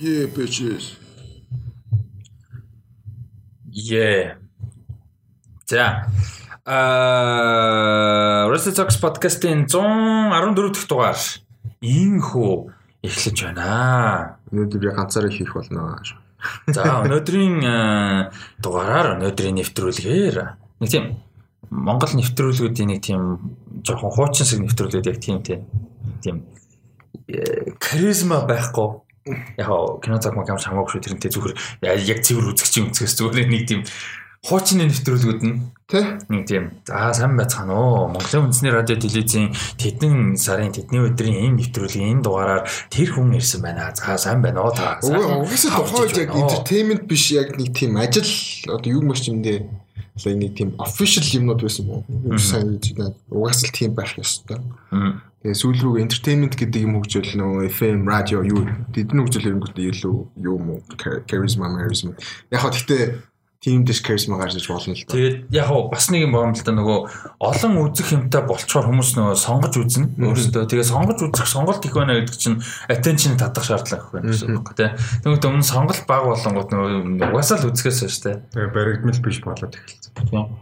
Yeah, bitches. Yeah. За. Аа, Rusty Talks podcast-ийн 114 дахь дугаар иймхүү эхлэж байна. Өнөөдөр би ганцаараа хийх болно. За, өнөөдрийн аа, дугаараар өнөөдрийн нэвтрүүлгээр нэг тийм Монгол нэвтрүүлгүүдийн нэг тийм жоохон хуучин шиг нэвтрүүлгүүд яг тийм тийм тийм э, каризма байхгүй. Яг кино цаг маг ямар хамаагүй шүү тэрнтэй зүгээр яг цэвэр үзэгчийн үзгээс зүгээр нэг тийм хуучны нэвтрүүлгүүд нь Тэ? нэг тийм за сайн байцгаана уу Монголын үндэсний радио телевизийн тэдэн сарын тэдний өдрийн энэ нэвтрүүлгийн энэ дугаараар тэр хүн ирсэн байна за сайн байна уу та Уг- Угсаа тухайн үед яг entertainment биш яг нэг тийм ажил одоо юу маш юмдээ яг нэг тийм official юмнууд байсан мó. Юу сайн гэж. Угаас л тийм байх ёстой. Тэгээ сүүл рүү entertainment гэдэг юм хөгжөөл нөө FM радио юу тэдний хөгжөөл ирэнгүүт илүү юу мó charisma charisma. Яг хаа гэхдээ тийм дэш charisma гарч болно л да. Тэгээд яг хав бас нэг юм байна л да нөгөө олон үзэх юмтай болчоор хүмүүс нөгөө сонгож үзнэ өөрөөсөө тэгээ сонгож үзэх сонголт их байна гэдэг чинь attention татах шаардлага их байна гэсэн үг тийм. Тэгмээд өмнө сонголт баг болонгууд нөгөө угаасаа л үзэхээс шүү дээ. Тэгээ баригдмал биш болоод эхэлсэн. Тийм.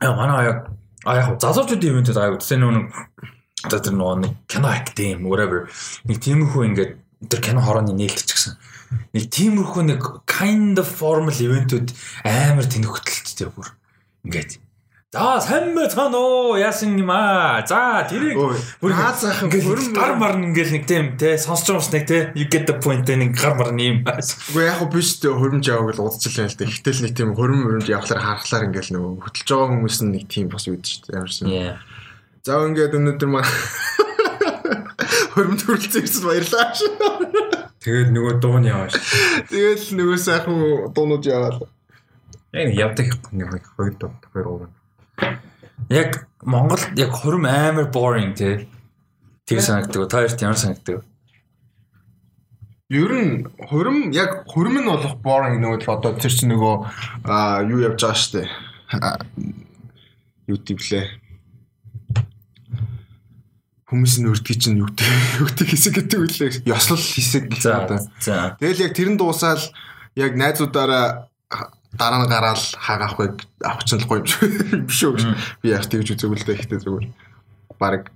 Аа манай яг а яг залуучуудын ивентэд аяа үзсэн нөгөө одоо тэр нөгөө нэг кино acting whatever нэг тиймэрхүү ингээд тэр кино хорооны нээлт ч гэсэн нэг тиймэрхүү нэг kind of formal ивентүүд амар тэнхтэлттэй бүр ингээд За сайн байна уу яасан юм аа за тэрийг наад сайхан хөрөн гар марна ингээл нэг тийм те сонсч юмс нэг те you get the point те нэг гар марна юм Үгүй яг биш дээ хөрөмж яваг л удажлаа л дээ. Гэтэл нэг тийм хөрөм хөрөмж явахлаар харахлаар ингээл нөгөө хөтлж байгаа хүмүүс нэг тийм бас үүд дээ. Ямарсан. За ингээд өнөөдөр маа хөрөмж хүрэлцэн ирсэн баярлаа. Тэгээд нөгөө дуу нь яваа ш. Тэгэл нөгөө сайхан дуунууд яваал. Яг явдаг нэг хоёр дуу хоёр уу. яг Монгол яг хурим амар boring те тэр санагддаг та хоёрт ямар санагддаг Ер нь хөрөм яг хөрөм нь болох boring нөгөө л одоо тэр чинь нөгөө юу явж байгаа штэ. Аа, Юу гэвлээ. Хүмүүс нь өрдгий чинь юу гэдэг юу гэдэг хэсэг гэдэг үлээ. Ёслол хэсэг юм одоо. Тэгэл яг тэр нь дуусаал яг найзуудаараа дараа нь гараал хааг авахыг авах чинь л гоё юм биш үү. Би яг тэгж үзег л дээ ихтэй зүгээр. Бараг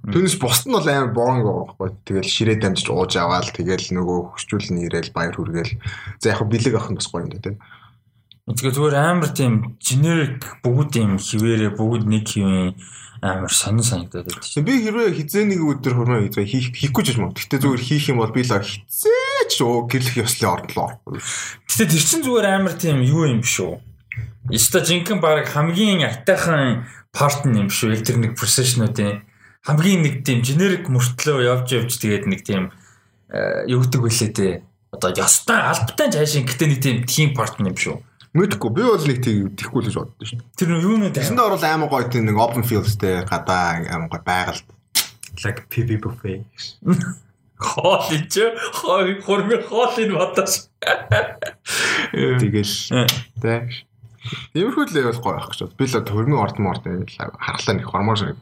Түүнээс бусд нь бол амар байгаа байхгүй. Тэгэл ширээ дамжиж ууж аваал тэгэл нөгөө хөшчүүлэн ирээл баяр хүргээл. За яг бэлэг авах нь бас гоё юм да тийм. тэгээ зүгээр амар тийм generic бүгд юм хിവэрэ бүгд нэг хിവэн амар сонин санагдаад байдаг Тэг би хэрвээ хизээ нэг өдөр хөрмөө хийх хийх хийхгүй ч юм уу. Гэтэ зүгээр хийх юм бол би л хизээч оо гэрлэх ёслын орнолоо. гэтээ тэр чин зүгээр амар тийм юу юм биш үү? Яста жинхэнэ баг хамгийн атайхан парт нь юм шүү яг тэр нэг procession-уудын хамгийн нэг тийм generic мөртлөө явж явж тэгээд нэг тийм э, юу гэдэг вүлээ те одоо ястай албатай жаашин гэтээ нэг тийм part нь юм шүү Мэдхгүй би бол нэг тийм тийхгүй л гэж боддоо шүү. дээ. тэр юу нэ Тэсэндээ орол амар гоё тийм нэг open fieldтэй гадаа амар гоё байгаль. Like PV buffet. хоол ич хой хурми хоол энэ бодож Тэгэл тий. Иймэрхүү л бол гоё байх гэж бод. Би л хөрмийн орд морд харахлаа нэг хормоор шиг.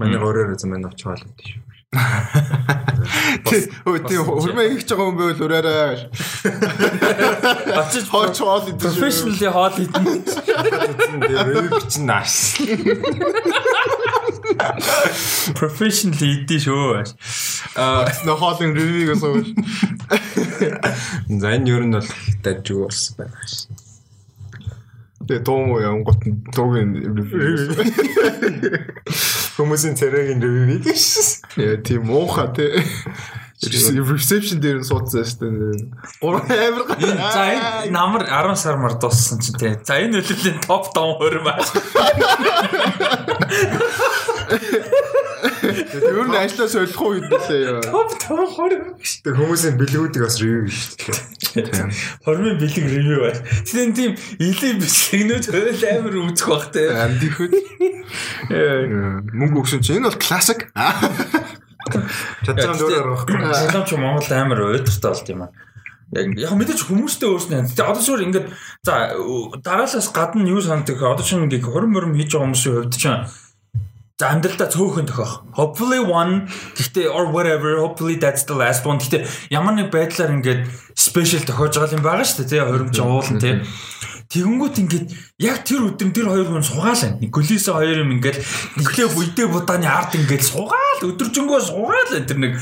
Манай өөрөөр үзэн манай очивол гэдэг шүү. Тий, хөрмөө хийж байгаа хүн байвал ураарай. очиж Хооч хоол идэж. professionally хоол идэн Тэгээ бичин нааш. professionally идэн шүү аа Нөө хоолын ревюг сууж. За энэ ер нь бол даж юу болсон байна ш. Тэгээ дуу муу явангот дуугийн ревю. Хүмүүсийн царайгийн ревю гэж. Яа тийм муухай тий. Reception дээр нь суудсан шүү дээ. Гурван Энэ за энэ намар 10 сар мар дууссан чинь тий. За энэ үлэлийн топ 10 хөрмөө. Ер нь ажлаа солих уу хэдүүлээ яа. Топ 10 хөрмөө. Тэр хүмүүсийн бэлгүүдийг бас ревю шүү дээ. Хормын бэлэг ревю бай. Тэгээ тийм илийн бичлэгнүүд хөл амар үзэх бах тий. Амд ихэд мөнгө өгсөн чинь энэ бол классик. Чадсан дөрөөр байхгүй. Солонгоч Монгол амар уйдгартай болт юм аа. Яг яг мэдээч хүмүүстэй өөрснөө. Тэгээ одоо шүүр ингээд за дараалаас гадна юу санагдах вэ? Одоо чинь ингээд хором мөрөм хийж байгаа хүмүүсийн хувьд чинь За амьдралдаа цөөхөн тохиох. Hopefully one гэхдээ or whatever hopefully that's the last one. Гэхдээ ямар нэг байдлаар ингээд special тохиож байгаа юм байгаа шүү дээ. Тэ хоримч уулан тэ. Тэгэнгүүт ингээд яг тэр өдөр тэр хоёр хүн сугаалаа. Николиса хоёр юм ингээд нэглээ бүйдээ будааны ард ингээд сугаал өдөржингөө сугаал тэр нэг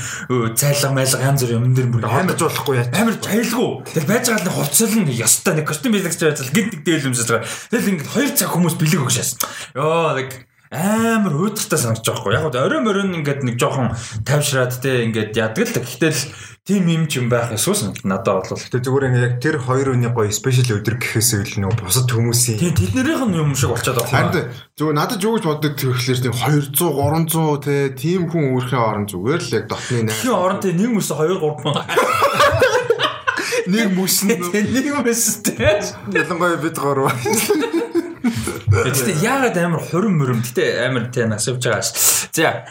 цайлга майлга янз бүр юм дээр бүр амарч болохгүй яа. Амар тайлгүй. Тэгэл байж байгаа нэг хувцал нь ёстой нэг костюм биелэгч байцал гинт нэг дээлэмсэж байгаа. Тэгэл ингээд хоёр цаг хүмүүс бэлэг өгшээс. Йоо нэг амар өөдөртэй санагдаж байгаа хгүй. Яг орой морин ингээд нэг жоохон тавшраад те ингээд яадаг л. Гэхдээ л тийм юм ч юм байх эсвэл надад бол Тэг зүгээр яг тэр хоёр өний гоё спешиал өдөр гэхээс үл нөө бусад хүмүүсийн тийм тэднэрийнх нь юм шиг болчиход байгаа. Харин зүгээр надад юу гэж боддог тэгэхээр тийм 200 300 те тийм хүн өөрхийн орон зүгээр л яг дотны 8. Тийм орон тийм нэг мөс 2 3 мянга. Нэг мүс нь Нэг мөс тийм. ялангуяа бид гурав. Гэтэ яагаад амар хурим мөрөм гэтэ амар тий насавж байгаа ш. За.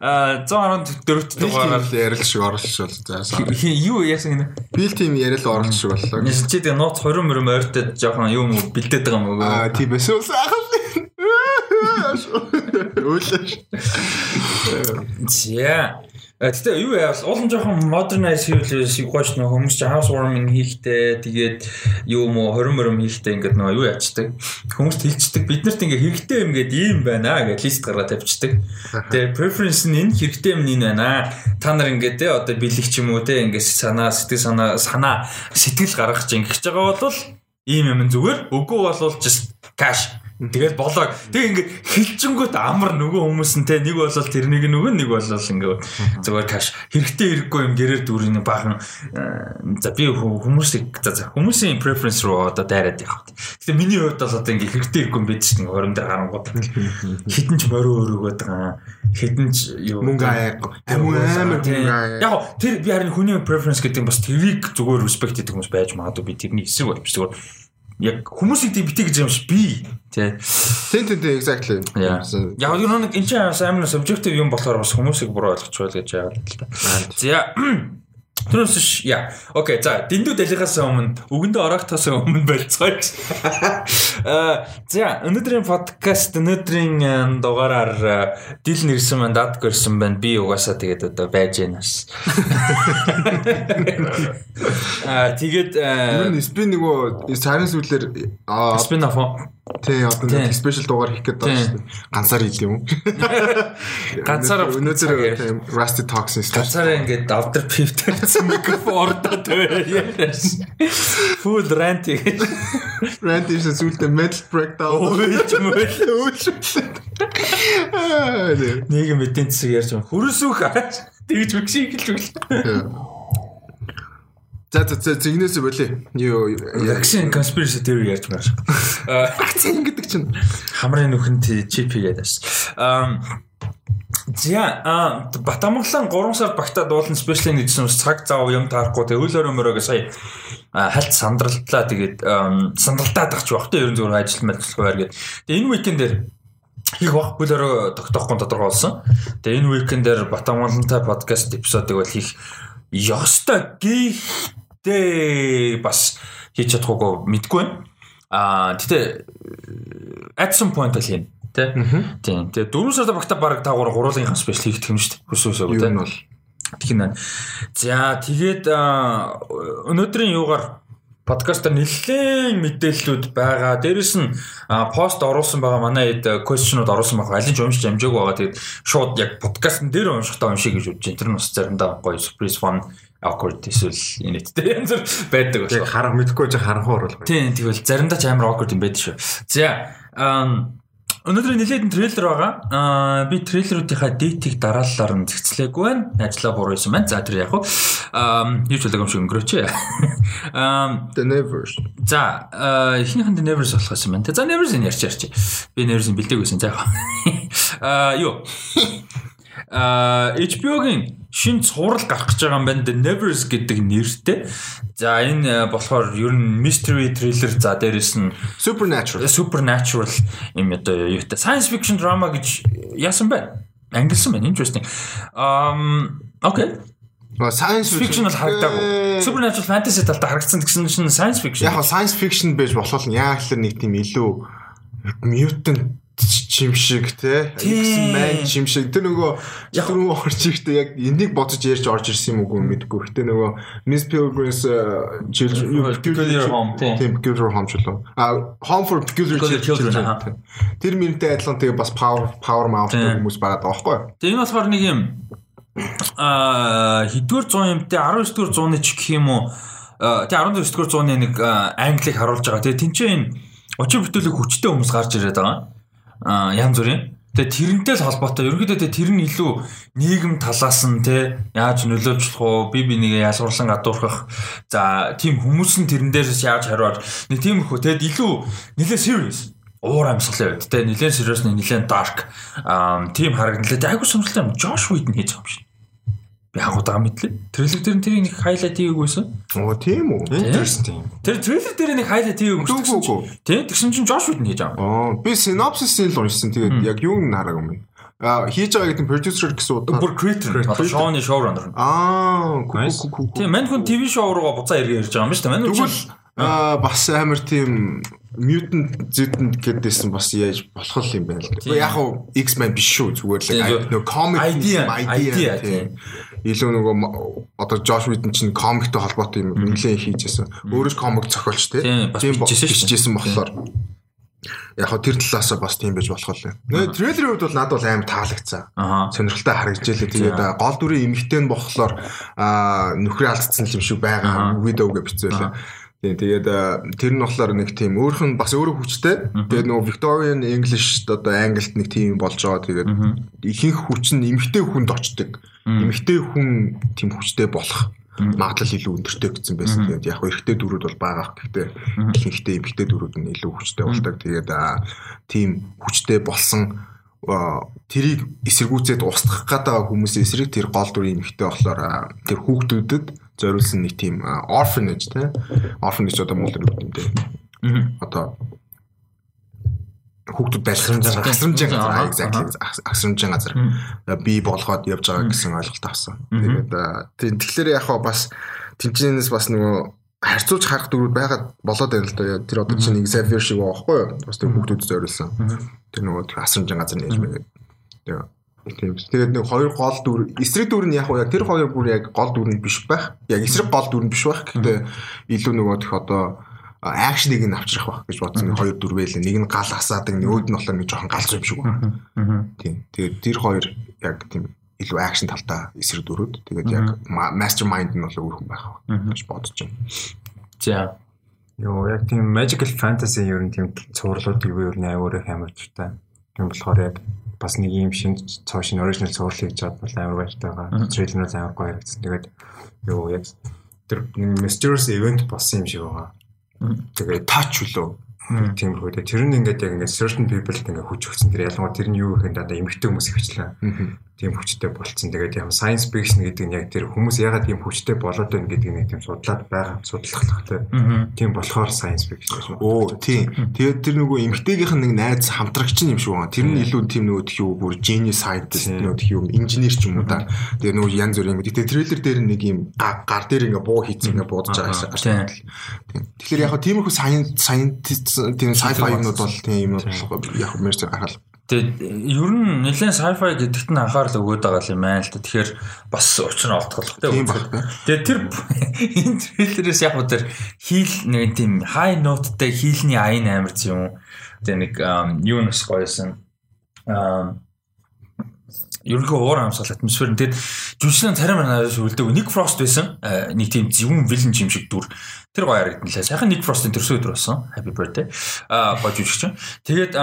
А 114 дугаараар ярил шиг оролцож бол за. юу яасан гинэ? Бил тим ярил оролцож шиг боллоо. Нэс чи тэгээ нууц хурим мөрөм ойртоод жоохон юм бэлдээд байгаа юм уу? Аа тийм уу сайхан. Уулаш. За. Гэтэ юу яавал уулын жоохон modernize хийвэл шиг гоч нөх хүмүүс чи house warming хийхтэй тэгээд юу мө хорим морим хийхтэй ингээд нөө юу ячдаг. Хүмүүст хилчдэг. Бид нарт ингээд хэрэгтэй юм гээд ийм байна гэж лист гаргаад тавьчихдаг. Тэгээд preference нь энэ хэрэгтэй юм энэ байна. Та нар ингээд те одоо бэлэг ч юм уу те ингээд санаа сэтгэл санаа санаа сэтгэл гаргах чинь ингэж байгаа бол ийм юм зүгээр. Үгүй бол just cash Тэгэл болоо. Тэг ингээ хилчингүүд амар нөгөө хүмүүс нь те нэг бол тэрнийг нөгөө нэг бол ингээ зүгээр каш хэрэгтэй хэрэггүй юм гэрээр дүүрийн баахан за би хүмүүсийг за хүмүүсийн preference руу одоо дайраад явах. Гэтэ миний хувьд бол одоо ингээ хэрэгтэй хэрэггүй юм бид чинь хором дээр гарангууд. Хитэн ч морио өрөөгөөд байгаа. Хитэн ч юу? Мөнгө амар мөнгө. Яг тэр би харин хүний preference гэдэг нь бас тэрийг зүгээр respect гэдэг хүмүүс байж магадгүй би тэрний эсрэг болж. Зүгээр яг хүмүүсийг тийм битгий гэж юм шиг би тий. Тэн тэн тэн exactly. Яг юу нэг энэ чинь амар subjective юм болохоор бас хүмүүсийг буруу ойлгож байл гэж яагаад л та. За Тэрнээс ш яа. Окей, за дэндүү далихаас өмнө өгөндөө ороогтоос өмнө болцгоо. Аа за өнөөдрийн подкаст өнөөдрийн дугаараар дил нэрсэн маань дат гэрсэн байна. Би угаасаа тэгээд одоо байж гэнэс. Аа тэгээд ер нь спин нөгөө сарын сүүлээр аа спин оф тий одоо нэг спешиал дугаар хийх гээд байна шүү дээ. Ганцаар хийх юм. Ганцаар өнөөдөр Rusty Talks юм. Ганцаар ингээд after pivot микрофон ордод яаш. Full rant. Rant is зүйлтэй metal breakdown. Өөч мөл өөч. Нэг юм эдийн засаг ярьж байгаа. Хөрөсөх тэгж мэгшиг хэлж өгөл. За за за зигнээс болий. Юу vaccine conspiracy theory ярьж байгаа шүү. Вакцин гэдэг чинь хамрын нүхэнд чип хийгээд байна. За а Батамглан 3 сар багтаад уулын спешиал нэгсэн ус цаг зав юм таарахгүй тэг өөл өрөмөрөг сая хальт сандралтлаа тэгээд сандралтаад ахч байх та ерөн зүгээр ажил мэдлэхээр гээд тэг энэ уикендэр хийх бах бүлэрөө тогтоохгүй тодорхой болсон. Тэгээ энэ уикендэр Батамглантай подкаст эпизодыг бол хийх ёстой гэхдээ бас хийж чадахгүй мэдгүй байна. Аа тэгтээ at some point л юм тий. Тийм. Тэгээ дөрөв сарда багта баг таагаар гурвуулгын спешиал хийх юм шүү дээ. Хүсвэсээ үү тий. бол тийм байна. За тэгээд өнөөдрийн юугаар подкастер нэлээд мэдээллүүд байгаа. Дээрэс нь пост оруулсан байгаа манай хэд questionуд оруулсан байгаа. Алин ч уншиж амжаагүй байгаа. Тэгээд шууд яг подкастн дээр уншихтаа уншиг гэж бодож байна. Тэр нь бас заримдаа гоё surprise fun awkward эсвэл инээдтэй янз бүр байдаг болоо. Харах мэдхгүй ч харанхуу оруулах. Тийм тэгвэл заримдаа ч амар awkward юм байдаг шүү. За Өнөөдөр нэлээд трейлер байгаа. Аа би трейлеруудынхаа дейтийг дараалалаар нь зэгцлээгүй байна. Ажлаа буруу юм байна. За тэр яг хуу аа юу ч болоог юм шиг өнгөрөөч. Аа The Nevers. За эхнийхэн The Nevers болох юм байна. За Nevers-ийг ярьж ярьчих. Би Nevers-ийг бэлдээг байсан. За аа юу а HBO-гийн шин цуврал гарах гэж байгаа юм байна. The Nevers гэдэг нэртэй. За энэ болохоор ер нь mystery thriller за дээрэс нь supernatural supernatural юм одоо юутай science fiction drama гэж яасан байна. Ангилсан байна. Interesting. Um okay. Science fiction бол харагдаагүй. Supernatural fantasy талтай харагдсан гэсэн чинь science fiction. Яг science fiction байж болох нь яг л нэг тийм илүү mutant чимшиг те X-Men чимшиг тэр нөгөө яг руу орж ирэхдээ яг энийг бодож ярьж орж ирсэн юм уу мэдгүй. Гэтэ нөгөө Miss Pilgrim's Peculiar Home тийм Peculiar Home ч лөө. А Home for Peculiar Children. Тэр мөрөнтэй адилхан тэгээ бас power power mouth хүмүүс байгаа даахгүй. Тэгээ энэ болохоор нэг юм а хэдвэр 100 юмтай 19 дэх зууны ч гэх юм уу тэгээ 19 дэх зууны нэг англиг харуулж байгаа. Тэгээ тэнцээ энэ очир бүтээлэг хүчтэй хүмүүс гарч ирээд байгаа янз бүрийн. Тэгээ тэрнтэй л холбоотой. Ерөнхийдөө тэр нь илүү нийгэм талаас нь те яаж нөлөөлж болох уу? Би бинийгээ ялгуурлан гадуурхах. За тийм хүмүүс нь тэрэн дээрээс яаж хариуар. Нэг тиймэрхүү. Тэгэд илүү нэлээ serious уур амьсгалын үед те нэлээд serious нэлээд dark тийм харагналаа. Айгуу сонирхолтой юм. Josh Whedon хийж байгаа юм шиг. Би хагуудаа мэдлээ. Трейлер дээр нь тэрийг нэг хайлайт хийгээгүй байсан. Оо тийм үү. Interesting. Тэр трейлер дээр нэг хайлайт хийгээгүй байсан. Тий, тэгсэн чинь Josh Whedon хийж байгаа. Аа, би synopsis-ийг л уншсан. Тэгээд яг юу н хараг юм бэ? А хийж байгаа гэдэг producer гэсэн удаа. Бүр creator. Шоуны showrunner. Аа, тийм мань хүн TV шоу руугаа буцаа иргэн ирж байгаа юм шүү дээ. Мань хүн Аа бас амар тийм mutant zedent гэдээсэн бас яаж болох юм байна л. Яг уу X-Men биш шүү зүгээр л нөгөө comic idea тийм илүү нөгөө одоо Josh Whedon чинь комиктэй холбоотой юм нэлээд хийжсэн. Өөрөө комик зохиолч тийм бичижсэн болохоор. Яг хөө тэр талаасаа бас тийм байж болох л. Нэ трейлерийн хувьд бол надад бол аим таалагдсан. Сонирхолтой харагдчихлээ. Тэгээд гол дүрийн эмэгтэй нь болохоор нөхрөө алдсан юм шиг байгаа видео гэж бичсэн. Тийм тэгээд тэр нь болохоор нэг тийм өөрөх нь бас өөрөө хүчтэй. Тэгээд нөгөө Victorian English одоо англид нэг тийм болж байгаа. Тэгээд ихэнх хүч нь эмгтэй хүнд очдог. Эмгтэй хүн тийм хүчтэй болох магадлал илүү өндөртэй гэсэн байсан. Тэгээд яг эрэгтэй дөрүүд бол байгаа. Гэхдээ ихэнхдээ эмгтэй дөрүүд нь илүү хүчтэй болдог. Тэгээд тийм хүчтэй болсон тэрийг эсэргүүцээд устгах гэдэг хүмүүсийн эсрэг тэр гол дүрийн эмгтэй болохоор тэр хүүхдүүдэд зориулсан нэг тийм orphanage тий. Orphanage одоо монгол үг юм дээ. Одоо хүүхдүүд байлхрамжаа хасрамжийн газар exactly хасрамжийн газар би болгоод явж байгаа гэсэн ойлголт авсан. Тэгээд тэгэхээр яг бас тэмцээнээс бас нөгөө харьцуулж харах дөрүүд байгаад болоод байна л да. Тэр одоо чинь Xavier шиг байгаа байхгүй юу? Бас тэр хүүхдүүд зориулсан. Тэр нөгөө хасрамжийн газар нээж мэгээд. Тэгээ Тийм. Тэгээд нэг хоёр гол дүр эсрэг дүр нь яг уу яг тэр хоёр бүр яг гол дүр нь биш байх. Яг эсрэг гол дүр нь биш байх. Гэхдээ илүү нөгөө төх одоо акшныг нь авчрах байх гэж бодсон. Хоёр дүр байлаа. Нэг нь гал асаадаг, нөгөөд нь болохоор нэг жоохон галз юм шиг байна. Тийм. Тэгээд тэр хоёр яг тийм илүү акшн талтай эсрэг дүрүүд. Тэгээд яг mastermind нь бол өөр хүн байх гэж бодож байна. За. Йоо яг тийм magical fantasy ер нь тийм цуурлуудыг би ер нь аюураа хамарчтай. Тийм болохоор яг бас нэг юм шин цоо шин оригинал цуврал хийж чад бол амар баяртай байгаа. Трейлер нь амар гоё харагдсан. Тэгээд юу яг тэр mysterious event болсон юм шиг байгаа. Тэгээд touch үлөө тиймэрхүү. Тэр нь ингээд яг ингээд certain people-д ингээд хүч өгсөн. Тэр ялангуяа тэр нь юу гэхэд одоо эмгэгтэй хүмүүс ихчлээ тийм хүчтэй болцсон. Тэгээд яг science fiction гэдэг нь яг тэр хүмүүс ягаад тийм хүчтэй болоод байна гэдэг нэг тийм судлаад байгаа судлахтай. Тийм болохоор science fiction гэж. Оо тийм. Тэгээд тэр нөгөө эмгтээгийнх нь нэг найз хамтрагч юм шиг байна. Тэр нь илүү тийм нөгөө тхиүү бүр genius scientist нөгөө тхиүү инженер ч юм уу да. Тэгээд нөгөө янз бүрийн юм. Тэгээд трейлер дээр нэг юм гар дээр ингээ буу хийцэн ингээ буудаж байгаа гэсэн. Тийм. Тэгэхээр яг тиймэрхүү science scientist тийм sci-fi юмнууд бол тийм юм яг мэрч харахад Тэгээд ер нь нэлээд sci-fi гэдэгт нь анхаарал өгөөд байгаа юм байна л да. Тэгэхээр бас учир нь олдголох тийм байна. Тэгээд тэр энэ трейлерээс яг уу тэр хийл нэг тийм high note-тай хийлний аян амар юм. Тэгээд нэг юу нэс гоёсэн. Аа ерөнхий уур амьсгал атмосфер нь. Тэгэд жүжигчдийн царим нараас үлдэг нэг фрост байсан. Нэг тийм зөвүүн вилэн юм шиг дүр. Тэр гоё харагдлаа сайхан нэг фростын төрсөн өдөр болсон. Happy birthday. Аа гоё жүжигч тэгээд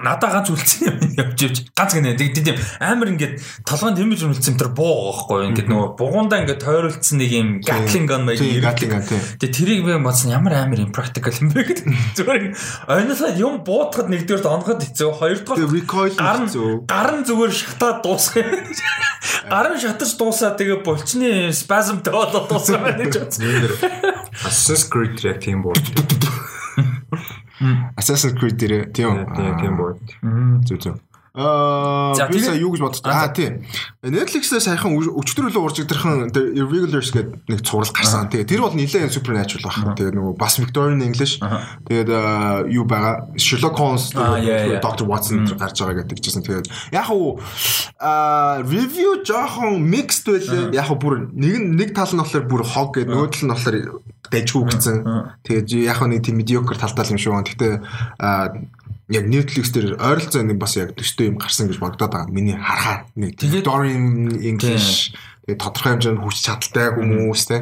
надаа ганц үлдсэн юм явж явж. Ганц гинэ тийм амар ингээд толгойн тэмэж үлдсэн тэр буу байхгүй. Ингээд нөгөө бугундаа ингээд тойруулсан нэг юм гатлинг ган маяг гатлинг тэгээ тэрийг би бодсон. Ямар амар impractical юм бэ гэдэг. Зүгээр ойноосоо юм буутахад нэгдүгээр онгоход хэцүү. Хоёрдугаар гар нь гар нь зүгээр шатаад дуусах юм. Гар нь шатаж дуусаа тэгээ булчны спазмтай болоод дуусах юм гэж бодсон. Assassin's Creed яг тийм буу Assassin's Creed дээр тийм тийм тийм бод. Зүг зүг. Аа би сая юу гэж бодсон. Аа тийм. Netflix-ээс сайхан өчтөр өглөө уржигдэрхэн Irregulars гэдэг нэг цуврал гарсан. Тэгээ тэр бол нэлээд supernatural баг. Тэгээ нөгөө бас Victorian English. Тэгээд юу байгаа Sherlock Holmes, Dr. Watson гарч байгаа гэдэг чижсэн. Тэгээд яг уу аа review жоохон mixed байлээ. Яг бүр нэг нэг тал нь болохоор бүр хог гэдэг нөгөө тал нь болохоор дайжгүй гэсэн. Тэгээд яг нэг тийм mediocre талтай юм шиг байна. Гэтэ яг Netflix дээр ойролцоо нэг бас яг төстэй юм гарсан гэж бодоод байгаа. Миний харахаар нэг Dorian English тэгээ тодорхой хэмжээнд хүч чадалтай хүмүүс те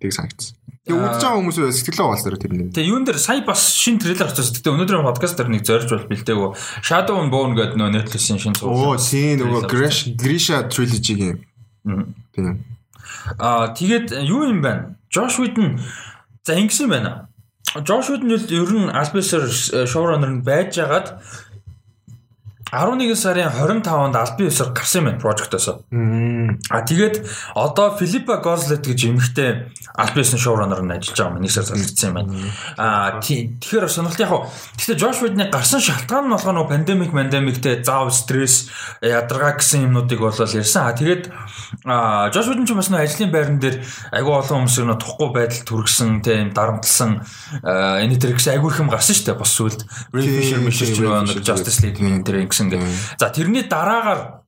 тийг санагдсан. Тэгээ үзэж байгаа хүмүүс сэтгэлээ угаалсаар тэрний. Тэгээ юун дээр сая бас шин трейлер очсон. Гэтэ өнөөдрийн подкаст дээр нэг зорж бол бэлдээгөө Shadow and Bone гэдэг нөө Netflix-ийн шин суулгаа. Оо тийм нөгөө Grisha trilogy-гийн. Тийм. Аа тэгээд юу юм бэ? Josh Whedon за ингэсэн байна. Josh Whedon ер нь Albion showrunner нь байж агаад 11 сарын 25-нд албан ёсоор гарсан юм байна project-оос. А тэгээд одоо Филиппа Гозлет гэж эмэгтэй ёсны шоураннер нь ажиллаж байгаа юм. Нэг сар залгдсан юм байна. А тэгэхээр сонирхолт яг гэхдээ Жош Видны гарсан шалтгаан нь болохоор нөгөө пандемик пандемиктэй заав стресс ядаргаа гэсэн юмнуудыг бол ярьсан. А тэгээд Жош Видн ч бас нөгөө ажлын байран дээр айгүй олон хүмүүс нөгөө тухгүй байдал төргсөн тийм дарамтлсан энэ төр гэсэн айгүй их юм гарсан шүү дээ. Бас сүлд Ray Fisher Fisher Justice League-ийн тэр ингэсэн гэсэн. За тэрний дараагаар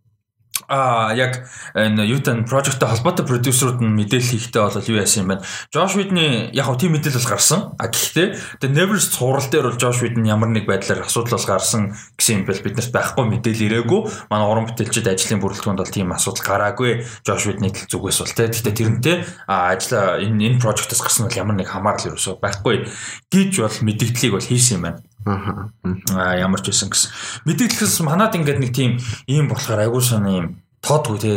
а яг энэ Ютан project-тэй холбоотой продюсерууд нь мэдээлэл хийхдээ бол юу яасан юм бэ? Josh Whedon яг хөө тийм мэдээлэл гарсан. А гэхдээ The Nevers цуврал дээр бол Josh Whedon ямар нэг байдлаар асуудал бол гарсан гэсэн юм бэл биднэрт байхгүй мэдээлэл ирээгүй. Манай уран бүтээлчид ажлын бүрэлдэхүүнд бол тийм асуудал гараагүй. Josh Whedon-ийн зүгээс бол те. Гэхдээ тэрнтэй ажлаа энэ энэ project-аас гарсан бол ямар нэг хамаарал ерөөсөө байхгүй гэж бол мэдээллийг бол хийсэн юм байна. Аа ямар ч байсан гэсэн. Мэдээлэлс манад ингээд нэг тийм ийм болохоор айгүй шана ийм тоодгүй те.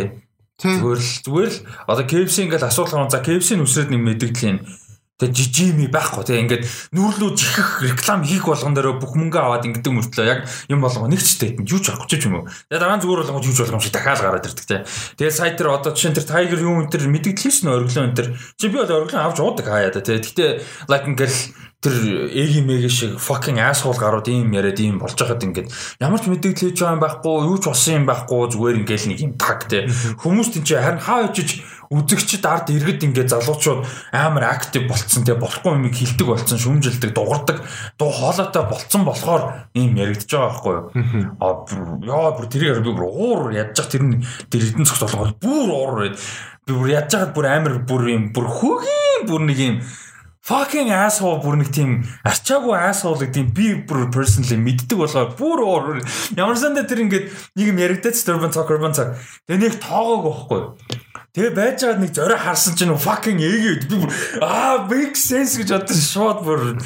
Зүгээр л зүгээр л. Одоо KFC ингээд асуулах юм за KFC-ийн үсрээд нэг мэдээлэл Тэгээ жижими байхгүй тэгээ ингээд нүүрлүү жихэх реклам хийх болгон дээр бүх мөнгө аваад ингээд мөртлөө яг юм болгоо нэг ч тейт юу ч авахгүй ч юм уу. Тэгээ дараа нь зүгээр болгоо юуж болгоом шиг дахиад гараад ирдэг те. Тэгээ сайт дээр одоо жишээ нь тэр Tiger юу энэ тэр мэдээлэл хийсэн өргөлөө энэ тэр чи би бол өргөлөө авч уудаг хаяа да те. Гэтэ like ингээд тэр эги мэги шиг fucking asshole гарууд ийм яриад ийм болж байхад ингээд ямар ч мэдээлэл хийж байгаа юм байхгүй юу ч болсон юм байхгүй зүгээр ингээд нэг юм таг те хүмүүс тийч харин хаа очиж үзэгчд ард иргэд ингээд залуучууд амар актив болцсон те болохгүй юм хилдэг болцсон шүмжилдэг дугардаг. Дуу хоолойтой болцсон болохоор ийм яригдж байгаа байхгүй юу? А яа бүр тэрийг би бүр уур ядчих тэр тэр эдэн цогц болгоод бүр уур байд. Би бүр ядж байгаад бүр амар бүр юм бүр хөгийн бүр нэг юм fucking asshole бүр нэг тийм арчаагүй asshole гэдэг би бүр personally мэддэг болохоор бүр ямар сандаа тэр ингээд нэг юм яригдаад Urban Talk Urban Talk тэгээ нэг тоогоог байхгүй Тэгээ байж байгаа нэг зорой харсан чинь fucking эegi би бүр аа make sense гэж бодсон шууд бүр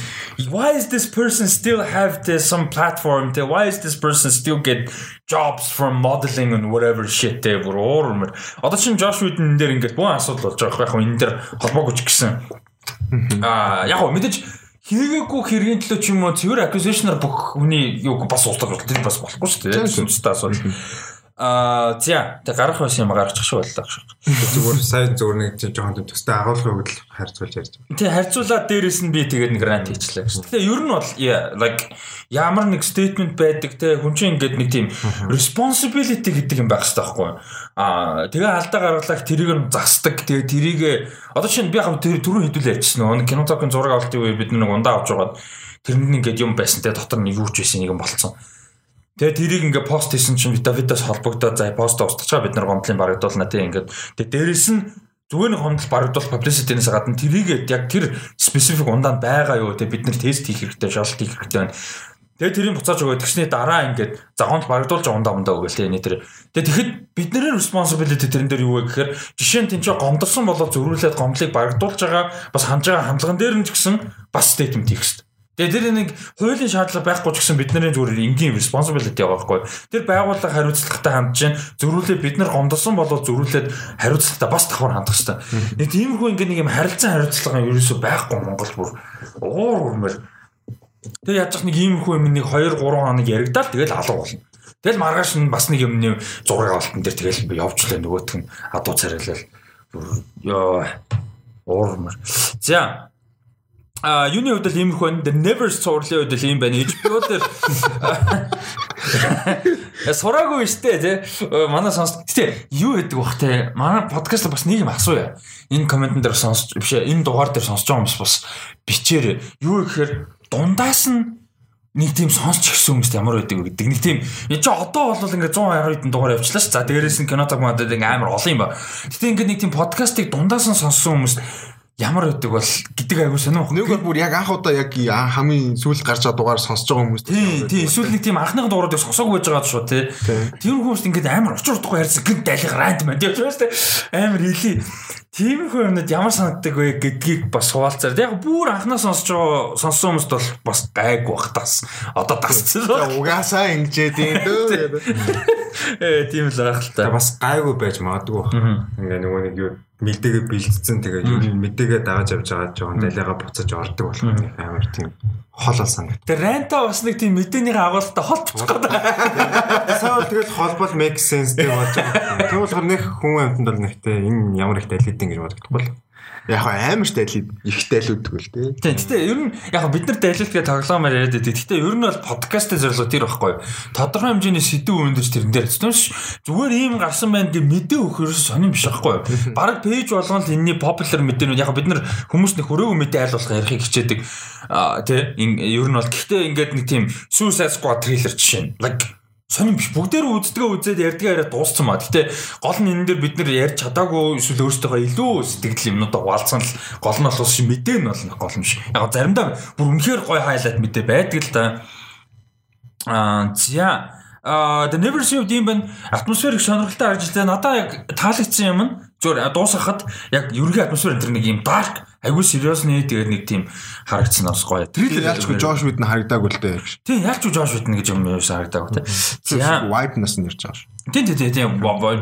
why is this person still have this some platform? Те why is this person still get jobs from modeling and whatever shit? Те бүр уурмэр одоо чинь Josh Whedon дээр ингээд бүх асуудал болж байгаа яг хөө энэ дээр холбоогүй ч гэсэн Аа яг гоо мэдээж хийгээгүй хэргийн төлөө ч юм уу цэвэр acquisition-аар бүх хүний юу бас уудаг бол тэр бас болохгүй шүү дээ. Үстэй асуудал. Аа за тэг гарах байсан юм гаргачих шиг боллоо гэж. Зүгээр сайн зүгээр нэг жоохон төстэй агуулгыг л харьцуулж ярьж байна. Тий харьцуулаад дээрэс нь би тэгээд нэг рант хийчлээ гэж. Тэгээ ер нь бол like ямар нэг statement байдаг те хүн чинь ингээд нэг тийм responsibility гэдэг юм байх хэрэгтэй байхгүй юу? Аа тэгээ алдаа гаргалаа тэрийг нь засдаг. Тэгээ тэрийг одоо чинь би яг тэр түрүү хэдүүл ярьчихсан нөө кино цогын зураг авалтын үе бид нэг ундаа авч байгаа. Тэрэнд ингээд юм байсан те дотор нэг юу ч байсан нэг юм болцсон. Тэгээ тэрийг ингээ пост хийсэн чинь Давидаас холбогдоод за пост устгачаа бид нар гомдлын барагдуулна тий ингээд тэгээ дээрэс нь зүгээр нэг гомдол барагдуул publicity-нээс гадна тэрийг яг тэр specific ундаанд байгаа юу тий бид нар тест хийх хэрэгтэй шалт хийх хэрэгтэй байна. Тэгээ тэрийг буцааж өгөө тэгсний дараа ингээд за гомдол барагдуулж ундаа ундаа өгөөл тий нэтэр. Тэгээ тэгэхэд бидний responsibility тэрэн дээр юу вэ гэхээр жишээ нь тэнцээ гомдсон болоод зөрүүлээд гомдлыг барагдуулж байгаа бас хандж байгаа хандлаган дээр нь ч гэсэн бас statement хийх хэрэгтэй Тэгээ тэр нэг хуулийн шаардлага байхгүй ч гэсэн бидний зүгээр энгийн responsibility байхгүй. Тэр байгууллага хариуцлагатай хандж чинь зөрүүлээ бид нар гомдсон болоод зөрүүлээд хариуцлагатай бас давхар хандах хэрэгтэй. Нэг тиймэрхүү ингээ нэг юм харилцан хариуцлага ерөөсөө байхгүй Монгол бүр уур урмэр. Тэр яаж нэг иймэрхүү юм нэг 2 3 хоног яригдаал тэгэл алга болно. Тэгэл маргааш нь бас нэг юмны зураг авалтан дээр тэгэл явж лээ нөгөөх нь адуу царайлал. Йоо уурмэр. За А юуны хувьд л иймэрхүү байна. The Never Story-ийн хувьд л ийм байна. HBO дээр Сураагүй штэ тий. Манай сонс. Гэтэ юу гэдэг бах те. Манай подкаст бас нэг юм асууя. Энэ комментэн дээр сонсч биш энэ дугаар дээр сонсож байгаа хүмүүс бас бичээрэй. Юу гэхээр дундаас нь нэг тийм сонсч гисэн хүмүүст ямар байдаг вэ гэдэг. Нэг тийм энэ ч одоо бол ингээ 120 хэдэн дугаар явчлаа ш. За дээрээс нь кино таг мадад ингээ амар олон юм ба. Гэтэ ингээ нэг тийм подкастыг дундаас нь сонссон хүмүүс ямар байдаг бол гэдэг айгуу сонио. Нэг бол бүр яг анх удаа яг хамгийн сүүлд гарч байгаа дугаар сонсож байгаа хүмүүс. Тийм тийм эсвэл нэг тийм анхны дугаарыг сонсоогүй байж байгаа шүү тий. Тэр хүмүүст ингээд амар учир утгагүй ярьсан гинт дайлах рант мэн тийм шүү дээ. Амар илий. Тийм их юмнууд ямар санагддаг вэ гэдгийг бас хуваалцаар. Яг бүр анхнаа сонсож байгаа сонссон хүмүүст бол бас гайг бах тас. Одоо тасцсан. Угаасаа ингэжээ тийм дөө. Э тийм л байх л та. Бас гайгүй байж магадгүй. Ингээ нөгөө нэг юу мэдээгээ бэлдсэн. Тэгээ ер нь мэдээгээ дагаж явж байгаа жоохон далайгаа буцаж ордог болох нэг амар тийм хол ол санагд. Тэр ранта бас нэг тийм мэдээнийхээ агуултаа холбочих гээд байгаа. Саавал тэгэл холбол make sense гэж болж байгаа. Тэгвэл болохоор нэг хүн амьтанд бол нэгтэй энэ ямар их далидэн гэж бодогдохгүй л яг амар дайлид их дайлууддаг л тий. Тийм. Гэтэ ер нь яг бид нар дайлалтгээ тоглоомоор яриад байдаг. Гэтэ ер нь бол подкастын зорилго тэр байхгүй. Тодорхой хэмжээний сэдв өндөж тэрэн дээр хэвчээ зүгээр ийм гарсан байна гэж мэдээ өгөхөөс сонирм биш байхгүй. Бараг пэйж болгоно л энэний popular мэдээнүүд яг бид нар хүмүүс нэг хөрөөгөө мэдээ айл болох ярихыг хичээдэг. Аа тий. Ер нь бол гэхдээ ингээд нэг тийм Suicide Squad трейлер жишээ. Like сонирм биш бүгдээр үздгээ үзээд ярьдгаа яриад дууссан маа. Гэтэ гол нь энэ дээр бид нэр ярьж чадаагүй эсвэл өөрсдөө илүү сэтгэл юмнуудаа хуваалцсан л гол нь бол шин мэдээ нь бол гол юм шиг. Яг заримдаа бүр үнэхээр гой хайлайт мэдээ байдаг л да. Аа зя а the never see юм бэн атмосферик сонирхолтой харж илээ надаа яг таалагдсан юм нь зөв дуусгахад яг ерөнхий атмосфер энэ нэг юм dark Айгуу serious нэ тэгээд нэг тийм харагдсан бас гоё. Трейлер ялчгүй Josh Whedon харагдаагүй л дээ. Тийм ялчгүй Josh Whedon гэж юм юу харагдаагүй тий. За Wipe нас нь ирж байгаа шүү. Тийм тийм тийм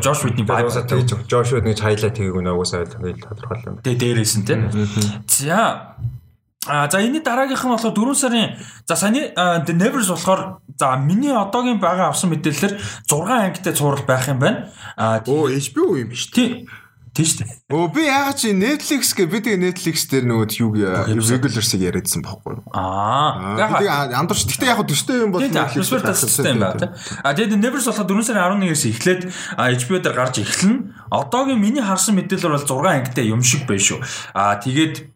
Josh Whedon байгаасаа тэгж Josh Whedon гэж хайлайт хийгээг нөгөөсөө тэгэл тодорхойлоо юм. Тэгээ дээрээс нь тий. За А за энэ дараагийнх нь болохоор 4 сарын за саяны The Nevers болохоор за миний одоогийн байгаа авсан мэдээлэлээр 6 ангитай цуврал байх юм байна. А оо HBO юм биш. Тийм Тийм шүү дээ. Өө би яагаад чи Netflix гэ би тэгээ Netflix дээр нөгөө юу regulars-ыг яриадсан байхгүй юу? Аа. Тэгээ андуурч гэхдээ яг төстэй юм бол Netflix тасалтай юм байна. А тэгээд Nevers болоход 4 сарын 11-ээс эхлээд HBO дээр гарч эхэлнэ. Одоогийн миний харсан мэдээлэл бол 6 ангитай юм шиг байна шүү. А тэгээд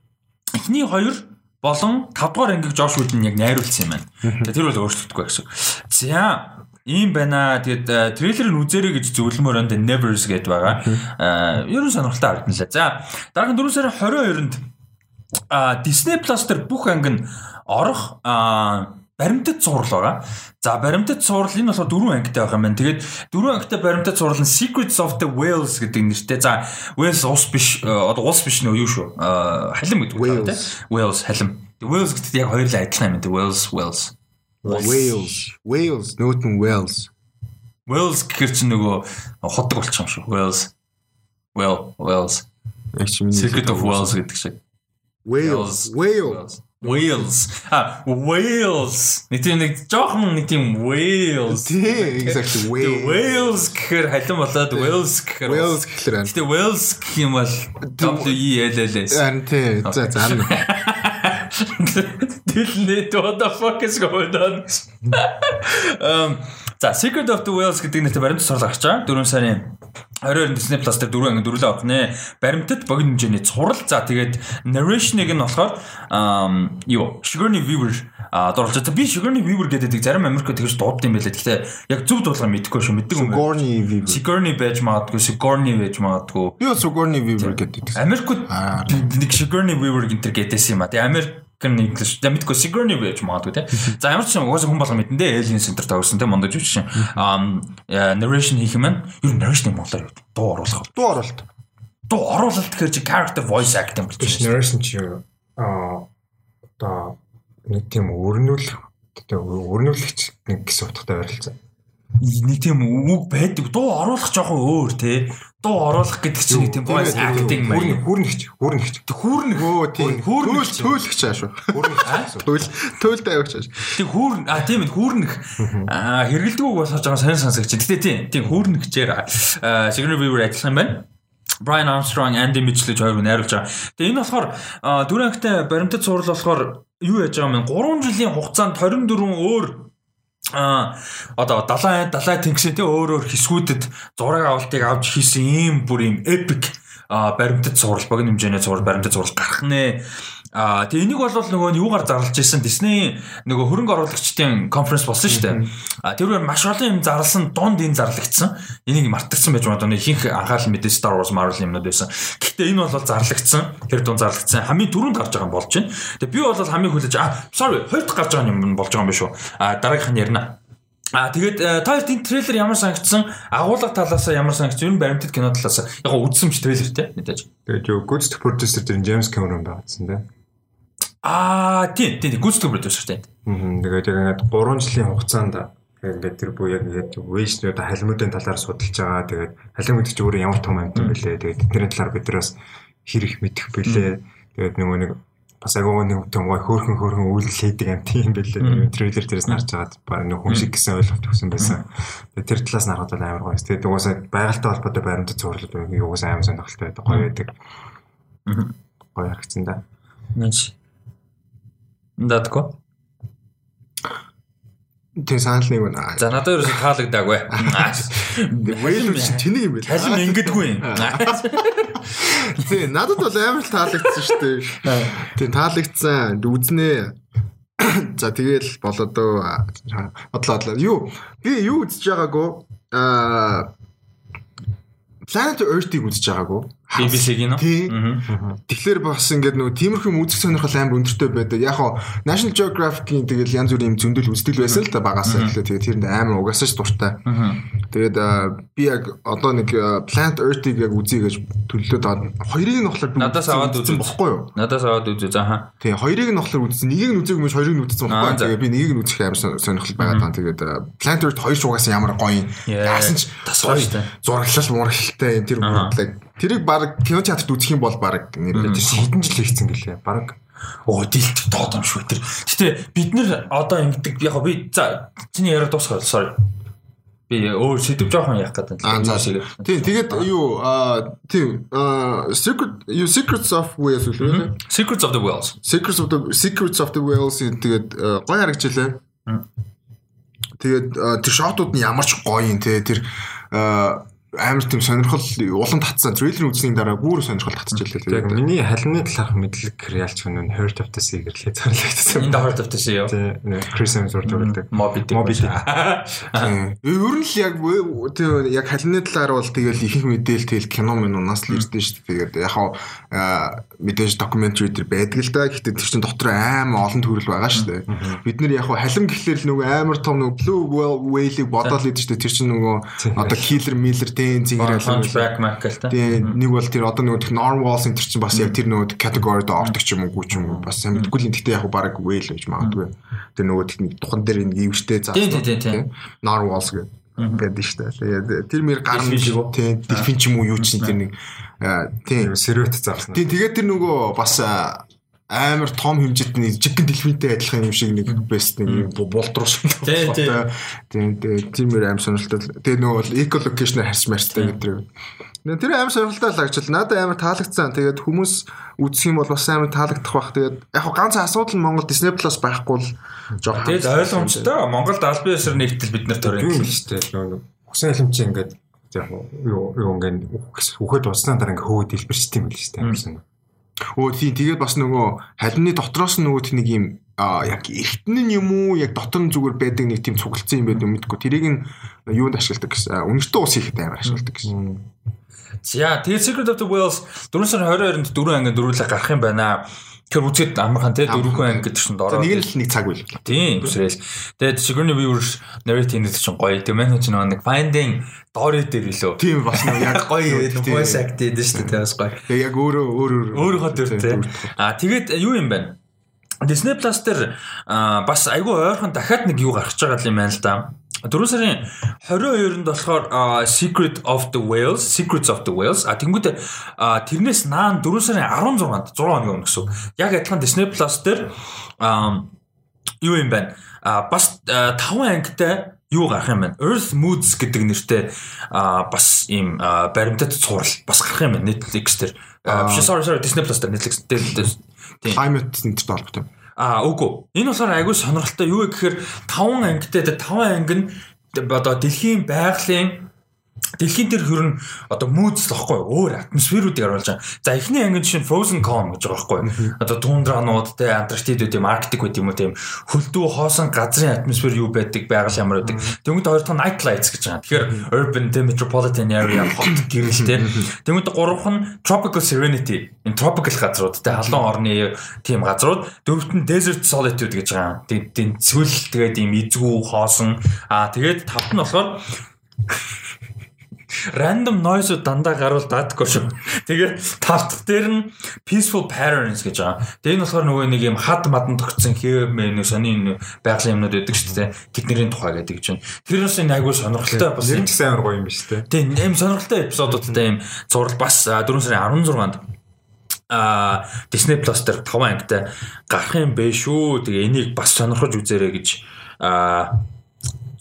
эхний хоёр болон 5 дугаар ангийг Josh Whedon яг найруулсан юм байна. Тэр бол өөрчлөгдөхгүй гэсэн. За Ийм байна. Тэгээд э, трейлерыг үзээрэй гэж зөвлөмөр энэ Nevers гэдээ байгаа. Аа, ерөн сонирхолтой харагдан лээ. За, дараагийн 4 сарын 22-нд а Disney Plus дээр бүх анги нь орох а баримтат цуврал байгаа. За баримтат цуврал энэ болохоор дөрвөн ангитай байх юм байна. Тэгээд дөрвөн ангитай баримтат цуврал нь Secrets of the Whales гэдэг нэртэй. За Whales ус биш одоо ус биш нөө юу шүү. Халим гэдэг үг тийм. Whales халим. Whales гэдэг яг хоёрлаа адилхан юм тийм. Whales Whales. Wales. Wales нөтөн Wales. Wales гэхэр чинь нөгөө ходог болчих юм шүү. Wales. Well, Wales. Secret of Wales гэдэг шиг. Wales. Wales. Wales. А Wales. Нэг тийм нэг жоохон нэг тийм Wales. Тийм, exactly Wales. Wales гэхэр халин болоод Wales гэхэр Wales гэхлээр байна. Гэтэ Wales гэх юм бол W E L L S. Харин тий. За зарна. Дэлнэ what the fuck is going on? Um за Secret of the Whales гэдэг нэртэй баримт цуглаа гарч байгаа. 4 сарын 22 Disney Plus дээр дөрөв анги дөрүлээ авах нэ. Баримтат богино хэмжээний цуврал. За тэгээд narration-ыг нь болохоор юу Sugarny Weaver а дуралж та би Sugarny Weaver гэдэг зарим Америкт тэгж дуудсан юм байлаа. Гэхдээ яг зөв дуулахыг мэдэхгүй шүү. Мэддэг юм. Sugarny Weaver. Sugarny байж магадгүй, Sugarny байж магадгүй. Би Sugarny Weaver гэдэг. Америкт нэг Sugarny Weaver гэнтэр гэдээс юм а. Тэгээ Америк American English. За мэдгүй Sigourney байж магадгүй те. За ямар ч юм угаасаа хүн болго мэдэн дээ Alien Center тавьсан те мондож үчшин. Um narration хийх юм байна. Юу narration монголоор? Дуу оруулах. Дуу оруулалт. Дуу оруулалт гэхээр чи character voice acting болж байна. Narration чи аа одоо нэг тийм өрнүүлэх тэгээ өрнүүлэгч нэг гэсэн утгатай ойрлцоо нэг тийм үг байдаг. Дуу оруулах жоохон өөр те. Дуу оруулах гэдэг чинь тийм voice acting маяг. Хүүрнэгч, хүүрнэгч. Хүүрнэг өө тийм. Хүүрнэгч төөлөгч ааш. Хүүрнэгч. Төөл төөлтэй авч ааш. Тийм хүүрн а тийм хүүрнэг. Аа хэрэгэлдэг үг болоод байгаа сайн сонсогч. Гэтэ тийм тийм хүүрнэгчээр Sigourney Weaver ажилласан юм байна. Brian Armstrong, Andy Mitchell гэж хоёр хүн найруулж байгаа. Тэгээ энэ болохоор дөрөв ангитай баримтат цуврал болохоор юу яаж байгаа юм бэ? 3 жилийн хугацаанд 24 өөр а одоо далайн далайн тэнгисийн тий өөр өөр хэсгүүдэд зураг авалтыг авч хийсэн ийм бүр ийм epic баримтат зураг богино хэмжээний зураг баримтат зураг гарах нэ А тэгээ энийг бол нөгөө нь юугаар зарлж ирсэн Disney нөгөө хөрөнгө оруулагчдын конференц болсон шүү дээ. А тэрээр маш олон юм зарласан дунд энэ зарлагдсан. Энийг мартагдсан байж магадгүй ихэнх анхаарал мэдээ Star Wars Marvel юмнууд байсан. Гэхдээ энэ бол зарлагдсан. Тэр дунд зарлагдсан. Хамгийн түрүүнд гарч байгаа юм болж байна. Тэгээ би бол хамгийн хүлээж а sorry хоёр дахь гарч байгаа юм болж байгаа юм биш үү? А дараагийнх нь ярина. А тэгээд та хоёрт энэ трейлер ямар санагдсан? Агуулга талаас ямар санагдсан? Ер нь баримтат кино талаас яг үзсэн ч трейлертэй мэдээж. Тэгээд юу Ghost producer дээр James Cameron байгаадсан тийм. Аа тийм тийм гүйцэтгэх продюсер тийм. Тэгээд яг ингээд 3 жилийн хугацаанд ингээд тэр буюу яг ингээд вэйшнүүд халимуудын талаар судалж байгаа. Тэгээд халимууд чи өөрөө ямар том амт юм бэлээ. Тэгээд тэрний талаар бид нараас хэр их мэдэх бэлээ. Тэгээд нөгөө нэг бас агуу нэг том гой хөөрхөн хөөрхөн үйлдэл хийдэг амт юм бэлээ. Трейлер дээрээс нарж байгаад баг нэг хүн шиг гэсэн ойлголт өгсөн байсан. Тэгээд тэр талаас нарахад бол амар гоё. Тэгээд угаасаа байгальтай холбоотой баримтат зурлал байг угаасаа амар сонирхолтой байдаг. Гоё байдаг. Гоё харагдсан да. Нэг Дадко. Тэг санал нэг байна. За надад ерөөсө таалагдаагүй. Вэйл чи тэнийг юм бэ? Талин ингэдэггүй юм. Тэг надад бол амар л таалагдсан шүү дээ. Тэг таалагдсан. Үзнэ. За тэгэл болоод бодлоо бодлоо. Юу би юу үзэж байгаагүй аа Planet Earth-ийг үзэж байгаагүй. BBC-ийн үү? Тэгэхээр бас ингээд нөгөө тиймэрхүү үзэх сонирхол амар өндөртэй байдаг. Яг хоо National Geographic-ийн тэгэл янз бүрийн юм зөндөл үздэг байсан л да багасаа тэгэхээр тэгээ тэрэнд амар угаасаа ч дуртай. Тэгээд би яг одоо нэг Planet Earth-ийг яг үзье гэж төлөлөөд хоёрыг нь болохоор надаас аваад үзсэн бохгүй юу? Надаас аваад үзээ зааха. Тэгээ хоёрыг нь болохоор үзсэн. Нэгийг нь үзег мөч хоёрыг нь үзсэн бохгүй. Тэгээ би нэгийг нь үзэх амар сонирхол байгаад байгаа. Тэгээд Planet Earth хоёр шугаас ямар гоё юм. Яасан ч тасгай зураглал мурагтай юм тэр бодлыг Тэрийг баг кинотеатрт үзэх юм бол баг нэр хэдэн жил хийцэн гэлээ. Баг Оо дийлт доод юм шүү тэр. Гэтэ бид нэр одоо ингэдэг яг би за чиний яриа дуусгая sorry. Би өөр сэдв жоохон яах гэдэг юм. Тийм тэгээд юу аа тийм secret you secrets of whales үлээ. Secrets of the whales. Secrets of the secrets of the whales тэгээд гоё харагчлаа. Тэгээд тэр шотууд нь ямар ч гоё юм те тэр амар тийм сонирхол улам татсан трейлер үзсний дараа бүр сонирхол татчихлаа. Яг миний халимны талаарх мэдлэг реалч хүн нь Heart of the Sea гэрлээ зарлагдсан. Энэ Heart of the Sea юу? Тийм. Chris Hemsworth гэдэг. Moby Dick. Moby Dick. Ер нь л яг тийм яг халимны талаар бол тэгэл их их мэдээл тэгэл кино мөн унаас л ирдэ шүү дээ. Тэгээд яг хаа мэдээж докюментари дээр байдаг л да. Гэхдээ тэр чинь дотор амар олон төрөл байгаа шүү дээ. Бид нэр яг халим гэхлээр л нөгөө амар том нөгөө Blue Whale-ийг бодоод идэв шүү дээ. Тэр чинь нөгөө одоо Killer Miller тийм зингэр back Mac гэл та. Тийм нэг бол тэр одоо нөгөө Normal Center чинь бас яг тэр нөгөө категорид ордог ч юм уу ч юм уу бас сайн мэдгүй л гэхдээ яг баг Whale гэж магадгүй. Тэр нөгөө техник тухан дээр нэг ивчтэй заасан. Normal гэдэг гэдэг нь шүү дээ. Тэр мэр гарна тийм дельфин ч юм уу юу ч тэр нэг тийм сервет заасан. Тийм тэгээд тэр нөгөө бас амар том хэмжээтэй жигэн дэлхийтэй адилхан юм шиг нэг бест нэг болдруу шиг. Тийм тийм мэр аим сонирхолтой. Тэгээ нөгөө эколокейшнээр харьс марьстай гэдэг. Тэр амар сонирхолтой л агчил. Надад амар таалагдсан. Тэгээд хүмүүс үзэх юм бол бас амар таалагдах бах. Тэгээд яг ганц асуудал нь Монгол Disney Plus байхгүй л жоохон. Тэгээд ойлгомжтой. Монголд албан ёсоор нэгтэл бид нарт төрөө юм шүү дээ. Усан хэлэмч ингээд яг юу юу ингээд үхэд уснаа дараа ингээд хөөд дэлбэрчтэй юм л шүү дээ. Өө тийм тэгээд бас нөгөө халины дотроос нь нөгөө нэг юм а яг эртэн нь юм уу яг дотор нь зүгээр байдаг нэг тийм цуглацсан юм байдаг мэдгүй тэрийг нь юунд ашигладаг гэсэн үнэртөө ус хийхэд амар ашигладаг гэсэн. За тэгээд Secret of the Whales 4 сарын 22-нд дөрөв анги дөрүүлээ гарах юм байна. Тэр үзэд амархан те дөрвөн анги гэдэг чинь дороо. Нэг л нэг цаг үйл. Тийм үсрээл. Тэгээд Sigourney Weaver narrate хийх чинь гоё. Тэгээд манай чинь нэг finding Dory дээр илүү. Тийм бас нэг яг гоё гэдэг. Voice act гэдэг шүү дээ бас гоё. Тэгээд яг өөрөө өөрөө өөрийнхөө төр те. А тэгээд юу юм бэ? Disney Plus дээр бас айгүй ойрхон дахиад нэг юу гарч байгаа юм байна л да. 4 сарын 22-нд болохоор Secret of the Whales, Secrets of the Whales а тэнгууд тэрнээс наан 4 сарын 16-нд 6 хоногийн өмнө гэсэн. Яг адилхан Disney Plus дээр юу юм бэ? А бас 5 ангитай юу гарах юм байна? Earth Moods гэдэг нэртэй бас ийм баримтат цуврал бас гарах юм байна Netflix дээр. Биш sorry sorry Disney Plus дээр Netflix дээр Climate Center толготой. А үгүй. Энэ болохоор айгүй сонирхолтой юу гэхээр 5 ангитай 5 анги нь одоо дэлхийн байгалийн Дэлхийн дээр хөрн одоо moods тахгүй өөр атмосферуудыг оруулж байгаа. За эхний ангид шин Frozen Con гэж байгаа байхгүй. Одоо тундранууд те Антарктидүүд юм Арктик гэдэг юм уу тийм хөлдөө хоосон газрын атмосфер юу байдаг, байгаль ямар байдаг. Тэнгүүд хоёр дахь нь night lights гэж байгаа. Тэгэхээр urban те metropolitan area хот гэрэл те. Тэнгүүд гурав нь tropical serenity. Энэ tropical газрууд те халуун орны тийм газрууд. Дөрөвт нь desert solitude гэж байгаа. Тэгээд тэнцвэл тэгээд ийм эзгүй хоосон аа тэгээд тавт нь болохоор random noise дандаа гарвал даадаггүй шүү. Тэгээ тавт дээр нь peaceful patterns гэж байгаа. Тэгээ энэ болохоор нөгөө нэг юм хад мадан тогтсон хэв мэн сони байгалийн юмнууд байдаг шүү дээ. Тэдний тухай гэдэг чинь. Тэр бас энэ айгүй сонирхолтой бас ч амар гоё юм биш үү? Тийм ийм сонирхолтой эпизодуудтай ийм зураг бас 4 сарын 16-нд а Disney Plus дээр 5 ангитай гарах юм бэ шүү. Тэгээ энийг бас сонирхож үзээрэй гэж а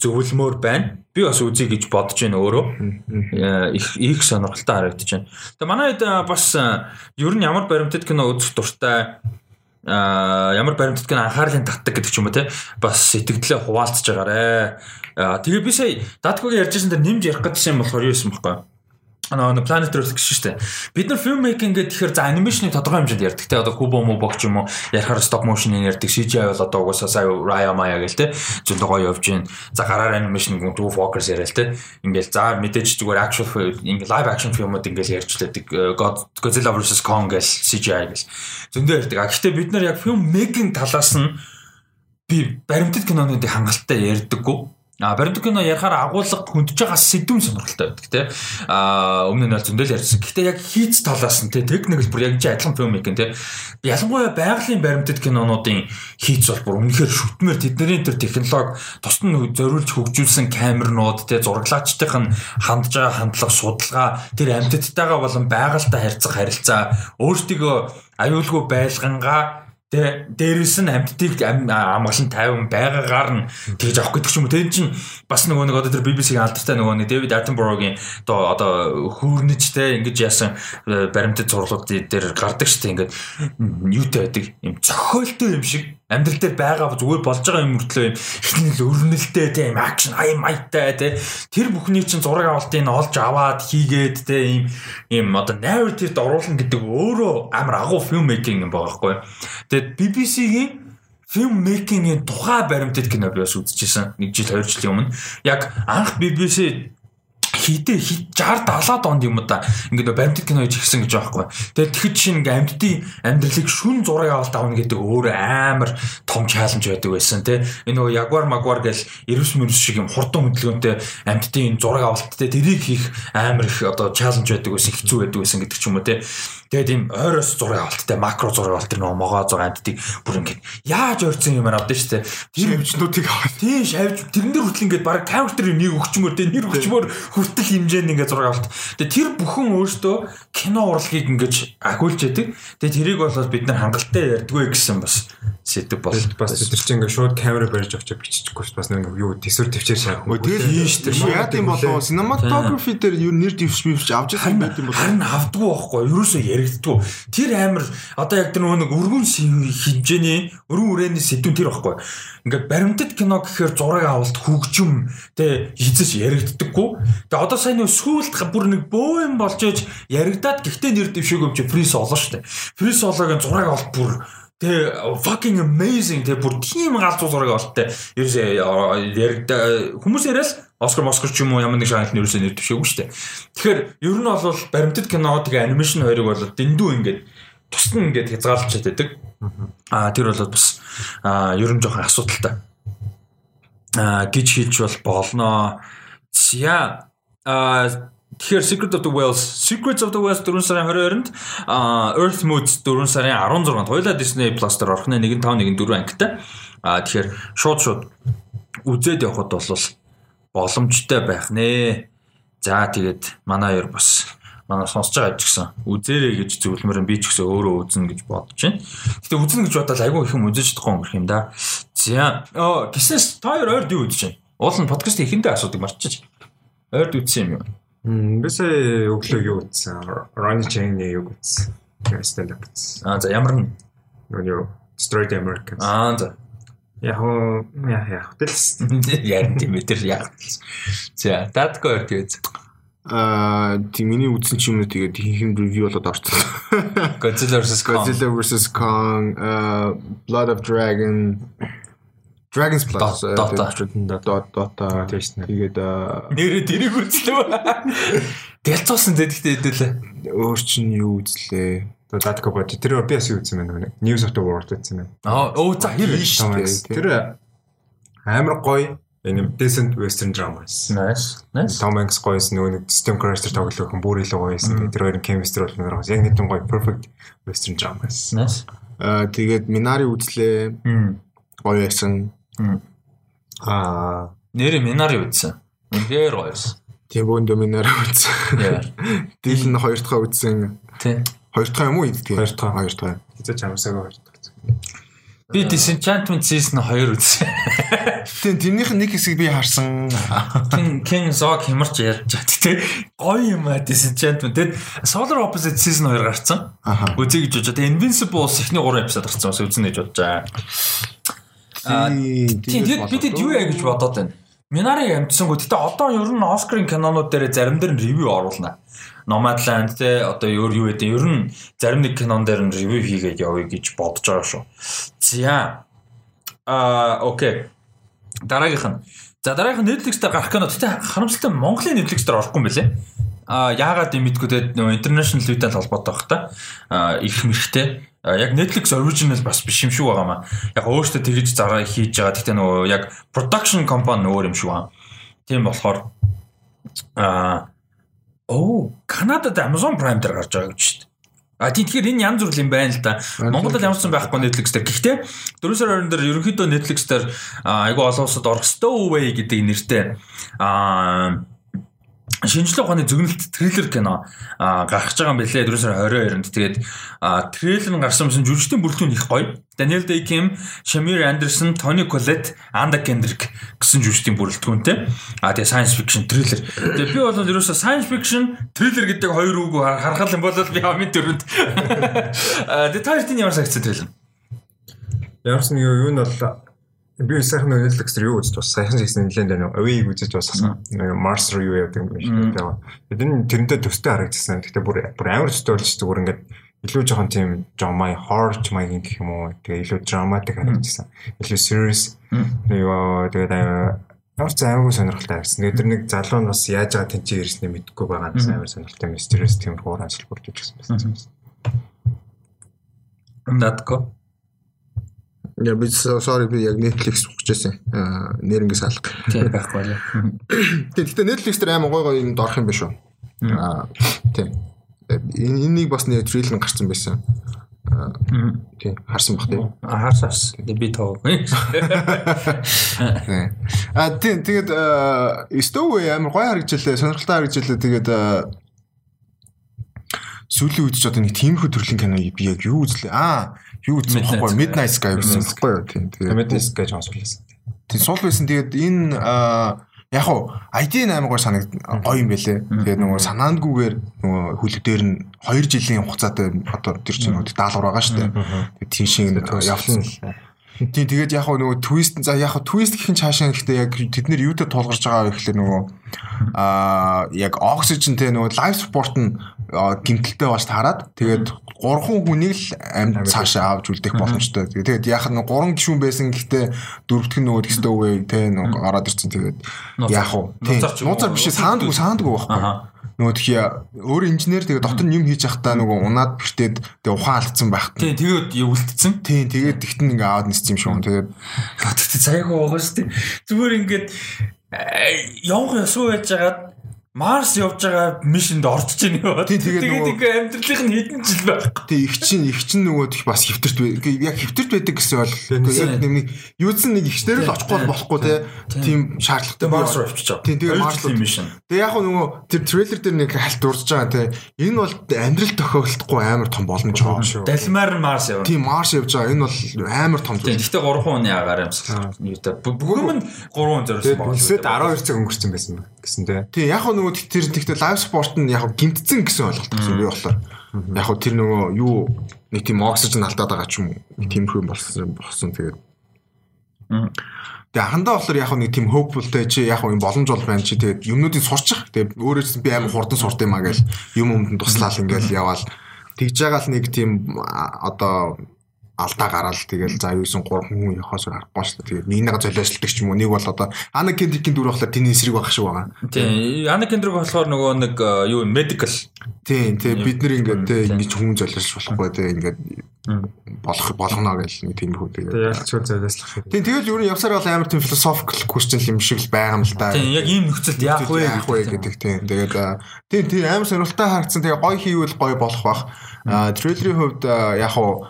зөвлөмөр байна. Би бас үзье гэж бодож байна өөрөө. Их их сонирхолтой харагдаж байна. Тэгээ манайд бас ер нь ямар баримтат кино үзэх дуртай а ямар баримтат кино анхаарлын татдаг гэдэг ч юм уу те бас сэтгэлдээ хуваалцж байгаарэ. Тэгээ би сая датгогийн ярьжсэн дээр нэмж ярих гэсэн юм болохоор юу юм бэ? Нөгөө Planet Earth гэж шүү дээ. Бид нар film making гэдэг тэгэхээр за анимашны тодорхой хэмжээнд ярьдаг те одоо Kubo Mo богч юм уу ярихаар stop motion-ийг ярьдаг CGI бол одоо угаасаа сая Raya Maya гэл те зөндөө гоё явж гин. За гараар анимашн two focus яриа л те. Ингээл за мэдээж зүгээр actual ингээл live action filmуд ингээл ярьж лээдэг Godzilla vs Kong гэл CGI гэл зөндөө ярьдаг. А гэхдээ бид нар яг film making талаас нь би баримтат кинонуудыг хангалттай ярьдаггүй А баримт кино ярахаар агуулга хөндөж байгаа сэдвүүн сонирхолтой байдаг тий. А өмнө нь бол зөндөл ярьсан. Гэхдээ яг хийц талаас нь тий техникэл бүр яг чи адилхан фильм мэг тий. Ялангуяа байгалийн баримтат кинонуудын хийц бол бүр үнэхээр шүтмээр тэдний тэр технологи тусад нь зориулж хөгжүүлсэн камернууд тий зураглаачдын хандж байгаа хандлага судалгаа тэр амьтадтайгаа болон байгальтай харьцах харилцаа өөртөө аюулгүй байлгангаа Тэ дээрэс нь амьдтыг амгалан тайван байгаагаар нь тэгж авах гэдэг ч юм уу. Тэр чинь бас нөгөө нэг одоо тэр BBC-ийн алдартай нөгөө нэг Дэвид Attenborough-гийн одоо одоо хүүрнэж те ингэж яасан э, баримтат зурлууд дээр гардаг штэ ингээд юутай байдаг юм цохиолтой юм шиг амьдрал дээр байгаа зүгээр болж байгаа юм мөртлөө юм. Ихний л өрнөлттэй тийм акшн ай майтай тий тэр бүхний чинь зураг авалтыг олж аваад хийгээд тий ийм ийм одоо narrative оруулна гэдэг өөрөө амар агуу фильм мейкинг юм байгаа байхгүй. Тэгээд BBC-гийн фильм мейкингийн тухай баримтат кино би бас үзчихсэн нэг жил хоёр жилийн өмнө. Яг анх BBC хитэ 60 70 онд юм да ингээд баримтат кино хийж ирсэн гэж байхгүй. Тэгээд тэгэхэд чинь ингээд амьдтын амьдралыг шүн зураг авалт авна гэдэг өөр амар том чаленж байдаг байсан тий. Энэ нөгөө ягвар магвар гэл эрвс мөрс шиг юм хурдан хөдөлгөөнтэй амьдтын зураг авалт тий тэрийг хийх амар их одоо чаленж байдаг байсан хэцүү байдаг байсан гэдэг ч юм уу тий. Тэгээд ийм ойроос зураг авалттай макро зураг авалт тэр нөгөө могоо зураг амьдтыг бүр ингээд яаж ойрцсон юм авдаа шүү дээ. Тэр хэмжнүүдийг аваад тий шавж тэрэн дээр хүртэл ингээд баг камер дээр нэг өгчмөр тий нэр өгчмөр хүртэл хэмжээнд ингээд зураг авалт. Тэгээд тэр бүхэн өөртөө кино урлагийг ингээд агуулж яадаг. Тэгээд тэрийг бол бид нар хангалттай ярьдгүй гэсэн бас сэдв бол бас бид чинь ингээд шууд камера барьж авч биччихгүй бас нэг юу төсвөр төвчээр шаа. Тэгээд тийм шүү дээ. Яа гэм болоо cinematography дээр юу нэр дэвшмивч авч байгаа юм байт юм бол харин авдгүй байхгүй. Ерөөсөө яригддгүй. Тэр амир одоо яг тэр нэг өргөн хэмжээний өргөн үрээний сэдвүүн тэр байхгүй. Ингээд баримтат кино гэхээр зураг авалт хөгжим тэ хизэж яригддаггүй. Тэгээ одоо сайн нэг сүулт бүр нэг бөө юм болж ээж яригдаад гэхдээ нэр дэвшээгүй юм чи фрис олоо штэ. Фрис олоогийн зураг авалт бүр Тэ fucking amazing тэ бүр тийм галзуу зураг болтой. Ерөөсөө яригда хүмүүс яриас Оскар Москор ч юм уу ямар нэг шагналт нь ерөөсөө нэр төвшөөгүй шүү дээ. Тэгэхээр ер нь бол баримтат кино тэгээ анимашн хоёрыг бол дэндүү ингээд тусна ингээд хязгаарлаж чаддаг. Аа тэр бол бас ер нь жоохон асуудалтай. Аа гэж хэлж бол болно. За аа Тэгэхээр Secret of the Whales, Secrets of the Whales 4 сарын 22-нд, Earth Moods 4 сарын 16-нд хоёулаа Disney Plus дээр орох нэ 1.5 1.4 ангитай. Аа тэгэхээр шууд шууд үзээд явхад бол боломжтой байх нэ. За тэгээд манай хоёр бас манай сонсож байгаа ч гэсэн үзээрэй гэж зөвлөмөр би ч гэсэн өөрөө үзнэ гэж бодож байна. Гэтэ үзнэ гэж бодоод айгүй их юм үзэж чадахгүй юм юм да. За оо гиснэс та хоёр ойрд юу үзэж байна? Уул нь подкаст ихэндээ асуудаг марчиж. Ойрд үзсэн юм юу? Бисээ өглөө юу утсан? Ronnie Chang-ийн юу утсан? Stand up. Аа за ямар нөгөө Destroy the Americans. Аа за. Яг уу яах яах тэл. Ярин тийм ээ тэр яг. За, датко өрт үз. Аа тийм миний үзсэн ч юм уу тэгээд хийх ревю болоод орсон. Godzilla vs Kong. Godzilla vs Kong, uh, Blood of Dragon, Dragon's Blood, Dota. Dota, Dota. Нэ. Тэгээд Нэрээ тэрийг үзлээ. Дэлцуусан зэдэгтэй хэдүүлээ. өөр чинь юу үзлээ? Датко бод. Тэр би бас юу үзсэн байна нэг. News of the World үзсэн байна. Аа, өө за хэр. Тэр амар гоё энэ decent western drama байсан. Nice. Nice. Tom Hanks гоёс нөгөө нэг System Crasher тоглох хүн бүр илүү гоё байсан. Тэр хоёрын chemistry бол нэр яг нэг тийм гоё perfect western drama байсан. Nice. Аа тэгээд Minari үзлээ. Мм. Гоё байсан. Аа Нэрээ Минари үзсэн. Үнээр гоёс. тийм бөөндө Minari үзсэн. Дийл нь хоёр дахь үзсэн. Тэ. Хоёр дахь юм уу? Тийм. Хоёр дахь. Хоёр дахь. Хэзээ чамсаагаа хоёр дахь. Би Disenchantment season 2 үзсэн. Тийм тэрнийх нь нэг хэсгийг би харсан. King King Zog хямарч ярьж байгаа тэ. Гоё юм аа Disenchantment. Тэгэд Solar Opposite season 2 гарцсан. Үзье гэж бодож. Тэгээ Invincibles эхний 3 эпизод гарцсан. Үзнэ гэж бодож байгаа. Тийм тэгэд бидэд юу яа гэж бодоод байна. Минари амтсангүй. Гэтэ одоо ер нь Оскарын кинонууд дээр зарим дээр нь ревю оруулна. Nomadland те одоо ер юу гэдэг ер нь зарим нэг кинон дээр нь ревю хийгээд явъя гэж бодож байгаа шүү. За. Аа окей. Дараагийнх нь. За дараагийнх нь Netflix дээр гарах кино. Гэтэ харамсалтай Монголын Netflix дээр орохгүй юм байлээ. А яагаад юм мэдгүй те нөгөө international level холбоотой байх та. А их мэрхтэй. Яг Netflix original бас биш юм шүү байгаамаа. Яг өөртөө тэгж зараа хийж байгаа. Гэтэ нөгөө яг production company өөр юм шүү байгаа. Тийм болохоор а оо Канадад Amazon Prime дээр гарч байгаа гэж шүү дээ. А тийм тэгэхээр энэ янз бүр юм байна л да. Монголд ямар ч юм байхгүй Netflix дээр. Гэхдээ 4 сарын 20 дээр ерөнхийдөө Netflix дээр айгүй олон улсад орох Stowaway гэдэг нэртэй а шинжлэх ухааны зөгнөлт трейлер кино гарч байгаа юм билээ 4 сарын 22-нд. Тэгээд трейлер нь гарсан юмсан жүжигчдийн бүрэлдэхүүн их гоё. Daniel Day-Kim, Shamir Anderson, Tony Collette, Anda Kendrick гэсэн жүжигчдийн бүрэлдэхүүнтэй. А тэгээ science fiction трейлер. Тэгээ би бол ерөөсөө science fiction трейлер гэдэг хоёр үг харахад юм бол би амын дөрөнд. А тэгээ та хоёрын ямар сагцсан трейлер? Ямарс нэг юу нь бол би сайхан Netflix юу үзэж бас сайхан сайхан нэлээд байна. Away үзэж. Нэг Mars руу юу яадаг юм шиг байгаа. Тэгээд энэ тэрэндээ төстэй харагдсан. Гэхдээ бүр бүр амар төстэй болж зүгээр ингээд илүү жоохон тийм жомай хорч маягийн гэх юм уу. Тэгээ илүү драматик харагдсан. Илүү serious. Юу тэгээд ямар ч аймаггүй сонирхолтой байсан. Тэгээд тэр нэг залуу нь бас яаж байгаа тэнцээ ирснээ мэдэхгүй байгаа нь амар сонирхолтой mysterious тийм хуурай ажил бүрдэж гисэн байсан. Надко. Я би sorry би яг Netflix ухчихсан. Аа нэрнгээ салах. Тийм байхгүй лээ. Тийм гэхдээ Netflix дээр амар гой гой юм дорох юм биш үү? Аа тийм. Энийг бас нэг трейлер гарсан байсан. Аа тийм харсан бах тийм. А харсаас. Би тоо. А тийм тэгээд Stowaway амар гой харагдчихлаа, сонирхолтой харагдчихлаа. Тэгээд сүүлийн үед ч одоо нэг тиймэрхүү төрлийн кино би яг юу үзлээ? Аа, юу үзсэн баггүй Midnight Sky үзсэн баггүй юу? Тийм. Comedies гэж онцлуулсан. Тийм суул байсан. Тэгээд энэ яг уу ID амар гой санагд гоё юм бэлээ. Тэгээд нөгөө санаандгүйгээр нөгөө хүлэг дээр нь 2 жилийн хугацаатай одоо тэр чинь нөгөө даалгавар байгаа шүү дээ. Тэгээд тийм шиг явсан. Тийм тэгээд яг нөгөө твист за яг твист гэх нь цаашаа гэхдээ яг тэд нэр юутай тулгарч байгаа вэ гэхэлээ нөгөө аа яг оксижен те нөгөө лайв спорт нь гимтэлтэй бааш таарад тэгээд гурван хүнийг л амьд. цаашаа авч үлдэх боломжтой. Тэгээд яг нь гурван гишүүн байсан гэхдээ дөрөвдөх нь нөгөө тэстэй үгүй те нөгөө гараад ирсэн. Тэгээд яг уу? нууцар биш саандгүй саандгүй байхгүй нөгөө тхий өөр инженер тэгээ дотор юм хийж явахдаа нөгөө унаад бэртээд тэгээ ухаан алдсан байх. Тийм тэгээд үлдсэн. Тийм тэгээд тэгтэн ингээ аваад ниссэн юм шүү. Тэгээд тэгтээ цайгаа байгаа шүү дээ. Зүгээр ингээд явах ясуу байж байгаад Марс явж байгаа мишинд орж ийн юу. Тийм тэгээд тэгээд ингээ амьдралынх нь хэдэн жил байхгүй. Тийм их чинь их чинь нөгөө их бас хэвтэрт яг хэвтэрт байдаг гэсэн бол яг нэг юудсан нэг ихчнэр л очихгүй болохгүй тийм шаардлагатай Марс руу байгаа. Тийм тэгээд Марс руу мишин. Тэгээ яг нөгөө тэр трейлер дээр нэг хальт дурдж байгаа те энэ бол амьдрал тохиолдохгүй амар том боломж байгаа шүү. Далмаар Марс явна. Тийм Марс явж байгаа. Энэ бол амар том зүйл. Гэхдээ 3 хүн яагаар юмсах. Бүгэн нь 3 хүн зориулсан байна. Эсвэл 12 цаг өнгөрцөн байсан гэсэн те. Тийм яг нөгөө тэр тэгтээ лайв спорт нь яг гимтцэн гэсэн ойлголт гэсэн би болохоор. Яг тэр нөгөө юу нэг тийм оксижен алдаад байгаа ч юм уу. Нэг тиймэрхүү болсон болсон тэгээд. Тэгээ хандаа болохоор яг нэг тийм hopefulтэй чи яг юм боломж бол байна чи тэгээд юмнуудыг сурчих. Тэгээд өөрөө би амар хурдан сурд юм а гэл юм өмдөнд туслаал ингээл яваал тэгж байгаа л нэг тийм одоо алдаа гараал тэгэл за юусэн 3 хүн яхаас харахгүй шүү дээ. Тэгээд нэг нэг золиослдог ч юм уу. Нэг бол одоо Ана Кендрикийн дүр болохоор тэний эсрэг байх шиг байгаа. Тийм. Ана Кендрик болохоор нөгөө нэг э, юу medical. Тийм. Тэгээ бид нэр ингээд те ингэж хүн золиослж болохгүй те ингээд болох болгоно гэж нэг тийм хүү тэгээд ялч чөл золиослох шиг. Тийм. Тэгэл нь явсаар бол амар тийм philosophical question юм шиг л байгаа юм л да. Тийм. Яг ийм нөхцөлд яах вэ яах вэ гэдэг тийм. Тэгээд тийм тийм амар сонирхолтой харагдсан. Тэгээ гоё хийвэл гоё болох бах. А трейлерийн хувьд яг уу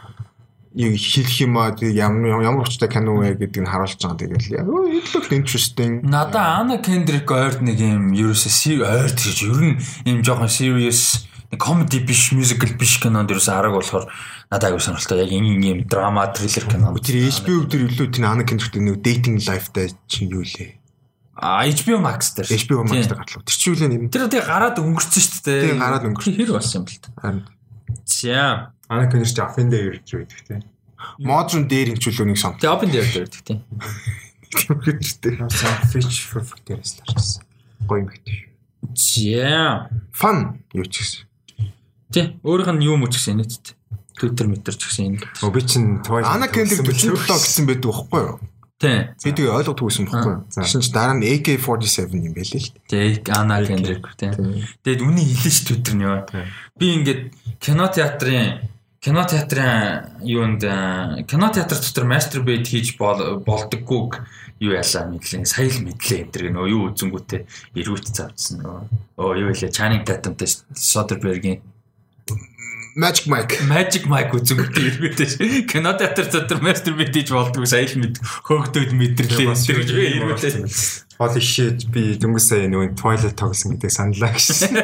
яг хэлэх юм аа ямар ямар учиртай кино вэ гэдгийг нь харуулж байгаа. Тэгэл яг it looked interesting. Надаа Ана Кендрик ойрд нэг юм ерөөсөө ойрд гэж ер нь юм жоохон serious comedy биш musical биш кинонд ерөөсөө арга болохоор надад аягүй сонирхолтой. Яг энэ юм драма триллер кино. Тэр HBO дээр илүү тэр Ана Кендрик нэг dating life-тай чинь юу лээ? А HBO Max дээр. HBO Max дээр гартлаа. Тэр чинь юу лээ юм? Тэр тэгээ гараад өнгөрцөн шүү дээ. Тэгээ гараад өнгөрсөн. Хэр болсон юм бэл та. За Кенер чи Афин дээр ирж байдаг тийм. Модерн дээр хэмжүүлөө нэг сон. Тэгээ Open дээр байдаг тийм. Тэгвэрчтэй. Fetch Perfect дээрээс тарчсан. Гоё юм хэвчээ. За. Fun юу ч гэсэн. Тий, өөрийнх нь юу мөч гэсэн нэт. Twitter метр ч гэсэн энэ. Өө би чин Twilight Кенер 47 гэсэн байдаг байхгүй юу? Тий. Тэгээ ойлгохгүй байсан байхгүй юу? Чи дараа нь AK47 юм байлээ л. Тий, Кендрик тий. Тэгээд үний хэлэн ш Twitter нь юу. Би ингээд кино театрын кино театрын юунд кино театр дотор masturbate хийж болдоггүйг юу яалаа мэдлээ сая л мэдлээ энэ төр нөө юу үзэнгүүтээ эргүүт завдсан нөө оо юу вэ Channing Tatum-тай Soderbergh-ийн Magic Mike. Magic Mike үзэнгүүтээ эргүүтээ кино театр дотор masturbate хийж болдгоо сая л мэд хөөгдөд мэдэрлээ энэ төр эргүүтээ Хоол ишээд би дөнгөж сая нөгөө Twilight тоглосон гэдэг саналаа гэсэн.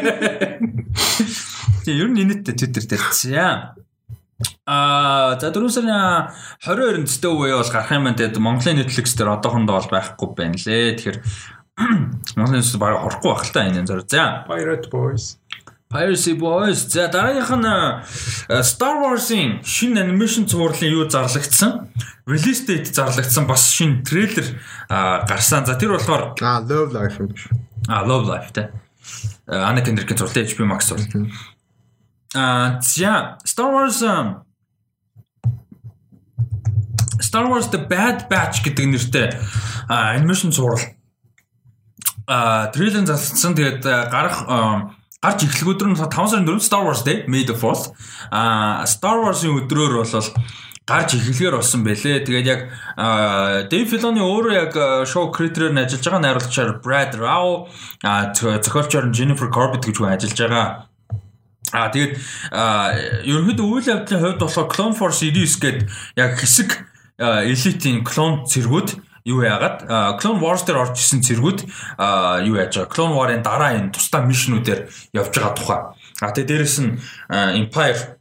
Тийм ер нь инээдтэй Twitter дээр. За. Аа за 4 сарын 22-нд төстэй үе бол гарах юм байна. Монголын Netflix дээр одоохондоо бол байхгүй байна лээ. Тэгэхээр Монголын Netflix баг орохгүй байх л та энэ зөр. За. Pirate Boys. Piracy Boys. За дараагийнх нь Star Wars-ын шинэ анимашн цувралын юу зарлагдсан? Release date зарлагдсан бас шинэ трейлер гарсан. За тэр болохоор аа Love Life юм биш. Аа Love Life тэ. Anna Kendrick-ийн зурлал HBO Max бол. Аа за Star Wars Star Wars The Bad Batch гэдэг нэртэй анимашн цуврал а трейлер зарлагдсан. Тэгээд гарах гарч эхлэх өдөр нь 5 сарын 4 Star Wars Day May the 4th а Star Wars-ын өдрөөр бол гарч эхлэхээр болсон байлээ. Тэгээд яг Dave Filoni өөрөө яг шоу creator-ээр нь ажиллаж байгаа найруулагчаар Brad Rao зохиолчоор Jennifer Corbett гэж хүн ажиллаж байгаа. А тэгээд ерөнхийдөө үйл явдлын хувьд болохоор Clone Force 99 гээд яг хэсэг элитийн клон цэргүүд юу яагаад Clone Wars дээр орж исэн цэргүүд юу яаж байгаа Clone War-ын дараа энэ тусдаа мишнүүдээр явж байгаа тухай. А тэгээ дээрэс нь Empire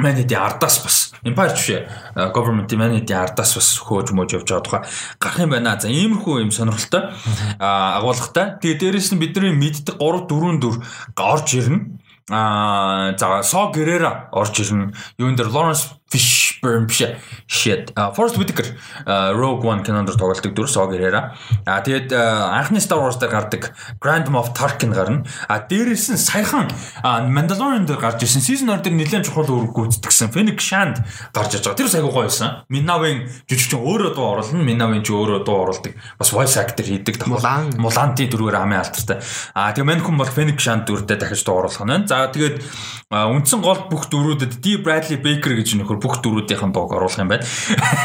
Manity ардаас бас Empire ч government Manity ардаас бас хөөж мөөж явж байгаа тухай гарах юм байна. За иймэрхүү юм сонирхолтой агуулгатай. Тэгээ дээрэс нь бидний мэддэг 3 4 4 орж ирнэ. Аа за Со Герера орж ирнэ. Юун дээр Lawrence Fishburne биш shit. Forrest Whitaker Rogue One кинонд тоглолдог дүр Со Герера. А тэгээд анхны Star Wars дээр гардаг Grand Moff Tarkin гарна. А дээрээс нь саяхан Mandalorian дээр гарч ирсэн season 2 дээр нэлээд чухал үүрэг гүйцэтгэсэн Fennec Shand гарч иж байгаа. Тэр сайгүй гоё байсан. Minavin жүжигчин өөрөө дуу оруулна. Minavin ч өөрөө дуу оруулдаг. Бас voice actor хийдэг. Мулан Муланти дүрээр амын алдартай. А тэгээ мань хүн бол Fennec Shand дүрдээ дахиж дуу оруулах нь. За тэгээд үндсэн гол бүх дүрүүдэд D Bradley Baker гэж нөхөр бүх дөрүүдийнхэн дууг оруулах юм байна.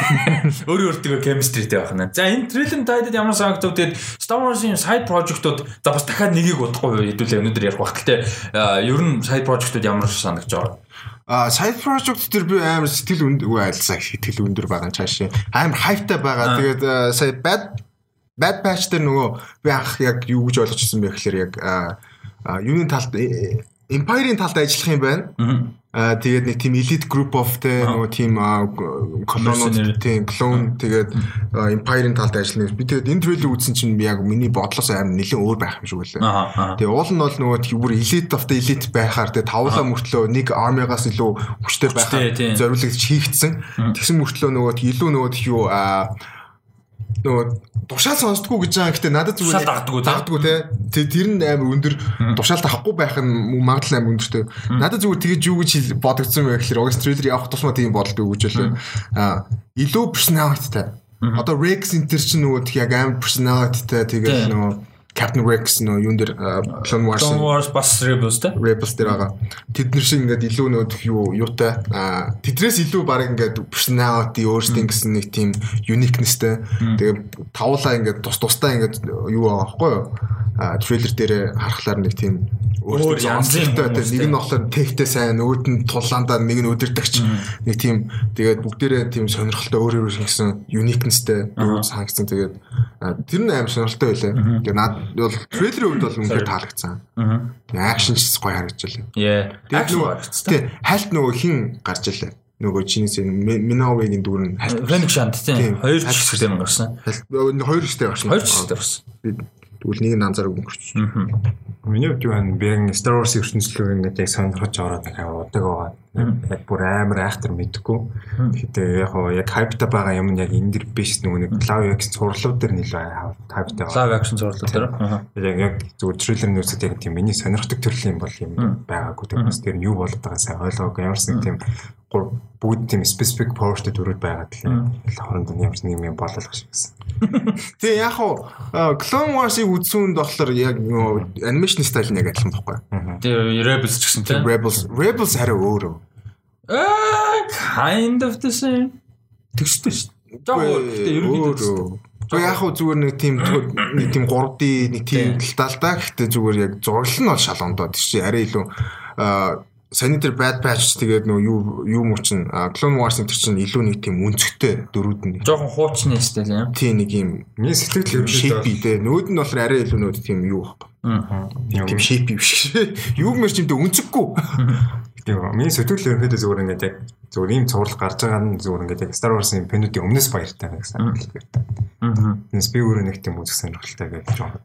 Өөрөө өөртөө chemistryтэй байх нь. За энэ трейлер тайдад ямар санагдав тэгээд Star Wars-ийн side project-ууд за бас дахиад нэгийг удахгүй хэдүүлээ өнөөдөр ярих. Гэтэ ер нь side project-ууд ямар санагдаж байгаа? А side project төр би амар сэтгэл үгүй айлсаа сэтгэл өндөр байгаа цаашаа амар хайптай байгаа. Тэгээд сая bad bad batch дээр нөгөө би анх яг юу гэж ойлгочихсон бэ гэхээр яг юуны талд Empire-ийн талд ажиллах юм байна. Аа тэгээд нэг тийм elite group of те нөгөө тийм колонууд тийм clone тэгээд Empire-ийн талд ажиллана. Би тэгээд энэ трейлер үзсэн чинь яг миний бодлоос амар нэлээд өөр байх юм шиг байлаа. Тэгээд уул нь бол нөгөө бүр elite of the elite байхаар тэгээд тавлаа мөртлөө нэг army-гаас илүү хүчтэй байхаар зориулагдж хийгдсэн. Тэгсэн мөртлөө нөгөө илүү нөгөө юу аа нөгөө тушаал сонсдгоо гэж байгаа. Гэтэ надад зүгээр дагддггүй дагддггүй те. Тэр нь амар өндөр тушаал авахгүй байх нь магадлал амар өндөртэй. Надад зүгээр тэгэж юу гэж бодогдсон байх гэхээр угс трейлер явах тусмаа тийм бодолтой өгч байлаа. Аа илүү personality-тай. Одоо Rex Inter чинь нөгөө яг амар personality-тай тэгээд нөгөө Captain Rex нөө юун дээр Clone Wars Clone Wars бас Rebels те? Rebels дээр байгаа. Тэд нар шиг ингээд илүү нөө юу юутай? А тэдрээс илүү баг ингээд personality өөрсдийн гэсэн нэг тийм uniquenessтэй. Тэгээ тавлаа ингээд тус тустай ингээд юу байгаа байхгүй юу? А трейлер дээр харахаар нэг тийм өөр янзтай нэг нь болохоор техтэй сайн нөгөөд нь тулаандаа нэг нь өдөрдөгч. Нэг тийм тэгээд бүгдээрээ тийм сонирхолтой өөр өөр гэсэн uniquenessтэй санагдсан. Тэгээд тэр нь аим сонирхолтой байлаа. Тэгээд над бол трейлерийн үед бол үнэхээр таалагдсан. Аа. Акшн ч гоё харагдчихлаа. Яа. Тэгээд нөгөө хальт нөгөө хин гарч илээ нөгөө чинээс Миновигийн дүр нь Феникс шанд тийм хоёр ч хэсэгтэй гарсан. Хоёр хэсэгтэй гарсан. Хоёр хэсэгтэй гарсан. Тэгвэл нэг нь анзаараг өнгөрч. Миний хувьд юу байна? Би яг Star Wars ертөнцлөг ингээд яг сонирхож ороод нэг удаг байгаа. Яг бүр амар айхтар мэдгүй. Тэгэхээр яг хоо яг хайпта байгаа юм яг энэ дэр биш нөгөө нэг Live Action цуурлууд дэр нэлээ хайпта байгаа. Live Action цуурлууд дэр. Яг яг зүгээр трейлер нөөцөд яг тийм миний сонирхдаг төрлийн бол юм байгаагүй. Тэгэхээр тэр нь юу болоод байгаа сайн ойлгоогүй. Ямарсан тийм бүгд тийм specific powerтэй төрөд байгаад л хооронд нь ямар нэг юм бололох шиг гэсэн. Тэгээ яг хуу Clone Wars-ыг үзсүүнд болохоор яг нөгөө animation style нь яг адилхан байхгүй. Тэгээ Rebels ч гэсэн тийм. Rebels Rebels арай өөр. Аа kind of the same. Тэгштэй шүү. Тэгээ ерөнхийдөө Тэг яг хөө зүгээр нэг тийм нэг тийм 3D нэг тийм талтаа л да. Гэхдээ зүгээр яг зураглал нь бол шалгондоо. Чи арай илүү Senator Bad Batch тэгээд нөө юу юу мөчин Clone Wars энэ чинь илүү нэг тийм өнцгтэй дөрүүд нь. Жохон хуучны стил юм. Тийм нэг юм. Миний сэтгэл shape дээ. Нөөд нь болохоор арай илүү нөөд тийм юу байхгүй. Аа. Тийм shape биш. Юу мэр чимдээ өнцөггүй. Тийм. Миний сэтгэл ерөнхийдөө зүгээр ингээд яг зүгээр ийм цуврал гарч байгаа нь зүгээр ингээд яг Star Wars-ын фэнүүдийн өмнөөс баяртай байх санагдал байна. Аа. Тэс би өөрөө нэг тийм үзэх сонирхолтой гэж бодлоо.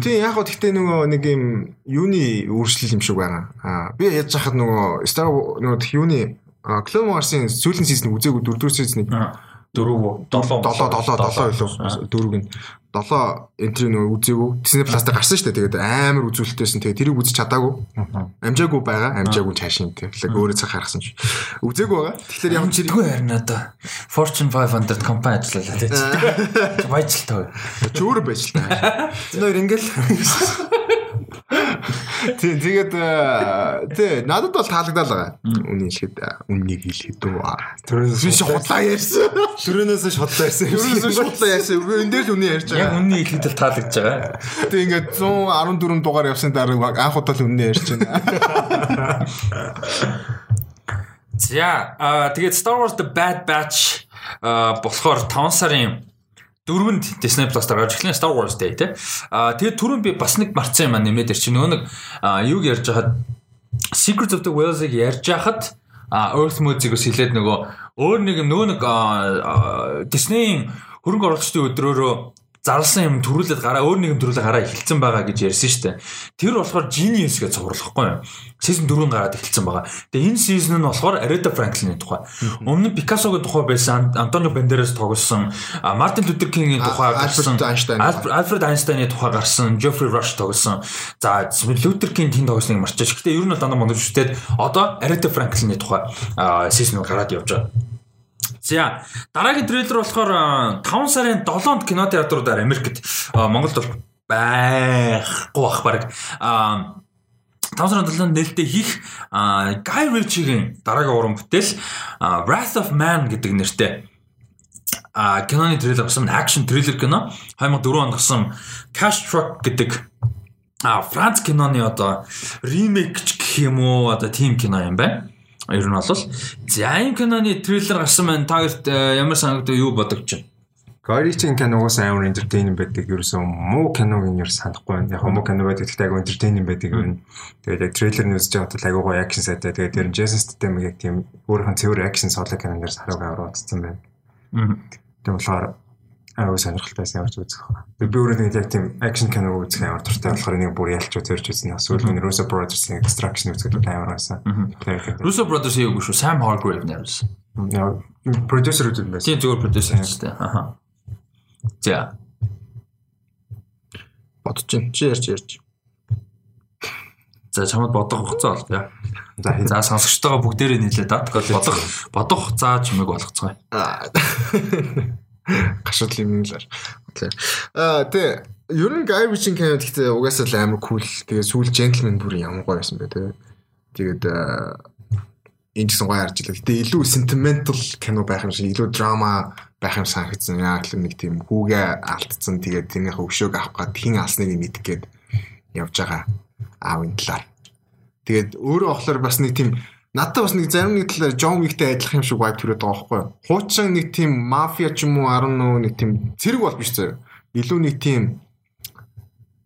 Тийм яг хөө гэхдээ нөгөө нэг юм юуны өөрчлөл юм шиг байна. Аа би яаж хахад нөгөө Star нөгөө юуны Clone Wars-ын сүүлийн сизон үзээгүй дөрөвдүгээр сизнийг дөрөв 7 7 7 7 илүү дөрөв нь 7 энтри нөө үзээгүй Disney Plus дээр гарсан шүү дээ. Тэгээд амар үзүүлэлттэйсэн. Тэгээд тэрийг үзэж чадаагүй. Амжаагүй байгаа. Амжаагүй цаашин тэгэхээр өөрөө цаг харгасан чи. Үзээгүй байгаа. Тэгэхээр ямар ч хэрэггүй харин одоо Fortune 500 компани ажиллалаа тийм. Баяжлалтай. Чи өөрөө баяжлалтай. Энэ хоёр ингээл Тий, тэгээд э, тий, надад бол таалагдал байгаа. Үнийг хэлэхэд үннийг хэлэхэд үү. Төрөөс биш худлаа ярьсан. Төрөөс шодлоо ярьсан. Төрөөс шодлоо ярьсан. Энд дээр л үнийг ярьж байгаа. Яг үннийг хэлэхэд л таалагдж байгаа. Тий, ингээд 114 дугаар явсан дараа анх удаа л үннийг ярьж байна. За, аа тэгээд Star Wars The Bad Batch болохоор 5 сарын дөрөвөнд Disney Plus-аар гарч эхлэн Star Wars Day тий. Аа тэгээд түрүүн би бас нэг марцсан юм аа нэмээд ирчих. Нөгөө нэг юуг ярьж хахад Secrets of the Whales-ыг ярьж хахад Earth бас хэлээд нөгөө өөр нэг нөгөө нэг Disney-ийн хөрөнгө оруулагчдын өдрөөрөө зарласан юм төрүүлээд гараа өөр нэгэн төрүүлээ гараа эхэлсэн байгаа гэж ярьсан шүү дээ. Тэр болохоор Genius гэж цувралахгүй юу? Season 4 гараад эхэлсэн байгаа. Тэгээ энэ season нь болохоор Aretha Franklin-ийн тухай. Өмнө нь Picasso-гийн тухай байсан, Antonio Banderas тоглосон, Martin Luther King-ийн тухай гарсан, Alfred Einstein-ийн тухай гарсан, Geoffrey Rush тоглосон. За Luther King тэн тоглосныг марчаач. Гэтэ ер нь дандаа мондож шүтээд одоо Aretha Franklin-ийн тухай season гараад явж байгаа. За дараагийн трейлер болохоор 5 сарын 7-нд кинотеатруудаар Америкт Монголд бол байхгүй бах баг. А 5 сарын 7-нд нээлттэй хийх Guy Ritchie-гийн дараагийн уран бүтээл Wrath of Man гэдэг нэртэй а киноны трейлер гарсан акшн трейлер кино 2004 онд гарсан Cash Truck гэдэг а Франц киноны одоо ремейк гэх юм уу одоо тим кино юм байна. Ер нь бол за энэ киноны трейлер гарсан байна. Та гэрт ямар санагдав юу бодогч байна? Горичийн киногоос амар entertaining байдаг. Ерөөсөн муу киног нь ер санахгүй байна. Яг муу кино байдаг гэхдээ айгүй entertaining байдаг юм. Тэгээд яг трейлер нь үзэж байгаад айгүй гоё акшн сайтай. Тэгээд тэр Jason Statham яг тийм өөрийнх нь цэвэр акшн соло кинон дээр сараг аваад утсан байна. Тийм болохоор айгүй сонирхолтой ямарч үзэх байна. Тэгээд би өөрөө яг тийм акшн киног үзэх амар дуртай болохоор энийг бүр ялч үзэрч үзнэ. Сүүл нь Russo Brothers-ийн Extraction үзэхэд амар байсан. Russo Brothers юу шүү Sam Hargrave нэрс. Яа продюсер үү байсан. Тийм зөвхөн продюсер шүү дээ. Аха. За. Бодож чинь чи ярьж ярьж. За чамд бодох хугацаа бол яа. За за сонсогчтойгоо бүгдээрээ нийлээ да. Бодох бодох хугацаа чимээг болгоцгоо. Гашуул юм лээ. Аа тэ ер нь Guy Ritchie кино гэхдээ угаасаа л амар кул. Тэгээ сүүл Gentleman бүр ямар гоё байсан бэ тэ. Тэгээд энэ гэсэн гоё харж илаа. Гэтэ илүү sentimental кино байх юм шиг илүү драма байх юм санагдсан. Яг л нэг тийм хүүгээ алдсан. Тэгээд тэрнийхээ өшөөг авах гад хин алсныг мэдэх гээд явж байгаа аавын талаар. Тэгээд өөрөө болохоор бас нэг тийм надад бас нэг зарим нэг талаар Джон Уиктэй адилах юм шиг vibe төрөд байгаа байхгүй юу? Хуучин нэг тийм мафия ч юм уу 10 нэг тийм цэрэг бол биш заяа. Илүү нэг тийм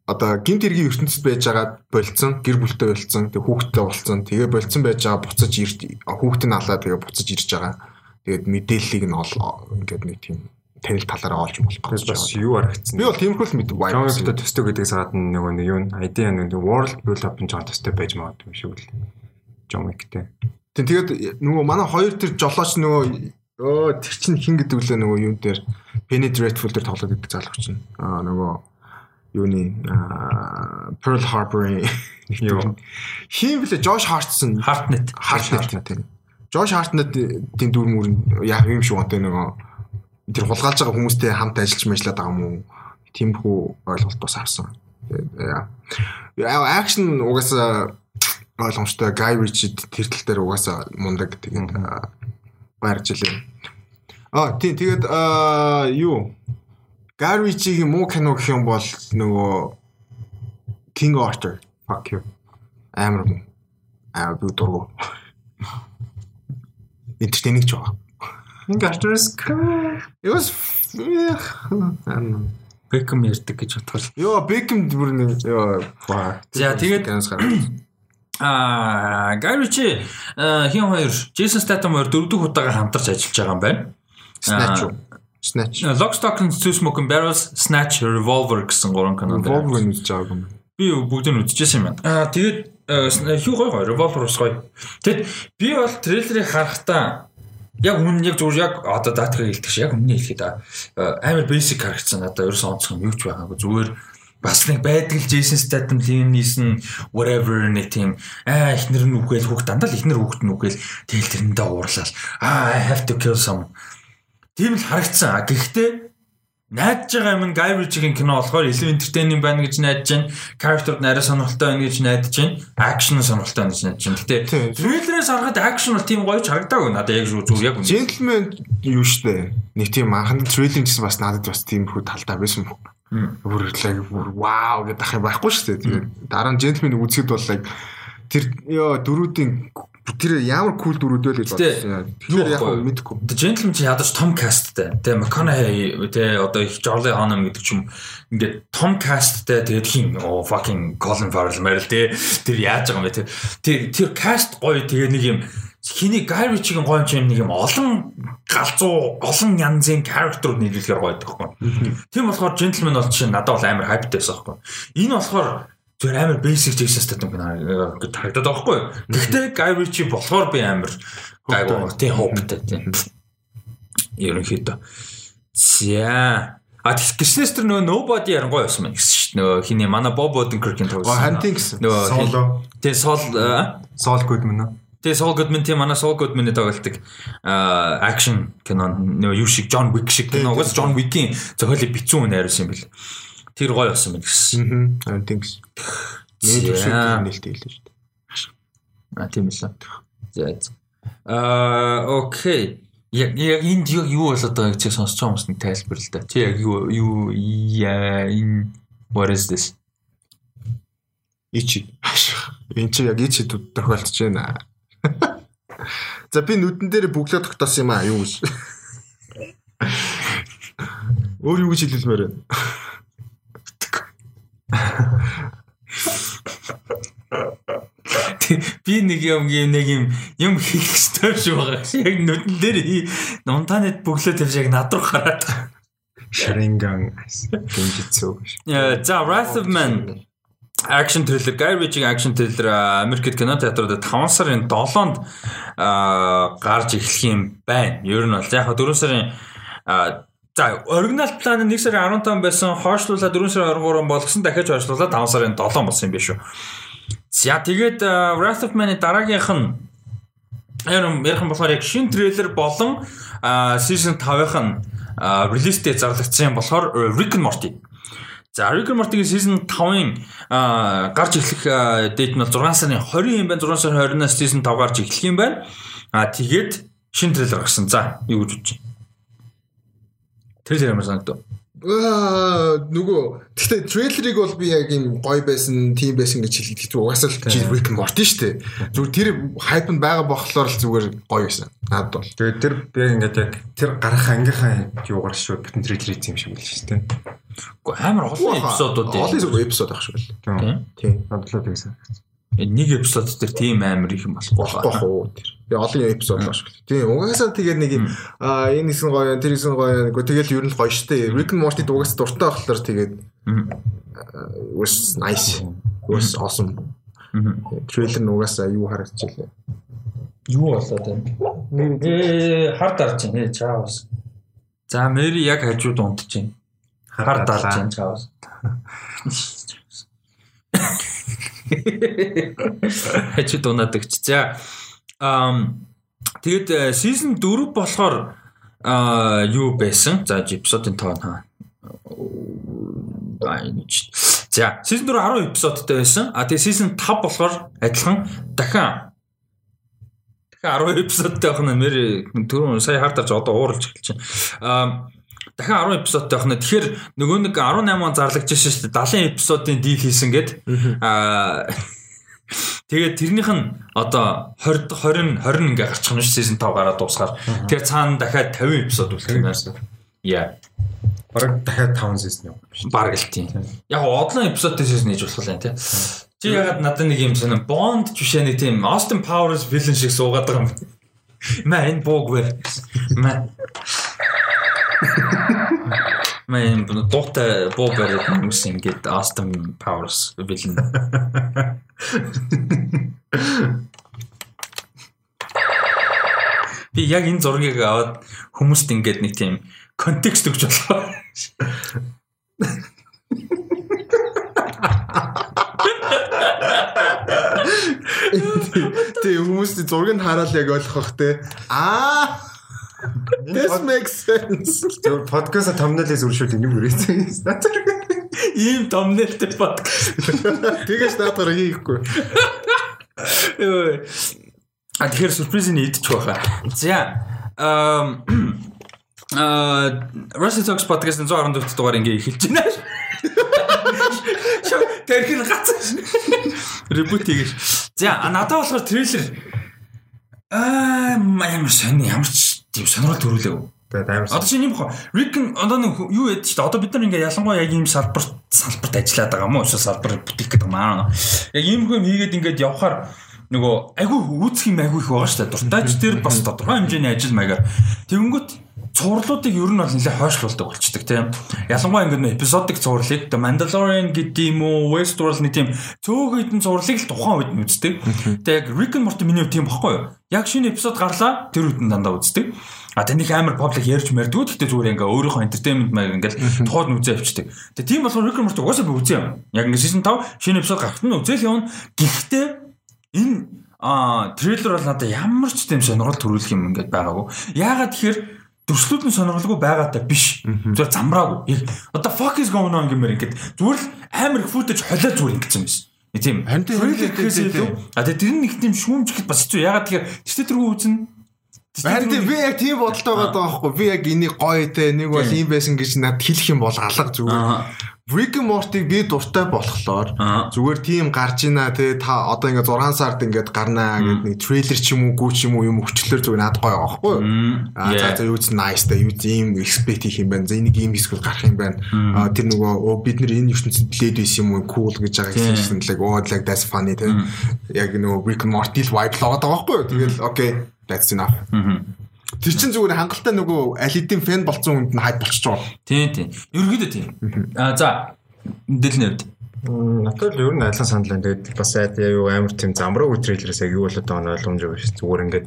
одоо гинт хэргийн ертөнцид байж байгаа болцсон гэр бүлтэй болцсон тэг хүүхдтэй болцсон тэгээ болцсон байж байгаа буцаж ирж хүүхд нь алаа тэгээ буцаж ирж байгаа Тэгээд мэдээллийг нь ол ингээд нэг тийм танил талаараа олж болох гэж бас юу харагдсан. Би бол тиймэрхүү л мэд vibe. Жонгийн төстэй гэдэг саад нөгөө нэг юу ID нэг world build up-ын жоо төстэй байж магадгүй юм шиг үл. Жонгийн. Тэг тэгээд нөгөө манай хоёр тэр жолооч нөгөө өө тэр чин хин гэдэг үлээ нөгөө юун дээр Penny Dreadful дээр тоглоод байдаг залгууч чинь. Аа нөгөө юуны Pearl Harbor-ийн юу хин блэ Josh Hartson Hartnett Hartnett тийм Жош Хартнет тийм дүр мөр яа юм шиг онтой нөгөө тэр хулгайлж байгаа хүмүүстэй хамт ажиллаж мэжлээд байгаа юм уу? Тиймхүү ойлголт бас авсан. Яа акшн угаасаа ойлгомжтой Guy Ritchie тэр тал дээр угаасаа мундаг тэгээд баярж илээ. Аа тийм тэгээд юу Guy Ritchie-ийн муу кино гэх юм бол нөгөө King Arthur fuck you амар муу. Аа би дургу entertaining ч байгаа. Gasters Яс Бекхэм ярьдаг гэж бодвол. Йоо, Бекхэм бүр нэг ёо. За тэгээд Аа, Гаричи хин хоёр Джейсон Статам хоёр дөрөвдөг удаагаар хамтарч ажиллаж байгаа юм байна. Snatch. Snatch. Lock Stock and Two Smoking Barrels, Snatch, Revolver гэсэн гурван кино. Revolver үзэж байгаа юм. Би бүгдийг нь үзчихсэн юм байна. Аа, тэгээд хүү гой гой Revolver ус гоё. Тэгэд би бол трейлерыг харахтаа яг өмнө яг зүгээр яг одоо датагаа хэлдэг шиг яг өмнө хэлэхэд амар basic харагдсан надад ерөөсөн онцгой юу ч байгаагүй зүгээр бас нэг байдаг л Jason Statham, Liam Neeson whatever нэг тийм аа ихнэр нь үгээл хүүхд дандаа л ихнэр хүүхд нь үгээл тэгэл тэрэндээ уурлал аа I have to kill some тийм л харагдсан. Гэхдээ найдаж байгаа юм нь Guy Ritchie-ийн кино болохоор илүү entertaining байна гэж найдаж байна. Character нарай сонирхолтой байна гэж найдаж байна. Action сонирхолтой байна гэж найдаж байна. Гэтэ трейлерээс харахад action бол тийм гоё харагдаагүй надад яг зүг яг үнэ. Gentleman юу штэ. Нэг тийм анхны трейлер гэсэн бас надад бас тийм хүү талдаа байсан юм. Бүр ирлээ бүр вау гэдэг ах юм байхгүй штэ. Тэгээд дараа нь Gentleman үзэхэд бол яг тэр ёо дөрүүдийн тэр ямар кул дөрүүд вэ гэж бодсон. Тэр яг мэдэхгүй. Gentleman чи ядаж том касттай. Тэгээ McConaughey тэгээ одоо их Charlie Hunnam гэдэг ч юм ингээд том касттай тэгээд хин оо fucking Colin Farrell мэрэл тэгээ тэр яаж байгаа юм бэ тэр тэр каст гоё тэгээ нэг юм хиний Ritchie-гийн гоё юм нэг юм олон галзуу олон янзын character-ууд нийлүүлэхээр гоё байхгүй. Тийм болохоор Gentleman бол чинь надад бол амар hype байсан байхгүй. Энэ болохоор зүгээр амар basic Jason Statham гэж харагдаад байгаа хгүй. Гэхдээ Guy Ritchie болохоор би амар гайгүй тий hope-тай тий. Ерөнхийдөө. За А гиснээс тэр нөгөө nobody ярангуй байсан мэн гэсэн шүү дээ. Нөгөө хиний манай Bob Odenkirk-ийн тоглосон. Хантин гэсэн. Нөгөө тий Sol Sol Goodman уу? Тэгээ Saul Goodman тийм манай Saul Goodman-ы тоглолтог акшн кино нөгөө юу шиг John Wick шиг кино угаас John Wick-ийн зохиолыг бичсэн хүн найруулсан юм бэл. Тэр гоё болсон байна гэсэн. Аа тийм гэсэн. Нэг төсөв нээлттэй хэлээ шүү дээ. Аа тийм ээ. За. Аа окей. Яг яг энд юу болоод байгааг чи сонсож байгаа хүмүүс нэг тайлбар л да. Чи яг юу юу яа энэ what is this? Ичи. Энд чи яг ичи тохиолдож байна. За би нүдэн дээр бүглөө тогтоосон юм аа юу гэж. Өөр юу гэж хэлмээр байна? Би нэг юм нэг юм юм хийх ёстой шүү байгаа. Яг нүдэн дээр нунтанет бүглөө тавьж яг над руу хараад. Sharingan гинжитсүү гэж. За Wrath of Man action thriller, Ritchie action thriller Америкт кино театруудад 5 сарын 7-нд гарч эхлэх юм байна. Ер нь бол яг 4 сарын За оригинал план нь 1 сарын 15 байсан. Хойшлуулаад 4 сарын 23 болгосон. Дахиад хойшлуулаад 5 сарын 7 болсон юм биш үү? За тэгээд Wrath of Man-ы дараагийнх нь ярим ярих болохоор яг шин трейлер болон season 5-ын нь релиз дate зарлагдсан болохоор Rick and Morty. За Rick and Morty-гийн season 5-ын гарч эхлэх date нь бол 6 сарын 20 юм байна. 6 сарын 20-наас season 5 гарч эхлэх юм байна. А тэгээд шин трейлер гарсан. За юу гэж бодож байна? Трейлер ямар санагдав? Аа нөгөө гэхдээ трейлерыг бол би яг юм гоё байсан, тийм байсан гэж хэлээд хэвчээ угаасаа л Rick and Morty шүү дээ. Зүгээр тэр хайп нь байгаа болохоор л зүгээр гоё байсан. Наад бол. Тэгээд тэр би ингээд яг тэр гарах ангийнхаа юугаар шүү бүтэн трейлер хийх юм шиг байл шүү дээ. Гэхдээ амар олон эпизодууд олон эпизод ах шүү л. Тийм. Бодлоо тэгсэн. Нэг эпизод тэр тийм амар их юм болохгүй байна. Тэгээ олон эпизод байна шүү. Тийм угаасаа тэгээд нэг аа энэ хэсэг гоё, тэр хэсэг гоё. Гэхдээ тэгэл ер нь гоё штэ. Rick and Morty дугаас дуртай болохоор тэгээд was nice. Was awesome. Трейлер нь угаасаа юу харагдчихлээ. Юу болоод байна? Ээ хар дарж байна чаавас. За Мэри яг хажууд унтж байна. Хар дарж байна чаавас. Хажууд унаадаг ч. За тэгэд season 4 болохоор юу байсан? За эпизодын тоон хаа. За season 4 10 эпизодтай байсан. А тэгээ season 5 болохоор адилхан дахин дахин 10 эпизодтай байх нь мэр түрүүн сая хардарч одоо ууралж эхэлж байна. А дахин 10 эпизодтай байх нь. Тэгэхээр нөгөө нэг 18 он зарлагдж шээ шүү дээ. 70 эпизодын дийл хийсэн гээд а Тэгээд тэрнийх нь одоо 20 20 20 ингээ гарчих юм ш season 5 гараад дуусгаар. Тэгэхээр цаана дахиад 50 эпизод үлдэх юм байна. Яа. Бараг дахиад 5 season юм. Бараг л тийм. Яг одлон эпизодтэй season хийж болох юм тий. Чи ягаад надад нэг юм сонир Bond жишээ нэг тийм Austin Powers villain шиг суугаад байгаа юм. Маа энэ бог вэр. Маа Мэн дуутай боо бариад хүмүүс ингээд Austin Powers villain. Би яг энэ зургийг аваад хүмүүст ингээд нэг тийм контекст өгч болохоор. Тэг хүмүүс зургийг хараад яг ойлгох те. Аа This makes sense. Тэр подкаст thumbnail-ээс үргэлжлүүлэх юм үрээсэн. Ийм thumbnailтэй подкаст. Тэгэж наадгаар хийхгүй. А тэгэхээр сюрпризийг идчих байхаа. За ам а Russell Talks podcast-ын 114 дугаар ингээ эхэлж байна. Тэрхэн гацсан. Ребут хийгээш. За надад болохоор трейлер аа ямар сони ямар ч тийм сонирхол төрүүлээгүй. Тэгээд амар. Одоо чи юм бохоо. Rick одоо нэг юу яд ч одоо бид нар ингээ ялангуяа яг ийм салбарт салбарт ажиллаад байгаа юм уу? Эсвэл салбар бутик гэдэг юм аа. Яг ийм юм хийгээд ингээд явхаар нөгөө айгүй үүсэх юм айгүй их байгаа шүү дээ. Дуртайч тэр бас тодорхой хэмжээний ажил маягаар. Тэнгүүт цувралуудыг ер нь бол нэлээд хойшлуулдаг болчдөг тийм. Ялангуяа ингээд нөө эпизодик цувралыг The Mandalorian гэдэг юм уу, Westworld нэг тийм цөөхөн хэдэн цувралыг л тухайн үед нь үздэг. Тэгээ яг Rick and Morty миний тийм баггүй юу? Яг шинэ эпизод гарлаа тэр үед нь дандаа үздэг. А тэнийг амар паблик ярьж мэрдгүүд гэхдээ зүгээр ингээ өөрийнхөө entertainment маяг ингээл тухайд үзээ авчдаг. Тэгээ тийм болохоор Rick and Morty угаасаа би үзээ юм. Яг ингээ season 5 шинэ эпизод гарахт нь үзэл явна. Гэхдээ энэ а трейлер бол надад ямар ч тийм сонирхол төрүүлэх юм ингээд байгаагүй. Яагаад тэгэхээр төрслүүд нь сонирхолгүй байгаатай биш. Зүгээр замраагүй. Одоо fuck is going on гэмээр ингээд зүгээр л амар их footage холио зүгээр ингэсэн байсан. Тийм. Трейлер гэхээс илүү. А тэр нэг тийм шүүмжлэхэд бас хэцүү. Ягаад тэгэхээр тэртээ тэргүй үзнэ Харин би яг тийм бодолтой байгаа байхгүй. Би яг энийг гоё те нэг бол ийм байсан гэж надад хэлэх юм бол алга зүгээр. Rick and Morty-г би дуртай болохоор зүгээр тийм гарч ийна те та одоо ингээ 6 сард ингээд гарнаа гэдэг нэг трейлер ч юм уу гүү ч юм уу юм өчлөөр зүгээр над гоё байгаа байхгүй? Аа за за юу ч nice та юу ийм expect хийх юм байна. За энийг ийм эсвэл гарах юм байна. Тэр нөгөө бид нар энэ ертөнцид блэд байсан юм уу cool гэж байгаа гэсэн like oh like that's funny те. Яг нөгөө Rick and Morty vibe л байгаа байхгүй? Тэгэл okay that's enough. Тэр чинь зүгээр хангалттай нөгөө алидийн фэн болцсон хүнд нь хайп болчихж байгаа. Тийм тийм. Ерөнхийдөө тийм. Аа за дэлнэвд. Надад л ер нь айлан санал байна. Тэгээд бас юу амар тийм замруу трейлерээс яг юу болоод байгаа нь ойлгомжгүй шүү. Зүгээр ингээд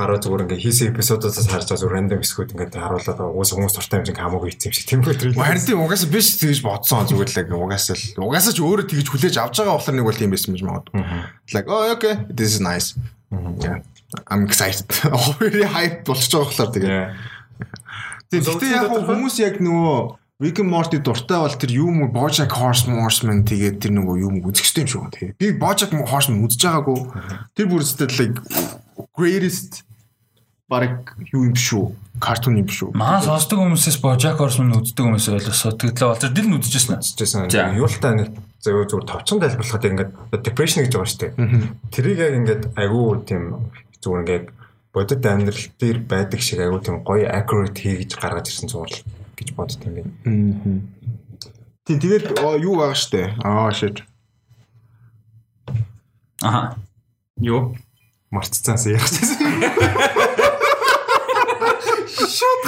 гараа зүгээр ингээд хийсэн эпизодоос харж байгаа зүгээр рандом хэсгүүд ингээд харуулаад угаас хүмүүс туртай юм шиг хамаагүй хийсэн юм шиг тийм үү трейлер. Харин тийм угаасаа биш тэгж бодсон зүгээр л угаасаа л угаасаа ч өөрөө тэгж хүлээж авч байгаа болохоор нэг бол тийм байсан юм магадгүй. Like oh okay this is nice. Yeah. I'm excited. Very hype болчихж байгаа болохоор тэгээ. Тэгтээ яг хүмүүс яг нөгөө Rick and Morty дуртай бол тэр юм уу BoJack Horseman тэгээд тэр нөгөө юм үзэхтэй юм шүү тэгээ. Би BoJack Horseman үзэж байгаагүй. Тэр бүр өстэй like greatest бараг юу юм шүү. Картун юм шүү. Маа сонсдог хүмүүсээс BoJack Horseman үздэг хүмүүс ойлгосоо тэгэлээ бол тэр дил нь үзчихсэн нь. Үзчихсэн. Юу л та нэг зөв зөв товчон тайлбарлахад ингээд depression гэж байгаа шүү дээ. Тэрийг яг ингээд айгүй тийм зүгээр ингээд бодит амьдрал дээр байдаг шиг аюу тийм гоё accurate хийж гаргаж ирсэн зураг гэж бодд юм байна. Тийм тэгээд юу байгаа штэ. Аа shit. Аха. Юу? Марццаас яахчихсан. Шот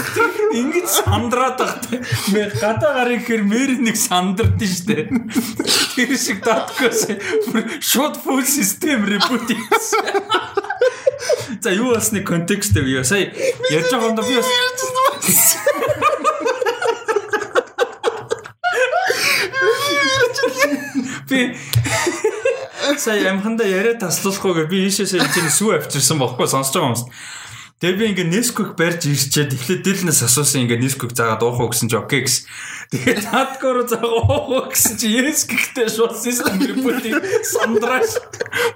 ингэж сандраад багтай. Мэ гадаа гарыг хэр мэр нэг сандард нь штэ. Тэр шиг таткос шот full system reboot хийсэн. За юу басны контекст вэ? Сая ярьж байгаа юм да би бас Би сая амханда яриа таслуулахгүй би ийшээс чинь сүү авчирсан бохоггүй сонсож байгаа юмс. Тэгээ би ингээ Nesquik барьж ирчээд эхлээд дилнээс асуусан ингээ Nesquik заагаад уух уу гэсэн чи окей гэсэн. Тэгээд хадкор заагаа уух уу гэсэн чи Nesquikтэй шууд систем репортыг сандраач.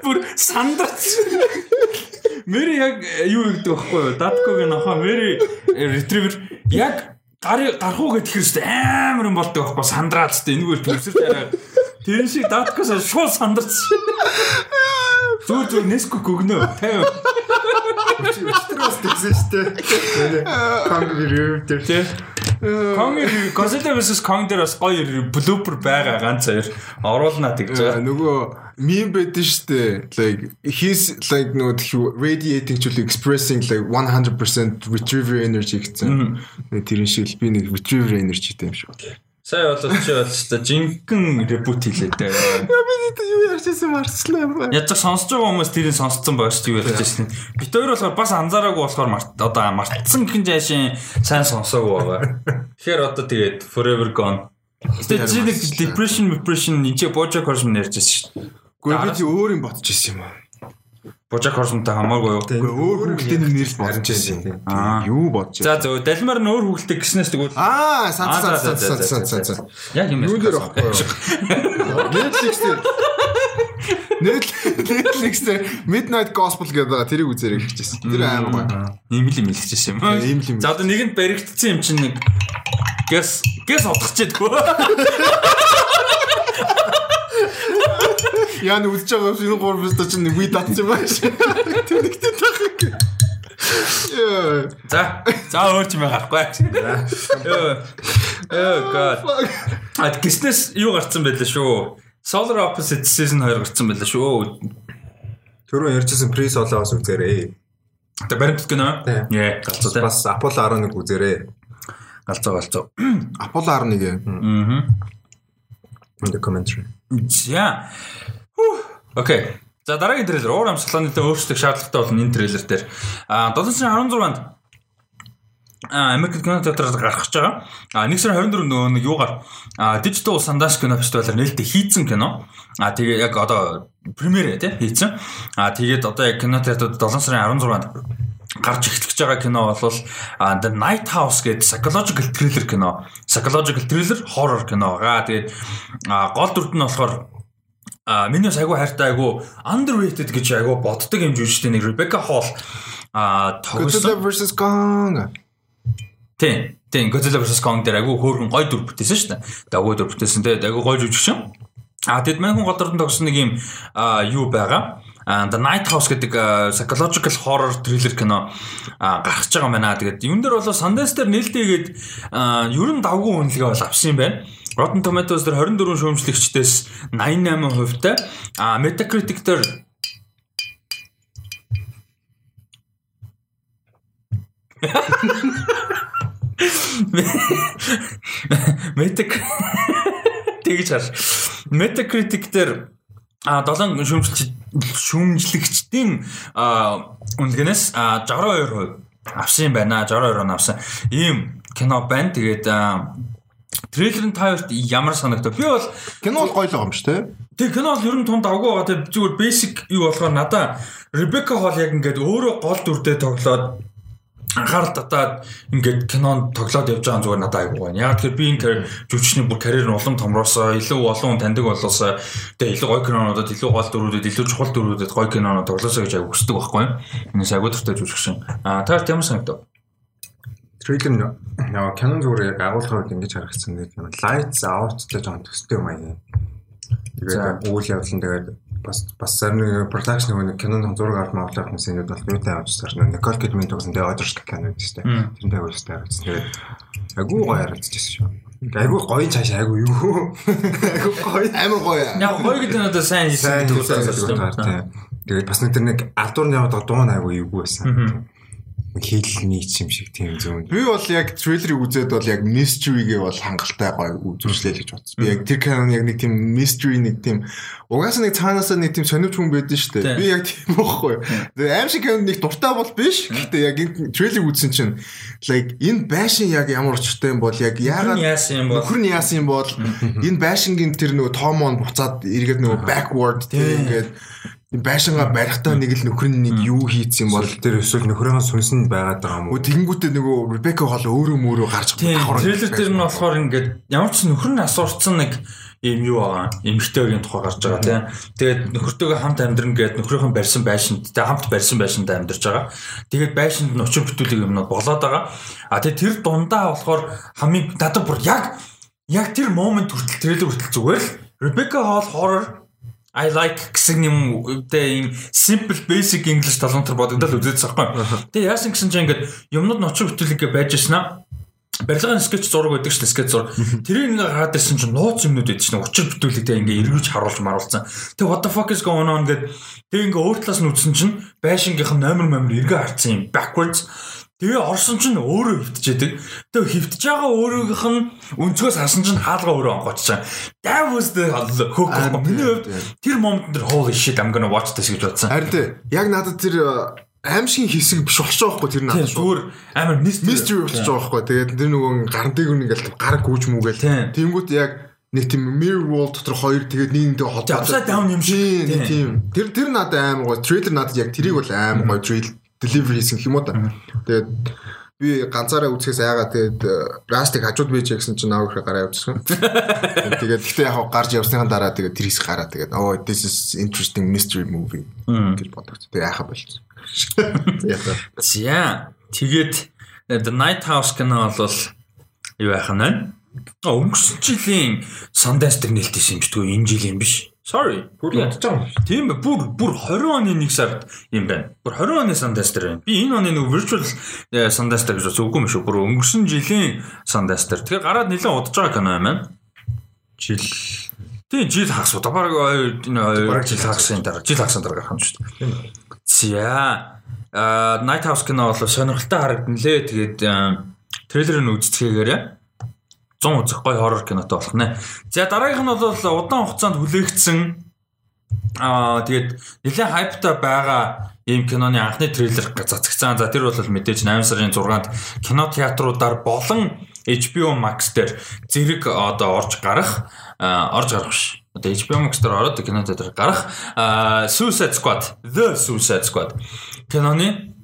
Бүр сандарч. Мэри яг юу гэдэг вэ байхгүй юу? Даткогийн нохоо Мэри retriever яг гар гарах уу гэдэг хэрэг амар юм болдог байхгүй сандраад тест энэгээр төвсөр тараа. Тэрэн шиг даткоос шууд сандарч. Зүр зүр Nesquik өгнө. 50 Өчтөрөөс тэгсэн штэ. Конг ревю дээр тий. Конг Godzilla vs Kong дээр бас гоё блупер байгаа ганц хоёр оруулна гэж байгаа. Нөгөө meme байдаг штэ. Like he's like нөгөө radiating to expressing like 100% retriever energy гэсэн. Тэрэн шиг би нэг retriever energyтэй юм шүү. Сая бол чи бол та жинхэнэ ребут хийлээ дээ. Яа би юу ярьчихсан марцлаа юм байна. Язг сонсож байгаа хүмүүс тэрийг сонсцсон байгаа шүү юу ярьчихсан. Бид хоёр болохоор бас анзаараагүй болохоор одоо мартсан гэн жаашин сайн сонсоогүй байгаа. Тэгэхээр одоо тэгээд forever gone. Тэгээд чи нэг depression depression энэ чи Bojack Horseman ярьжсэн шүү. Гэхдээ би өөр юм бодчихсон юм аа. Божак Хорсонтой хамаагүй юу? Үгүй өөр хүүхэлтэй нэг нэрс бодож байсан. Аа юу бодож байна? За зөв далмаар нь өөр хүүхэлтэй гиснээс тэгвэл Аа сан сан сан сан сан сан. Яг юм юу дээр баггүй юу? Netflix дээр Netflix дээр Midnight Gospel гэдэг байгаа тэрийг үзээрэй гэжсэн. Тэр амар гоё. Ийм л юм хэлчихсэн юм. Ийм л юм. За одоо нэгэнд баригдсан юм чинь нэг гэс гэс утгачээдгөө. Яа нэг үзэж байгаа шинэ гур биз чинь нэг вид татсан юм байна. Тэр нэгтэй тахыг. За за өөр юм гарахгүй. Оо god. А гиснес юу гарцсан байлаа шүү. Solar Opposite Season 2 гарцсан байлаа шүү. Түрүү ярьжсэн Pre Solo-оос үзээрэй. Тэг баримт гэнэ. Яа, галзуу. Бас Apollo 11 үзээрэй. Галзуу галзуу. Apollo 11. Аа. The commentary. За. Окей. За дараагийн трейлер уур амьсгалын нэлээд өөрчлөлт шаардлагатай болно энэ трейлер дээр. А 716-нд а Америк кино театраар гарах гэж байгаа. А 1 сарын 24-нд нөгөө нэг юугаар Digital Sundance кино фестивалаар нээлттэй хийцэн кино. А тэгээ яг одоо премьер тий хийцэн. А тэгээд одоо яг кино театрууд 7 сарын 16-нд гарч эхлэх байгаа кино бол The Night House гэдэг psychological thriller кино. Psychological thriller horror кино байгаа. Тэгээд гол дүрд нь болохоор а миний бас айгүй хайртай айгүй underrated гэж айгүй боддог юм жүжигчтэй нэг Rebecca Hall а тогсон versus Kong. Тийм. Тийм Godzilla vs Kong дээр айгүй хөөргөн гой дүр бүтээсэн шүү дээ. Дагуу дүр бүтээсэн те айгүй гой жүжигчин. А тэд мань хүн голдорд тогсон нэг юм юу байгаа. The Night House гэдэг psychological horror thriller кино гарч байгаа байна. Тэгээд юун дээр бол Sundance дээр нээлттэйгээд ер нь давгүй үнэлгээ бол авсан юм байна. Rotten Tomatoes дээр 24 шүүмжлэгчдээс 88% та а Metacritic дээр Metacritic тэгж хар. Metacritic дээр а 7 шүүмжлэгч шүүмжлэгчдийн үнэлгээнээс 62% авсан юм байна. 62% он авсан. Ийм кино байна. Тэгээд трейлерын таарт ямар санагдав? Би бол кино бол гоё л байгаа юм шүү, тэ? Тэг кино бол ер нь тунд авгүй байгаа. Тэг зүгээр basic юу болохоор надаа Ребека Холл яг ингээд өөрөө гол дүрдээ тоглоод анхаарал татаад ингээд кинонд тоглоод явж байгаа зүгээр надад айгуу байна. Яг тэгэхээр би энэ жүжигчний бүр карьер нь улам томроосоо, илүү олон хүн таньдаг болоосоо тэгээ илүү гоё кинонуудад, илүү гол дүрүүдэд, илүү чухал дүрүүдэд гоё кинонууд тоглосоо гэж айгуу хүсдэг байхгүй юу? Энэс айгуу дуртай жүжигчин. Аа таар ямар санагдав? Трейлер нь яа кинон зүгээр яг агуулгаар ингэж харагдсан нэг юм. Lights out гэж жоон төстэй юм аа. Тэгээд үйл явдал нь тэгээд бас бас зарим production нэг кинонд зураг авах мавлах хүмүүсийн бол юутай авч сарна Никол Кидман тогсон тэгээ Одерс кино гэсэн тийм тэрнтэй хөлстэй харагдсан. Тэгээд агуу гоё харагдчихсан шүү. Айгуу гоё цааш айгуу юу. Айгуу гоё. Амар гоё. Яг гоё гэдэг нь одоо сайн хийсэн гэдэг үү. Тэгээд бас нэг тэр нэг ардуур яваад дуу айгуу юугүй байсан хийлний юм шиг тийм зүүн. Би бол яг трейлерыг үзээд бол яг mystery-гээ бол хангалттай гоё үзүүлжлээ гэж бодсон. Би яг тэр канон яг нэг тийм mystery нэг тийм угаасаа нэг цаанаасаа нэг тийм сонирч хүн байдэн шүү дээ. Би яг тийм байхгүй. Тэгээ аим шиг канон нэг дуртай бол биш. Гэхдээ яг энэ трейлерыг үзсэн чинь like энэ байшин яг ямар учиртай юм бол яг яагаад яасан юм бол нөхөр нь яасан юм бол энэ байшингийн тэр нөгөө томон буцаад эргээд нөгөө backward тийм ингээд байшингаа барихтаа нэг л нөхөр нь нэг юу хийцсэн бол тэр эсвэл нөхрийнхөө сүнсэнд байгаад байгаа юм уу? Тэгэнгүүтээ нөгөө Ребека хол өөрөө мөрөө гарч давхар. Трейлер дээр нь болохоор ингээд ямар ч нөхөр нь асуурцсан нэг ийм юу байгаа. Эмэгтэйгийн тухай гарч байгаа тийм. Тэгээд нөхөртөөгөө хамт амьдран гээд нөхрийнхөө барьсан байшинд тэг хамт барьсан байшинд амьдарч байгаа. Тэгээд байшинд нь өчир бүтүүлэг юмнууд болоод байгаа. А тэгээд тэр дундаа болохоор хамгийн надад бүр яг яг тэр момент хүртэл трейлер хүртэл зүгээр л Ребека Хол horror I like гэсэн юм дээ ийм simple basic English талантар бодогдол үзээдсэн байхгүй. Тэгээ яасан гэсэн чинь ингээд юмнууд очир бүтээлгээ байж яснаа барилгын скетч зураг байдаг шүү дээ скетч зураг. Тэрийг ингээ хараад ирсэн чинь нууц юмнууд байдаг шүү дээ. Учир бүтээлэгтэй ингээ эргэж харуулж маруулсан. Тэгээ what the fuck is going on гэдэг. Тэгээ ингээ өөр талаас нь үзсэн чинь байшингийнх нь номер номер эргээ харцсан юм backwards Тэгээ орсон чинь өөрөө хөвтчээдэг. Тэгээ хөвтж байгаа өөрөөх нь өнцгөөс хасан чинь хаалга өөрөө онгоцсон. That was the hook. Миний хувьд тэр момент дээр holy shit I'm gonna watch this гэж бодсон. Харин. Яг надад тэр аимшигын хэсэг биш болчих жоохгүй тэр надад. Зүгээр амар mystery болчих жоохгүй. Тэгээд тэр нөгөө гарантиг ингээл гар гүйж мүгээл. Тэнгүүт яг нэг тийм mirror wall дотор хоёр тэгээд нийгэмдээ холбоотой. Upside down юм шиг. Тийм. Тэр тэр надад аим гоё. Трейлер надад яг тэрийг бол аим гоё трейл delivery хийсэн юм уу та. Тэгээд би ганцаараа үзэхээс айгаа тэгээд растик хажууд байж гэсэн чинь аав ихэ гараа явуулсан. Тэгээд гэхдээ яг гарч явсныхан дараа тэгээд тэр хэсэг гараа тэгээд oh this is interesting mystery movie гэж бодогч. Тэгээд айхаа болчихсон. За тэгээд The Night House кино бол юу яах нь вэ? Өнгөрсөн жилийн Sundance дээр нээлттэйсэн юм ч тэгвэл энэ жилийн биш. Sorry. Бүр ядаж байгаа юм. Тийм ба бүр бүр 20 оны 1 сард юм байна. Бүр 20 оны Sundance байна. Би энэ оны нэг virtual э, Sundance гэж үгүй юм шүү. Бүр өнгөрсөн жилийн Sundance. Тэгэхээр гараад нэлээд удаж байгаа кино юм байна. Жил Тийм жил хагас баг энэ баг жил хагасын дараа жил хагасын дараа гарах юм шүү дээ. За а Night House кино бол сонирхолтой харагдана лээ. Тэгээд трейлерыг үздэхгээрээ 100 үзэх гой хоррор кинотой болох нэ. За дараагийнх нь бол удаан хугацаанд хүлээгдсэн аа тэгээд нэлээд хайптай байгаа ийм киноны анхны трейлер цацагцсан. За тэр бол мэдээж 8 сарын 6-нд кино театруудаар болон HBO Max дээр зэрэг одоо орж гарах орж гарах биш. Одоо HBO Max дээр ороод кино театр гарах Suicide Squad, The Suicide Squad киноны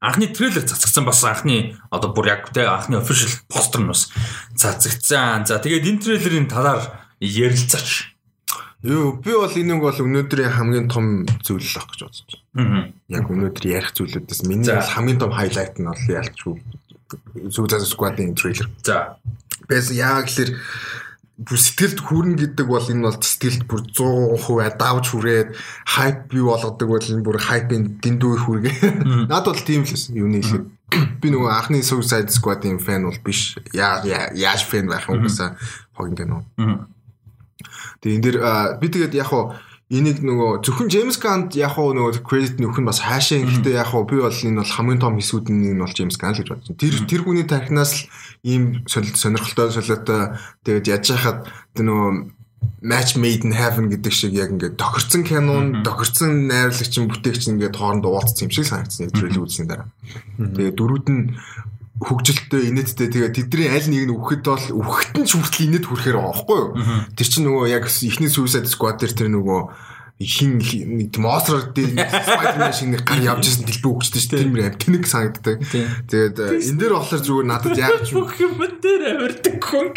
анхны трейлер цацгдсан бас анхны одоо бүр яг те анхны official постэр нь бас цацгдсан. За тэгээд энэ трейлерын талаар ярилцаач. Юу би бол энэ бол өнөөдрийн хамгийн том зүйл л ах гэж бодож байна. Яг өнөөдөр ярих зүйлүүдээс миний хамгийн том хайлайт нь бол ялчгүй Suicide Squad-ийн трейлер. За. Бэс яа гэхэлэр бүр сэтгэлд хүрнэ гэдэг бол энэ бол сэтгэлд бүр 100% давж хүрээд хайп бий болгодог бол энэ бүр хайпын дэндүү их хүргээ. Наад бол тийм л юуны хэлэхэд би нөгөө анхны Suicide Squad-ийн фэн бол биш. Яа яаж фэн байх юм гэсэн хогин гэнэ. Тэгээ энэ дэр би тэгээд яг хуу энийг нөгөө зөвхөн Джеймс Гант яг хуу нөгөө кредит нөхөн бас хаашаа гэхдээ яг хуу би бол энэ бол хамгийн том хэсүүд нь нь бол Джеймс Гант л гэж бодсон. Тэр тэр хүний тархинаас л ийм сонирхолтой солиотой тэгээд яаж яхад нөгөө match made in heaven гэдэг шиг яг ингээд тохирцсон кинон, тохирцсон найруулагчин бүтээгч ингээд хоорондоо уулзсан юм шиг санагдсан. Яг трейлер үзсний дараа. Тэгээд дөрүүд нь хөгжилттэй инээдтэй тэгээ тэдний аль нэг нь үхэхэд бол үхэхтэн ч хүртэл инээд хүрэхээр байгаа байхгүй юу. Тэр чинь нөгөө яг ихний Suicide Squad дээр тэр нөгөө хин нэг монстр дээр Spider-Man шиг нэг гар явж исэн дэлбүү өгчтэй шүү дээ. Тэр мөр амт тэнэг санагддаг. Тэгээд энэ дээр болохоор зүгээр надад яг ч бүх юм дээр авирдаг хүн.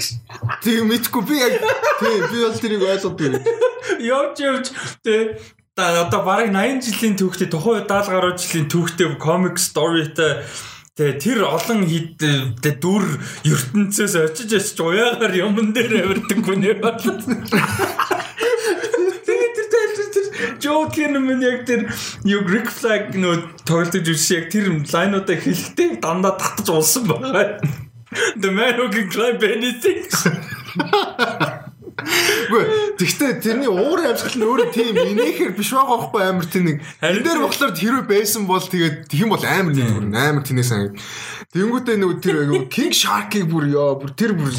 Тийм мэдгүй би яг тийм би бол тэрийг ойлгодог. Явж явж тий та одоо бараг 80 жилийн түүхтэй тухайн 70 гаруй жилийн түүхтэй комик сторитой Тэгээ тэр олон хит дүр ертөнцөөс очиж очиж уяагаар юмн дээр авирдаг хүнээ бол. Тэгээ тэр тэр Joker юм яг тэр юу Rick Flag нөө тоглож үзсэн яг тэр лайнуудаа хэлэхдээ дандаа татаж улсан байгаа. The man who can climb anything. Үгүй тэгтээ тэрний уур амьсгал нь өөрөө тийм инээхэр биш байгаа байхгүй амар тэнэг. Энэ дээр болохоор хэрвээ байсан бол тэгээд тийм бол амар нэг бүр амар тэнэг санагд. Тэнгүүтээ нөгөө тэр King Shark-ийг бүр ёо бүр тэр бүр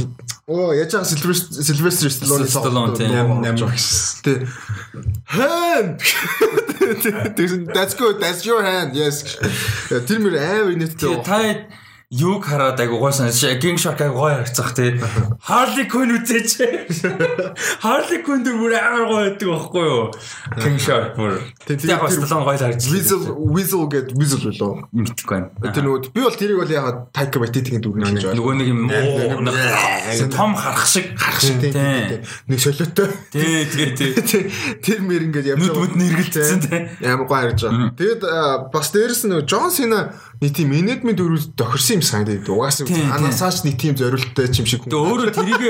оо яаж байгаа Sylvester Stallone тийм амар багш. Тэ. Hand. That's good. That's your hand. Yes. Тэр мөр амар инээдтэй. Та юг хараад айгу гойсон King Shark айгу гоё харцах тий. Harley Quinn үзээч. Harley Quinn дөр бүр амар гоё байдаг байхгүй юу? King Shark бүр. Яг бас талан гоё харж. Weasel Weasel гэд Weasel болоо. Мэдхгүй байна. Тэр нөгөө би бол тэрийг бол яг Taika Waititi-ийн дүрнэ гэж байна. Нөгөө нэг юм том харах шиг харах шиг тий. Нэг солиотой. Тий, тий, тий. Тэр мэр ингээд явж. Нүд нэргэлцсэн тий. Амар гоё харж байгаа. Тэгэд бас дээрэс нь Джон Сина нэг тийм менежмент дөрүүл тохирсон юм санагдаад угаасаа анасаач нэг тийм зориулттай юм шиг хүн. Тэгээ өөрөө тэрийг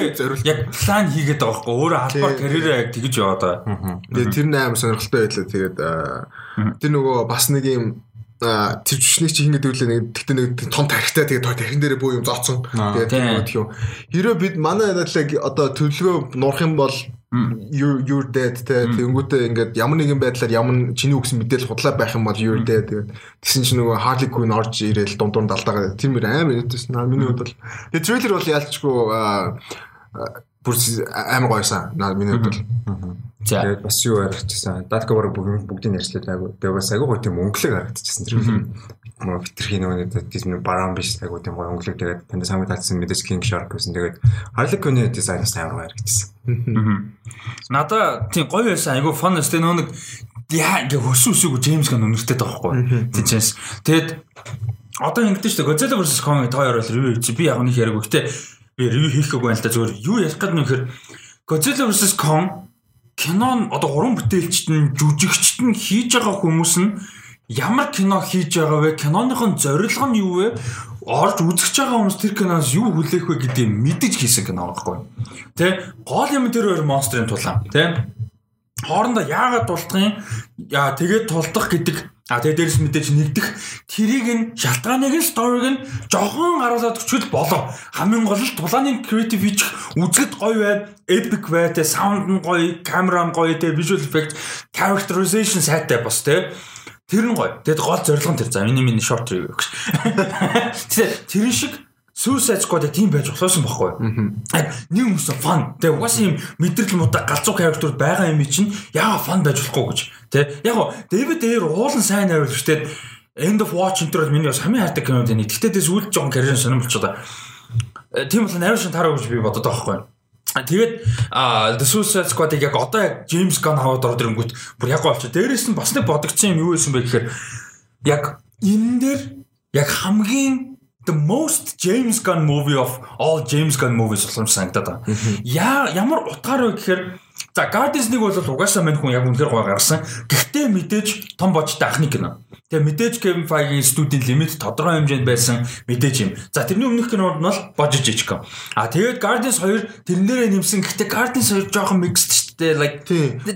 яг план хийгээд байгаа байхгүй өөрөө албаар карьераа яг тэгж яваад байгаа. Тэгээ тэр нээр сонирхолтой байлаа. Тэгээд тэр нөгөө бас нэг юм тэр жүшнийг чи хингээд өглөө нэг тэгтээ нэг том тарихтай тэгээд той тархин дээрээ буу юм зооцсон. Тэгээд тийм юм. Хэрэв бид манай надлаг одоо төлөвлөгөө нуурах юм бол you you're dead тэгэнгүүтээ ингээд ямар нэгэн байдлаар ямар чиний үгсэн мэдээлэл худлаа байх юм бол you're dead тэгээд тэгсэн чинь нөгөө Harley Quinn орж ирээл дундуур далдаагаа. Тэр мөр амар нэгтэйсэн миний хувьд бол. Тэгээд трейлер бол яалчгүй бүр амар гойсан наа миний хувьд бол За тэгээд бас юу харагдчихсан. Датка бараг бүгдийг ярьчлаа айгу. Тэгээд бас айгу гоо тийм өнгөлөг харагдчихсан тэр film. Мөн хитрхи нөгөө тийм бараан биш айгу тийм гоо өнгөлөг тэгээд танд самыг татсан мэдээж King Shark гэсэн. Тэгээд Harley Quinn дизайнаас амар харагдчихсан. Надаа тийм гоё байсан айгу фан өстэй нөгөө нэг яа ингээ хөсөө өсөөгөө Джеймс Ганн өнөртэй таахгүй. Тийчээс. Тэгээд одоо ингэдэж шүү дээ Godzilla vs Kong тоо орол ревю чи би яг нэг яриаг. Гэтэ би ревю хийхгүй байна л да зүгээр юу ярих гэдэг нөхөр Godzilla vs Kong кинон одоо уран бүтээлчд нь жүжигчд нь хийж байгаа хүмүүс нь ямар кино хийж байгаа вэ? Киноныхон зорилго нь юу вэ? Орж үзэж байгаа хүмүүс тэр киноос юу хүлээх вэ гэдгийг мэдэж хийсэн кино байхгүй. Тэ? Гол юм тэр хоёр монстрын тулаан. Тэ? Хоорондоо яагаад тулдахын? Яа тэгээд тулдах гэдэг А тэгээ дээрс мэдээж нэгдэх тэрийг нь шалтгааныг нь сториг нь жохон харуулад өчгөл болоо. Хамгийн гол нь тулааны креатив хийж үзэд гоё бай, epic бай, тэ саунд нь гоё, камера нь гоё, тэ visual effect, characterization сайтай бас тэ. Тэр нь гоё. Тэгэд гол зорилго нь тэр. За миний миний short review гэж. Тэгээ тэр шиг Suicide Squad тийм байж болохсон байхгүй. Нэг хүмүүс фан. Тэгээ угаасаа юм мэдрэл муута галзуу character байгаа юм чинь яага фан байж болохгүй гэж. Тэ? Яг гоо David Ayer уулан сайн найруулагчтэй End of Watch энэ миний бас хамгийн хайртай кинод нэг. Гэхдээ тэс үл жоохон карьер сонирм болчихоо да. Тийм бол найруулагч тараа гэж би бодод байгаа байхгүй? Тэгээд The Suicide Squad-ыг яг одоо яг James Gunn хаваад ороод ирэнгүүт бүр яг болчих. Дээрээс нь бас нэг бодогдсон юм юу байсан бэ гэхээр яг энэ дээр яг хамгийн the most James Gunn movie of all James Gunn movies болсон санагдаад байна. Яа ямар утгаар вэ гэхээр За Guardians-ыг бол угаасаа мань хүн яг үнэхээр гой гаргасан. Гэхдээ мэдээж том бочтой анхны кино. Тэгээ мэдээж Kevin Feige студийн лимит тодорхой хэмжээнд байсан мэдээж юм. За тэрний өмнөх кинонд нь бол божиж ичгэн. А тэгээд Guardians 2 тэрнээрээ нэмсэн. Гэхдээ Guardians 2 жоохон mixed шүү дээ. Like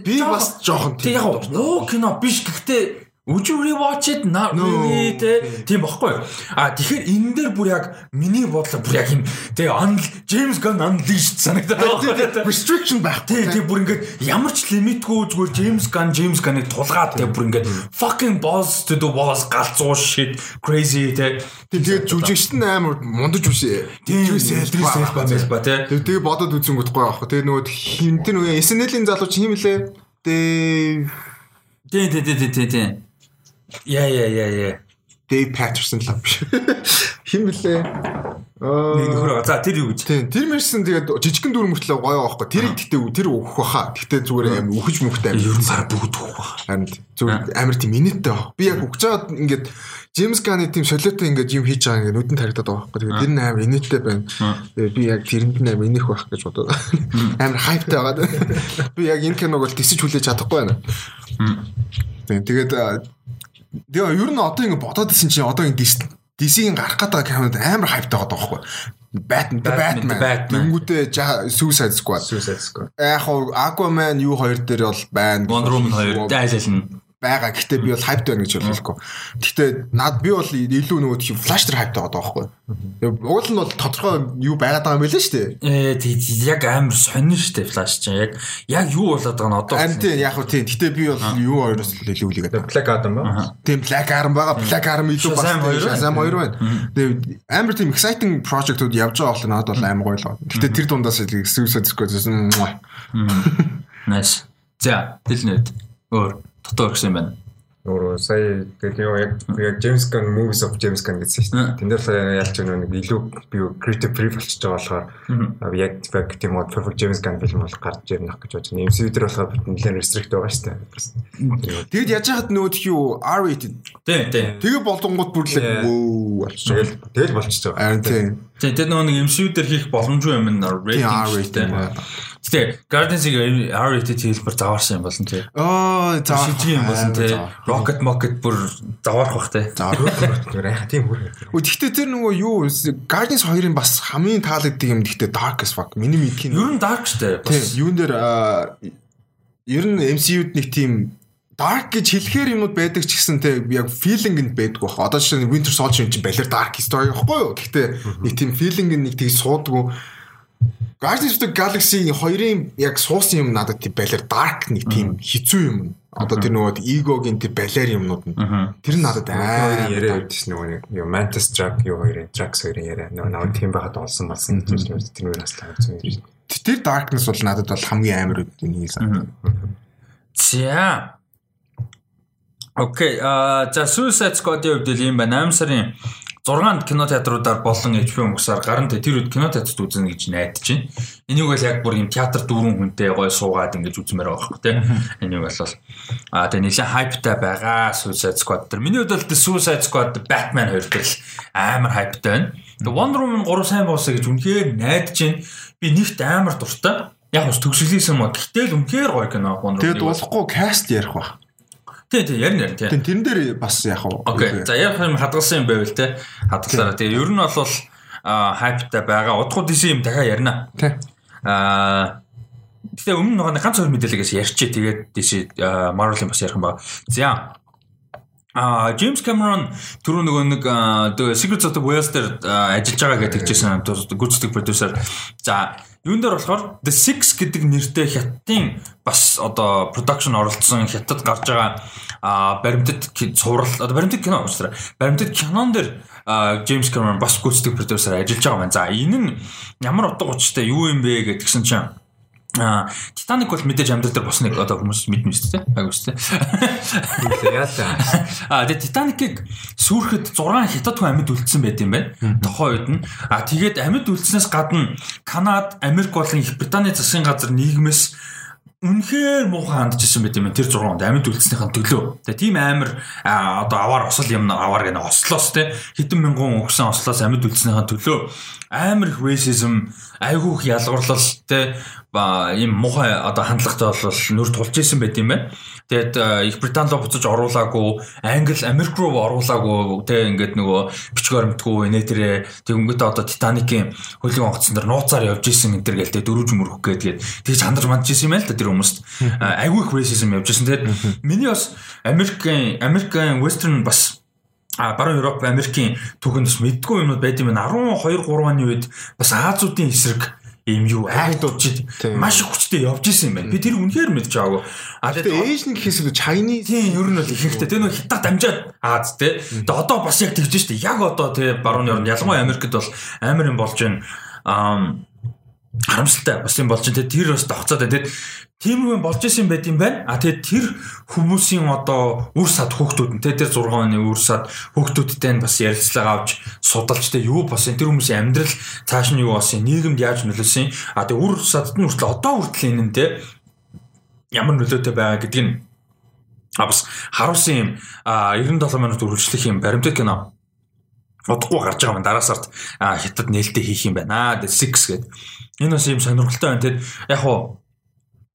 би бас жоохон тийм яг оо кино биш гэхдээ Would you rewatch it? Not really те. Тийм бохгүй. А тэгэхээр энэ дээр бүр яг миний бодлоо бүр яг юм те Unl James Gunn unleashed санагдаад. Restriction байх. Тий, тий бүр ингээд ямар ч лимитгүй зүгээр James Gunn James Gunn-ыг тулгаад те бүр ингээд fucking balls to the walls галзуу shit crazy те. Тэгээд жүжигчт нь амар мундаж биш. Тийм сэлбэр сэлбэр мэлбэ те. Тэгээд бодоод үзэнгүүт гоё аах. Тэгээд нөгөө хинтэн нөгөө SNL-ийн залууч хин мэлээ. Тэгээд Тий, тий, тий, тий, тий. Яа яа яа яа. Дэйв Паттерсон л биш. Хин блэ? Нэг нөхөр. За тэр юу гэж? Тийм. Тэр мэрсэн тэгээд жижигхэн дүр мөртлөө гоё байхгүй. Тэр гэхдээ тэр өөх баха. Гэхдээ зүгээр аим үхэж мөхтэй аим. Ер нь сар бүгд өөх баха. Харин зүгээр амар тийм минуттай баг. Би яг үхэж байгаад ингээд Джеймс Ганы тийм солиотой ингээд юм хийж байгаа ингээд нүдэнд харагдаад байгаа байхгүй. Тэгээд тэр нь амар инээдтэй байна. Тэгээд би яг тэрэнд нь амар инех байх гэж бодоод амар хайптай байгаа. Би яг энэ киног бол тисэж хүлээж чадахгүй байна. Тэгээд Тэгээ ер нь одоо ингэ бодоод исэн чинь одоо ингэ DC-ийн гарах гэдэг кинод амар хайптай байгаа байхгүй. Batman, Batman. Тэнгүүтээ Suicide Squad. Suicide Squad. Яг Aquaman юу хоёр дээр бол байна. Wonder Woman хоёр айл айл нь байгаа. Гэхдээ би бол хайптай байна гэж хэлэхгүй. Гэхдээ над би бол илүү нөгөө тийм дээр хайптай байгаа. Тэгээ уул нь бол тодорхой юу байгаад байгаа юм билээ шүү дээ. Ээ тий яг амар сонин шүү дээ флаш чинь яг яг юу болоод байгаа нь одоо. Харин тий яг хөө тий. Гэхдээ би бол юу хоёроос л илүү үлээгээд. Black Adam ба. Тийм Black Adam байгаа. Black Adam илүү бас Shazam хоёр байна. Тэгээ амар тийм exciting project-ууд явж байгаа бол надад бол амар гоё л. Гэхдээ тэр дундаас Suicide Squad гэсэн. Nice. За, дэлнэд. Өөр дотоо өгсөн юм байна. Өөрөө сая тэгэл юу яг яг James Gunn Movies of James Gunn гэсэн чинь тэн дээр сая ялч нэг илүү би creative brief болчихж байгаа болохоор яг яг тийм мод perfect James Gunn фильм бол гарч ирнэ гэж бодож байна. MCU дээр болохоор нэлээд restrict байгаа шүү дээ. Тэгэд яж хаад нөгөө юу R-rated. Тий, тий. Тэгээ болонгууд бүрлэг вөө болчихж байгаа. Тэгэл болчихж байгаа. Харин тий. Тий, тэр нөгөө нэг MCU дээр хийх боломжгүй юм нь rating. Гэтэ Guardians-ыг R-rated хэлбэр заваарсан юм болно тий. Аа, заа шижиг юм болсон тий. Rocket Mocket бүр заваарх бах тий. Заваарх тийм бүр. Үгүй гэхдээ тэр нөгөө юу Guardians 2-ын бас хамгийн таалагддаг юм гэхдээ Dark as fuck. Миний мэдхийн. Ер нь Dark штэ. Бас юун дээр ер нь MCU-д нэг тийм dark гэж хэлэхээр юмуд байдаг ч гэсэн те яг feeling нь байдаг бах. Одоо жишээ нь Winter Soldier чинь балер dark story байхгүй юу? Гэхдээ нэг тийм feeling нэг тийг суудгүй Guardians of the Galaxy 2-ын яг суусан юм надад тийм балер dark нэг тийм хэцүү юм. Одоо тэр нөгөө эгогийн тэр балер юмнууд нь. Тэр нь надад аа яриа үүдс нөгөө нэг Mantis Drag юу хоёрын Drax хоёрын яриа нөгөө наваа тийм байхад олсон болсон гэж тэр нь бас таарсан юм. Тэр darkness бол надад бол хамгийн амар үнийг санагдав. За. Окей, а за Suicide Squad-ийн хувьд ийм байна. 8 сарын 6-нд кинотеатруудаар болон HBO Max-аар гарan тэр үед кинотеатрт үзнэ гэж найдаж байна. Энийг бол яг бүр юм театр дүүрэн хүнтэй гой суугаад ингэж үзмээр байгаа байхгүй тийм. Энийг бол аа тэгээ нэлээд хайптай байгаа Suicide Squad төр. Миний хувьд бол Suicide Squad Batman 2 төр л амар хайптай байна. Тэгээ Wonder Woman 3 сайн боосоо гэж үнэхээр найдаж байна. Би нэгт амар дуртай. Яг бас төгсгөлийсэн мө. Гэтэл үнэхээр гоё кино Wonder Woman. Тэгээд болохгүй каст ярих ба. Тий, тий, ярина ярина тий. Тэрэн дээр бас яг уу. Окей. За яг юм хадгалсан юм байвал тий. Хадгалаараа. Тэгээ ер нь бол хайптай байгаа. Удахгүй дисэн юм дахиад ярина. Тий. Аа Тэгээ өмнө нэг ганц хоёр мэдээлэлээс ярьчээ. Тэгээд дээшээ Marvel-ийн бас ярих юм байна. За. А Джеймс Кэмерон түрүү нөгөө нэг The Secrets of the Whales дээр ажиллаж байгаа гэж хэлжсэн гүйцэтгэх продюсер. За Юун дээр болохоор The Six гэдэг нэртэй хятадын бас одоо production оролцсон хятад гарч байгаа а баримтат цуврал одоо баримтат кино уусраа баримтат кинон дээр Джеймс Кэмерон бас гүйцэтгэх продюсер ажиллаж байгаа маань. За энэ нь ямар утга учиртай юу юм бэ гэдгсэн чинь А Титаник бол мэдээж амьдрал дээр босныг одоо хүмүүс мэднэ шүү дээ. Айгуу шүү дээ. Яалаа. А тэгээ Титаникийг сүрэхэд 6 хятад хүн амьд үлдсэн байт юм байна. Тохоо үед нь. А тэгээд амьд үлдснээс гадна Канад, Америк болон Их Британий засгийн газар нийгмээс үнэхээр муухай хандж исэн байт юм тэр 6 онд амьд үлдснийхэн төлөө. Тэгээ тийм амар одоо аваар осол юм аваар гэнэ ослоос те хэдэн мянган өгсөн ослоос амьд үлдснийхэн төлөө амар их racism айгүйх ялгуурлал те ийм муухай одоо хандлагатай бол нүр тулж исэн байт юм байна. Тэгээд Их Британь руу буцаж оруулаагүй, Англи, Америк руу оруулаагүй те ингээд нөгөө бичгээр мэдгүй нэтэрээ тэгэнгүүт одоо Титаникийн хөлөг онгоцсон дэр нууцаар явж исэн энэ төр гээл те дөрвж мөрөх гээд тэгж хандарч мандж исэн юм байл та тэр хүмүүст. Айгүй их racism явж исэн. Тэгээд миний бас Америкийн Америкийн western бас а баруун Европ Америкийн түүхэнд бас мэдгүй юмнууд байд юм байна 12 3 оны үед бас Азиудын эсрэг ийм юу актууд маш их хүчтэй явж исэн юм байна. Би тэр үнэхээр мэдж байгаагүй. А тэгээ ээж нэг хэсэг Chinese тийм ер нь бол ихэнхдээ тэр нөх хятад дамжаад Аз те. Тэгээ одоо бас яг тэгж штэ. Яг одоо те баруун орнд ялангуяа Америкт бол амар юм болж байна. Аа харамсалтай бас юм болж байна. Тэр бас тогцоод байна. Тэгээд тийм юм болж исэн байт юм байна. А тэгээд тэр хүмүүсийн одоо үр сад хүүхдүүд нь тэр 6 оны үр сад хүүхдүүдтэй нь бас ярилцлага авч судалж те юу бас тэр хүмүүсийн амьдрал цааш нь юу болсон нийгэмд яаж нөлөөлсөн. А тэгээд үр садд нь хүртэл одоо хүртэл энэ нь те ямар нөлөөтэй байгаа гэдгийг нь а бас харуулсан юм 97 минут үргэлжлэх юм баримтат кино удахгүй гарч байгаа юм дараа сард хятад нээлттэй хийх юм байна. The Six гэдэг. Энэ бас юм сонирхолтой байна. Тэгэд яг хуу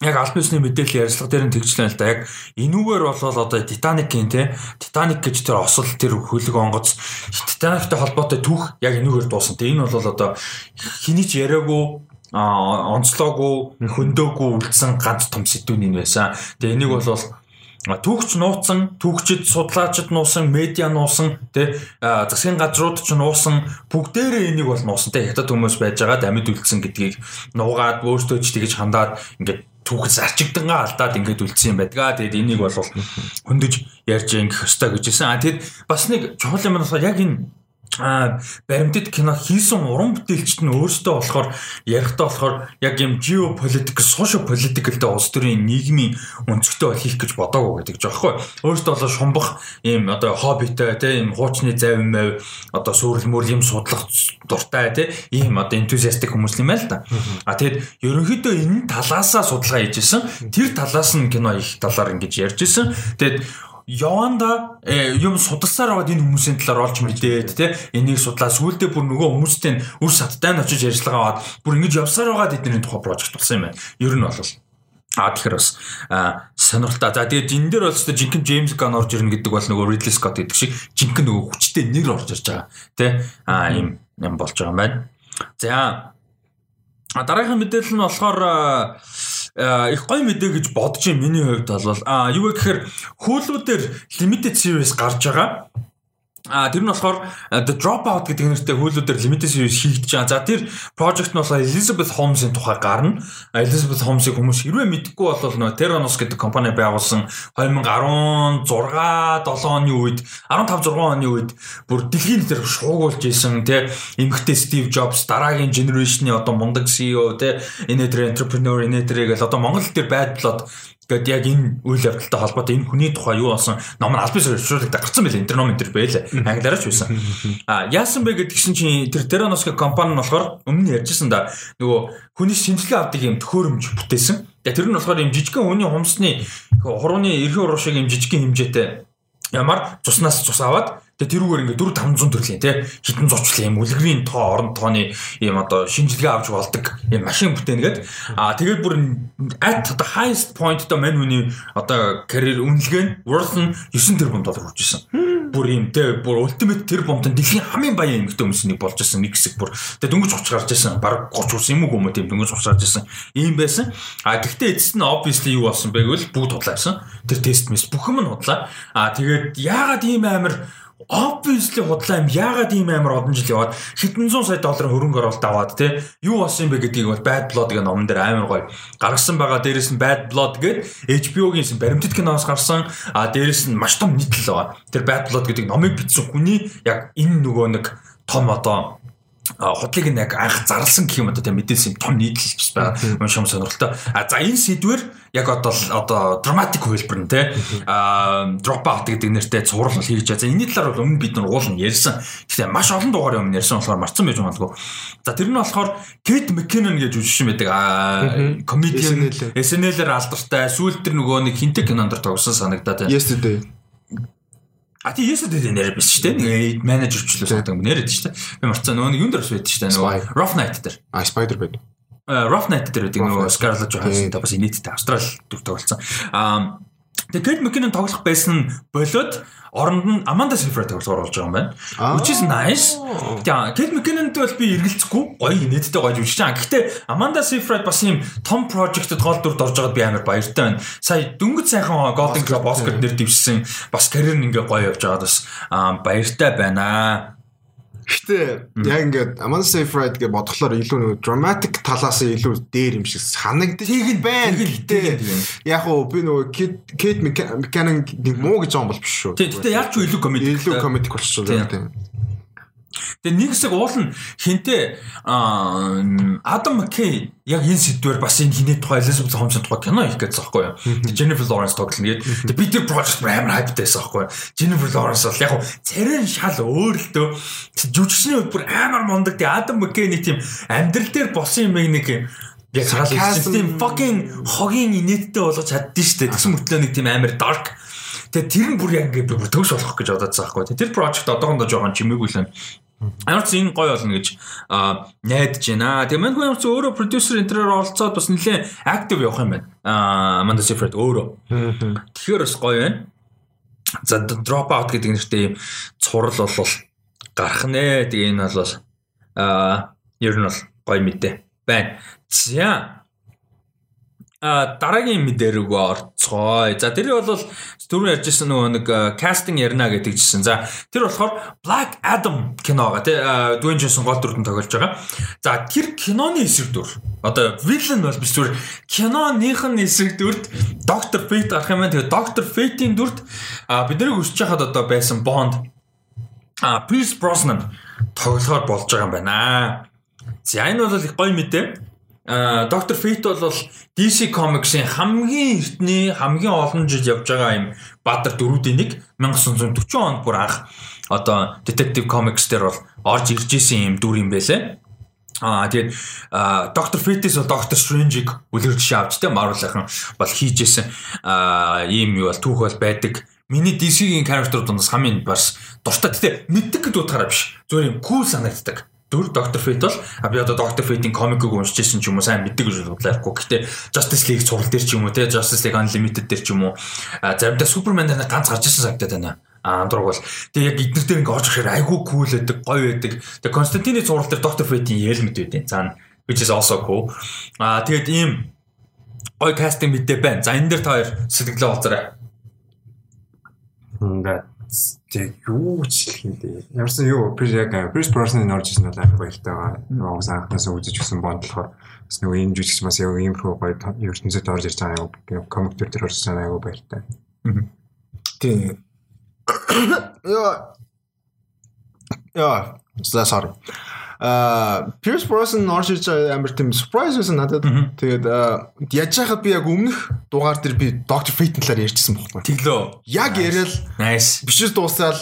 яг аль бисны мэдээлэл ярьцлага дээр нь тэгжлээ л да. Яг энүүгээр болвол одоо Титаникийн те Титаник гэж тэр осол тэр хөлөг онгоц Титаниктай холбоотой түүх яг энүүгээр дуусан. Тэ энэ бол одоо хэний ч яриаггүй а онцлоогүй хөндөөгүй үлдсэн ганц том сэдвүүн энэ байсан. Тэгээ энийг бол түүхч нууцсан, түүхчид, судлаачид нуусан, медиа нуусан, тэ засгийн газрууд ч нуусан, бүгдээрээ энийг бол нуусан. Тэ хятад хүмүүс байж байгаа амьд үлдсэн гэдгийг нуугаад өөртөө ч тэгж хандаад ингээд түүхс арчигдангаа алдаад ингээд үлдсэн юм байдгаа. Тэгээд энийг бол хөндөж ярьж ингэх ёстой гэж хэлсэн. А тэгэд бас нэг чухал юм болохоор яг энэ а баримтат кино хийсэн уран бүтээлчд нь өөрсдөө болохоор ярихдаа болохоор яг юм geopolitical social political дэ улс төрийн нийгмийн өнцгтөө хийх гэж бодоагүй гэдэг жаахгүй өөрсдөө болоо шумбах юм одоо хоббитой те юм хуучны завин мав одоо сүрэл мөрл юм судлах дуртай те ийм одоо энтузиастик хүмүүс юм байл та. А тэгэд ерөнхийдөө энэ талаасаа судалгаа хийжсэн тэр талаас нь кино их талаар ингэж ярьжсэн тэгэд яванда э, юм судалсаар аваад энэ хүмүүсийн талаар олж мэдээд те энийг судлаа сүүлдээ бүр нөгөө хүмүүстэй үр садтай нь очиж ярьцлага аваад бүр ингэж явсаар байгаа тэдний тухай прожект болсон юм байна. Ер нь бол А тэгэхээр бас сонирхолтой. За тэгээд энэ дээр бол ч жинхэнэ Джеймс Ган орж ирнэ гэдэг бол нөгөө Ridley Scott гэдэг шиг жинхэнэ нөгөө хүчтэй нэр орж ирж байгаа. Тэ а ийм юм болж байгаа юм байна. За дараагийн мэдээлэл нь болохоор их гоё мэдээ гэж бодож юм миний хувьд бол. А юу гэхээр хүүлүүдээр limited series гарч байгаа А тэр нь болохоор The Dropout гэдэг нэртэй limited series хийгдэж байгаа. За тэр project нь болохоор Elizabeth Holmes-ийн тухай гарна. Elizabeth Holmes-ыг хүмүүс хэрвээ мэдгүй бол нөө Theranos гэдэг компани байгуулсан 2016 7 оны үед 15 6 оны үед бүр дэлхийн дээр шуугуулж исэн тий эмгхтэй Steve Jobs дараагийн generation-ы одоо мундаг CEO тий энэ тэр entrepreneur энэ тэрийг л одоо Монгол дээр байдлаад Гэт яг энэ үйл явдалтай холбоотой энэ хүний тухай юу болсон ном нь аль бис шуулдаг гарцсан байлээ. Интер ном энэ төр байлаа. Англиараач байсан. А яасан бэ гэдэг чинь чи тэр Terranos гэх компани нь болохоор өмнө нь ярьжсэн да. Нөгөө хүний шинжилгээ авдаг юм төхөөрөмж бүтээсэн. Тэгээ тэр нь болохоор юм жижигхэн хүний хумсны хурууны эрхэн уруу шиг юм жижигхэн хэмжээтэй ямар цуснаас цус аваад тэгээ тэрүүгээр ингээ 4 500 төрлийн тий хитэн зурчлал юм үлгэрийн тоо орон тооны юм одоо шинжилгээ авч болдог юм машин бүтээнгээд аа тэгээд бүр at the highest point до мань хүний одоо карьер үнэлгээ нь worth нь 9 тэрбум доллар хүрч исэн бүр юм те бүр ультимейт тэр бомтон дэлхийн хамгийн баян эмэгтэй хүмүүс нэг болж байсан нэг хэсэг бүр. Тэгээ дөнгөж уч гарч байсан баг 30 ус юм уу юм тийм дөнгөж уч гарч байсан ийм байсан. А тэгвэл эцэст нь obviously юу болсон бэ гэвэл бүгд худлаасан тэр тест мэс бүх юм нь худлаа а тэгээд яагаад ийм амар obviously худлаа юм. Яагаад ийм амар одон жил яваад хэдэн зуун сая долларын хөрөнгө оруулалт аваад те юу болсон юм бэ гэдгийг бол Bad Blood гэх номон дээр амар гоё гаргасан байгаа. Дээрэс нь Bad Blood гээд HBO-гийн баримтат киноос гарсан. А дээрэс нь маш том нийтлэл байгаа тэр Bad Blood гэдэг номыг бичсэн хүний яг энэ нөгөө нэг том одоо худлыг нь яг анх зарлсан гэх юм одоо тийм мэдээс юм том нийтлэлч байгаа. Уншам сонирхолтой. А за энэ сэдвэр яг одоо одоо драматик хөлбөр нь те а дроп аут гэдэг нэртэй цуврал хийж байгаа. За энэний талаар бол өмнө бид нар уулна ярьсан. Гэхдээ маш олон дугаарыг өмнө ярьсан болохоор марцсан байж магадгүй. За тэр нь болохоор Кэт Маккинон гэж үжигшин байдаг. А комедиан SNL-ээр алдартай. Сүүлд тэр нөгөө нэг хинтэг кинонд тоглосон санагдаад байна. Yesterday А тий yesterday нэр биш шүү дээ. Нэг менежерчлээс гэдэг юм нэрэд шүү дээ. Би марцсан нөгөө юунд дөрс байдаг шүү дээ. Нөгөө Rough Night дээр. А Spider байд. Rough Night дээр байдаг нөгөө Scarlett Johansson та бас инээдтэй Австрал дүр тоглолцсон. Аа Тэгээд Маккинон тоглох байсан болоод оронд нь Amanda Seyfried тоглохоор болж байгаа юм байна. Which is nice. Тэгээ Kate McKinnon-тэй бол би эргэлзэхгүй гоё инээдтэй гоё жүжигч чам. Гэхдээ Amanda Seyfried бас ийм том project-д гол дүрд орж байгаад би амар баяртай байна. Сая дөнгөж сайхан Golden Globe Oscar нэр дэвшсэн бас карьер нь ингээ гоё явж байгаад бас баяртай байна. Гэтэ яг ингээд Amanda Seyfried гэж бодглохоор илүү нэг dramatic талаас нь илүү дээр юм шиг санагдаж тийм байна. Гэтэ яг уу би нөгөө Kate McKinnon нэг муу гэж юм бол биш шүү. Гэтэ яг ч илүү комеди илүү комеди болчихсон тийм. Тэгээ нэг хэсэг уул нь хинтээ Адам Маккей яг энэ сэдвэр бас энэ хинээ тухай Elizabeth Holmes тухай кино хийх гэсэн байхгүй юу. Jennifer Lawrence тоглоно гээд тэгээ би тэр project амар хайптай байсан байхгүй юу. Jennifer Lawrence бол яг царин шал өөр л дөө жүжигчний хувьд бүр амар мундаг. Тэгээ Адам Маккей нэг тийм амьдрал дээр болсон юм нэг яг хаалт тийм fucking хогийн инээдтэй болгож чаддсан шүү дээ. Тэгсэн мөртлөө нэг тийм амар dark Тэгээ тэр нь бүр яг ингээд бүр төгс болох гэж бодоодсан байхгүй. Тэр project одоохондоо жоохон чимээгүй л Ямар ч энэ гоё болно гэж найдаж байна. Тэгээ мань хүн ямар ч өөрөө продюсер интерээр оролцоод бас нэлээд актив явах юм байна. Аа Amanda Seyfried өөрөө. Тэгэхээр бас гоё байна. За drop out гэдэг нэртэй юм цурал бол гарах нэ. Тэгээ энэ бол аа ер нь бол гоё мэдээ байна. За дараагийн мэдээ рүү орцгоё. За тэр бол түрүүн ярьжсэн нөгөө нэг кастинг ярина гэдэг жисэн. За тэр болохоор Black Adam киноога тий Dwayne Johnson гол дүрдэн тоглож байгаа. За тэр киноны эсрэг дүр. Одоо villain бол биш зүгээр киноных нь эсрэг дүрд Dr. Fate гарах юм байна. Тэгээ Dr. Fate-ийн дүрд бид нарыг өсөж хахад одоо байсан Bond а Pierce Brosnan тоглохоор болж байгаа юм байна. За энэ бол их гоё мэдээ доктор Фейт бол DC Comics-ийн хамгийн эртний хамгийн олон жил явж байгаа юм баатар дөрүүдийн нэг 1940 онд бүр анх одоо Detective Comics дээр бол орж ирж исэн юм дүр юм байлээ. Аа тэгээд доктор Фейтис бол доктор Стрэнжиг үлгэр жишээ авч тэ Marvel-ын бол хийж исэн аа ийм юу бол түүх бол байдаг. Миний DC-ийн character дундаас хамгийн бас дуртай. Гэтэ мэддэг гэдэг утгаараа биш. Зүгээр юм cool санагддаг дүр Dr. Fate бол би одоо Dr. Fate-ийн комикийг уншиж ирсэн ч юм уу сайн мэддэг гэж бодлоохгүй. Гэтэ Justice League цуврал дээр ч юм уу те Justice League Unlimited дээр ч юм уу заримдаа Superman дээр ганц гарч ирсэн санагдаад байна. Аа амдраг бол тэгээ яг эднэр дээр ингээ орж ирэхээр айгүй cool байдаг, гоё байдаг. Тэгээ Константины цуврал дээр Dr. Fate-ийн ял мэд байдیں۔ Цаана which is also cool. Аа тэгээд ийм гоё кастинг мэдээ байна. За энэ дээр та хоёр сэтгэлээ уулзаарай. Ингээд тэг юу ч бэ. Ямарсан юу би яг Bruce Brosnan орж ирсэн бол амар баяртай байгаа. Уус анхнаас үзэж өгсөн бонд болохоор бас нөгөө энэ жүжигч бас яг ийм рүү гоё ертөнцид орж ирж байгаа юм. Комик төр төр орж байгаа аягүй баяртай. Тийм. Яа. Яа, sorry. Аа Pierce Brosnan орж ирж амар тийм surprise байсан надад. Тэгээд яаж яхад би яг өмнөх дугаар дээр би Dr. Fate талаар ярьчихсан байхгүй. Тэглөө. Яг яриад nice. Бичиж дуусаад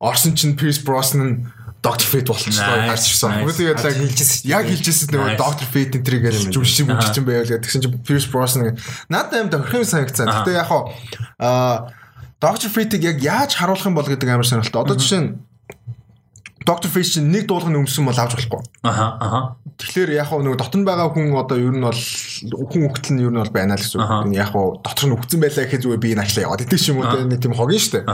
орсон чинь Pierce Brosnan Dr. Fate болчихлоо гарч ирсэн. Тэгээд яг хэлжсэн. Яг хэлжсэн нөгөө Dr. Fate энэ тэрийг жүжигчин бүжигчин байвал гэсэн чинь Pierce Brosnan надад аим тохирхон санагцсан. Гэтэ яг аа Dr. Fate-ийг яг яаж харуулах юм бол гэдэг амар сонирхолтой. Одоо жишээ нь Доктор чинь нэг дуулгын өмсөн бол авч болохгүй. Аха аха. Тэгэхээр яг хөө нэг дотор байгаа хүн одоо ер нь бол хүн хөлтөл нь ер нь бол байна л гэсэн үг. Яг хөө дотор нь өгцөн байлаа гэхэд зүгээр би энэ ачлаа яваад идэв юм уу нэг тийм хогийн штэ.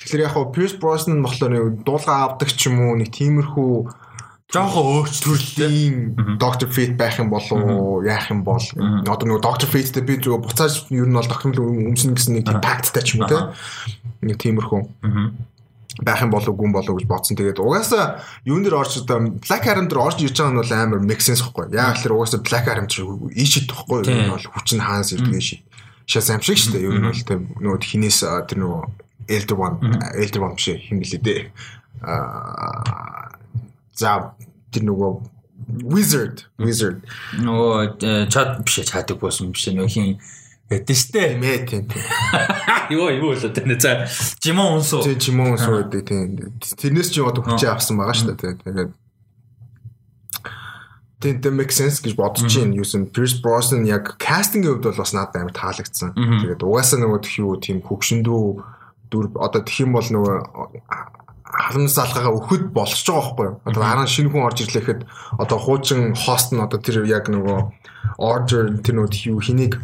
Тэгэхээр яг хөө Pierce Brosnan болохоор нэг дуулга авдаг ч юм уу нэг тиймэрхүү жоохон өөрч төрлийн доктор фит байх юм болов яах юм бол. Одоо нөгөө доктор фиттэй би зүгээр буцааж ер нь бол доктор өмснө гэсэн нэг тийм пакттай ч юм уу те? Нэг тиймэрхүү байх юм болов уу гүн болов уу гэж бодсон. Тэгээд угаасаа юун дээр орж одоо Black Adam дээр орж ирж байгаа нь бол амар sense гэхгүй. Яг л угаасаа Black Adam чинь ийшэд тахгүй юу бол хүчин хаанаас ирдэг ший. Шас юм шиг шүү дээ. Юу нь бол тийм нөгөө хинээс тэр нөгөө Elder One Elder One биш юм билээ дээ. Аа за тэр нөгөө wizard wizard нөгөө чат биш чатдаг болсон биш нөгөө хин гэдэг штэ. Тийм ээ тийм тийм. Йоо юу л нэ за жимон унсуу. Тийм жимон унсуу гэдэг тийм. Тэрнээс ч одоо хүчээ авсан байгаа шүү дээ. Тэгээд тийм тийм make sense гэж бодож чинь юусэн Pierce Brosnan яг кастингийн хувьд бол бас надад амар таалагдсан. Тэгээд угаасаа нөгөө тх юу тийм хөгшөндөө дүр одоо тх юм бол нөгөө харамс залгаагаа өгөхөд болчихж байгаа байхгүй юу? Одоо хараа шинэ хүн орж ирлэхэд одоо хуучин хост нь одоо тэр яг нөгөө order тэр нөгөө юу хэнийг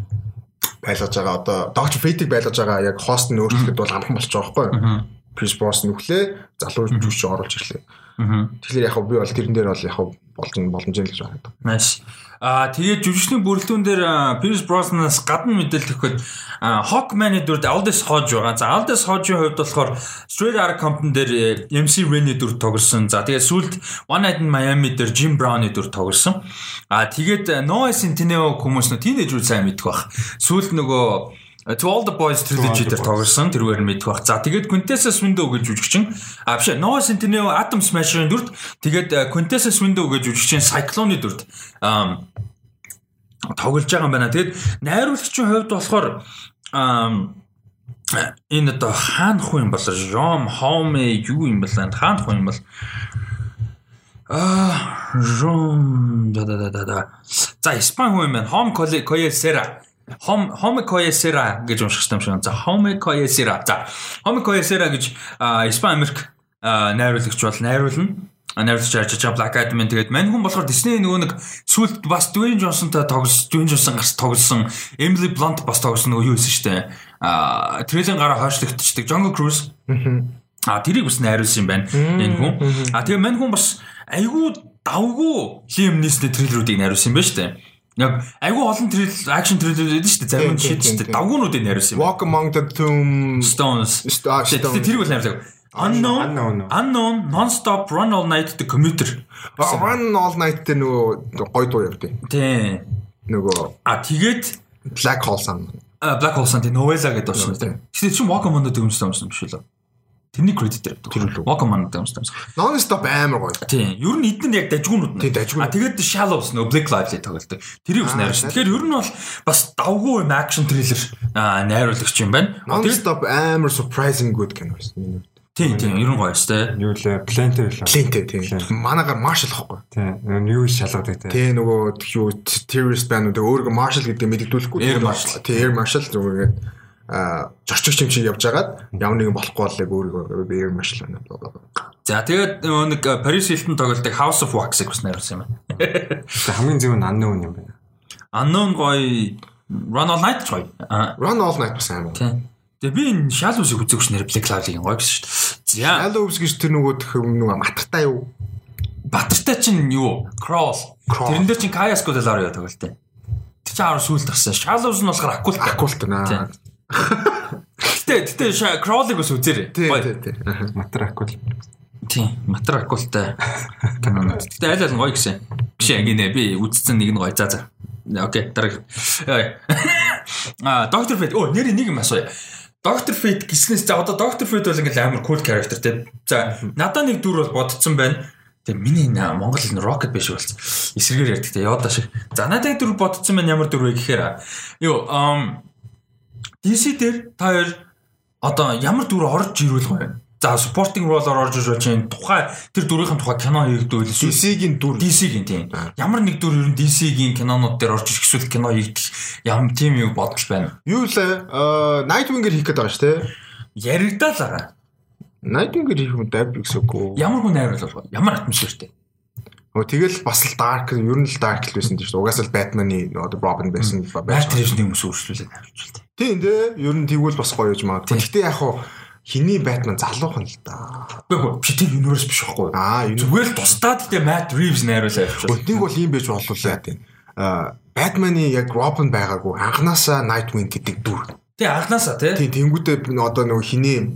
байлгаж байгаа одоо Dr. Fate-ийг байлгаж байгаа яг хост нь өөрчлөхөд бол амхан болчих жоох байхгүй юу? Chris Boss нүхлээ залуу жүжигч оруулж ирлээ. Тэгэхээр яг би бол тэрэн дээр бол яг болж боломж юм гэж байна. Nice. Аа тэгээд жүжигчний бүрэлдэхүүн дээр Pierce Brosnan-аас гадна мэдээлэл өгөхөд Hawkman-ы дүрд Aldous Hodge байгаа. За Aldous Hodge-ийн хувьд болохоор Straight Outta Compton дээр MC Ren-ы дүр тоглосон. За тэгээд сүүлд One Night in Miami дээр Jim Brown-ы дүр тоглосон. Аа тэгээд Noah Centineo хүмүүс нөө teenage-рүү сайн мэдэх бах. Сүүлд нөгөө To All the Boys trilogy дээр тоглосон тэрүүгээр мэдэх бах. За тэгээд Quintessence Window гэж жүжигчин. А биш Noah Centineo Atom Smasher-ын дүрд тэгээд Quintessence Window гэж жүжигчин Cyclone-ы дүрд тоглож байгаа юм байна. Тэгээд найруулагчийн хувьд болохоор энэ одоо хаана хүн юм бол Жом Хоме юу юм бол хаана хүн юм бол Аа, Жом да да да да. За, Испани хүн юм байна. Хом Коесера Home Coyesera гэж унших юм шиг байна. За Home Coyesera. За Home Coyesera гэж Испани Америк найруулагч бол найруулна. Найруулагч ажиллаж байгаа Black Adam тэгээд мань хүн болохоор Disney нөгөө нэг сүлд бас Dwayne Johnson-тай тоглож Dwayne Johnson гарч тоглосон Emily Blunt бас тоглосон нөгөө юу байсан шүү дээ. Аа трейлер гараа хойшлогдчихдаг Jungle Cruise. Аа тэрийг бас найруулсан юм байна. Энэ хүн. Аа тэгээ мань хүн бас айгүй давгүй Liam Neeson-의 трейлеруудыг найруулсан юм байна шүү дээ. Яг айгүй олон трейл акшн трейлер байдаг шүү дээ. Зарим нь шийд шүү дээ. Давгуунуудыг найруулсан юм. Walk Among the Tombstones. Тэр бол найруулсан. Unknown Unknown Non-stop Run All Night the Commuter. Run All Night тэ нөгөө гой дуу явдیں۔ Тий. Нөгөө а тэгээд Black Hole Sun. Black Hole Sun тий Novella гэдэг байна. Тэгэхээр чи Walk Among the Tombstones юм биш үү? Тэрний кредит дээр тэр л Walk Among the Tombstones. Non stop амар гоё. Тийм. Ер нь эднэнд яг дажгуунууд нь. Тийм дажгуун. А тэгээд Shallows нөө Black Lively тоглолдог. Тэрийг бас найруулсан. Тэгэхээр ер нь бол бас давгүй юм акшн трейлер найруулагч юм байна. Non stop амар surprising good кино байсан миний хувьд. Тийм тийм ер нь гоё шүү дээ. Юу лээ Planter лээ. Planter тийм. Манагаар Marshall ахгүй. Тийм. Юу шалгадаг тийм. Тийм нөгөө юу terrorist байнууд өөргөө Marshall гэдэг мэддэгдүүлэхгүй. Air Marshall. Тийм Air Marshall зүгээрээ а зорчигч юм шиг явж байгаад ямар нэгэн болохгүй болыг өөрийгөө бээр маш л байна. За тэгээд нэг Paris Hilton тоглолтыг House of Wax-ыг бас найруулсан юм байна. Хамгийн зөв нь Unknown юм байна. Unknown гоё Run All Night гоё. Run All Night бас аймаг. Тийм. Тэгээ би энэ Shallows-ыг үзэгч нэр Black Cloud-ыг гоё гэсэн шүү дээ. За Shallows гэж тэр нөгөө нөгөө матартай юу? Батартай чинь юу? Crawl. Тэрэн дээр чинь Kaya Scodelario тоглолт. Тэр чинь аруу сүулт гарсан. Shallows нь болохоор Occult. Occult наа. Гэтэ гэтэ Crawl-ыг бас үзээрэй. Матракул. Тийм, матракултай кинонууд. Гэтэ аль аль нь гоё гэсэн. Биш яг нэ би үзсэн нэг нь гоё. За за. Окей, дараагийн. Аа, Доктор Фэт. Оо, нэр нэг юм асууя. Доктор Фэт гиснээс за одоо Доктор Фэт бол ингээл амар cool character тий. За, надад нэг дүр бол бодсон байна. Тэгээ миний Монгол хэл rocket биш болсон. Эсрэгээр ярьдаг тий. Яваа шиг. За, надад дүр бодсон байна ямар дүр вэ гэхээр юу, ам DC дээр та хоёр одоо ямар дүр орж ирвэл гоё. За supporting role-оор орж ирж чинь тухай тэр дүрийн тухай кино хийгдвэл DC-гийн дүр DC-гийн тийм. Ямар нэг дүр ер нь DC-гийн кинонууд дээр орж ирэх эсвэл кино хийгдэх ям тийм юу бодол байна. Юу лээ? Nightwing-ээр хийх гээд байгаа шүү дээ. Яригдал байгаа. Nightwing-ээр хийх юм дайв гэсэхгүй. Ямар хүн найруулах вэ? Ямар атмосфертэй? Өө тэгэл бас л dark ер нь л dark л байсан тийм шүү. Угаасаа л Batman-ы одоо Robin байсан байж. Matrix-ний хүмүүс өөрчлөлөө найруулж байна. Тийм дээ. Ер нь тэгвэл бас гоё гэж магадгүй. Гэхдээ яг хуу хиний Batman залуухан л да. Үгүй би тэр universe биш байхгүй. Аа, зүгээр л тусдаад тэ Matt Reeves найруулаа явчихсан. Өднийг бол юм байж болуулаа тийм. Аа, Batman-ы яг Robin байгаагүй анханасаа Nightwing гэдэг дүр. Тий, анханасаа тий. Тий, тэнгуүтээ одоо нөгөө хиний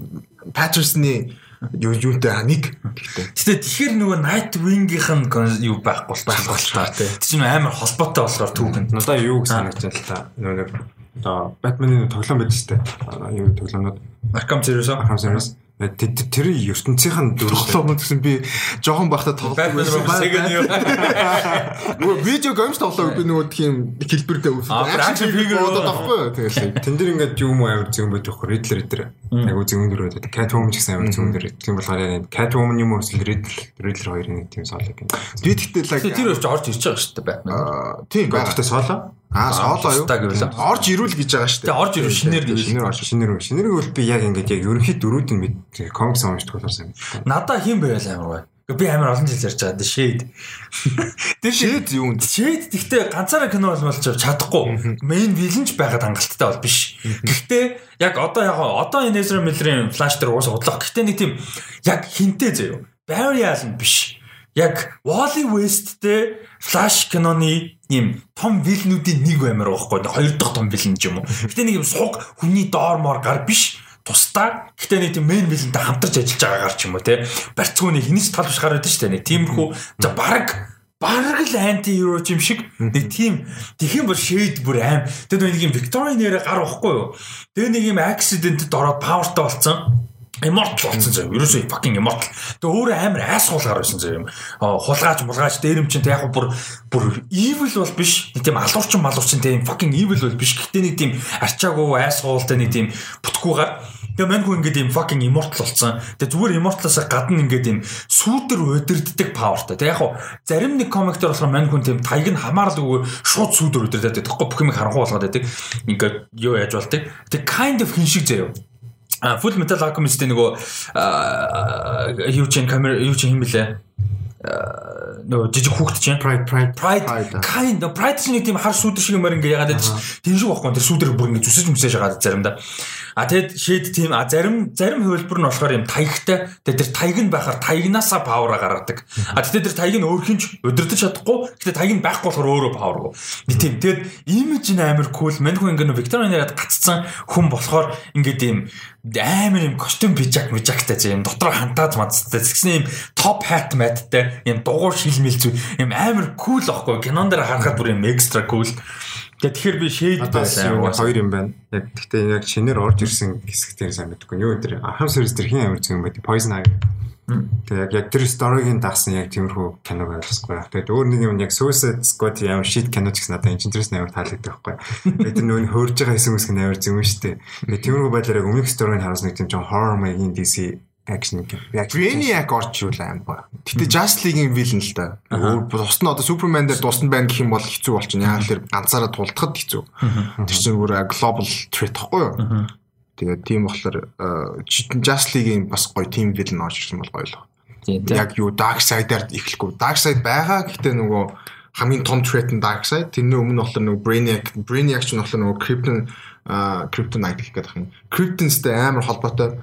Patterson-ы юу юунтэй нэг гэхдээ. Гэтэ тэгэхээр нөгөө Nightwing-ийнх нь юу байхгүй байхгүй л та тий. Тэг чинь амар холбоотой болохоор түүхэнд. Надаа юу гэж санагдаж байна л та. Нөгөө одоо Batman-ы тоглоом байдаг шүү дээ. Юу тоглоомнууд Arkham Series Arkham Series. Тэр ертөнцийн дөрвөлөө гэсэн би жоохон бахта тоглодог байсан. Нөгөө видео геймс тоглоог би нөгөө тийм хэлбэртэй үзсэн. Акшн фигюр бодоод авахгүй. Тэгэл тэн дээр ингээд юм амар зүүн байдаг хөө Riddler Riddler. Айгу зүүн дээр байдаг. Catwoman ч гэсэн амар зүүн дээр. Тийм болохоор Catwoman юм уу эсвэл Riddler Riddler хоёрын нэг тийм солог юм. Би тэгтээ лаг тэр өрч орж ирж байгаа шүү дээ. Аа тийм гэхдээ соло. Аа соолоо юу? гэвэл орж ирүүл гэж байгаа шүү дээ. Тэгээ орж ирүүл шинээр гэж. Шинээр орж шинээр шинээр бол би яг ингээд яг ерөнхий дөрүүдийн мэд комикс уншдаг болохоор сайн. Надаа хин байвал амар бай. Би амар олон жил ярьж байгаа. Shade. Тэр Shade юу вэ? Shade гэхдээ ганцаараа кино болж чадахгүй. Main villain ч байгаад хангалттай бол биш. Гэхдээ яг одоо яг одоо энэ Ezra Miller-ийн Flash дээр уус удлах. Гэхдээ нэг тийм яг хинтээ заяа. Barry Allen биш яг Wally West-тэй Flash киноны ийм том вилнүүдийн нэг баймаар байхгүй хоёр дахь том вилн ч юм уу. Гэтэ нэг юм суг хүний доормоор гар биш тусдаа. Гэтээ нэг тийм мейн вилэнтэй хамтарч ажиллаж байгаагаар ч юм уу те. Барьцгууны хинэч тал бушгаар байдаг шүү дээ нэг тиймэрхүү за баг бараг л анти хиро юм шиг нэг тийм тэгхийн бол шэйд бүр аим. Тэгээд нэг юм викторийн нэрэ гар واخгүй юу? Тэгээд нэг юм аксидентэд ороод павертай болсон. Immortal болсон заяа. Ерөөсөө fucking immortal. Тэгээ өөрөө амар айсгуул гар байсан заяа юм. Хулгаач мулгаач дээрэмчин тэг яг бүр бүр evil бол биш. Нэг тийм алуурчин малуурчин тийм fucking evil бол биш. Гэтэ нэг тийм арчаагүй айсгуултай нэг тийм бүтггүй гар. Тэгээ маньгүй ингээд юм fucking immortal болсон. Тэгээ зүгээр immortal-аас гадна ингээд юм сүүдэр өдөрддөг powerтай. Тэгээ яг хуу зарим нэг комик дээр болохоор маньгүй тийм тайг нь хамааралгүй шууд сүүдэр өдөрдөг. Тэгэхгүй бүх юм харанхуй болгоод байдаг. Ингээд юу яаж болтой. Тэгээ kind of хин шиг заяа А Full Metal Alchemist нөгөө юу чин камер юу чин юм блэ? нөгөө жижиг хүүхэд чинь. Pride Pride. Pride. Kind Pride чинь тийм хар сүүдэр шиг юмар ингээ ягаад гэж тийм шиг байхгүй тэр сүүдэр бүр ингээ зүсэж мүсэж байгаа заримдаа а тэгэд шийд тийм а зарим зарим хувилбар нь болохоор юм таягтай тэгээд тэр таяг нь байхаар таягнаасаа павра гаргадаг. А тэгээд тэр таяг нь өөрхинч удирдах чадахгүй. Гэхдээ таяг нь байхгүй болохоор өөрөө павргүй тийм. Тэгэд имиж нь амар кул маньхүү ингээ Викториан яриад гацсан хүн болохоор ингээ тийм амар юм костюм пижак мижактай тийм дотор хантаад мацтай згсэн юм топ hat matтай юм дугуй шилмэл зү юм амар кул ахгүй кинон дээр харахад бүр юм экстра кул Тэгэхээр би shade байсан хоёр юм байна. Яг гэхдээ яг шинээр орж ирсэн хэсэгтэр сайн мэдгүй. Юу өдр Aham series тэр хин амар зүүн байт. Poison Ivy. Тэгээ яг яг тэр сторигийн дагсан яг тиймэрхүү кино байсгүй. Тэгээд өөр нэг юм яг Suicide Squad ямар shit кино ч гэсэн надад энэ интерес амар таалагддаг байхгүй. Тэгээд тэр нүүн хөөрж байгаа хэсэг мэсг амар зүүн шүү дээ. Тэгээд тиймэрхүү байдлаар яг өмнөх сториг харуулсан нэг тийм жоо horror маягийн DC акшн гэх. Brainiac орч юу л аим ба. Гэтэ Just League-ийн villain л да. Тусна одоо Superman дээр дусна байна гэх юм бол хэцүү болчихно. Яг л ганцаараа тулдахад хэцүү. Тэр чинь бүр global threat гэхгүй юу? Тэгээд тийм болохоор Just League-ийн бас гоё team villain орж ирсэн бол гоё л. Яг юу Dark Side-аар эхлэхгүй. Dark Side байгаа гэхдээ нөгөө хамгийн том threat нь Dark Side. Тэрний өмнө болохоор нөгөө Brainiac, Brainiac ч нь болохоор нөгөө Krypton а Kryptonite гэх гэдэг юм. Kryptonстэй амар холбоотой.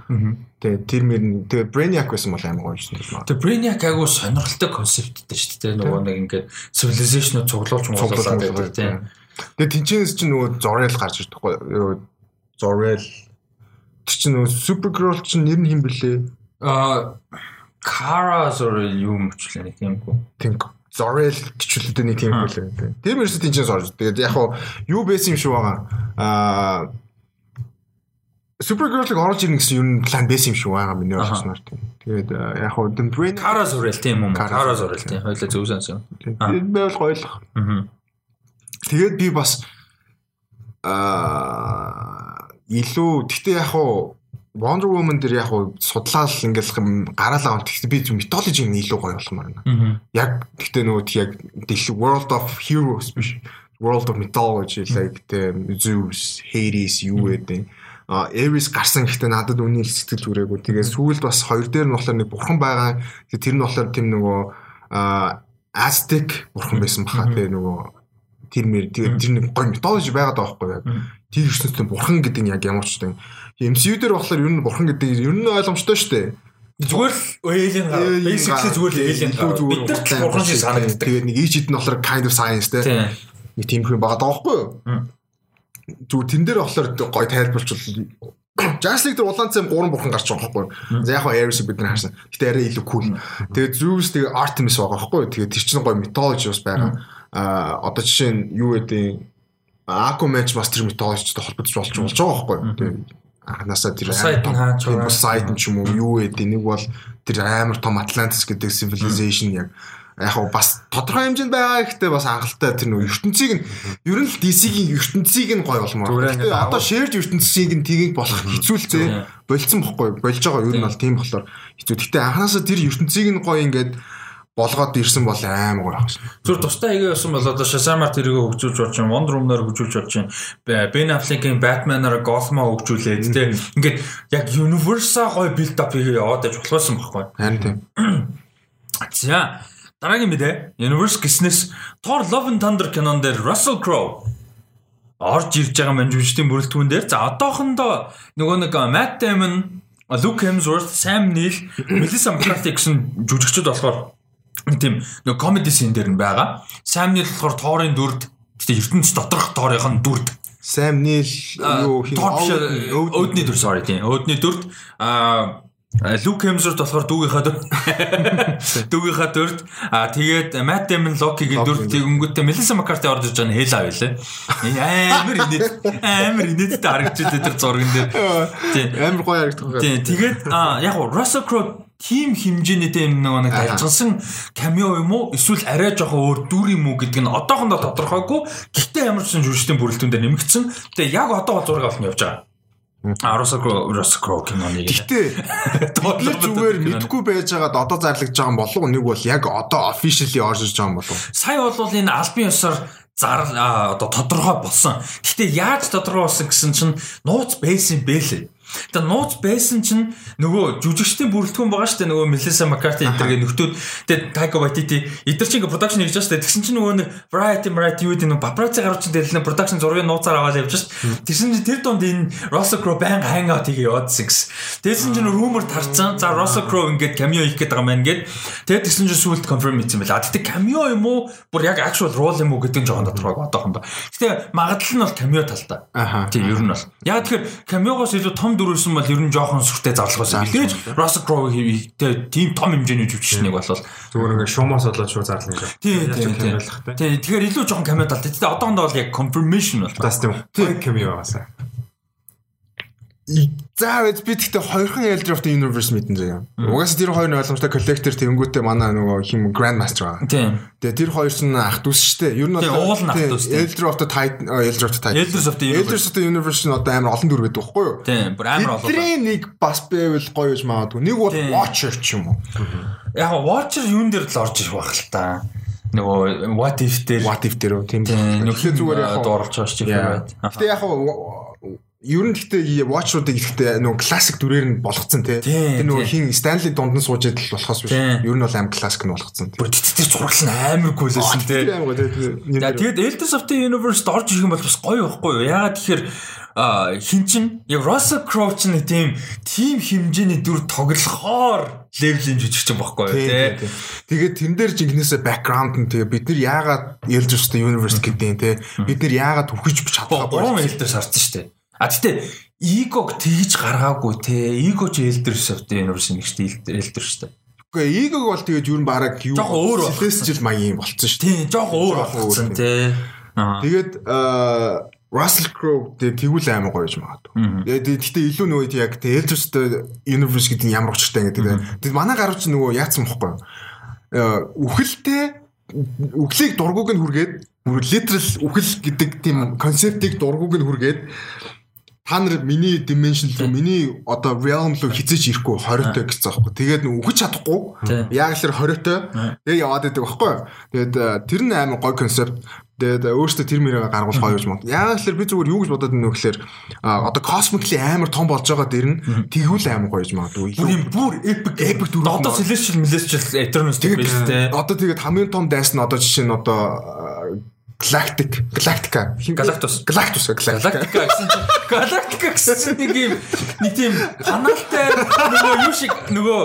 Тэгээ тэр мөр тэгээ Brainiac байсан бол амар гоё юм байна. Тэгээ Brainiac агуу сонирхолтой концепттэй шүү дээ. Нөгөө нэг ингээд civilization-ыг цуглуулж муулаад байдаг тийм. Тэгээ тэнцэнээс чинь нөгөө Zorel гарч ирдэг байхгүй. Zorel тэр чинь нөгөө Supergirl чинь нэр нь хэм блэ? А Kara Zorel юм ч лээ тийм үү. Тийм Zorel гिचүүлэлтэй нэг юм. Тийм ерөөсөө тэнцэн сорж. Тэгээд яг юу байсан юм шиг байгаа. Аа Supergirl-ыг орж ирнэ гэсэн юм план байсан юм шиг байгаа миний ойлгосноор тийм. Тэгээд яг хуу The Brain Kara Zorel тийм юм. Kara Zorel тийм. Хоёлаа зөв сонсон. Тэгээд байвал гоёлох. Тэгээд би бас аа илүү гэхдээ яг хуу Wonder Woman дээр яг уу судлаад ингээл гараалаа авах. Гэхдээ би зөв mythology нь илүү гоё болмоор байна. Яг гэхдээ нөгөө яг World of Heroes биш. World of Mythology like the Zeus, Hades юу гэдэг. А Ares гарсан гэхдээ надад үнийг сэтгэл зүрээгүй. Тэгээ сүүлд бас хоёр дээр нь болохоор нэг бурхан байгаа. Тэр нь болохоор тийм нөгөө Aztec бурхан байсан баха. Тэгээ нөгөө тэр мэр тэр нэг гоё mythology байгаад байгаа байхгүй яг. Тэр ертөнцийн бурхан гэдэг нь яг ямар ч юм MCU дээр болохоор ер нь бурхан гэдэг ер нь ойлгомжтой шүү дээ. Зүгээр л alien гараа. Basically зүгээр л alien гараа. Бид нар ч бурхан шиг санагддаг. Тэгээд нэг ичэд нь болохоор kind of science те. Нэг тийм хүн байгаа даахгүй юу? Зүгээр тэн дээр болохоор гой тайлбарчвал Just League дээр улаан цэм гурван бурхан гарч байгаа байхгүй? За яг хаа Ares бид нар харсан. Гэтэ арай илүү cool. Тэгээд Zeus тэгээд Artemis байгаа байхгүй юу? Тэгээд тэр чинь гой mythology бас байгаа. Аа одоо жишээ нь юу гэдэг Aquaman ч бас тэр mythology-тэй холбогдож болж болж байгаа байхгүй юу? Тэгээд анханасаа тэр Poseidon хаач байгаа. Poseidon ч юм уу юу гэдэг нэг бол тэр амар том Atlantis гэдэг civilization яг яг хав бас тодорхой хэмжээнд байгаа гэхдээ бас анхалтай тэр нөө ертөнцийг нь ер нь л DC-ийн ертөнцийг нь гой болмоор. Гэхдээ одоо shared ертөнцийг нь тгийг болох хэцүү л зэ болцсон бохгүй болж байгаа ер нь бол тийм болохоор хэцүү. Гэхдээ анханасаа тэр ертөнцийг нь гой ингээд болгоод ирсэн бол амар гоё багш. Зүр тустай игээ болсон бол одоо Shazam-аар тэрийг хөгжүүлж болж байна. Wonder Woman-аар хөгжүүлж болж байна. Ben Affleck-ийн Batman-аар Gotham-аа хөгжүүлээд тэ ингээд яг universe-а гоё build up хийгээ яваад байж болохсон байхгүй. Харин тийм. За дараагийн мэдээ. Universe гэснээс Thor Love and Thunder кинон дээр Russell Crowe орж ирж байгаа манжуулчдын бүрэлдэхүүн дээр за одоохондоо нөгөө нэг Matt Damon, Luke Hemsworth, Sam Neill, Melissa McCarthy гэсэн жүжигчд болохоор тийм нөгөө comedy scene дээр нь байгаа. Sam Neill болохоор Thor-ын дүрд гэтээ ертөнц доторх Thor-ын дүрд Sam Neill юу хин өөдний дүр sorry тийм өөдний дүрд аа Люк Хемсворт болохоор дүүгийнхаа дүр дүүгийнхаа дүрд а тэгээд Matt Damon Loki-гийн дүрд тэгэнгүүтээ Melissa McCarthy орж иж байгаа нь хэл авъя лээ. Амар инээд амар инээдтэй харагдчихдаг тэр зурган дээр. Тийм. амар гоё харагдах. Тийм. Тэгээд а яг гоо Russell Crowe тим хэмжээний тийм нэг ажилласан камео юм уу эсвэл арай жоохон өөр дүр юм уу гэдг нь одоохондоо тодорхойгүй. Гэхдээ ямар ч сан жүжигчдийн бүрэлдэхүүн дээр нэмэгдсэн. Тэгээ яг одоо бол зураг авах нь явж байгаа. А Russell Crowe Russell Crowe киноны Гэтэ бид зүгээр мэдгүй байж байгаад одоо зарлагдж байгаа юм болов уу? Нэг бол яг одоо officially орж ирж байгаа юм болов уу? сая бол энэ албан ёсоор зар а, одоо тодорхой болсон. Гэхдээ яаж тодорхой болсон гэсэн чинь нууц байсан бэлээ. Тэгээ нууц байсан чинь нөгөө жүжигчдийн бүрэлдэхүүн байгаа шүү дээ нөгөө Melissa McCarthy энэ төргээ нөхдөөд тэгээ Taika Waititi эдгэр чинь ингээ production хийж байгаа шүү дээ. Тэгсэн чинь нөгөө нэг Variety Variety юу гэдэг нөгөө paparazzi гарч чинь дэлнэ production зургийн нууцаар аваад явж шүү дээ. Тэгсэн чинь тэр донд энэ Russell Crowe байнга hangout хийгээ яваадсан гэсэн. Тэгсэн чинь rumor тарцсан. За Russell Crowe ингээд cameo хийх гээд байгаа маань гээд тэгээд тэгсэн чинь сүүлд confirm хийсэн байла. Тэгтээ cameo юм уу? Бүр яг actual role юм уу гэдэг нь жоохон тодорхойг одоохондоо. Гэтэ магадлал нь бол cameo талтай. Тийм ер нь бол. Яг тэгэхээр cameo-гоос илүү том дүрсэн бол ер нь жоохон сүртэй зарлах байсан. Мэдээж Russell Crowe тэгээ тийм том хэмжээний жүжигчнийг болол. Зүгээр ингээ шуумаас болоод шууд зарлана гэж. Тийм тийм тийм. Тийм тэгэхээр илүү жоохон cameo талтай. Гэтэ одоохондоо бол яг confirmation бол. Тас тийм. Тийм камео байгаасаа. За бид би тэгтээ хоёрхан Elder of the Universe мэдэн заяа. Угаасаа тэр хоёр нь ойлгомжтой collector тэнгүүтээ манай нөгөө хим Grandmaster байгаа. Тийм. Тэгээ тэр хоёр чинь ах дүүс штэ. Ер нь нь тийм. Elder of the Titan Elder of the Titan. Elders of the Universe. Elders of the Universe нь одоо амар олон дүр байдаг байхгүй юу? Тийм бүр амар олон. Тэдний нэг бас байвал гоё гэж магадгүй. Нэг бол. Watcher ч юм уу. Яг Watcher юун дээр л орж ирэх байх л та. Нөгөө what if дээр What if дээр? Тийм. Тэгэхээр зүгээр яг дуурлж байгаа ч юм байна. Гэтэ яг ер нь гэхдээ Watch-уудыг гэхдээ нөгөө классик дүрээр нь болгоцсон тий. Тэр нөгөө хин Stanley дунд нь сууж идэл болохоос биш. Ер нь бол аим классик нь болгоцсон тий. Бүр тэр зураглал нь амар аим гоё тий. За тэгээд Elders of the Universe орж ирэх юм бол бас гоё байхгүй юу? Ягаад тэгэхээр хин чин яг Russell Crowe ч нэг тийм тим хэмжээний дүр тоглохоор левлийн жүжигч юм байхгүй юу тий. Тэгээд тэн дээр жинкнээсээ background нь тэгээ бид нар яагаад Elders of the Universe гэдэг тий. Бид нар яагаад үхэж чадхаа Гурван Elders харсан шүү дээ. А тэгтээ Игог тэгж гаргаагүй те. Иго ч Elders of the Universe нэг шүү дээ. Elder шүү дээ. Үгүй эгийг бол тэгээд юу н бараг юу болсон. Celestial маягийн болцсон шүү. Тийм, жоох өөр болсон те. Тэгээд аа, Russell Crowe тэг тэгвэл аймаг гоё гэж магадгүй. Тэгээд гэхдээ илүү нөгөө яг тэг Elders of the Universe гэдэг нь ямар учиртай гэдэг. Тэгээд манай гарууч нөгөө яатсан бохгүй? Аа, Үхэлтэй үхлийг дургууг нь хүргээд literal үхэл гэдэг тийм концептыг дургууг нь хүргээд та нар миний dimension руу миний одоо realm руу хизээч ирэхгүй хориотой гэсэн аахгүй. Тэгээд үхэж чадахгүй. Яг л хориотой. Тэгээд яваад байдаг байхгүй. Тэгээд э, тэр нь амар гой концепт. Тэгээд э, өөртөө тэр мөрөө гаргуулах гоё юм. Яг л би зүгээр юу гэж бодоод байна вэ гэхээр одоо cosmically амар том болж байгаа дэр нь тэгвэл амар гоё гэж магадгүй. Бүр бүр epic Epic дүр Одоо. Celestial Celestial Eternals гэх биш те. Одоо тэгээд хамгийн том дайс нь одоо жишээ нь одоо а, Galactic Galactica Galactus. Galactus Galactica Galactica гэсэн чинь Galactica гэсэн чинь нэг юм нэг тийм паналтай нөгөө юу шиг нөгөө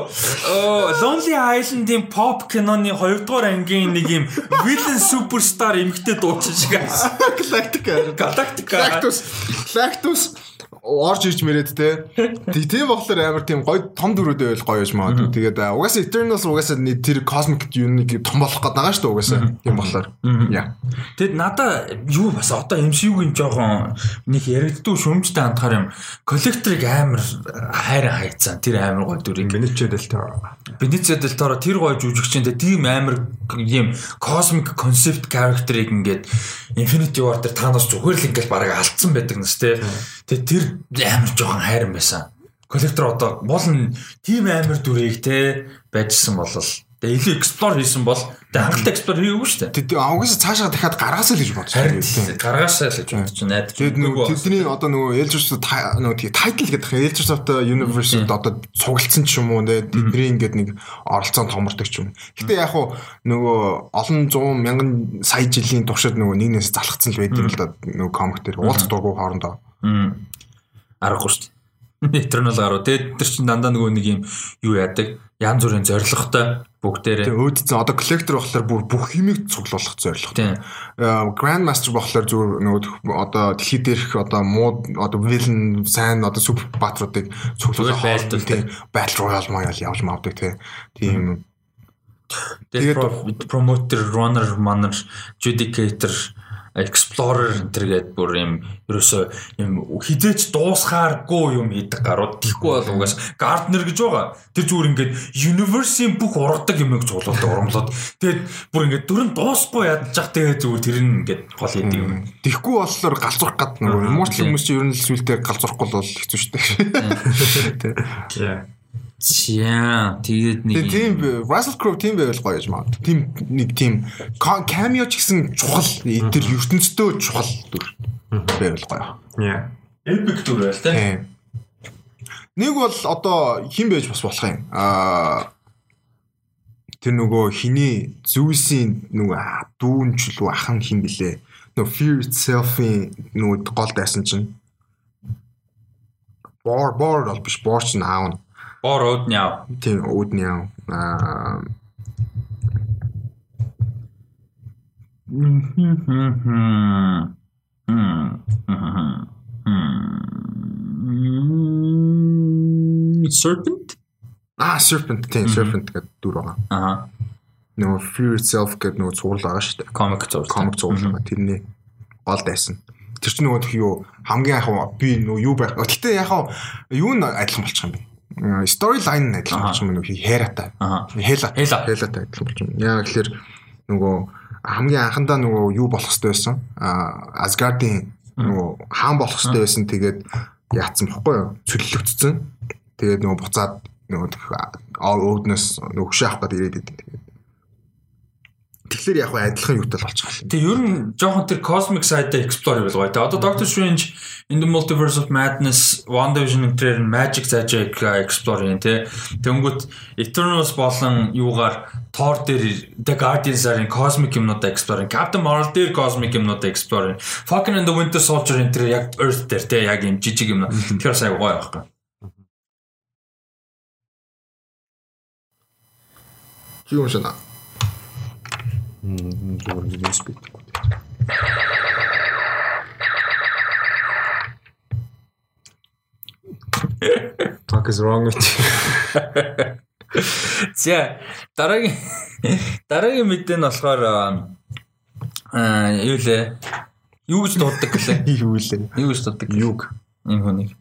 Lonely Island-ийн pop киноны 2 дугаар ангийн нэг юм villain superstar эмгтэй дуучин шиг. Galactica Galactica Galactus Galactus орж ирж мэрэд те. Тийм болохоор амар тийм гоё том дүрүүдээ байл гоё юм аа. Тэгээд угаасаа Eternals угаасаа тэр cosmic юуныг том болох гээд байгаа шүү дээ угаасаа. Тийм болохоор. Яа. Тэгэд надаа юу бас одоо MCU-гийн жоохон нэг яригддаг шөмжтэй хандхаар юм. Collector-ыг амар хайран хайцсан. Тэр амар гоё дүрийг. Benicio del Toro. Benicio del Toro тэр гоё жүжигчтэй тийм амар юм cosmic concept character-ыг ингээд Infinity War дээр Thanos зүгээр л ингээд бараг алдсан байдаг нэс те. Тэгээ тэр амар жоохон хайран байсан. Коллектор одоо болон тийм амар дүрийг те байжсан болол Тэгээ илүү explore хийсэн бол тэгээ хангалттай explore хийгээгүй шүү дээ. Тэд авгаас цаашаа дахиад гаргаасаа л гэж бодсон. Харин гаргаасаа л гэж бодсон найдаж. Тэгээд нөгөө тэдний одоо нөгөө Eldritch нөгөө тий title гэдэг хаа Eldritch of the Universe одоо цуглдсан ч юм уу тэдний ингээд нэг оролцоон томордог ч юм. Гэтэ яг хуу нөгөө олон 100 мянган сая жилийн туршид нөгөө нэгнээс залхацсан л байдаг л да нөгөө комик дээр уулзах дургу хоорондоо. Аргагүй шүү дээ. Eternal гаруу. Тэгээд тэр чинь дандаа нөгөө нэг юм юу яадаг янз бүрийн зорилготой бүгдээрээ. Тэгээ өөдцөн одоо коллектор болохоор бүр бүх химиг цуглуулах зорилготой. Grand Master болохоор зүгээр нөгөө одоо дэлхий дээрх одоо муу одоо villain сайн одоо супер баатруудыг цуглуулах байлдал тийм Battle Royale маяг явж мавдаг тийм. Тэгээд promoter, runner, manner, judicator explorer гээд бүр юм ерөөсөө юм хизээч дуусхааргүй юм хийдэг гарууд тийхгүй бол угаас gardener гэж байгаа. Тэр зүгээр ингээд universe-ийн бүх ургадаг юмыг цуглуулдаг урамлууд. Тэгээд бүр ингээд дөрөв дуусахгүй ядчих тэгээд зүгээр тэр нь ингээд гол хийдэг юм. Тийхгүй болохоор галзуурах гад нөгөө immortal хүмүүс чинь ер нь л сүултээ галзуурахгүй бол хэцүү шүү дээ. Тийм. Яа, тэгээд нэг тийм Russell Crowe тийм байвал гоё юм аа. Тийм нэг тийм cameo ч гэсэн чухал тэр ертөнцийн чухал дүр байвал гоё. Яа. epic дүр байл те. Нэг бол одоо хэн байж бас болох юм. Аа тэр нөгөө хиний Zeus-ийн нөгөө дүүн ч лүү ахан хин блэ. Нөгөө Fear Itself-ийн нөгөө гол дайсан чинь Бор бор бол биш бор ч наав. Бор ууд няв. Тийм ууд няв. Аа Serpent? Аа Serpent тийм Serpent гэдэг дүр байгаа. Аа. Нөгөө Fear Itself гэдэг нөгөө цуврал байгаа шүү дээ. Comic зур. Comic цуврал байгаа. Тэрний гол дайсан. Тэр чинь нөгөө юу хамгийн яг би нөгөө юу байх. Гэтэ яг юу нь адилхан болчих юм бэ? Storyline адилхан болчих юм нөгөө хайратай. Хела. Хелатай адилхан болчих юм. Яг тэгэхээр нөгөө хамгийн анхандаа нөгөө юу болох хэрэгтэй байсан? Аа Asgard-ийн нөгөө хаан болох хэрэгтэй байсан. Тэгээд яатсан бохгүй юу? Цөллөгдсөн. Тэгээд нөгөө буцаад нөгөө өөднөөс нөгөө хөшөө авах гэдэг ирээд идэв. Тэгээд Тэгэхээр яг адилхан юутай л болчихлоо. Тэг ер нь жоохон тэр cosmic side-а explore хийвэл гоё. Тэ одоо Doctor Strange in the Multiverse of Madness, WandaVision гэх magic side-ыг explore хийн тэ. Тэнгүүт Eternals болон юугаар Thor дээр The Guardians-арын cosmic юмнуудаа explore хийн. Captain Marvel дээр cosmic юмнуудаа explore хийн. Falcon and the Winter Soldier энэ тэр яг Earth дээр тэ яг юм жижиг юм. Тэр сайн гоё байхгүй. Чи юм шинэ Зүгээр нэрс битгэхгүй. Talk is wrong with you. За дараагийн дараагийн мэдээ нь болохоор аа юу лээ? Юу гэж дууддаг гэлээ? Юу лээ? Юу гэж дууддаг? Юг. Энэ хүнийг.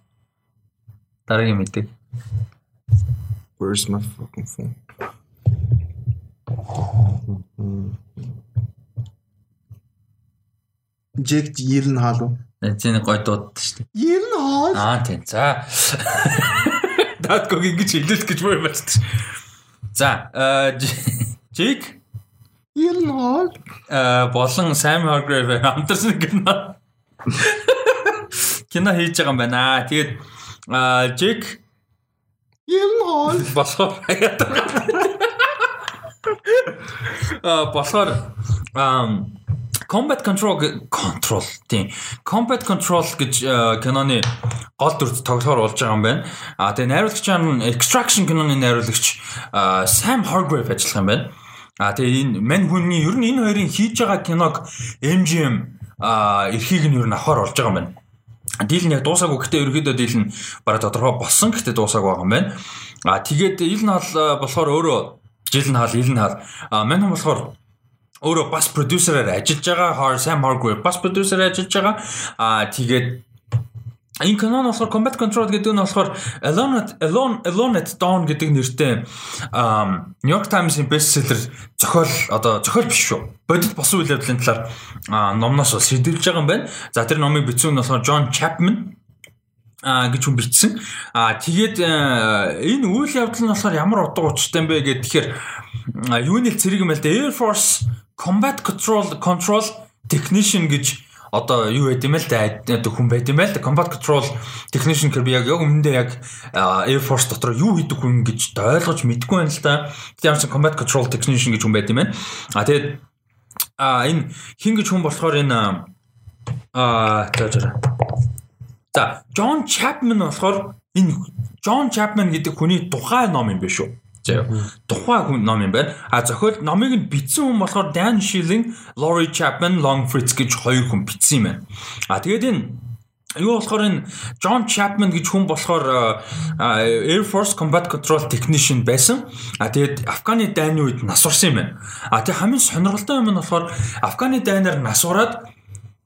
Дараагийн мэдээ. Where's my fucking phone? Джек Йерн хаалуу. Эцэг гой дууддаг шүү дээ. Йерн хаал. Аа тийм. За. Датког ингэж хэлүүлэх гэж боо юм байна. За, Джек Йерн хаал. э болон Sam Hargrave хамтарсан кино. Кино хийж байгаа юм байна. Тэгээд Джек Йерн хаал. болохоор А болохоор Combat Control Control тийм Combat Control гэж киноны гол дүрд тоглохоор болж байгаа юм байна. А тэгээ найруулагч нь Extraction киноны найруулагч Sam Hargrave ажиллах юм байна. А тэгээ энэ мань хүний ер нь энэ хоёрын хийж байгаа киног MGM эрхийг нь ер нь авахар болж байгаа юм байна. Дийл нь яг дуусаагүй гэхдээ ерөөдөө дийл нь бараг тодорхой болсон гэхдээ дуусаагүй байгаа юм байна. А тэгээд ил нь болохоор өөрөө жил нь хал ил нь хал мань хүн болохоор өөрөө бас продюсераар ажиллаж байгаа. Sam Hargrave бас продюсераар ажиллаж байгаа. А тэгээд Энэ канон болохоор Combat Control гэдэг нь болохоор Alone at Alone Alone at Dawn гэдэг нэртэй New York Times-ийн бестселлер зохиол одоо зохиол биш шүү. Бодит босон үйл явдлын талаар номноос бол шийдвэрлэж байгаа юм байна. За тэр номыг бичсэн нь болохоор John Chapman а гэж хүн бичсэн. А тэгээд энэ үйл явдал нь болохоор ямар утга учиртай юм бэ гэхээр тэгэхээр юуны цэрэг юм л да Air Force Combat Control Control Technician гэж одоо юу байд юм л да хүн байд юм байл да combat control technician гэр би яг яг өмнөдөө яг Air Force дотор юу хийдэг хүн гэж ойлгож мэдгүй байна л да. Тэгээд ямар ч combat control technician гэж хүн байд юм байна. А тэгээд а энэ хин гэж хүн болохоор энэ а за за. За John Chapman болохоор энэ John Chapman гэдэг хүний тухай ном юм биш үү? заяа. Тухайн хүн ном юм байна. А зохиол номыг нь бичсэн хүн болохоор Dan Schilling, Laurie Chapman, Long Fritz гэж хоёр хүн бичсэн юм байна. А тэгээд энэ Юу болохоор энэ John Chapman гэж хүн болохоор Air Force Combat Control Technician байсан. А тэгээд Афганы дайны үед насварсан юм байна. А тэгээд хамгийн сонирхолтой юм нь болохоор Афганы дайнаар насвараад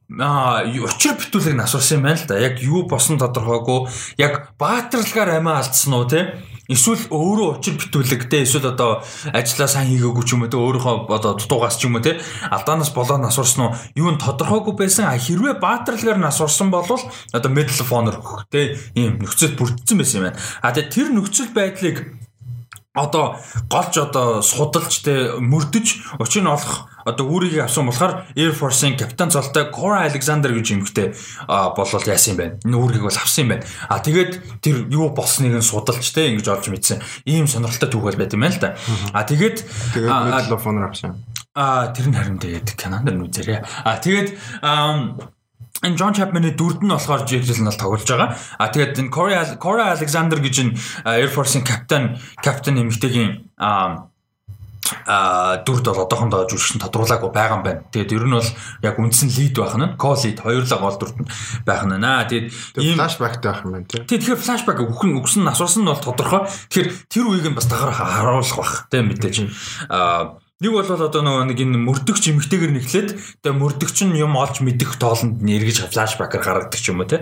а учир битүүлэг насварсан юм байна л да. Яг юу босон тодорхойгүй. Яг баатарлагаар амиа алдсан уу те? Эсвэл өөрөө учир битүүлэгтэй эсвэл одоо ажиллаа сайн хийгээгүй ч юм уу те өөрийнхөө одоо дутуугаас ч юм уу те алдаанаас болоод насурсан уу юу нь тодорхойгүй байсан а хэрвээ баатарлагаар насурсан бол одоо medal of honor өгөх те ийм нөхцөл бүрдсэн байсан юм байна. А тэгээ тэр нөхцөл байдлыг одоо голж одоо судалж те мөрдөж учир нь олох одоо үүрийг авсан болохоор Air Force-ын капитан цолтой Cora Alexander гэж эмэгтэй болол яасан юм байна. Энэ үүргийг бол авсан юм байна. А тэгээд тэр юу болсныг нь судалж те ингэж олж мэдсэн. Ийм сонирхолтой түүхэл байт юм байна л да. А тэгээд тэгээд Honor авсан. А тэр нь харин тэгээд Канадаар нүзэрээ. А тэгээд энэ Джон Чапманы дүрд нь болохоор Жигжил нь бол тоглож байгаа. А тэгээд энэ Cora Alexander гэж энэ Air Force-ын капитан капитан эмэгтэйгийн а дүрд бол одоохондоо жүжигчин тодруулаагүй байгаа юм байна. Тэгээд ер нь бол яг үндсэн лид байх нь, ко-лид хоёрлаа гол дүрд нь байх нь. Аа тэгээд ийм флашбэктэй байх юм байна тий. Тэгэхээр флашбэк өгөн өгсөн асуусан нь бол тодорхой. Тэгэхээр тэр үеийг нь бас дагаар харуулах бах тий мэдээж. Аа Нэг бол одоо нөгөө нэг энэ мөрдөгч эмгтэйгэр нэхлээд тэгээ мөрдөгч нь юм олж мэдэх тоолонд нэргэж флашбэкээр гаргадаг ч юм уу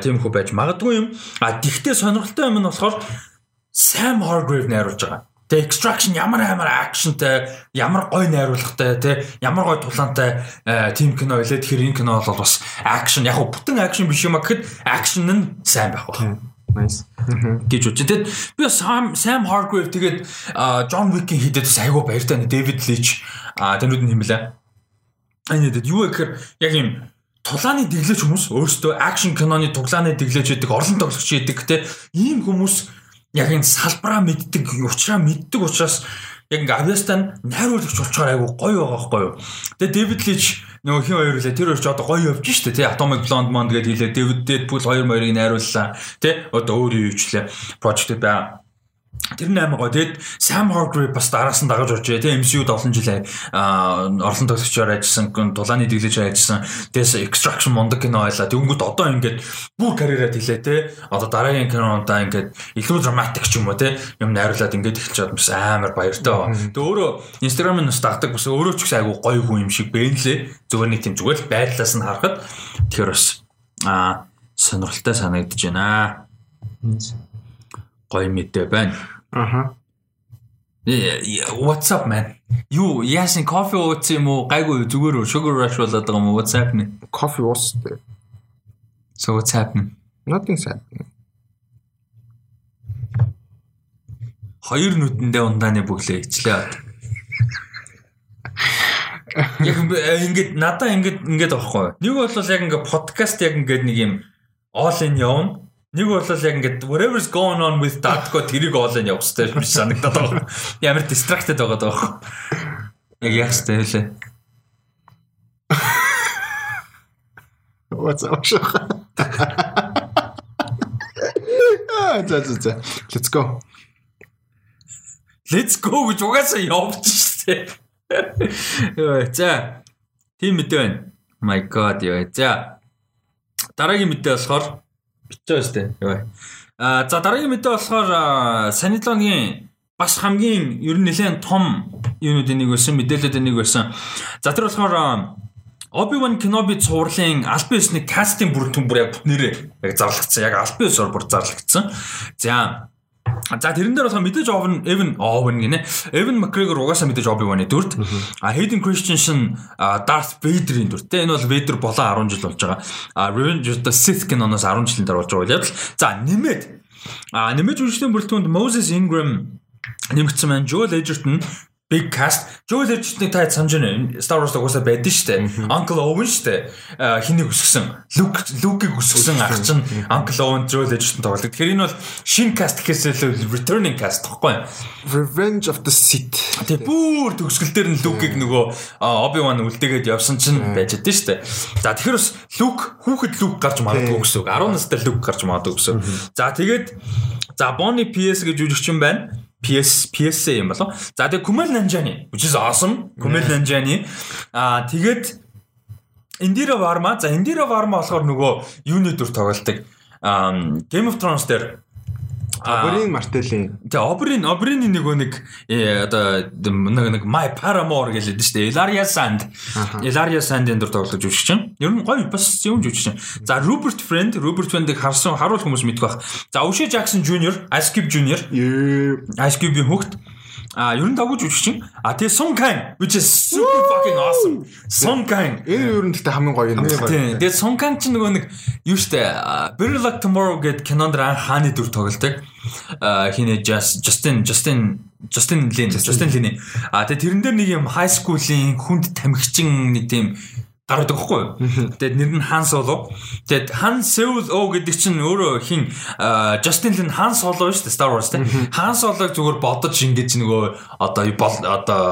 тийм хөө байж магадгүй юм. А тэгтээ сонирхолтой юм нь болохоор Sam Hargrave найруулж байгаа. Тэгээ extraction ямар амар акшнтай, ямар гой найруулгатай, тэ ямар гой тулаантай тим кино байлаа. Тэгэхээр энэ кино бол бас акшн яг бүтэн акшн биш юм а гэхэд акшн нь сайн байх байна. Nice. гэж үчи. Тэгэд би Sam Sam Hargrave тэгээд John Wick-ийн хийдэд бас айгүй баяртай нэ David Leitch тэрнүүд нь хэмлээ. Энэ дэд юу гэхээр яг юм тулааны дэглэж хүмүүс өөрсдөө акшн киноны туглааны дэглэж байдаг, орлон тоглогч байдаг те ийм хүмүүс яг энэ салбараа мэддэг, учраа мэддэг учраас яг ингээ Авиастан найруулагч болчоор айгу гоё байгаа байхгүй юу. Тэгээ Дэвид Лич нөгөө хин хоёр үлээ тэр хоёр ч одоо гоё явж штэ тий Atomic Blonde Mond гэдэг хэлээ Дэвид Deadpool 2 хоёрыг найрууллаа тий одоо өөр юу юучлаа project байгаа Тэр нь амар гоё. Тэгэд Sam Hargrave бас дараас нь дагаж орж байгаа. Тэгээ MCU-д олон жил орлон тоглогчоор ажилласан, дулааны дэглэж ажилласан. Тэгээс Extraction мундаг кино байлаа. Тэнгүүд одоо ингээд бүр карьераа хэлээ те. Одоо дараагийн кинонда ингээд илүү драматик ч юм уу те. Юм найруулад ингээд эхэлж чад бас амар баяртай байна. Тэгээ өөрөө Instagram-ын бас дагдаг бас өөрөө ч гэсэн айгу гоё хүн юм шиг байна лээ. Зүгээр нэг тийм зүгээр л байдлаас нь харахад тэгэхээр бас аа сонирхолтой санагдаж байна гоё мэдээ байна. Аха. What's up man? Юу яасан кофе ууц юм уу? Гайгүй зүгээр sugar rush болоод байгаа юм уу? What's happening? Coffee was there. So what's happening? Nothing's happening. Хоёр нүдэндээ ундааны бүглээ ичлээ. Яг ингээд надаа ингээд ингээд авахгүй. Нэг бол яг ингээд подкаст яг ингээд нэг юм all in явна. Нэг бол яг ингээд whatever's going on with Datko тэрийг оолын явахстай биш санагдаад байгаа. Ямар distracted байгаа даа. Яг яах сте хэлээ. What's up? Аа за за за. Let's go. Let's go гэж угаасаа явж штэ. Йоо за. Тийм мэдээ байна. My god ёо. За Дараагийн мэдээ болохоор бичээ өстэй. Аа за дараагийн мэдээ болохоор Санитлогийн бас хамгийн ер нь нэлээд том юунуудын нэг байсан мэдээлэлүүд нэг байсан. За тэр болохоор Obi-Wan Kenobi цувралын ёсны кастинг бүрэлдэхүүн бүр яг бүтнээрээ яг зарлагдсан. Яг ёсоор бүр зарлагдсан. За За тэрэн дээр болохоор мэдээж Owen Evan Owen гинэ. Evan McGregor угаасаа мэдээж Obi-Wan-ы дүрт. А Hayden Christensen Darth Vader-ийн дүрт. Энэ бол Vader болон 10 жил болж байгаа. А Revenge of the Sith киноноос 10 жилийн дараа болж байгаа бол за нэмээд а нэмээд үргэлжлэн бүрэлдэхүүнд Moses Ingram нэмэгдсэн маань Joel Edgerton big cast. Joel Edgerton-ыг та санаж байна. Star Wars угаасаа байдсан шүү дээ. Uncle Owen дээ. Хинийг өсгсөн. Luke Luke-ийг өсгсөн ах чинь Uncle Owen Joel Edgerton тоглодог. Тэгэхээр энэ бол шинэ cast гэхээс илүү returning cast гэхгүй. Revenge of the Sith. Тэгээ бүр төгсгөл дээр нь Luke-ийг нөгөө Obi-Wan үлдээгээд явсан чинь байж дээ дээ. За тэгэхээр бас Luke хүүхэд Luke гарч магадгүй гэсэн үг. 10 настай Luke гарч магадгүй гэсэн. За тэгээд за Bonnie PS гэж жүжигчин байна. PS PSA юм болов. За тэгээ Kumel Nanjiani which is awesome. Kumel Nanjiani аа тэгээд Indira Varma за Indira Varma болохоор нөгөө юуны дүр тоглолдог. Game of Thrones дээр Обрин Мартелийн. Тэгээ Обрин Обрины нөгөө нэг одоо нэг My Paramore гэлээд шүү дээ. Ilaria Sand. Ilaria Sand-ын дүр тоглож жүжигч чинь. Ер нь гоё бас юм жүжигч чинь. За Rupert Friend, Rupert Friend-ийг харсан харуул хүмүүс мэдэх байх. За O'Shea Jackson Jr, Ice Cube Jr. Ice Cube-ийн хүүхд. А ер нь дагууж үжигчин. А тэгээ Song Kang which is super fucking awesome. Song Kang. Энэ ер нь гэхдээ хамгийн гоё юм. Тийм. Тэгээ Song Kang ч нөгөө нэг юу штэ Very Luck Tomorrow гэд кинонд анх хааны дүр тоглолдог. А хинэ Justin Justin Justin Lin Justin Lin. А тэгээ тэрэн дээр нэг юм high school-ийн хүнд тамхичин нэг тийм гаргадаг байхгүй юу. Тэгээд нэр нь Хан Соло. Тэгээд Хан Seoul O гэдэг чинь өөрөө хин Justin Lin Хан Соло шүү дээ Star Wars тийм. Хан Солог зүгээр бодож ингэж нөгөө одоо одоо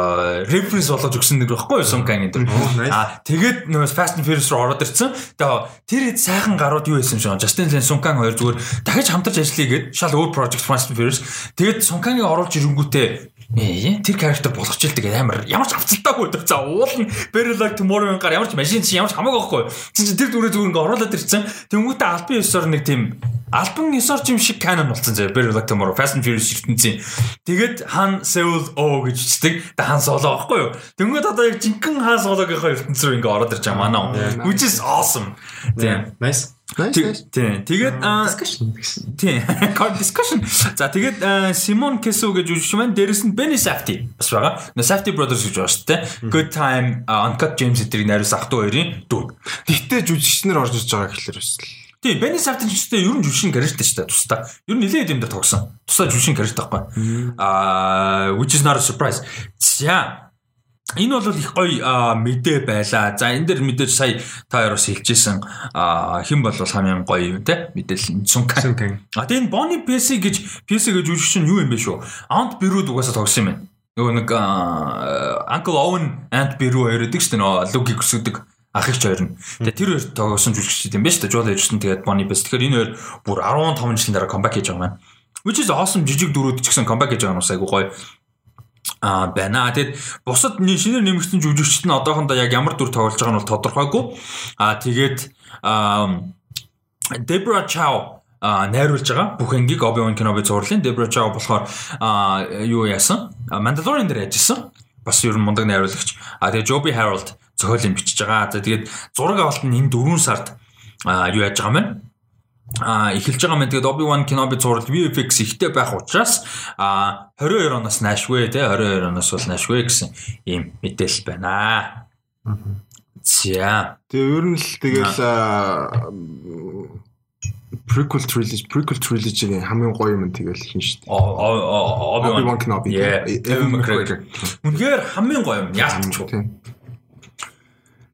reference болгож өгсөн нэр байхгүй юу Sungkang энэ. Аа тэгээд нөгөө Fast and Furious руу ороод ирсэн. Тэгээд тэр хэд сайхан гарууд юу байсан шүү. Justin Lin Sungkang хоёр зүгээр дахиж хамтарч ажиллая гэд шал өөр project Fast and Furious. Тэгээд Sungkang-ыг оруулж ирэнгүүтээ Ээ тэр character болгоч илдэг амар ямар ч авцалтаагүй өдөр. За уул нь Very Like Tomorrow-ын гар ямар ч машин чи ямар ч хамаагүй байхгүй. Чи чи тэр дүрээ зүгээр ингээ оруулаад ирсэн. Тэнгүүтээ альбан ёсоор нэг тийм альбан ёсоор юм шиг canon болсон зэ Very Like Tomorrow Fast and Furious ертөнцийн. Тэгээд Han Seoul O гэж бичдэг. Тэ Han Solo байхгүй юу? Тэнгүүд одоо яг жинхэнэ Han Solo-гийнхаа ертөнц рүү ингээ ороод ирж байгаа манаа. Which is awesome. Тийм. Nice. Тийм. Тэгээд discussion. Тийм. Card discussion. За тэгээд Simon Kesu гэж үжиж байна. Дээрэс нь Benny Safdie бас байгаа. Safdie Brothers гэж байна шүү дээ. Good Time Uncut James эдрийг найруулсан ах トゥ хоёрын дүү. Тэгтээ жүжигчнэр орж иж байгаа гэхэлэр бас л. Тийм, Benny Safdie ч гэсэн ер нь жүжигчин карьертэй шүү дээ. Тусдаа. Ер нь нэлээд юм дээр тогсон. Тусдаа жүжигчин карьертэй байхгүй. Аа, which is not a surprise. За Энэ бол их гоё мэдээ байлаа. За энэ дэр мэдээж сая та хоёр бас хэлжсэн хэн бол хамгийн гоё юм те мэдээлэл Сункан. А тэгээ энэ Bonnie PC гэж PC гэж үжигч нь юу юм бэ шүү? Aunt Beru угаасаа тогсон юм байна. Нөгөө нэг Uncle Owen Aunt Beru хоёр гэдэг шүү дээ. Нөгөө Luke өсгдөг ах их ч хоёр нь. Тэгээ тэр хоёр тогсон жүжигч юм байна шүү дээ. Joel Edgerton тэгээд Bonnie PC. Тэгэхээр энэ хоёр бүр 15 жилийн дараа comeback хийж байгаа юм. Which is awesome жижиг дөрүүд ч гэсэн comeback хийж байгаа нь бас айгу гоё а байна. Тэгэд бусад шинээр нэмэгдсэн жүжигчд нь одоохондоо яг ямар дүр тоглож байгаа нь бол тодорхойгүй. А тэгээд Debra Chow а найруулж байгаа бүх ангийг Obi-Wan Kenobi зурлын Debra Chow болохоор юу яасан? Mandalorian дээр ажилласан. Бас ер нь мундаг найруулагч. А тэгээ Joby Harold зохиолын бичиж байгаа. За тэгээд зураг авалт нь энэ 4 сард юу яаж байгаа юм бэ? А эхэлж байгаа мэт тэгээд Obi-Wan Kenobi зураг VFX ихтэй байх учраас а 22 оноос наашгүй те 22 оноос бол наашгүй гэсэн ийм мэдээлэл байна. За. Тэгээ ер нь л тэгэл prequel trilogy prequel trilogy-ийн хамгийн гоё юм тэгэл хин шүү дээ. Obi-Wan Kenobi. Үнэхээр хамгийн гоё юм. Яалтч.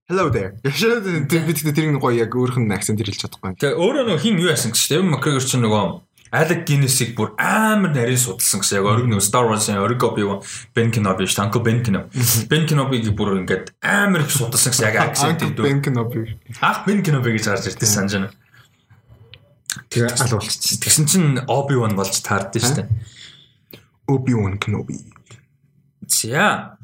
Hello there. Яшаа бид тэр нэг гоё яг өөрх нь акцент хэлж чадахгүй. Тэгээ өөрөө нөгөө хин юу яасан гэж тийм Макгрегор ч нөгөө Alec Guinness-ийг бүр амар нарийн судалсан гэсэн яг ориг нэг Star Wars-ын ориг Obi Ben Kenobi шүү Uncle Ben Kenobi. Ben Kenobi-г бүр ингээд амар их судалсан гэсэн яг акцент дүү. Ben Kenobi. Ах Ben Kenobi гэж гарч ирдээ санаж байна. Тэгээ ал болчихсон. Тэгсэн чинь Obi-Wan болж таардсан шүү дээ. Obi-Wan Kenobi. За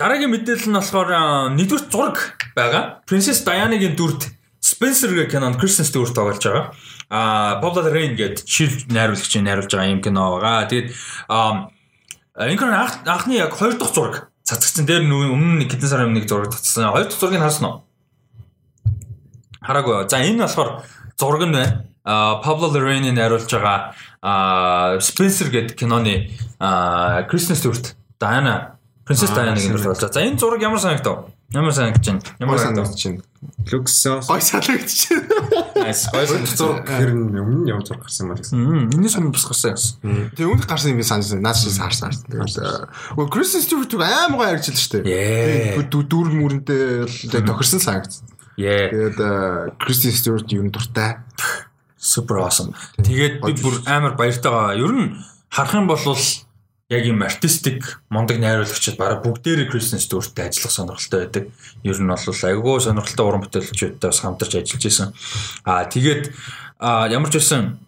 Дараагийн мэдээлэл нь болохоор нэгдүгээр зураг байгаа. Princess Diana-гийн дүрд Spencer гэх кинонд Kristen Stewart тоглож байгаа. А Pablo Larraín гэдэг шил найруулагчийн найруулж байгаа юм кино байгаа. Тэгээд энэ кино анхны яг хоёр дахь зураг цацгцсан. Дээр өмнө нэг хэдэн сарын өмнө нэг зураг цацсан. Хоёр дахь зургийг харсан уу? Хараагүй. За энэ болохоор зураг нь байна. Pablo Larraín найруулж байгаа Spencer гэдэг киноны Kristen Stewart, Diana, Princess Diana-г найруулж байгаа. За энэ зураг ямар санагдав? Ямар санагдаж байна? Ямар санагдаж байна? Люксос гой санагдаж байна. Nice. Гой зураг хэр өмнө ямар зураг гарсан юм бэ гэсэн. Энэс өмнө бас гарсан гэсэн. Тэгээ өмнө гарсан юм санаж наас шиг харсан. Тэгвэл Kristen Stewart амар гоё харагдаж шүү дээ. Тэгээ дүүр мүрэнтэй тохирсон санагдсан. Тэгээд Kristen Stewart юм дуртай. Super awesome. Тэгээд би бүр амар баяртай байгаа. Ер нь харах юм бол яг юм артистик мондөг найруулагчид бараг бүгдээрээ Кристен Стюарттай ажиллах сонирхолтой байдаг. Ер нь бол айгүй сонирхолтой уран бүтээлчүүдтэй бас хамтарч ажиллаж исэн. Аа тэгээд ямар ч байсан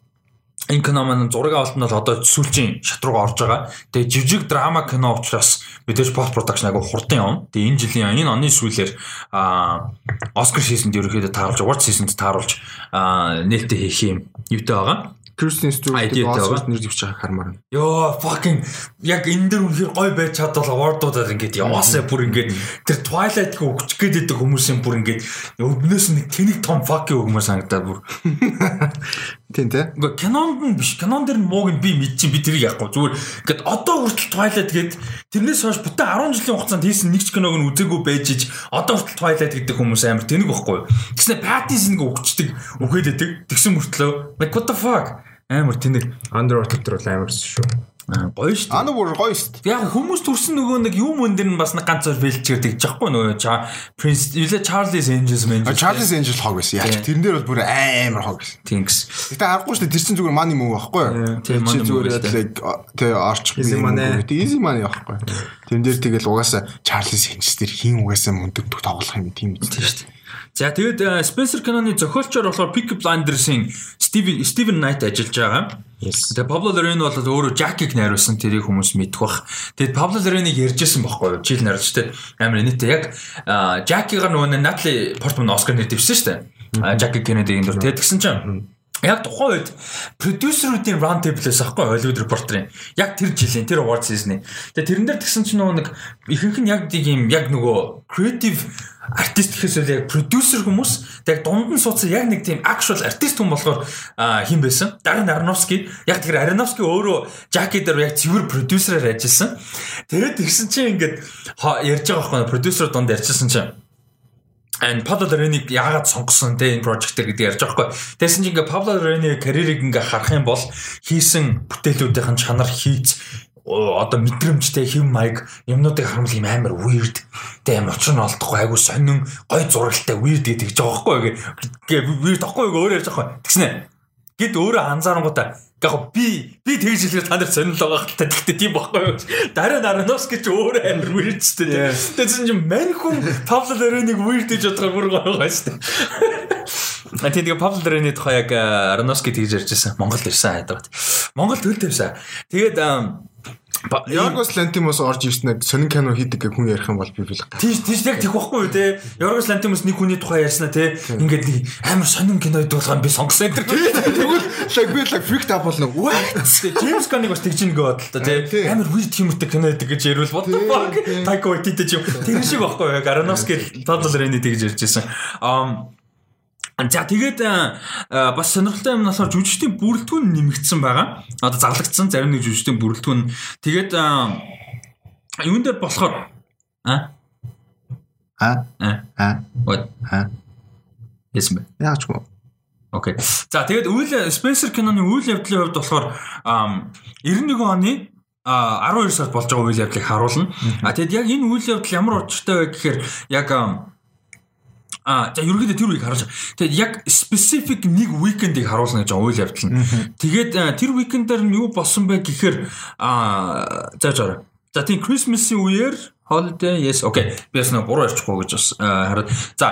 энэ кино маань зураг авалтанд бол одоо сүүлчийн шат руу орж байгаа. Тэгээ жижиг драма кино учраас мэдээж пост продакшн агай хурдан явна. Тэгээ энэ жилийн энэ оны сүүлээр а Оскар шийсэнд ерөөхдөө тааруулж, award шийсэнд тааруулж нээлттэй хийх юм юутай байгаа. Kristen Stewart-ийг Oscar нэр дэвч байгааг хармаар байна. Йоо fucking яг энэ дэр үнэхээр гой байж чадвал award-уудаар ингээд яваасаа бүр ингээд тэр Twilight-ийг өгч гээд байдаг хүмүүсийн бүр ингээд өвнөөс нэг тэнийг том fuck-ийг өгмөр санагдаад бүр. Тийм тий. Уу кинонд нь биш. Кинон дэр нь мууг нь би мэдчих би тэрийг яахгүй. Зүгээр ингээд одоо хүртэл Twilight гээд тэрнээс хойш бүтэн 10 жилийн хугацаанд хийсэн нэг ч киног нь үзээгүй байж ич одоо хүртэл Twilight гэдэг хүмүүс амар тэнэг байхгүй. Тэгснэ Pattinson-ыг өгчдөг, өгөөд өгдөг. Тэгсэн мөртлөө like what the fuck Амар тэнэг. Underwater төр бол амар шүү. Гоё шүү. Аа нөгөө гоё шүү. Яг хүмүүс төрсөн нөгөө нэг юм мөн дэр нь бас нэг ганцаар бэлчээр тэгж яахгүй нөгөө ча Prince Юле Charles Angels мэн. Charles Angels хог байсан. Яг тэрэн дээр бол бүр амар хог байсан. Тинкс. Гэтэ аргагүй шүү. Тэр чинь зүгээр money move байхгүй юу? Тийм money зүгээр тэ орчих юм. Easy money байхгүй. Тэрэн дээр тэгэл угаасаа Charles Angels дээр хин угаасаа мөндөг тоглох юм тийм үү? Тийм шүү. За тэгээд Spencer Cannon-ы зохиолчор болохоор Peaky Blinders-ийн Steven Steven Knight ажиллаж байгаа. Тэгээд Pablo Larraín бол өөрөө Jack-ийг найруулсан тэрийг хүмүүс мэдэх бах. Тэгээд Pablo Larraín-ыг ярьжсэн байхгүй юу? Жил найруулж тэ амар нийтээ яг Jack-ийг нөгөө Natalie Portman Oscar нэр дэвсэн шүү дээ. Jack Kennedy-ийн дүр. Тэгсэн чинь Яг тухайн үед продюсеруудын round table-с ахгүй Hollywood Reporter-ын яг тэр жилийн тэр award season-ы. Тэгээ тэрэн дээр тэгсэн чинь нөгөө нэг ихэнх нь яг юм яг нөгөө creative артист гэхээс үл яг продюсер хүмүүс яг дунд нь суудсан яг нэг тийм actual артист хүн болохоор хин байсан. Дарин Ароновский яг тэр Ароновский өөрөө Жаки дээр яг цэвэр продюсераар ажилласан. Тэгээд тэгсэн чинь ингээд ярьж байгаа байхгүй продюсер дунд ярьжсэн чинь And Pablo Larraín-ыг яагаад сонгосон те энэ дээр гэдэг ярьж байгаа хгүй. Тэгсэн чинь ингээ Pablo Larraín-ийн карьерийг ингээ харах юм бол хийсэн бүтээлүүдийн чанар хийц одоо мэдрэмжтэй хэв маяг юмнуудыг харамл юм амар weird тэ амар очир нь олдохгүй айгу сонин гой зурагтай weird гэдэг жоо байхгүй гээ weird ахгүй өөр ярьж байгаа тэгснэ гэд өөрөө анзаарангуудаа яг би би тэгж хэлэхээр та нар сонирхол байгаа хэрэгтэй. Тэгтээ тийм байхгүй юу? Дараа Нараноос гэж өөрөө амир weird ч тийм. Тэгсэн чинь мань хүн Павло Лореныг weird гэж бодохоор бүр гоё гоё дээ. А тийм Павло Лорены тухай яг Ароноски тэгж ярьж байсан. Монгол ирсэн хайдаг. Монгол төл тавьсан. Тэгээд Yorgos Lanthimos орж ирснээр сонин кино хийдэг гэх хүн ярих юм бол би бил. Тийш тийш яг тех байхгүй юу те. Yorgos Lanthimos нэг хүний тухай ярьснаа те. Ингээд нэг амар сонин кино идүүлгэн би сонгосон энэ. Тэгвэл like би like freaked up болно. James Gunn-ыг бас тэгж нэг бодлоо те. Амар weird юмтай кино идэг гэж ярил fuck. Taika Waititi ч юм. Тэр шиг байхгүй юу? Aronofsky Total Rain тэгж ярьж байсан. Um За тэгээд бас сонирхолтой юм болохоор жүжигчдийн бүрэлдэхүүн нэмэгдсэн байгаа. Одоо зарлагдсан зарим нэг жүжигчдийн бүрэлдэхүүн. Тэгээд юун дээр болохоор а а а а Ясмэ. Яач гоо. Окей. За тэгээд үйл Spencer киноны үйл явдлын хувьд болохоор 91 оны а 12 сард болж байгаа үйл явдлыг харуулна. А тэгэд яг энэ үйл явдал ямар учиртай вэ гэхээр яг А за ерөнхийдөө тэр үеийг харуулж. Тэгээд яг specific нэг weekend-ийг харуулна гэж үйл явдал нь. Тэгээд тэр weekend-аар нь юу болсон бэ гэхээр а за жаараа. За тийм Christmas-ийн үеэр holiday yes okay би бас нэг буруу ярьчихгүй гэж бас хараад за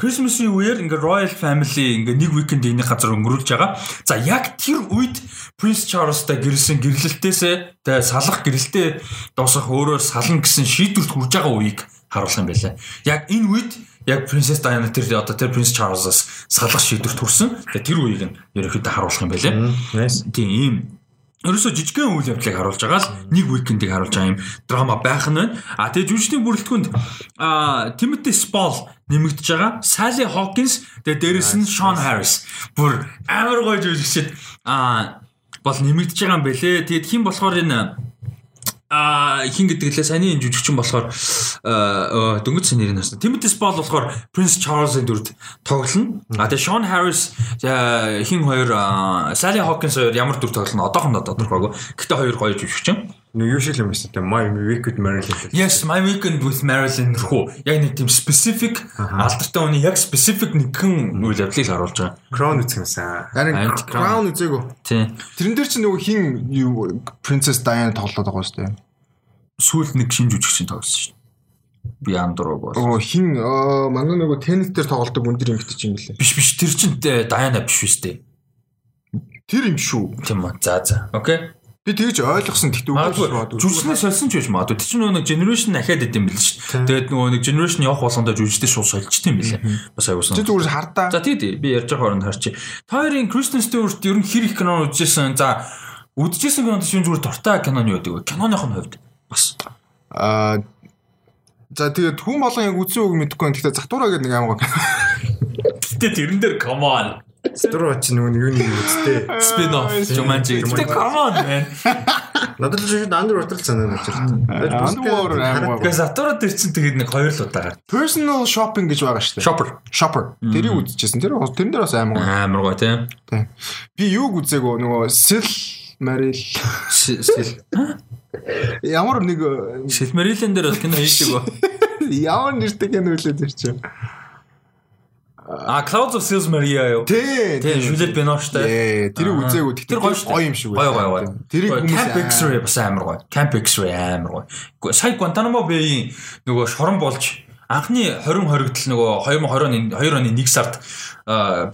Christmas-ийн үеэр ингээ Royal Family ингээ нэг weekend энэ газар өнгөрүүлж байгаа. За яг тэр үед Prince Charles-тай гэрэлсэн гэрлэлтээсээ тэгээ салах гэрэлтээ дуусах өөрөөр сална гэсэн шийдвэрт хүрж байгаа үеийг харуулах юм байлаа. Яг энэ үед яг Princess Diana тэр одоо тэр Prince Charles-аас салгах шийдвэр төрсөн. Тэгээ тэр үеийг нь ерөнхийдөө харуулах юм. Nice. Тийм ийм Ерөөсө жижигхэн үйл явдлыг харуулж байгаа л нэг уикендийг харуулж байгаа юм драма байх нь байна. А тэгээ жүжигчдийн бүрэлдэхүүнд а Timothy Spall нэмэгдэж байгаа. Sally Hawkins тэгээ дээрэс нь Sean Harris. Бүр амар гоё жүжигчд а бол нэмэгдэж байгаа юм бэлээ. Тэгээд хэн болохоор энэ а хин гэдэг лээ саяны энэ жүжигчин болохоор дөнгөж сайн нэрийг насна. Timothy Spall болохоор Prince Charles-ын дүрд тоглоно. А тэгээ Sean Harris хин хоёр Sally Hawkins хоёр ямар дүр тоглоно одоохондоо тодорхойгүй. Гэтэ хоёр гоё жүжигчин. Нэг юу шиг юм байна. My Week with Marilyn. Yes, My Weekend with Marilyn рүү яг нэг тийм specific алдартай хүний яг specific нэгэн үйл явдлыг харуулж байгаа. Crown юмсан. Харин Crown үзээгүй. Тийм. Тэрэн дээр чи нөгөө хин Princess Diana тоглоод байгаа шүү дээ. Сүүлд нэг шинж жүжигчин тоглосон шүү дээ. Би андуруу бол. Оо хин манай нөгөө теннис дээр тоглолдог өндөр юм битэж юм лээ. Биш биш тэр чин Diana биш шүү дээ. Тэр юм шүү. Тийм үү. За за. Окей. Би тэгж ойлгосон гэхдээ үгүй жүжигчнээ солисон ч байж магадгүй. Тэр чинь нөгөө нэг generation ахаад идэм бил шүү. Тэгээд нөгөө нэг generation явах болгондоо жүжигчдээ шууд солилцсон юм билээ. Бас аюулсан. Чи зүгээр хардаа. За тий тий би ярьж байгаа хооронд харчих. Та хоёрын Kristen Stewart ер нь хэр их кино үзсэн. За үзчихсэн кинонд шинэ зүгээр дуртай киноны юу гэдэг вэ? Киноных нь хувьд бас аа За тэгээд хүн болгон яг үзсэн үг мэдэхгүй байна. Гэхдээ Затура гэдэг нэг аймаг. Гэтэ тэрэн дээр come on Струо чи нөгөө юу нэг үстэй. Spin off Jumanji. Гэтэ come on man. Надад л шүү Underwater санаа навч ирсэн. Underwater аймаг. Гэхдээ Затура дээр чинь тэгээд нэг хоёр л удаа гарсан. Personal shopping гэж байгаа шүү дээ. Shopper. Shopper. Тэрийг үзчихсэн. Тэр тэрэн дээр бас аймаг. Амар гоё тийм. Би юуг үзээгөө нөгөө Sil Maril Sil. Ямар нэг Sil Marilyn дээр бол кино хийчихв. Ямар нэртэй кино үлээ тэр чинь. А Clouds of Sils Maria юу? Тий. Тий, Juliette Binoche-тэй. Тэр үзээгүй. Тэр гоё юм шиг байна. Гоё гоё гоё. Тэрийг хүмүүс Camp X-ray бас амар гоё. Camp X-ray амар гоё. Сая Guantanamo Bay-ийн нөгөө шорон болж анхны 20 хоригдл нөгөө 2020 оны 2 оны 1 сард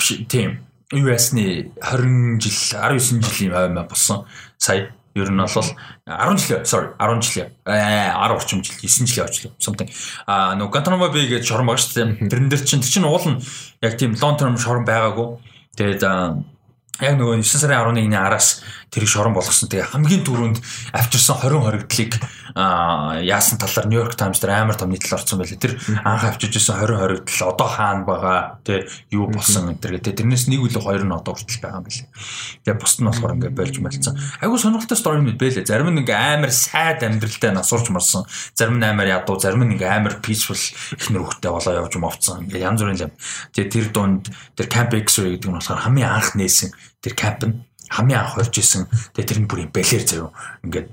биш тийм US-ны 20 жил 19 жилийн аймаа болсон. Сая ер нь бол 10 жил sorry 10 жил 10 орчим жил 9 жил явж something а нөгөө Guantanamo Bay гэж шорон байгаа шүү дээ. Тэрэн дээр чинь тэр чинь уул нь яг тийм long term шорон байгаагүй. Тэгээд яг нөгөө 9 сарын 11-ний араас тэрийг шорон болгосон. Тэгээ хамгийн түрүүнд авчирсан 20 хоригдлыг яасан талаар New York Times дээр амар том нийтлэл орсон байлээ. Тэр анх авчирж исэн 20 хоригдл одоо хаана байгаа тэ юу болсон төр. Тэрнээс нэг үлээ хоёр нь одоо хүртэл байгаа юм билээ. Тэгээ бусд нь болохоор ингээд болж малцсан. Айгу сонирхолтой стори юм байлээ. Зарим нь ингээ амар сайд амьдралтай насурч марсан. Зарим нь амар ядуу, зарим нь ингээ амар peaceful их нөрөхтэй болоо явж мовцсон. Ингээ янз бүрийн юм. Тэгээ тэр дунд тэр Camp X-ray гэдэг нь болохоор хамгийн анх нээсэн тэр camp нь хамгийн анх орж исэн. Тэгээ тэр нь бүр юм бэлэр заяо. Ингээд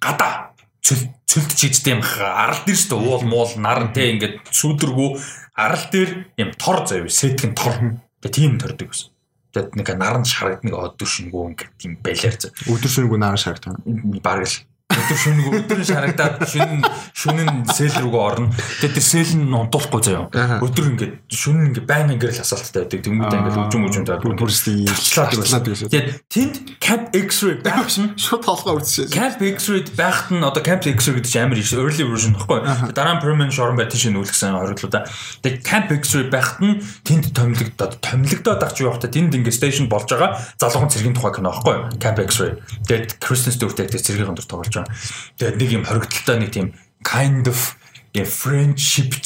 гадаа цөл цөлд чийдтэй юм арал дээр шүү дээ уул муул нар те ингээд сүудэргүү арал дээр юм тор заяо сетгэн тор. Тэгээ тийм тордог гэсэн. Тэгээд нэг наран шарагдныг өдөр шингүү ингээд тийм бэлэр заяо. Өдөр шингүү наран шарагдаг. Бараг л өдөр шөнөг өдөр шарагдаад шөнө шөнө сэл рүүгээ орно. Тэгээд тэр сэл нь унтуулахгүй заяа. Өдөр ингээд шөнө ингээд байн ингээд л асаалттай байдаг. Тэнгүүдээ ингээд өжим өжим таад бүрсний тавчлаад байсан. Тэгээд тэнд Camp X-ray байх шин шууд толгой үтсэж. Camp X-ray байхад нь одоо Camp X-ray гэдэг чинь амар early version баггүй. Дараа нь permanent шорон байт тийш нүүлгсэн хориглуудаа. Тэгээд Camp X-ray байхад нь тэнд томилогдоод томилогдоод авч явахдаа тэнд ингээд station болж байгаа залуухан цэргийн тухай кино баггүй. Camp X-ray. Тэгээд Kristen Stewart яг цэргийн гондор тоглож байгаа. Тэгээд нэг юм хоригдолтой нэг тийм kind of я friendship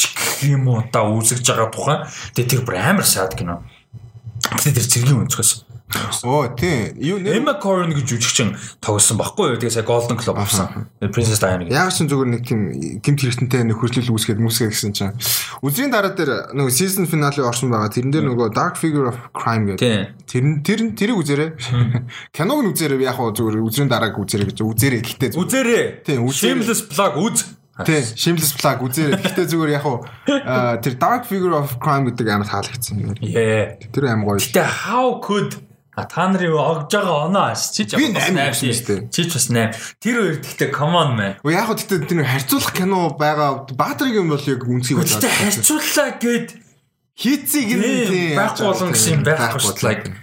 юм уу та үүсгэж байгаа тухайн. Тэгээд тэр бүр амар саад кино. Тэгээд тэр цэргийн өнцгөөс Оо тий. Юу нэр Emma Corrin гэж жүжигчин тоглосон баггүй юу? Тэгээ сая Golden Globe авсан. Princess Diana гэж. Яг ч зүгээр нэг тийм гимт хэрэгтэнтэй нөхөрлөл үүсгээд мүсгээ гэсэн чинь. Үзрийн дараа дээр нөгөө season finale орсон байгаа. Тэрэн дээр нөгөө Dark Figure of Crime гэдэг. Тэр тэр тэрийг үзээрэй. Киног нь үзээрэй. Яг хоо зүгээр үзрийн дарааг үзээрэй гэж. Үзээрэй. Гэхдээ үзээрэй. Тий, Shameless plug үз. Тий, Shameless plug үзээрэй. Гэхдээ зүгээр яг хоо тэр Dark Figure of Crime гэдэг амар таалагдсан. Яа. Тэр аим гоё. Гэтэ how could А та нарын огж байгаа оноо аш чи ч бас 8 шүү дээ. Чи ч бас 8. Тэр хоёр гэхдээ come on man. Уу яг хөө тэгтээ тэр харьцуулах кино байгаа Баатаргийн бол яг үнцгий болоо. Тэгтээ харьцууллаа гэд хийцийг нь тийм байхгүй болгон гэсэн юм байхгүй шүү дээ.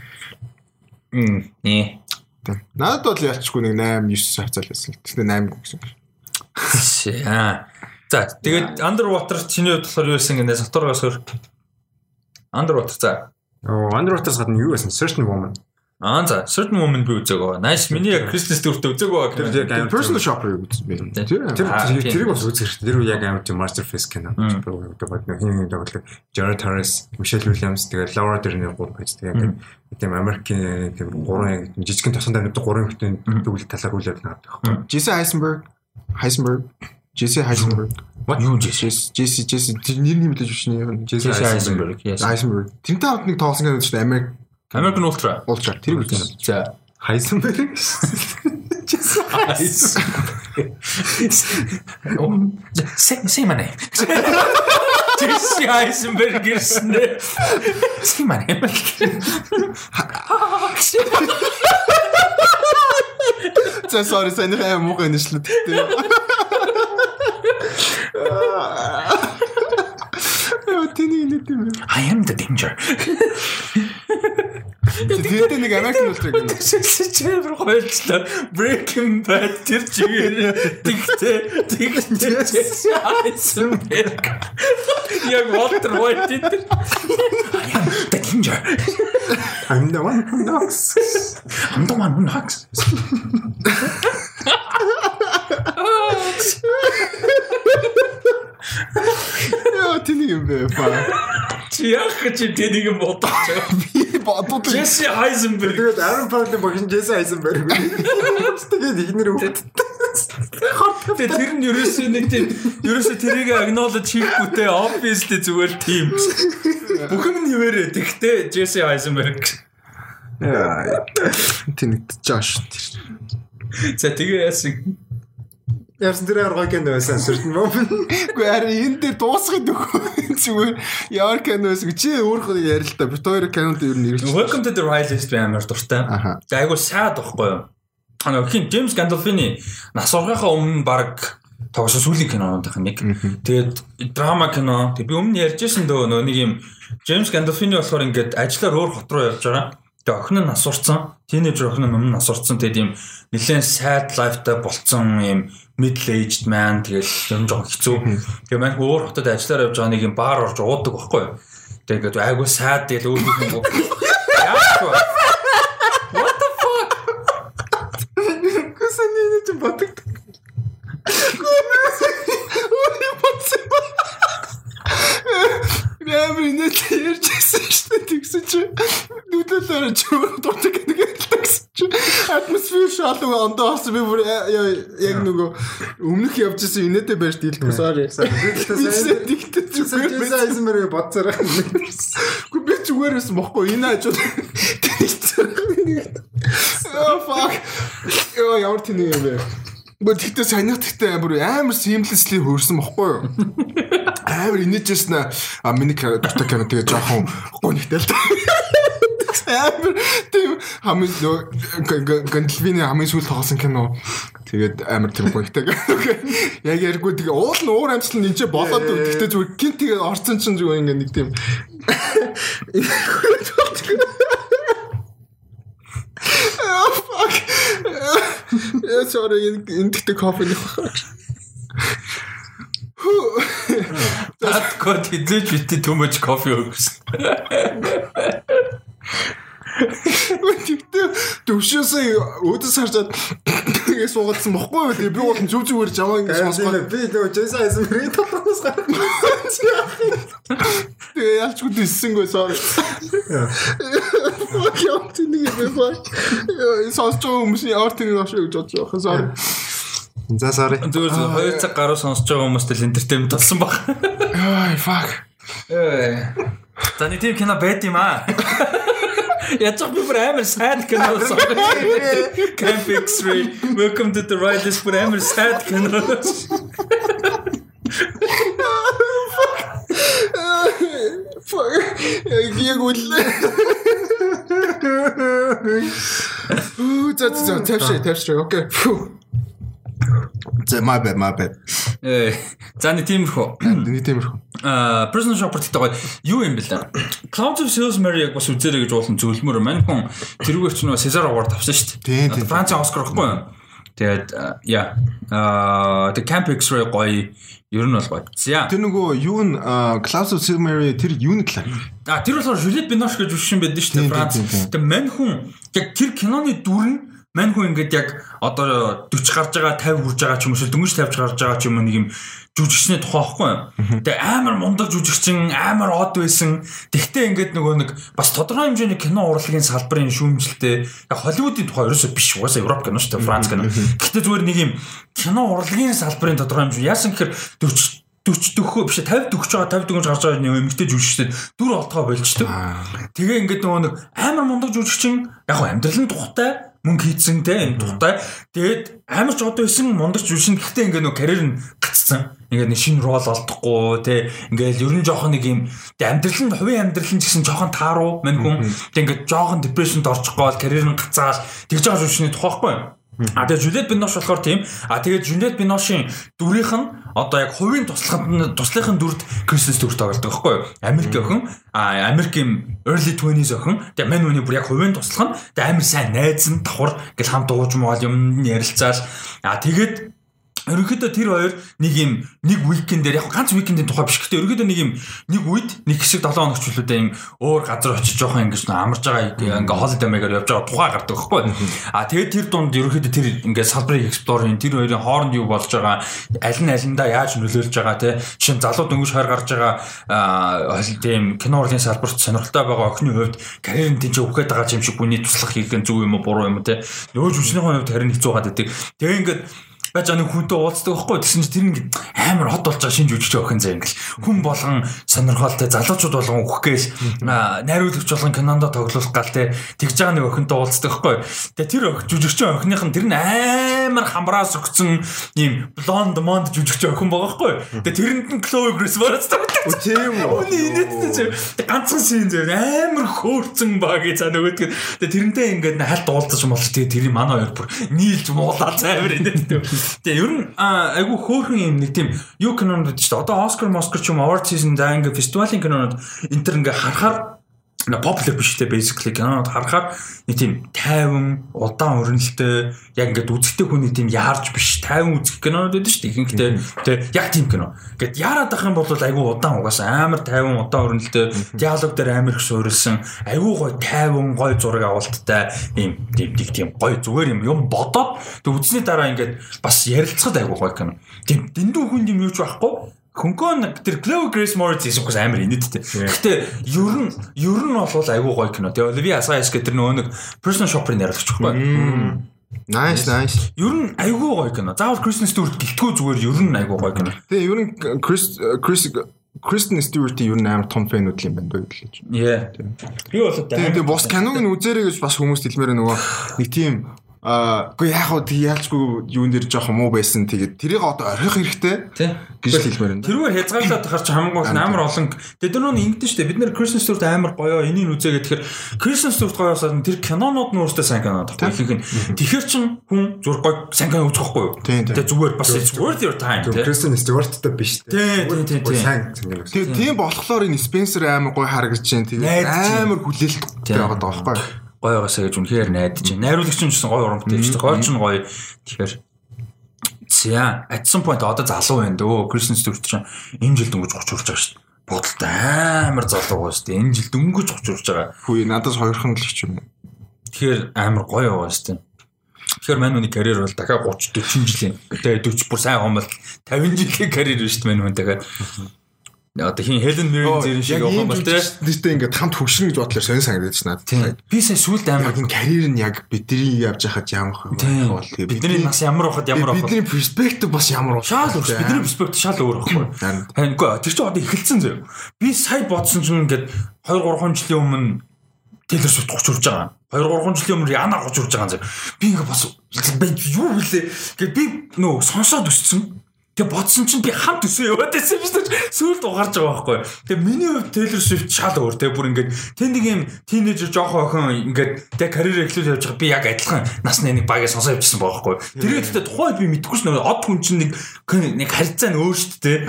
Мм. Нэ. Надад бол ялчгүй нэг 8 9 хавцаал байсан. Тэгтээ 8 гэсэн. Шээ. За За тэгээд Underwater чиний хувьд болохоор юу гэсэн гэнэ Саторгоос өөр Underwater за. Оо Underwater-с гадна юу байсан? Certain Woman. Аа за certain woman би үзээгөө. Nice миний яг Christmas дөрөвт үзээгөө. Тэр яг personal shopper юу гэсэн бэ? Тэр тэр тэрийг бас үзэх хэрэгтэй. Тэр яг амар тийм masterpiece кино. Нэг хин хин тоглох. Jared Harris, Michelle Williams тэгээд Laura Dern гур байж тэгээд тийм Америкийн тийм гурван жижигхэн тосон дамжтай гурван хүтэн төгөл талаар үйл явдал надад байхгүй. Jesse Eisenberg, Heisenberg, Jesse Heisenberg. Юу? Jesse Jesse тэр нэр нь мэдээж өчний Jesse Eisenberg. Eisenberg. Тэрнтэй хамт нэг тоглосон шүү дээ Америк American Ultra. Ultra тэр үү. За. Хайсан байх. Say say my name. Jesse Eisenberg гэсэн. Say my name. За sorry сайн хаа муугаа нэшлээ. Яа тэний нэг юм. I am the danger. Тэгээд нэг American Ultra гэнэ. Чэвэр гойлчлаа. Breaking Bad тэр чигээр тэгтээ тэгтээ Heisenberg. Яг Walter White тэр. I am the danger. I'm the one who knocks. I'm the one who knocks. Яа тэний юм бэ? Чи яах гэж тэнийг юм бодож байгаа. Би бодод Jesse Heisenberg. Тэгээд Aaron Paul-ын багш Jason Eisenberg. Тэгээд ихнэр өгд. Тэгээ тэр нь ерөөсөө нэг тийм ерөөсөө тэрийг acknowledge хийхгүйтэй obviously зүгээр тийм. Бүхэн нь нэмэрээ. Тэгтээ Jesse Heisenberg. Яа тэний Josh. За тэгээ яасан Яасан тэр арга кино байсан certain woman. Гэхдээ харин энэ дээр дуусахын дөхөө зүгээр ямар кино байсан чи өөрөө яри л та бит хоёр кинонд ер нь нэрлэж. Welcome to the Wild West амар дуртай. Тэгээ айгу саад байхгүй юу? Аа хин Джеймс Гандалфины нас ургахаа өмнө баг тоглосон сүүлийн кинонуудынх нэг. Тэгээд драма кино. Тэг би өмнө ярьжсэн дөө нөө нэг юм Джеймс Гандалфины болохоор ингээд ажиллаар өөр хот руу явж байгаа. Тэгээ охин нь нас урцсан. Тинейжер охин нь өмнө нас урцсан. Тэгээд юм нэлээд sad lifeтай болцсон юм middle aged man тэгэл юм жоо хэцүү. Тэгээ маань өөр хотод ажиллаар явж байгаа нэг юм баар орж уудаг байхгүй юу? Тэгээд айгу sad тэгэл өөрийнх нь яах вэ? What the fuck? Гэсэн нэг ч батг. Ой батсан. Ямар нэг ярьжсэн шүү дээ тэгсэн чи гэдэг гэсэн чи атмосфер шалуу ондоо болсон би бүр яг нөгөө өмнөх явжсэн инээдэ байж дийлдэг sorry тэгтээ зүгээр Jason Eisenberg бодсоор. Гү би зүгээр байсан бохгүй энэ хажууд Oh fuck. Яа ямар тэний юм бэ? Гү тэгтээ санийх тэгтээ амар амар seamlessly хөрсөн бохгүй юу? Амар инээжсэн а миний дуртай кино тэгээ жоохон гонхтой л. Амар тийм хамгийн нөө Гандалвины хамгийн сүүл тоглосон кино. Тэгээд амар тийм гонхтой. Яг яргүй тэгээ уул нь уур амьсгал нь энэ болоод тэгтээ зүгээр гинт тэгээ орцсон чинь зүгээр ингээ нэг тийм Oh fuck. Я sorry энэ тэгтээ кофе нөх. That god хизээч битээ much coffee өгсөн. Тэгтээ төвшөөсөө өөдөөс харжаад тэгээ суугаадсан бохгүй юу? Тэгээ би бол зүг зүгээр жамаа ингэ сонсгоо. Би нөгөө Jason Eisenberg тоглоноос гарах. Тэгээ ялчгүй диссэнгүй sorry. Fuck яа тэнийг би бай. Сонсож байгаа хүмүүсийн ямар тэнийг авах гэж бодож байгаа sorry. За sorry. Зүгээр 2 цаг гаруй сонсож байгаа хүмүүст л entertainment болсон баг. Ай fuck. За нэг тийм кино байд юм аа. Яаж би бүр амар sad кино сонсож. Camp X-ray. Welcome to the right is бүр амар sad кино. Fuck. Яг үлээ. Үу за за тавшаа тавшаа окей. За my bad my bad. Э за нэг тиймэрхүү. Нэг тиймэрхүү. А personal shopper гэдэг гоё юу юм бэ лээ. Clouds of Salisbury яг бас үзээрэй гэж уулын зөвлөмөр маань хүн тэрүүгээр ч нөө Cesar Award авсан шүү дээ. Тийм, тийм. Францын Оскар гэхгүй юу? Тэгээд яа аа the camp x-ray гоё ер нь бол гоё. За. Тэр нөгөө юу н Klaus of Silmary тэр юу нэг талаар. А тэр болохоор Juliette Binoche гэж үшин байдаг шүү дээ Франц. Тэгээд мань хүн яг тэр киноны дүр нь мань хүн ингээд яг одоо 40 гарч байгаа 50 хүрж байгаа ч юм уу дөнгөж 50 гарч байгаа ч юм нэг юм жүжигчний тухай байхгүй юу. Тэгээ амар мундаг жүжигчин амар од байсан. Тэгтээ ингээд нөгөө нэг бас тодорхой хэмжээний кино урлагийн салбарын шүүмжлэлтэй яг Холливуудын тухай ерөөсөө биш угаасаа Европ кино шүү дээ Франц кино. Гэхдээ зүгээр нэг юм кино урлагийн салбарын тодорхой хэмжээ яасан гэхээр 40 40 дөхөө биш 50 дөхөж байгаа 50 дөнгөж гарч байгаа нэг эмгтэй жүжигчтэй дүр олтгоо болчдөг. Тэгээ ингээд нөгөө нэг амар мундаг жүжигчин яг амьдралын тухтай мөнгө хийцэн те энэ тухтай. Тэгээд амар ч одоо исэн мундаг жүжигчин гэхдээ ингээ нөө карьер нь гацсан. Ингээ нэг шинэ рол олдохгүй те ингээл ер нь жоохон нэг юм амьдрал нь хувийн амьдрал нь гэсэн жоохон тааруу мань хүн. Тэг ингээ жоохон депрешнд орчих гол карьер нь гацаал тэгж байгаа жүжигчний тухайхгүй. А тэгээ Жюлет Бинош болохоор тийм. А тэгээд Жюлет Биношийн дүрийнх нь одоо яг хувийн туслахад туслахын дүрд Кристенс дүрт тоглодог байхгүй юу? Америк охин, а Америкийн early 20s охин. Тэгээ мань үний бүр яг хувийн туслах нь тэгээ амар сайн найз нь давхар гэл хамт ууж муул юм ярилцаал. А тэгээд Ерөнхийдөө тэр хоёр нэг юм нэг уикендээр яг ганц уикендийн тухай биш гэхдээ ерөнхийдөө нэг юм нэг үед нэг хэсэг 7 хоног ч үлээдээ юм өөр газар очиж жоохон ингэж амарч байгаа ингээ holiday maker явж байгаа тухай гардаг байхгүй. А тэгээд тэр дунд ерөнхийдөө тэр ингээ салбарын эксплорын тэр хоёрын хооронд юу болж байгаа аль нь алиндаа яаж нөлөөлж байгаа те жишээ нь залуу дөнгөж хойр гарч байгаа тийм кино урлагийн салбарт сонирхолтой байгаа охины хувьд карьерын тэнцээ өгöd байгаа юм шиг хүний туслах хийх нь зөв юм уу буруу юм те нөгөө жүжигчний хувьд харин хэцүү гадаг. Тэгээ ингээд байж байгаа нэг хүнтэй уулздаг байхгүй. Тэгсэн чинь тэр ингээд амар хот болж байгаа шинж үжиж өгөх юм заа ингээл хүн болгон сонирхолтой залуучууд болгон өгөхгээс найруулагч болгон кинондо тоглох гал те. Тэгж байгаа нэг охинтой уулздаг байхгүй. Тэгээ тэр жүжигчин охиных нь тэр нь амар хамраас өгсөн ийм блонд монд жүжигчин охин байгаа байхгүй. Тэгээ тэрэнд нь Chloe Grace Moretz тоглодог тийм үү? Үний инээдтэй ганцхан шин зөө амар хөөрцөн баг за нөгөөдгөө тэгээ тэрнтэй ингээд хальт уулзаж молч тэгээ тэр манай хоёр бүр нийлж муулаа цаавар инээдтэй Тэгээ ер нь айгүй хөөрхөн юм нэг тийм юу кинонууд шүү дээ. Одоо Оскар, Москар ч юм award season за ингээ фестивалийн кинонууд энэ төр ингээ харахаар на popular биш те basically кинонод харахаар нэг тийм тайван удаан өрнөлттэй яг ингээд үзэгтэй хүний тийм яарч биш тайван үзэх кинонод байдаг шүү дээ ихэнхдээ те яг тийм кино. Ингээд яарад ах юм бол айгүй удаан угаасаа амар тайван удаан өрнөлттэй диалог дээр амар их суурилсан айгүй гой тайван гой зураг авалттай ийм тийм тийм гой зүгээр юм юм бодоод тэг үзсний дараа ингээд бас ярилцахад айгүй гой кино. Тийм дэндүү хүн юм юу ч байхгүй Хөнгөн тэр Chloe Grace Moretz гэсэн хүмүүс амар инээдтэй. Гэхдээ ер нь ер нь бол айгүй гоё кино. Тэгээ Olivia Assayas гэдэг тэр нөгөө нэг personal shopper-ын яриалагч байхгүй. Nice nice. Ер нь айгүй гоё кино. Заавал Kristen Stewart гэлтгүү зүгээр ер нь айгүй гоё кино. Тэгээ ер нь Chris Chris Kristen Stewart-ийн ер нь амар том фэнүүд юм байна дөө гэж. Yeah. Би бол тэгээ бос киног нь үзээрэй гэж бас хүмүүс хэлмээр нөгөө нэг тийм Аа, үгүй яг хуу тэг яалчгүй юун дээр жоох муу байсан. Тэгээд тэрийг одоо орхих хэрэгтэй. гэж хэлмээр байна. Тэрүүгээр хязгаарлаад тахаар чи хамгийн гол амар олон тэд нар нэг ингэдэж штэ бид нар Kristen Stewart амар гоёо энийг үзээ гэхээр Kristen Stewart гоёосаа тэр кинонууд нь өөртөө сайн кино тахгүй ихэнх нь. Тэгэхэр чин хүн зур гоё сайн кино үзэх байхгүй юу? Тэгээд зүгээр бас worth your time. Kristen Stewart-тай биш тэ. Тийм тийм тийм. Сайн кино. Тэгээд тийм болохоор энэ Spencer амар гоё харагдаж байна. Тэгээд амар хүлээлттэй байгаа даа байхгүй юу? Гоё байгаасаа гэж үнэхээр найдаж байна. Найруулагч нь ч гэсэн гоё урамтай шүү дээ. Гоё ч нь гоё. Тэгэхээр За, at some point одоо залуу байна дөө. Christmas төвч чинь энэ жил дөнгөж 30 хүрч байгаа шүү дээ. Бодолтой амар залуу байгаа шүү дээ. Энэ жил дөнгөж 30 хүрч байгаа. Хүү надаас хоёрхан л ч юм. Тэгэхээр амар гоё байгаа шүү дээ. Тэгэхээр мань хүний карьер бол дахиад 30 40 жилийн. Тэгээ 40 бүр сайн хомол 50 жилийн карьер шүү дээ мань хүн дахиад одоо хин Хелен Мирин зэрэг шиг явах юм бол тий. Тэртээ ингээд хамт хөгшин гэж бодлоо сонь санагдаж надад. Би сая сүлд амар карьер нь яг бидний явж хахад ямар бол тэгээ бидний нас ямар байхад ямар байх бидний перспектив бас ямар байх. Шал өөр. Бидний перспектив шал өөр байхгүй. Харингүй тэр чинь одоо эхэлсэн зөө. Би сая бодсон чинь ингээд 2 3 жилийн өмнө Taylor Swift 30 урж байгаа. 2 3 жилийн өмнө Rihanna 30 урж байгаа юм зөө. Би ингээд бас юу вүлээ. Гэт би нөө сонсоод өссөн Тэгээ бодсон чинь би хамт өсөө яваад байсан шүү дээ. Сүүлд угарч байгаа байхгүй. Тэгээ миний хувьд Taylor Swift шал өөр тэгээ бүр ингээд тэнд нэг юм тийнейжер жоохон охин ингээд тэгээ карьер эхлүүл явж байгаа би яг адилхан насны нэг багийг сонсоо байгаа байхгүй. Тэр гэхдээ тухайд би мэдэхгүй ш нь од хүн чинь нэг нэг харилцаа нь өөр шүү дээ.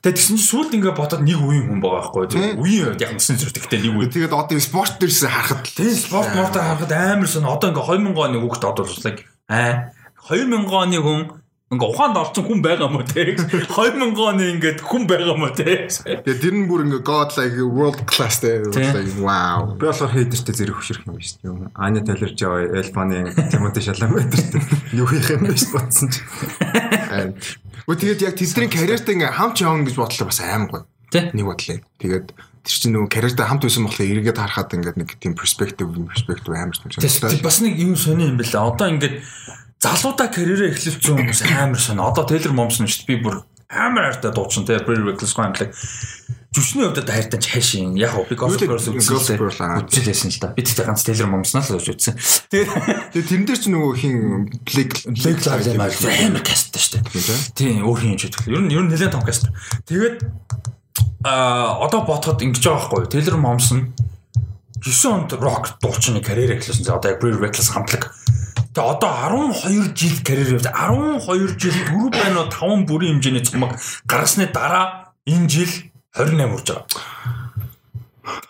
Тэгээ тэгсэн чинь сүүлд ингээд бодоод нэг үеийн хүн байгаа байхгүй. Үеийн хувьд яг насан зэрэгтэй нэг үе. Тэгээд одоо спорт дээрс харахад тэгээ спорт мортоор харахад амар сон одоо ингээд 2000 оны хүүхд одоо л аа 2000 оны хүн ингээ ухаанд орсон хүн байгаа мó те. 2000 оны ингээд хүн байгаа мó те. Тэгээ тэр нь бүр ингээ god like world class те. Wow. Би болохоор хейдертэй зэрэг хөшрөх юм биш юм Аня Тейлор Жой Элфаны Тимоти Шаламетертэй юу хийх юм биш бодсон чи Өө тэгээд яг тэдний карьертай ингээ хамт явна гэж бодлоо бас аим гоё нэг бодлоо. Тэгээд тэр чинь нөгөө карьертай хамт байсан болохоор эргээд харахад ингээд нэг тийм перспектив перспектив амар юм. Бас нэг юм сони юм бэлээ. Одоо ингээд залуудаа карьерээ эхлүүлсэн хүмүүс амар сони. Одоо Taylor Momsen шүү дээ. Би бүр амар хайртай дуучин те Pretty Reckless Gambling. Жүшний хувьд хайртай хайшин. Яг уу би Girl үзсэн л да. Би тэгтээ ганц Taylor Momsen л үзсэн. Тэгээд тэрэн дээр ч нөгөө хин Blake Blake Lively амар касттай шүү дээ. Тийм өөр хин юм шиг. Ер нь ер нь нэлээд том каст. Тэгээд а одоо бодоход ингэж байгаа байхгүй. Taylor Momsen 9 онд рок дуучны карьер эхлүүлсэн. За одоо яг Pretty Reckless хамтлаг Тэгээ одоо 12 жил карьер явж 12 жил дөрөв байна уу 5 бүрийн хэмжээний цомог гаргасны дараа энэ жил 28 хүрж байгаа.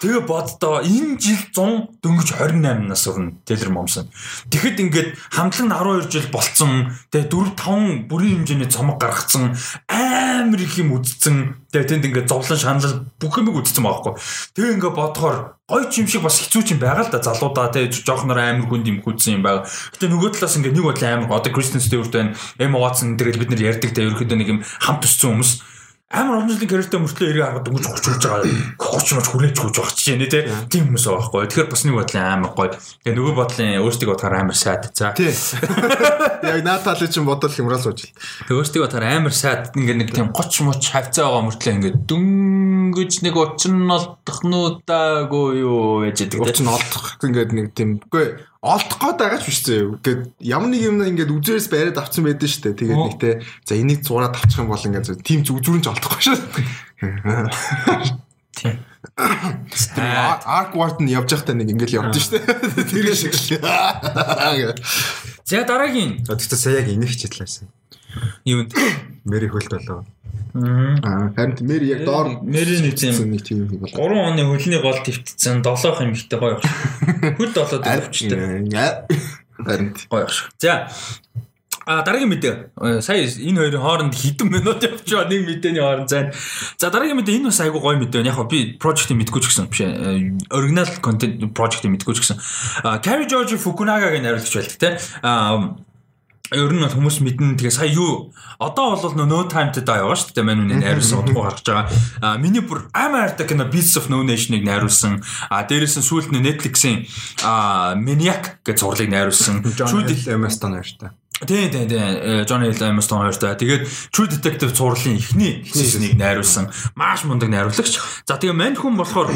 Тэгээ боддоо энэ жил 100 дөнгөж 28 нас өрнө Taylor Momsen. Тэгэхэд ингээд хамтлаг нь 12 жил болцсон. Тэгээ 4 5 бүрийн хэмжээний цомог гаргацсан амар их юм үдцсэн. Тэгээ тэнд ингээд зовлон шаналл бүх юмыг үдцсэн байгаа хгүй. Тэгээ ингээд бодохоор гой ч юм шиг бас хэцүү ч юм байгаа л да залуудаа те жоохноор амар хүнд юм хүдсэн юм байгаа. Гэтэ нөгөө талаас ингээд нэг бодлоо амар одоо Кристен Стюарт байна, Эма Ватсон тэгэл бид нар ярьдаг те ерөөхдөө нэг юм хамт өссөн хүмүүс амар жилийн карьертэй мөртлөө эргээ хараад дөнгөж хурц хурж байгаа. Хурц мож хүлээж хурж байгаа ч юм тий. Тийм хүмүүс байгаа байхгүй. Тэгэхээр бас нэг бодлын амар гоё. Тэгээ нөгөө бодлын өөрсдөө бодохоор амар сайд. За. Тий. Яг наатал чинь бодол хямрал сууж. Тэгээ өөрсдөө бодохоор амар сайд. Ингээ нэг тийм 30 муч хавцаа байгаа мөртлөө ингээ дөнгөж нэг учин олдох нуудаагүй юу гэж байдаг. Учин олдох ингээд нэг тийм үгүй олдох гээд байгаа ч биш зөө. Ингээд ямар нэг юм ингээд үзээрээс бариад авсан байдаг шүү дээ. Тэгээд нэг те за энийг зураад авчих юм бол ингээд тийм зүгзүүрэн ч олдохгүй шүү. Тийм. Арк Варт нь явж байхдаа нэг ингээл явж шүү дээ. Тэр шиг л. За дараагийн. Тэгтээ сая яг энийг хичээлсэн. Юунд Мэри хөлт болоо. Аа харин Мэри яг доор Мэри нэг тийм нэг тийм юм бол 3 оны хөлний гол твтцэн 7 хэмжтэй гоё. Хөл болоод явчихсан. Харин гоё. За А дараагийн мэдээ. Сая энэ хоёрын хооронд хэдэн минут байгаа нэг мэдээний хооронд зайн. За дараагийн мэдээ энэ бас айгүй гоё мэдээ. Яг би project-ийг мэдгүй ч гэсэн биш ээ. Original content project-ийг мэдгүй ч гэсэн. Carrie George Fukunaga-гийн найруулагч байдаг те. А ер нь бол хүмүүс мэднэ. Тэгээ сая юу? Одоо бол to die байгаа шүү дээ. Мань үнэ найруулсан удахгүй гарч байгаа. А миний бүр амар хайртай кино Beasts of No Nation-ыг найруулсан. А дээрээс нь сүүлд нь Netflix-ийн а Maniac гэж зурлыг найруулсан. True Emma-Stone хоёртай Тий, тий, тий. John Hill Emma-Stone хоёртай. Тэгээд True Detective зурлын эхний сизнийг найруулсан. Маш мундаг найруулагч. За тэгээ мань хүн болохоор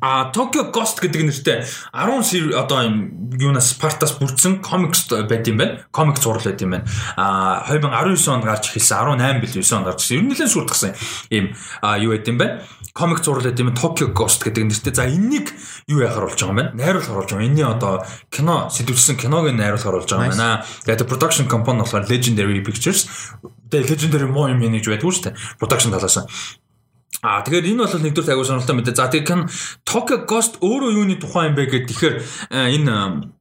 А Tokyo Ghost гэдэг нэртэй 10 одоо юм юунаас Spartas бүрдсэн комикс байт юм байна. Комик зураг байт юм байна. А 2019 онд гарч эхэлсэн 18 бил 9 онд гарч. Ер нь нэлээд сүрдгсэн юм юу байт юм байна. Комик зураг байт юм Tokyo Ghost гэдэг нэртэй. За энэнийг юу яхаар болж байгаа юм байна? Найруулах оруулж байгаа. Энэний одоо кино сэтгүүлсэн киног найруулах оруулж байгаа юм байна. Тэгээд production company болохоор Legendary Pictures. Тэгээд Legendary муу юм нэг байдаг шүү дээ. Production талаас нь Аа тэгэхээр энэ бол нэгдүгээр аягүй сонирхолтой мэдээ. За тэгэхээр Tokyo Ghost өөрөө юуны тухай юм бэ гэхээр тэгэхээр энэ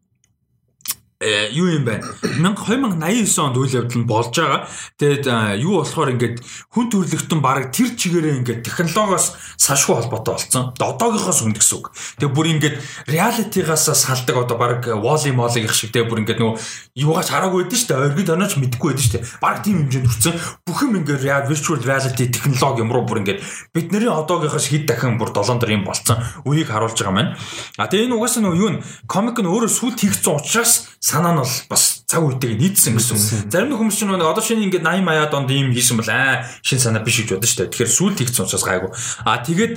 юу юм бэ? 2089 онд үйл явдал нь болж байгаа. Тэгээд юу болохоор ингээд хүн төрөлхтөн баг тэр чигээрээ ингээд технологиос сашгүй холбоотой болсон. Одоогийнхоос өмнө гэсэн үг. Тэгээд бүр ингээд реалитигаас салдаг одоо баг Wall-E Moll-ыг их шиг тэгээд бүр ингээд нөгөө юугаач хараагүй байдэн шүү дээ. Оргид онооч мэдгүй байдэн шүү дээ. Баг тийм хэмжээнд хүрсэн. Бүх юм ингээд virtual reality технологи юм руу бүр ингээд бидний одоогийнхоос хэд дахин бүр 7 дор юм болцсон. Үеийг харуулж байгаа маань. А тэгээд энэ угаасаа нөгөө юу н комик нь өөрөө сүлд хийгдсэн учраас санаа нь бол бас цаг үетэйг нийцсэн гэсэн. Зарим хүмүүс ч нэг одоо шинэ ингээд 80 80-аад онд ийм хийсэн бол аа шинэ санаа биш гэж бодсон шүү дээ. Тэгэхээр сүйд хийгдсэн учраас гайгүй. А тэгээд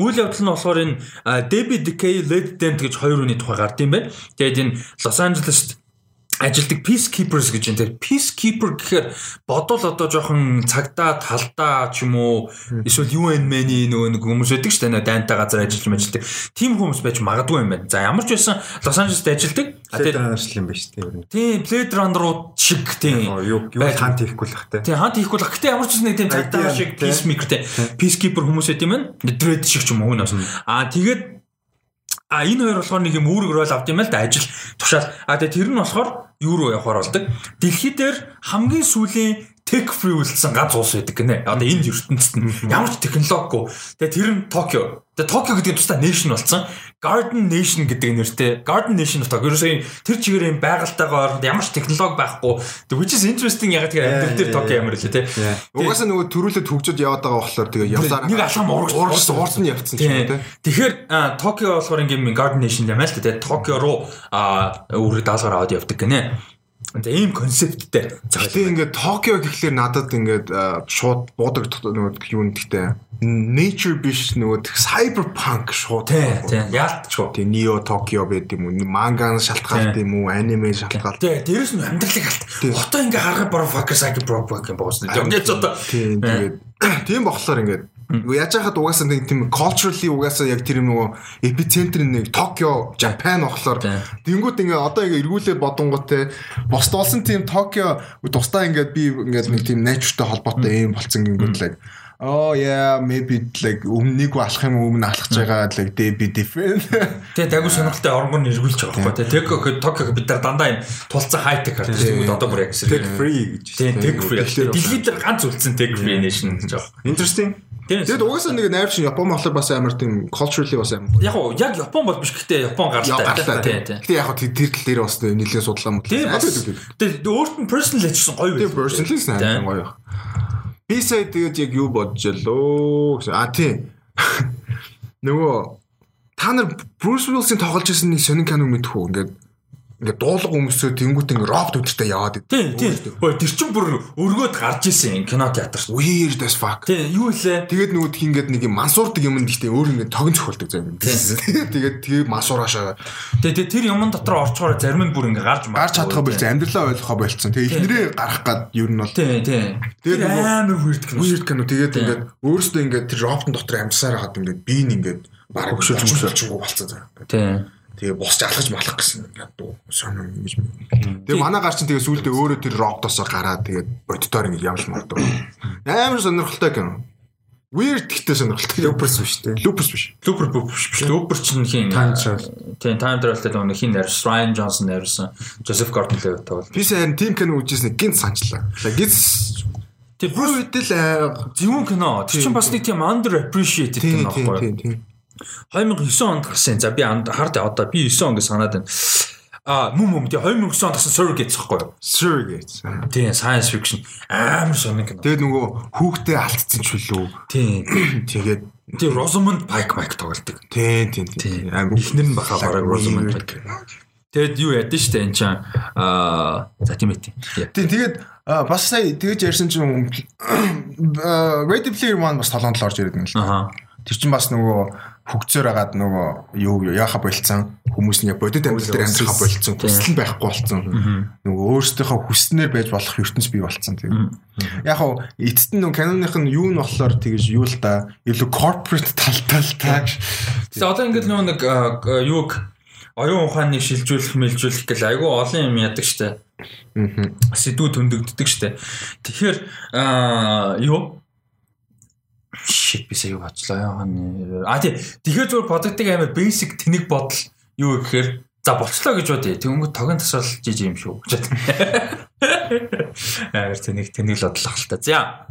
үйл явдал нь болохоор энэ Debbie Decay Led Dent гэж хоёр хүний тухай гард юм байна. Тэгээд энэ Лос Анжелест ажилдаг peacekeepers гэж энэ peacekeeper гэхээр бодвол одоо жоохон цагдаа талдаа ч юм уу эсвэл UN-ийн нөгөө нэг хүмүүс байдаг шүү дээ дайнтай газар ажиллаж мэжилдэг тийм хүмүүс байж магадгүй юм байна. За ямар ч байсан Лос Анжелест ажилдаг. Тэгээд ажил юм байна шүү дээ. Тийм Blade Runner-ууд шиг тийм юу хант хийхгүй л бах те. Тийм хант хийхгүй л бах. Гэтэ ямар ч нэг тийм цагдаа шиг peacemaker те peacekeeper хүмүүс байт юм байна. Dread шиг ч юм уу нөөс. Аа тэгээд А энэ хоёр болохоор нэг юм үүрэг рол авд юм л да ажил тушаал. А тэгээ тэр нь болохоор юу руу явахаар болдог. Дэлхий дээр хамгийн сүүлийн tech free үлдсэн ганц улс байдаг гинэ. Одоо энэ ертөнцид нь ямар ч технологигүй. Тэгээ тэр нь Токио. Тэгээ Токио гэдэг нь тусдаа nation болсон. Garden Nation гэдэг нэртэй. Garden Nation Tokyo. Ерөөсөө тэр чигээр юм байгальтайгаар ямар ч технологи байхгүй. Тэгээ which is interesting яг тэгээ амьдрал дээр Токио ямар л тий. Угаасаа нөгөө төрүүлээд хөгжөд яваад байгаа болохоор тэгээ явсаар нэг алхам урагш уурсан явцсан ч юм тий. Тэгэхээр Токио болохоор ингээм Garden Nation юм аа л тий. Токио руу өөрөөр даалгаар аваад явдаг гинэ. За ийм концепттэй. Гэхдээ ингээд Токио гэхлээр надад ингээд шууд буудаг нөгөө юу нэгтэй nature биш нөгөө cyberpunk шууд. Тийм. Яалтчгүй. Тийм Neo Tokyo байд юм уу? Манган шалтгаалт юм уу? Аниме шалтгаалт. Тийм. Дээрээс нь амьдралыг алт. Хотоо ингээ харахад баруун fuck cyberpunk юм одоо. Тийм. Тэгээд тийм болохоор ингээд Нөгөө яаж хахад угаасаа нэг тийм culturally угаасаа яг тэр нөгөө эпицентр нэг Токио, Japan болохоор тэнгууд ингээ одоо ингээ эргүүлээ бодонготой босд олсон тийм Токио тусдаа ингээ би ингээ нэг тийм nature-тэй холбоотой юм болцсон гингүүд л Oh yeah maybe like өмнөнийг алах юм өмнө алхаж байгаа like they be different. Тэгээ дагуу сонирхолтой орнгон эргүүлж байгаа байхгүй. Тэгээ Токио бид нар дандаа юм тулцсан хай тек хардаг юм одоо бүр яг tech free гэж. Тийм tech free. Дэлхийд дээр ганц үлдсэн tech free nation гэж байгаа. Interesting. Тэгэд угаасаа нэг найр шин Япон болохоор бас амар тийм culturally бас амар. Яг уу яг Япон бол биш гэхдээ Япон гаралтай. Тийм. Гэтэ яг тэр тал дээр бас нэлээд судлаа мөн. Тийм. Тэгээд өөрт нь personal ажилласан гоё байх. Тийм personal сайн гоё байх. Би сая тэгээд яг юу бодож ялөө гэсэн. А тийм. Нөгөө та нар Bruce Willis-ийн тоглож ирсэн нэг сонин кино мэдэх үү? Ингээд ингээд дуулга өмсөө тэнгуут ингээд робот өдөртэй яваад идэв. Тийм тийм. Ой тэр чин бүр өргөд гарч исэн кино театрт. Weird as fuck. Тийм юу лээ. Тэгээд нөгөө тхи ингээд нэг юм мансуурдаг юм гэхдээ өөр ингээд тогн цохолдог зав. Тэгээд тэгээ мансуураашаа. Тэгээд тэр юмн дотор орчгоор зарим нь бүр ингээд гарч гарч чадхаа болц амьдралаа ойлгохоо болцсон. Тэгээд эхнэрээ гарах гад юу нь бол. Тийм тийм. Тэгээд амар weird кино. Weird кино. Тэгээд ингээд өөрөөсөө ингээд тэр роботын дотор амьдсаар хаад ингээд би нь ингээд бараг хөшөлж хөшөлж болцсон. Тийм. Тэгээ босч алхаж малах гэсэн ядуу сонир ингэж. Тэгээ манай гар чинь тэгээ сүулдэ өөрөө тэр роботосоо гараад тэгээд боддоор ингэ явж мордог. Амар сонирхолтой кино. Weird гэхдээ сонирхолтой. Loopers биш үү? Loopers биш. Looper биш биш. Looper чинь хин Time Travel. Тийм, Time Travel-тэй нэг хин нэрс Ryan Johnson нэрсэн. Joseph Gordon-Levitt тоглол. Би сайн team кино үзсэн гинт санчлаа. Гиз Тэр бүр үдэл зөвүүн кино. Тэр чинь бас нэг тийм under appreciated кино байхгүй юу? Тийм тийм. 2009 онд гарсан. За би хард одоо би 9 он гэж санаад байна. А мөн мөн тий 2009 онд гарсан Surrogates гэхгүй юу? Surrogates. Тийм science fiction амар сонир кино. Тэгээд нөгөө хүүхдээ алдсан ч үлээ. Тийм. Тэгээд тий Rosamund Pike Mike тоглолдог. Тийм тийм тийм. Амар ихнэр нь бахаа бараг Rosamund Pike. Тэгэд юу ядсан штэ энэ чам аа за тийм ээ. Тийм тэгээд бас сая тэгэж ярьсан чинь Ready Player One бас толгоонд л орж ирээд байна л. Аа. Тэр чинь бас нөгөө хөгцөөр агаад нөгөө юу яаха болцсон. Хүмүүс нь бодит амьдрал дээр амьдрахаа болцсон. Хүсэл нь байхгүй болцсон. Нөгөө өөрсдийнхөө хүснээр байж болох ертөнц бий болцсон тийм. Яг хав эцэст нь каноных нь юу нь болохоор тэгэж юу л да илүү corporate талтай л та. Тэгээ одоо ингээд нөгөө нэг юуг оюун ухааныг шилжүүлэх мэлжүүлэх гэл айгүй олон юм яадаг штэ. Сэдвүүд хөндөгддөг штэ. Тэгэхээр юу shit би сая юу бодлоо. А тий. Тэгэхээр зүгээр бодогддаг амар basic тэнэг бодол юу гэхээр за болчлоо гэж бодъё. Тэнгүүд тогийн тасрал жиж юм шүү гэж байна. Амар тэнэг тэнэг л бодлоо л та. За.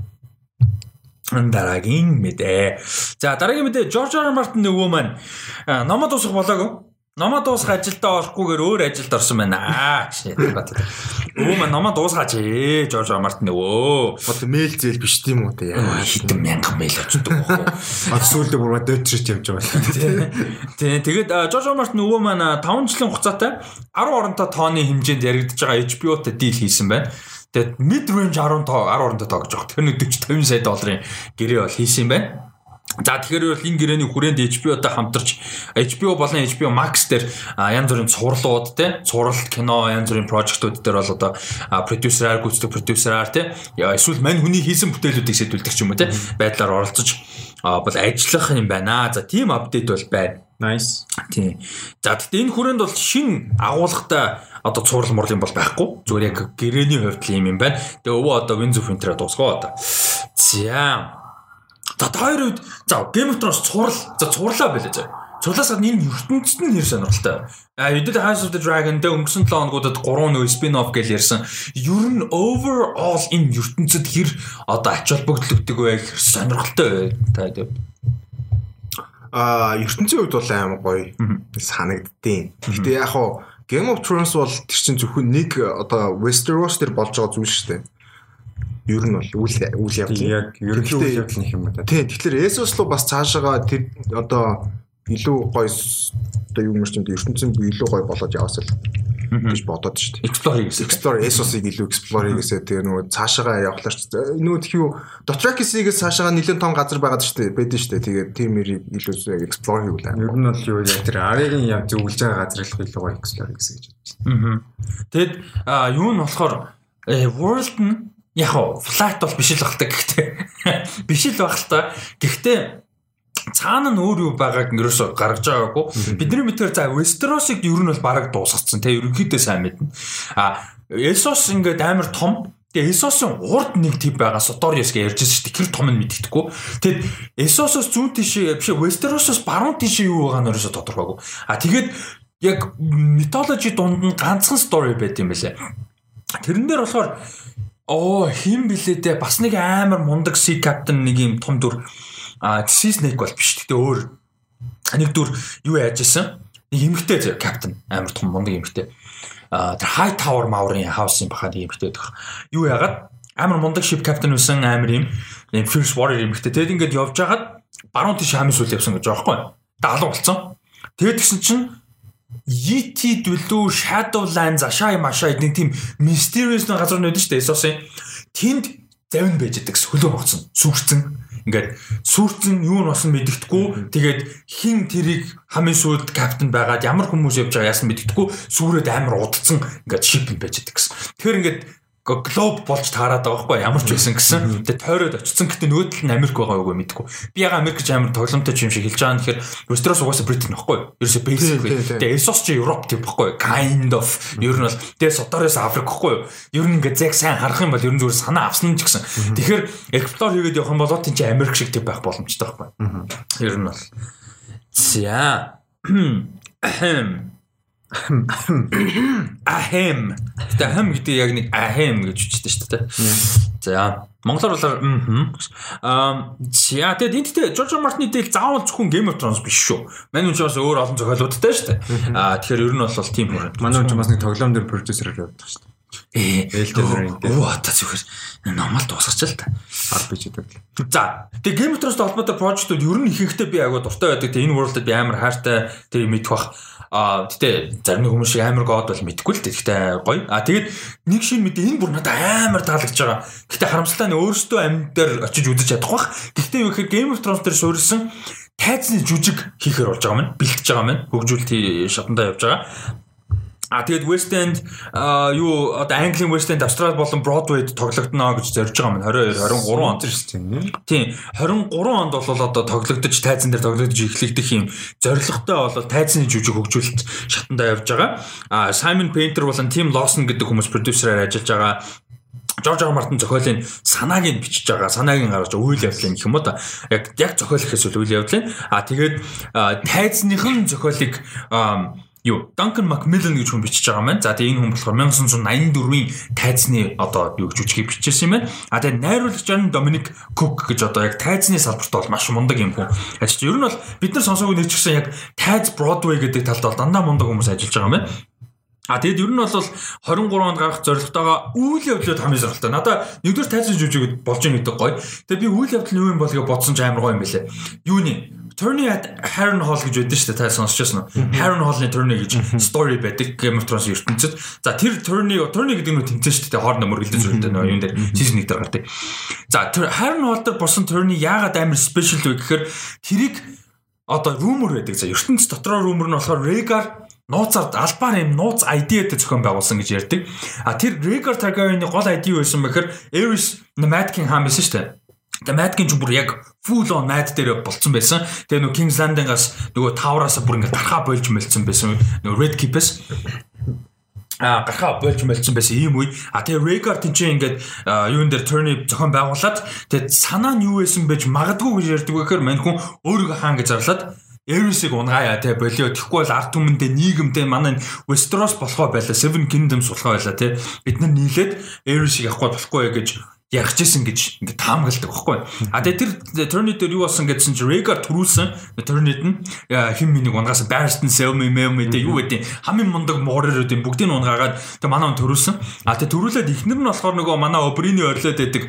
Дараагийн мэдээ. За дараагийн мэдээ Жорж Ар Мартин нөгөө маань номод усах болоогүй. Номоо дуусах ажилдаа орохгүйгээр өөр ажилд орсон байна. Аа шээ. Өө маа номоо дуусгаач ээ. Жорж Мартин өвөө. Одоо мэйл зээл биш тийм үү те. Яа хитэн мянган мэйл очдог байхгүй. А сүүлдээ бүр дөтрч явж байгаа. Тийм. Тэгээд Жорж Мартин өвөө маань 5 жилийн хугацаатай 10 оронтой тооны хэмжээнд яригдж байгаа HBO-тай дийл хийсэн байна. Тэгээд mid range 10 тоо 10 оронтой тоо гэж байгаа. Тэр нэг 40 50 сая долларын гэрээ бол хийсэн юм байна. За тэгэхээр бол энэ гэрээний хүрээнд HBO-тай хамтарч HBO болон HBO Max дээр янз бүрийн цувралууд те цуврал кино янз бүрийн прожектууд дээр бол одоо продюсераар гүйцэтгэх продюсераар те эсвэл мань хүний хийсэн бүтээлүүдийг сэдвүүлдэг ч юм уу те байдлаар оролцож бол ажиллах юм байна. За тийм апдейт бол байна. Nice. Тийм. За гэхдээ энэ хүрээнд бол шин агуулгатай одоо цуврал мурлын бол байхгүй. Зүгээр яг гэрээний хувьд л юм юм байна. Тэгээ өвөө одоо Windows Printer-а дуусгаа одоо. За За хоёр үед за Game of Thrones цуврал за цувралаа байлаа заа. цуглаас гадна энэ ертөнцид нь нэр сонирхолтой. А Edit House of the Dragon дээр өнгөрсөн 7 хоногудад 3 нөө спин-офф гэж ярьсан. Ер нь overall энэ ертөнцид хэр одоо ач холбогдлогддог вэ гэх сонирхолтой та А ертөнцийн хувьд бол амар гоё санагддیں۔ Гэтэ яг хоо Game of Thrones бол тэр чинь зөвхөн нэг одоо Westeros дээр болж байгаа зүйл шүү дээ ер нь бол үйл үйл явдал яг ерөнхий үйл явдал нэг юм да. Тийм тэгэхээр Эсос руу бас цаашаага тэр одоо илүү гоё одоо юу юм чинь ертөнцийн илүү гоё болоод яваасаа гэж бодоод шүү дээ. Explore гэсэн. Explore Esosыг илүү explore хийгээсээ тэгээ нөгөө цаашаага явахлаар ч нөгөө тхиүү Dothraki-с цаашаага нэлээд том газар байгаад шүү дээ. Бэдэн шүү дээ. Тэгээ тиймэрийг илүү explore хийвэл амар. Ер нь бол юу яг тэр Аригийн яв зөвлөж байгаа газар илүү гоё explore хийсэн гэж бодсон. Аа. Тэгэд юу нь болохоор э, world нь яг флат бол биш л багтаа гэхдээ биш л баг л та. Гэхдээ цаана нь өөр юу байгааг ерөөсө гаргаж байгаагүй. Бидний мэдхээр за Westeros-ыг ер нь бол бараг дуусгацсан. Тэ ерөнхийдөө сайн мэднэ. А Essos ингээд амар том Тэгээ Essos-ын урд нэг тип байгаа Sotorius гэж ярьж байсан шүү дээ. Тэр том нь мэддэхгүй. Тэгэд Essos-оос зүүн тишээ биш Westeros-оос баруун тишээ юу байгаа нь ерөөсө тодорхойгүй. А тэгээд яг mythology дунд нь ганцхан story байт юм байлаа. Тэрэн дээр болохоор оо хин блээ дээ бас нэг амар мундаг sea captain нэг юм том дүр А Sea Snake бол биш. Гэтэ өөр нэг дүр юу яаж исэн? Нэг эмгтэй зэ капитан амар том мундаг эмгтэй. А тэр High Tower Maury House-ын бахад эмгтэй дэх. Юу яагаад амар мундаг ship captain байсан амар юм юм Fierce Warrior эмгтэй. Тэгэд ингээд явж хагаад баруун тийш хамын сүл явсан гэж байгаа байхгүй. Даалуу болцсон. Тэгэд гисэн чинь Yeti дүлүү Shadowlands ашаа юм ашаа нэг тийм mysterious нэг газар нөдөн шүү дээ. Эсосын тэнд завин байж идэг хөлөө боцсон. Сүрцэн ингээд сүрцэн юу нь болсон мэддэхгүй тэгээд хин тэрийг хамгийн сүүлд капитан байгаад ямар хүмүүс явж байгаа яасан мэддэхгүй сүрээд амар удцсан ингээд шип байж байдаг гэсэн. Тэгэхээр ингээд глоб болж таарад байгаа байхгүй ямар ч байсан гэсэн. Тэгээ тойроод очсон гэтээ нөгөө тал нь Америк байгаа юу мэдгүй. Би яга Америк ч амар тоглоомтой юм шиг хэлж байгаа. Тэгэхээр Westeros угаасаа Britain байхгүй. Ерөөсө basic. Тэгээ Essos ч Europe тийм байхгүй. Kind of. Ер нь бол тэгээ Sotorius Африк байхгүй. Ер нь ингээ зэг сайн харах юм бол ер нь зүгээр санаа авсан ч гэсэн. Тэгэхээр explore хийгээд явах юм бол тийм чи Америк шиг тийм байх боломжтой байхгүй. Ер нь бол. За. Ахэм. Тэгээ хам гэдэг яг нэг ахэм гэж үчтэй шүү дээ. За монголоор бол аа за тэгээд энэ тэ Жорж Мартны дээл заавал зөвхөн Game of Thrones биш шүү. Манай үн бас өөр олон зохиолуудтай шүү дээ. Аа тэгэхээр ер нь бол тийм хүн. Манай үн бас нэг тоглоом дээр продюсерээр явдаг шүү дээ. Ээ Ring дээр. Оо та зөвхөн номал дуусгач л та. RPG гэдэг. За тэгээ Game of Thrones-тэй холбоотой прожектууд ер нь ихэнхдээ би агуу дуртай байдаг. Тэгээ энэ world-д би амар хайртай тэр мэдэх бах А гэтээ зарим хүмүүс шиг амар гоод бол мэдгүй л дээ. Гэтээ гоё. А тэгээд нэг шин мэдээ энэ бүр надад амар таалагдж байгаа. Гэтээ харамсалтай нь өөрөөсөө амьд дээр очиж үзэж чадах бах. Гэтээ юу гэхээр Game of Thrones дээр суурилсан тайзны жүжиг хийхээр болж байгаа юм. Бэлтэж байгаа юм. Хөгжүүлэлт шатандаа явж байгаа. А тэгээд West End юу одоо Английн West End Австрал болон Broadway-д тоглогдно гэж зорж байгаа маань 22 23 онд шүү дээ. Тийм 23 онд бол одоо тоглогдож тайзан дээр тоглогдож эхлэгдэх юм зорилготой бол тайзны жүжиг хөгжүүлэлт шатандаа явж байгаа. А Simon Painter болон Tim Lawson гэдэг хүмүүс продюсераар ажиллаж байгаа. Жорж Ар Мартин зохиолын санааг нь бичиж байгаа. Санааг нь гаргаж үйл явдлын гэх юм уу та. Яг яг зохиол гэхээс үйл явдлын. А тэгээд тайзныхын зохиолыг юу Duncan Macmillan гэж хүн бичиж байгаа маань. За тэгээ энэ хүн болохоор 1984-ийн тайзны одоо юу гэж үжигийг бичсэн юм байна. А тэгээ найруулагч нь Dominic Cook гэж одоо яг тайзны салбарт бол маш мундаг юм хүн. Ажиж ер нь бол бид нар сонсоогүй нэр чигсэн яг тайз Broadway гэдэг талд бол дандаа мундаг хүмүүс ажиллаж байгаа юм байна. А тэгэд ер нь бол 23 онд гарах зорилготойгоо үйл явдлууд хамгийн сонирхолтой. Надаа нэгдүгээр тайзан жүжиг болж байгаа гэдэг гоё. Тэгээ би үйл явдал нь юу юм бол гэж бодсон ч амар гоё юм байлээ. Юуны Turning at Harren Hall гэж байдаг шүү дээ. Та сонсч байсан уу? Harren Hall-ны Turning гэж story байдаг Game of Thrones ертөнцид. За тэр Turning Turning гэдэг нь тэмцэн шүү дээ. Хоорондоо мөргөлдөж үүрдэг нөө юм дээр season 1 дээр гардаг. За Harren Hall дээр болсон Turning яагаад амар special вэ гэхээр тэрийг одоо rumor байдаг. За ертөнц дотроо rumor нь болохоор Rhaegar нууцаар албаар юм нууц ID-тэй зохион байгуулсан гэж ярьдаг. А тэр Rhaegar Targaryen-ы гол ID юу байсан бэхээр Aerys Mad King хаан байсан шүү дээ. Тэгээ Madkin ч бүр яг full on Mad дээр болцсон байсан. Тэгээ нөгөө King's Landing-аас нөгөө Tower-аас бүр ингээд гархаа болж мэлцсэн байсан. Нөгөө Red Keep-ээс а гархаа болж мэлцсэн байсан ийм үе. А тэгээ Rhaegar тэнцээ ингээд юун дээр turn зохион байгуулад тэгээ санаа нь юу байсан байж магадгүй гэж ярьдаг гэхээр мань хүн өөрийгөө хаан гэж зарлаад Ares-ийг унгаяа те болио тэгэхгүй бол арт түмэндээ нийгэмдээ манай Westeros болохоо байла Seven Kingdoms болохоо байла те бид нар нийлээд Ares-ийг авахгүй болохгүй гэж ярих гэсэн гэж ингээд таамагладаг байхгүй. А тэгээ тэр Turnid дээр юу болсон гэдсэн чинь Rhaegar төрүүлсэн Turnid нь хим минийг унгаас Barristan Selmy Melmy дээ юу гэдэг хамгийн мундаг муурууд юм бүгдийг нь унгаагаад тэгээ манай он төрүүлсэн. А тэгээ төрүүлээд ихнэр нь болохоор нөгөө манай Oberyn-ийн орилоод байдаг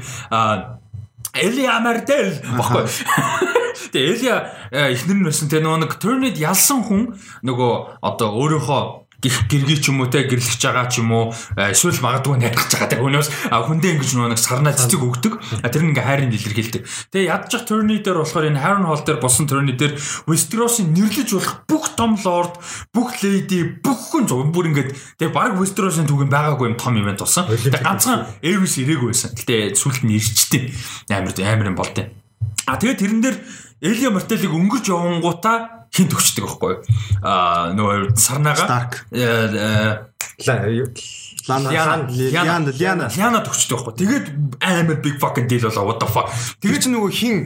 Эли Амардел баггүй. Тэгээ Элия э, эхнэр нь байсан те нөгөө нэг Turnid ялсан хүн нөгөө одоо өөрийнхөө гих гэргий ч юм уу те гэрлэж байгаа ч юм уу э, эсвэл магадгүй найрах байгаа те өнөөс хүндээ ингэж нэг сарнаа цэцэг өгдөг. Тэр нь ингээ хайрын илэрхийлдэг тэгээ ядчих турны дээр болохоор энэ Harren Hall дээр босон турны дээр Westeros-ын нэрлэж болох бүх том лорд бүх леди бүх хүн зөв бүр ингээд тэгээ баг Westeros-ын түүхэн байгаагүй юм том ивент болсон. Тэгээ ганцхан Aerys ирээгүй байсан. Гэтээ сүлд нь ирчтэй. Амар амар юм болтой. А тэгээ тэрэн дээр Элия Мартелийг өнгөрч явангуудаа хин төгчдөг байхгүй юу? Аа нөгөө сарнаага Лана Лиана Лиана Лиана төгчдөг байхгүй. Тэгээд амар big fucking deal болоо what the fuck. Тэгээд чи нөгөө хин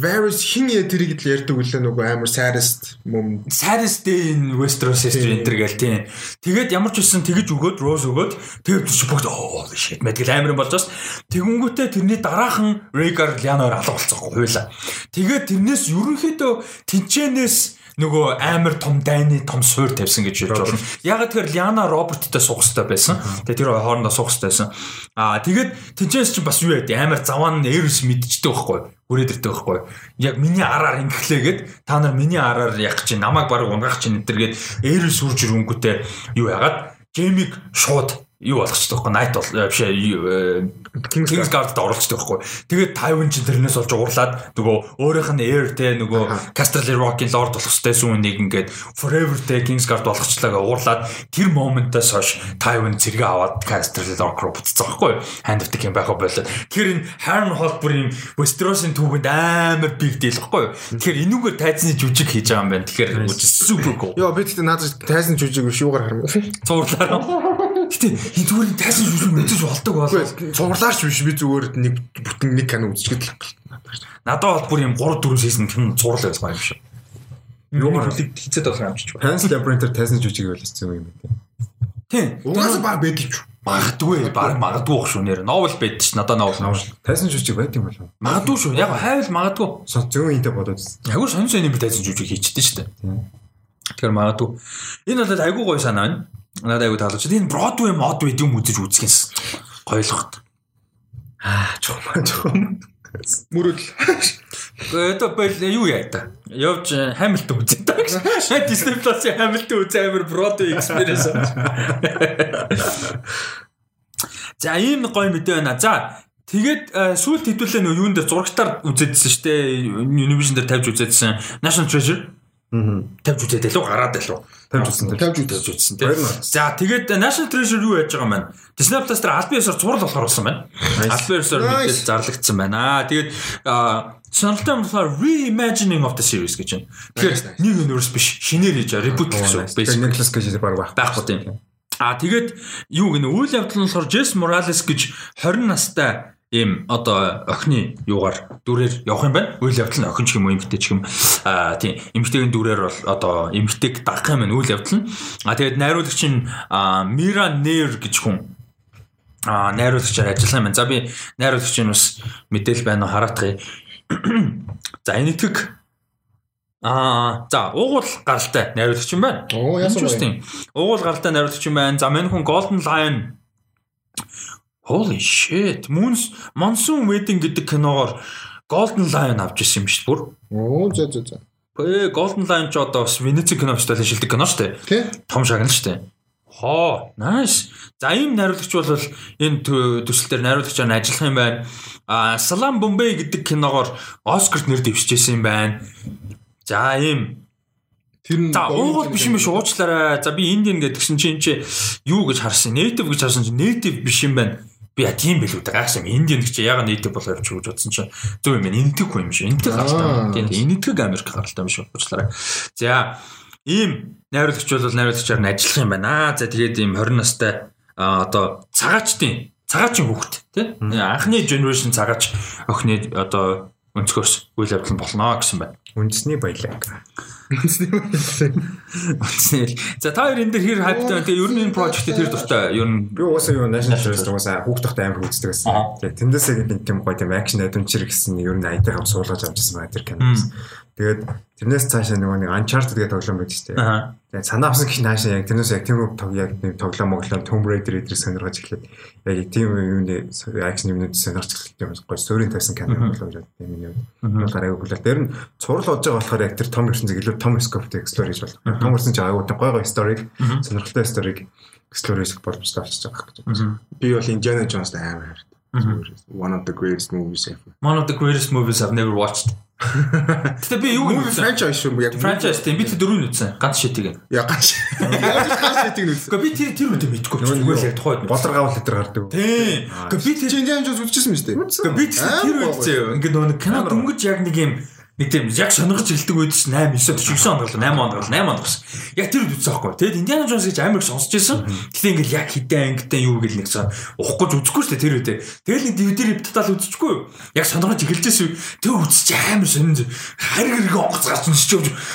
Varys хин яа тэрийг л ярьдаг үлээ нөгөө амар saddest мөн day in Westeros history энэ гэл тийм. Тэгээд ямар ч үсэн тэгэж өгөөд Rose өгөөд тэгээд чи бүгд оо shit мэдгэл амар юм болж бас тэгэнгүүтээ тэрний дараахан Rhaegar Lyanna-аар алга болцоохгүй хуйлаа. Тэгээд тэрнээс ерөнхийдөө тэнчэнээс нөгөө амар том дайны том суур тавьсан гэж хэлж болно. Яг тэгэхээр Ляна Роберттэй суух хэрэгтэй байсан. Тэгээ тэр хоорондоо суух хэрэгтэй байсан. Аа тэгээд тэнцээс чинь бас юу яа амар заваан Эрс мэдчихдэг байхгүй хүрээд ирдэг байхгүй. Яг миний араар ингэхлээгээд та нар миний араар яг чи намайг баг унгаах чинь энэ төргээд Эрс сүрж ирэнгүүтээ юу яагаад Джеймиг шууд юу болгочтой байхгүй Night бол э, биш э, Kings Guard-д оролцдог байхгүй. Тэгээд Tywin ч тэрнээс болж уурлаад нөгөө өөрийнх нь heir те нөгөө Casterly Rock-ийн Lord болох хэвчээсэн үнийг ингээд forever те Kings Guard болгочлаа уурлаад тэр моментоос хойш Tywin зэрэг аваад Casterly Rock руу буцсан байхгүй. Hand of the King байхаа болоод тэр энэ Harren Hall бүр юм Westeros-ын түүхэнд амар big deal байхгүй. Тэгэхээр энүүгээр тайзны жүжиг хийж байгаа юм байна. Тэгэхээр super cool. Йоо би тэгтээ надад тайзны жүжиг шүүгээр хармаа. Цуурлаа. Гэтэ энэ зүгээр тайсан шүүшүүг мэдээж болдог болоо. Цуглаач биш би зүгээр нэг бүтэн нэг кино үзчихэд л надад бол бүр юм 3 4 сизон кино зурлал байсан юм шиг. Юугаар хийцээд болох юм чи. Pan's Labyrinth тайсан жүжиг байлсан юм байна. Тийм. Угаасаа баг байдаг ч. Магадгүй баг магадгүй бах шүү нэр. Новел байдаг ш надад новел новел. Тайсан жүжиг байт юм болов. Магадгүй шүү. Яг хайвал магадгүй. Зөө интэй бодоод. Яг сонь сонь юм тайсан жүжиг хийчихдээ штэ. Тэгэхээр магадгүй. Энэ бол айгүй гоё санаа байна. Надад аягүй таалагдчих. Энэ Broadway мод байд юм үзэж үзэхээс гоёлгот. Аа, чухал чухал. Мөрөл. Это бол юу яа та. Явж Хамилтон үзээ та. Disney Plus-ийн Хамилтон үзээ амар Broadway experience. За ийм гоё мэдээ байна. За Тэгээд сүүлд хэдүүлээ нөө юунд дээр зурагтаар үзээдсэн шүү дээ. Univision дээр тавьж үзээдсэн National Treasure. Тавьж үзээд илүү гараад илүү тавьж үзсэн. Тавьж үзсэн тийм. За тэгээд National Treasure юу яаж байгаа бэ? Disney Plus дээр албан ёсоор зураг болохоор болсон байна. Албан ёсоор мэдээж зарлагдсан байна. Тэгээд сонирхолтой юм болохоор reimagining of the series гэж байна. Тэгэхээр нэг universe биш, шинээр хийж reboot гэсэн. Nicholas Cage баг байх. Байхгүй тийм. А тэгээд юу гэнэ үйл явдал нь болохоор Jess Morales гэж 20 настай ийм одоо охины юугаар дүрээр явах юм байна. Үйл явдал нь охин ч юм уу эмгтэй ч юм. Аа тийм эмгтэйгийн дүрээр бол одоо эмгтэйг дагах юм байна үйл явдал нь. А тэгээд найруулагч нь Мира Нэр гэж хүн аа найруулагчаар ажилласан юм байна. За би найруулагчийн бас мэдээл байна уу хараатгая. За энэ итгэг Аа за уугуул гаралтай найруулагч юм байна. Оо яасан бэ? Уугуул гаралтай найруулагч юм байна. За мань хүн Golden Lion Holy shit. Moons Monsoon Wedding гэдэг киногоор Golden Lion авч ирсэн юм шүү дээ бүр. Оо за за за. Э Golden Lion ч одоо бас Венеци кино фестивалийн шилдэг кино шүү дээ. Тий. Том шагнал шүү дээ. Хоо, nice. За ийм найруулагч бол энэ төсөл дээр найруулагчаар ажиллах юм байна. А Salam Bombay гэдэг киногоор Оскарт нэр дэвшижсэн юм байна. За ийм Тэр За уугуул биш юм биш уучлаарай. За би Индиан гэдэг чинь чи энэ чи юу гэж харсан? Native гэж харсан чи native биш юм байна би я тийм билүү дээ. Гайхсан юм. Индиан гэж яга нийтэв болоо явж гэж бодсон чинь. Зөв юм энэтхэг юм шүү энэтхэг гаралтай тийм энэтхэг Америк гаралтай юм шүү уучлаарай. За ийм найруулагч бол найруулагчаар нь ажиллах юм байна. За тэгээд ийм 20 настай одоо цагаачтын цагаачийн хүүхэд тийм анхны generation цагаач охины одоо өнцгөөс үйл явдал болно гэсэн байна. Үндэсний баялаг Утасны хэл. За та хоёр энэ дээр хэр хайптай байна. Тэгээ ер нь энэ project тэр дуртай. Ер нь би уусаа юу national treasure уусаа хүүхдтэй амар үздэг байсан. Тэгээ тэндээсээ нэг тийм гоё тийм action adventure гэсэн ер нь айдаг хам суулгаж авчихсан байна тэр кино. Тэгээд тэрнээс цаашаа нөгөө нэг Uncharted гэдэг тоглоом байж тээ. Тэгээд санаа авсан гэх наашаа яг тэрнээс яг тийм тог яг нэг тоглоом моглоом Tomb Raider эдрийг сонирхож эхлээд яг тийм юуны акшн юмнууд сонирхож эхэлсэн юм гоё сөрийн тавьсан кино болоо юм юм. Гараагүй хүлээ. Тэр нь цуврал болж байгаа болохоор яг тэр том зэрэг илүү том scope-тэй explore хийж болно. Том чинь аюу гой гой story сонирхолтой story explore хийж боломжтой болчихж байгаа гэж байна. Би бол Indiana Jones амар хайртай. One of the greatest movies ever. One of the greatest movies I've never watched. Гэтэ би юу movie franchise шүү яг franchise тийм би тэр дөрөв үзсэн. Ганц шитийг. Яа ганц. Ганц шитийг үзсэн. Гэхдээ би тэр тэр үедээ мэдгүй. Зүгээр л яг тухайд бодор гавал өдр гардаг. Тийм. Гэхдээ би тэр Indiana Jones үзчихсэн мэт үү? Гэхдээ би тэр үед зөө. Ингээд нөгөө кино дөнгөж яг нэг юм нэг тийм яг сонгож эхэлдэг үед ш 8 9 49 онд гал 8 онд гал 8 онд гас. Яг тэр үед үзсэн байхгүй. Тэгэд Индиана Джонс гэж амар их сонсч байсан. Гэтэ ингээл яг хитэн ангитай юу гэл нэг цаа ухах гэж үзэхгүй шүү дээ тэр үедээ. Тэгэл нэг DVD репетал үзчихгүй юу. Яг сонгож эхэлжсэн үү. Тэг үзчих амар сонин хариг хэрэг онгоцгаач нь ч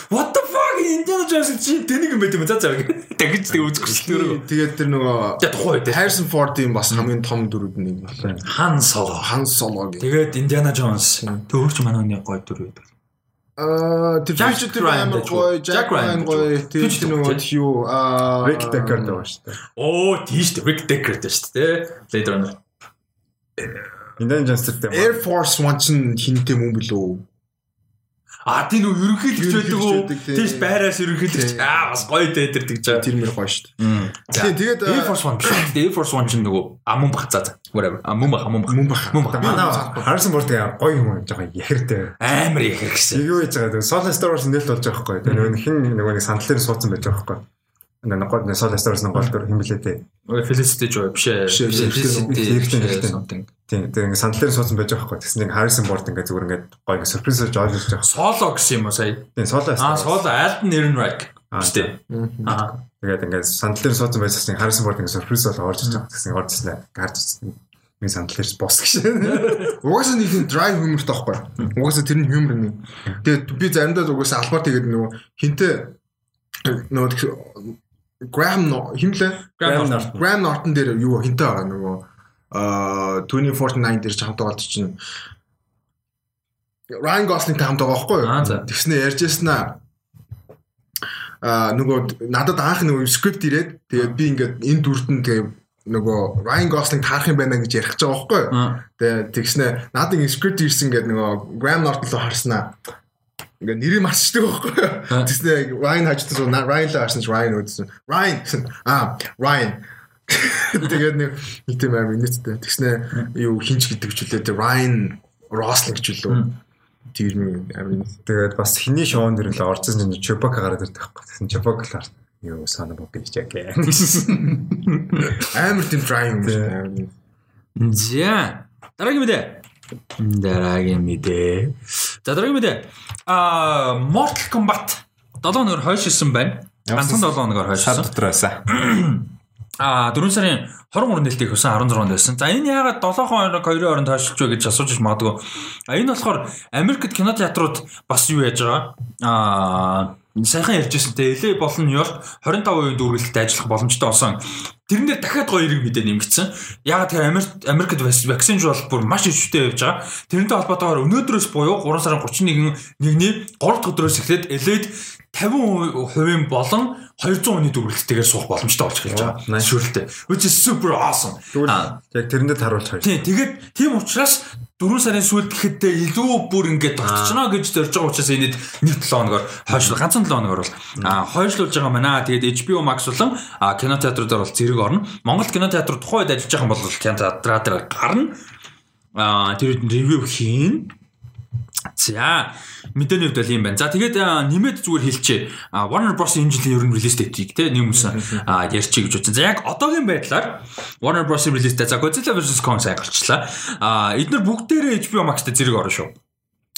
What the fuck Индиана Джонс чи тэнийг юм байт юм за за. Тэгэж тэг үзэхгүй шүү дээ. Тэгээд тэр нөгөө яг тухай үед Harrison Ford-ийн бас хамгийн том дөрүүд нэг байна. Han Solo. Han Solo гэх. Тэгээд Индиана Джонс. Тэг өөрч манай нэг гой дөрөв байдаг. Аа тэр Jack Ryan гоё, Jack Ryan гоё. Тэр нөгөө юу аа Rick Deckard байгаа шүү дээ. Оо тийш дээ Rick Deckard дээ шүү дээ. Blade Runner. Indiana Jones дээр Air Force One чинь хинтэй мөн билүү? А тийм үү ерөнхийлөгч байдаг уу? Тийш байраас ерөнхийлөгч аа бас гоё дээ тэр тэгж байгаа. Тэр мэр гоё шүү дээ. Тийм тэгээд Air Force One биш. Air Force One чинь нөгөө амун бах цаа. Whatever. Амун бах, амун бах. Мөн бах. Мөн бах. Манай Harrison Ford гоё юм жоохон яхиртэй. Амар яхир гэсэн. Юу хийж байгаа вэ? Solo Star Wars нэлт болж байгаа хгүй. Тэгээ нөгөө хин нөгөө нэг сандлаар суудсан байж байгаа хгүй. Нэг гол Star Wars-ын гол хин блээ дээ. Felicity жоо биш ээ. Felicity. Тийм тэгээ ингээ сандлаар суудсан байж байгаа хгүй. Тэгсэн нэг Harrison Ford ингээ зүгээр ингээ гоё ингээ сюрприз хийж оолж байгаа. Solo гэсэн юм уу сая? Тийм Solo. Аа Solo Alden Ehrenreich. Үстэй. Аа. Тэгээд ингээ сандлаар суудсан байсаас нэг Harrison Ford ингээ сюрприз бол орж иж байгаа. Тэгсэн орж ирсэн. Гарч ирсэн сандал хэрс бос гэж. Угаасаа нэг тийм драйв humor таахгүй. Угаасаа тэр нь humor нэг. Тэгээд би заримдаа угаасаа албаар тэгээд нөгөө хинтээ нөгөө Graham химлээ Graham Norton. Graham Norton дээр юу хинтээ байгаа нөгөө аа 2049 дээр ч хамтаа болд чинь. Ryan Gosling-тай хамтаа байгаа байхгүй юу? Тэгснэ ярьжсэн аа. А нөгөө надад анх нөгөө скрипт ирээд тэгээд би ингээд энэ дүрт нь тэгээд нөгөө Ryan Gosling таарах юм байна гэж ярих гэж байгаа байхгүй юу? Тэгээд тэгснэ надад ингэ скрипт ирсэн гэдэг нөгөө Graham Norton руу харснаа ингээ нэрийг марцдаг байхгүй юу? Тэгснэ Ryan хажтаас Ryan л харсан ч Ryan үүдсэн. Ryan аа Ryan Тэгээд нэг нэг тийм амар нийттэй. Тэгснэ юу хинч гэдэг ч үлээ Ryan Rosling гэж үлээ. Тэр нэг амар тэгээд бас хиний шоунд дэр л орцсон чинь Chewbacca гараад ирдэг байхгүй. Тэгсэн Chewbacca л харсан. Юу санаа бог гэж яг амар тийм dry юм шүү. За дараагийн мэдээ. Дараагийн мэдээ. За дараагийн мэдээ. Аа Mortal Kombat 7 өнөөр хойшилсан байна. Ганцхан 7 өнөөр хойшилсан. Сар дотор байсан. А 4 сарын 23 нээлтийг хөсөн 16-нд байсан. За энэ яагаад 7 хоног 2-ын хооронд хойшлж вэ гэж асууж магадгүй. А энэ болохоор Америкт кинотеатрууд бас юу яаж байгаа? А сайхан ярьжсэн те LA болон Нью-Йорк 25% дүүргэлттэй ажиллах боломжтой болсон. Тэрэн дээр дахиад гоё хэрэг мэдээ нэмэгдсэн. Ягаад тэр Америк Америкт вакцин жуул бүр маш өвчтэй явж байгаа. Тэрнтэй холбоотойгоор өнөөдрөөс буюу 3 сарын 31 нэгний 3 дахь өдрөөс эхлээд LA-д 50% болон 200 оны дүргэлттэйгээр суух боломжтой болж эхэлж байгаа. Шүрэлтэй. Which is super awesome. Яг тэрэндээ харуулж хоёр. Тийм. Тэгээд тийм учраас 4 сарын сүүлд гэхэд илүү бүр ингээд тогтчихно гэж зорж байгаа учраас энэд 1 7 хоногор хойшлол ганцхан 7 хоногор бол хойшлуулж байгаа мана. Тэгээд HBO Max болон кинотеатруудаар бол зэрэг орно. Монгол кинотеатрууд тухайд ажиллаж байгаа бол кинотеатраар гарна. А тэр ревю хийн. За мэдээний хувьд бол юм байна. За тэгээд нэмээд зүгээр хэлчихээ. Warner Bros энэ жилийн ер нь релиз дэйтийг те нэмсэн ярьчих гэж бодсон. За яг одоогийн байдлаар Warner Bros релизтэй за Godzilla vs Kong сайн гарчлаа. А эдгээр бүгдээрээ HBO Max-д зэрэг орно шүү.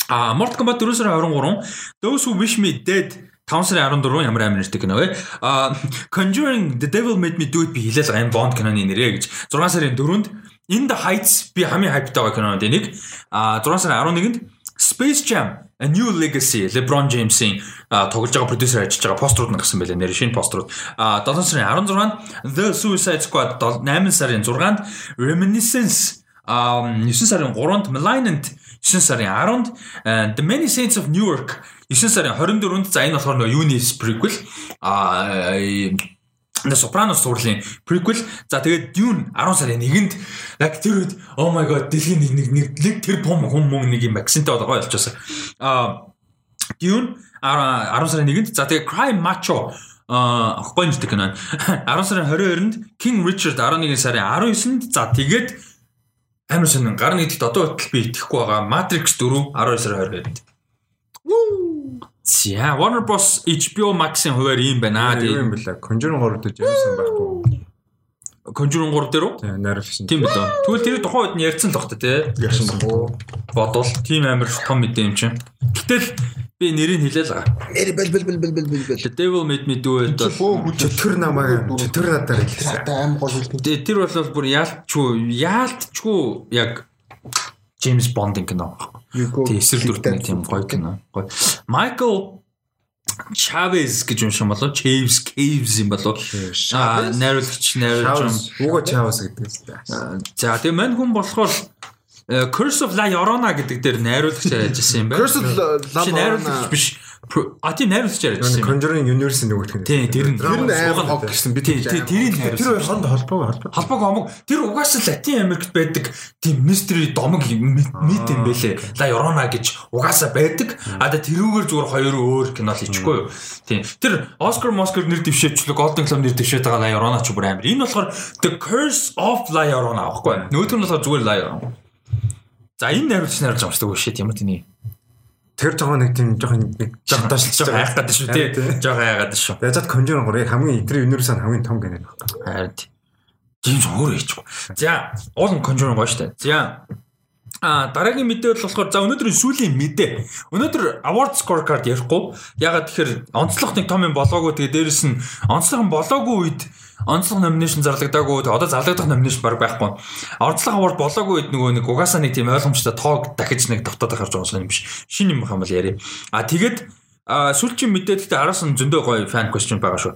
А Mortal Kombat 4 сарын 23, Those Who Wish Me Dead 5 сарын 14 ямар амар нэртэй кино вэ? А Conjuring The Devil Made Me Do It би хэлээл байгаа юм Bond киноны нэрээ гэж 6 сарын 4-нд In the Heights би хамгийн хайптай байгаа кинонууд энийг а 6 сарын 11-нд Space Jam A New Legacy LeBron James-ийн тоглож байгаа продюсер ажиллаж байгаа пострууд нь гарсан байлаа. Нэр шинэ пострууд. А 7 сарын 16-нд The Suicide Squad 8 сарын 6-нд Reminiscence а 9 сарын 3-нд Malignant 9 сарын 10-нд The Many Saints of Newark 9 сарын 24-нд за энэ болохоор нөгөө Unis prequel а The Sopranos сурлын prequel. За тэгээд Dune 10 сарын 1-нд яг тэр үед oh my god дэлхийн нэг нэг нэг тэр том хүм мөн нэг юм акценттэй байгаа болчихсон. Аа Dune 10 сарын 1-нд за тэгээд Crime Macho аа ахгүй нэртэй кино. 10 сарын 22-нд King Richard 11 сарын 19-нд за тэгээд амар сонин гар нэгдэгт одоо байтал би итгэхгүй байгаа Matrix 4 12 сарын 22-нд. За Warner Bros HBO Max-ын хуваар ийм байна. Тэгээ юм бэлээ. Conjuring 3 дэж ярьсан байхгүй. Conjuring 3 дээр үү? Тийм найруулагч. Тийм билээ. Тэгвэл тэр тухайн үед нь ярьсан л багтаа тий. Ярьсан баг. Бодвол тийм амар том мэдэм чинь. Гэтэл би нэрийг хэлээ л байгаа. Нэр бэл бэл бэл бэл бэл бэл Devil Made Me Do It. Чөтгөр намайг чөтгөр надаар хэлсэн. Аим гол хэлдэг. Тэр бол бүр яалтчгүй яалтчгүй яг Джеймс Бондын кино Тэгээ эсрэг дүртний тийм гоё кино. Гоё. Майкл Chavez гэж юм шиг болов Chaves Caves юм болов аа найруулагч найруулж Уго Chavez гэдэг үстэй. за тэгээ мань хүн болохоор Curse of La Llorona гэдэг дээр найруулагч ажилласан юм байна. Curse of La найруулагч биш А тийм найруулагч ярьж байна. Conjuring Universe нөгөө гэх юм. Тийм, тэр нь тэр нь аим хог гэсэн би тийм тэрийг найруулсан. Тэр хонд холбоо холбоо. Холбоог хамаг тэр угаасаа Латин Америкт байдаг тийм mystery домог мэд юм бэлээ. La Llorona гэж угаасаа байдаг. А тэрүүгээр зүгээр хоёр өөр кино л хийчихгүй юу. Тийм. Тэр Oscar Oscar нэр дэвшээчлэг Golden Globe нэр дэвшээд байгаа La Llorona ч бүр амар. Энэ болохоор The Curse of La Llorona аахгүй. Нөгөөх нь болохоор зүгээр La Llorona. За энэ найруулагч найруулж байгаа юм шүү дээ. Shit ямар тийм Тэр жоохон нэг тийм жоохон нэг жоохон жоохон хайгаад шүү тий. Жоохон хайгаад шүү. Язад Conjuring 3 хамгийн тэр universe хамгийн том гэнэ байна. Харин тийм ч өөрөө хийчихгүй. За, уул Conjuring гоё дээ. За, А дараагийн мэдээ бол болохоор за өнөөдрийн сүүлийн мэдээ. Өнөөдөр award scorecard ярихгүй. Ягаад тэгэхээр онцлог нэг том юм болоогүй тэгээ дээрэс нь онцлог нь болоогүй үед онцлог номинашн зарлагдаагүй одоо зарлагдах номинашн баг байхгүй. Орцлог award болоогүй үед нөгөө нэг угаасаа нэг тийм ойлгомжтой тоог дахиж нэг давтаад гарч байгаа юм биш. Шинэ юм хамбал яри. А тэгээд сүүлчийн мэдээ гэхдээ араас нь зөндөө гоё fan question байгаа шүү.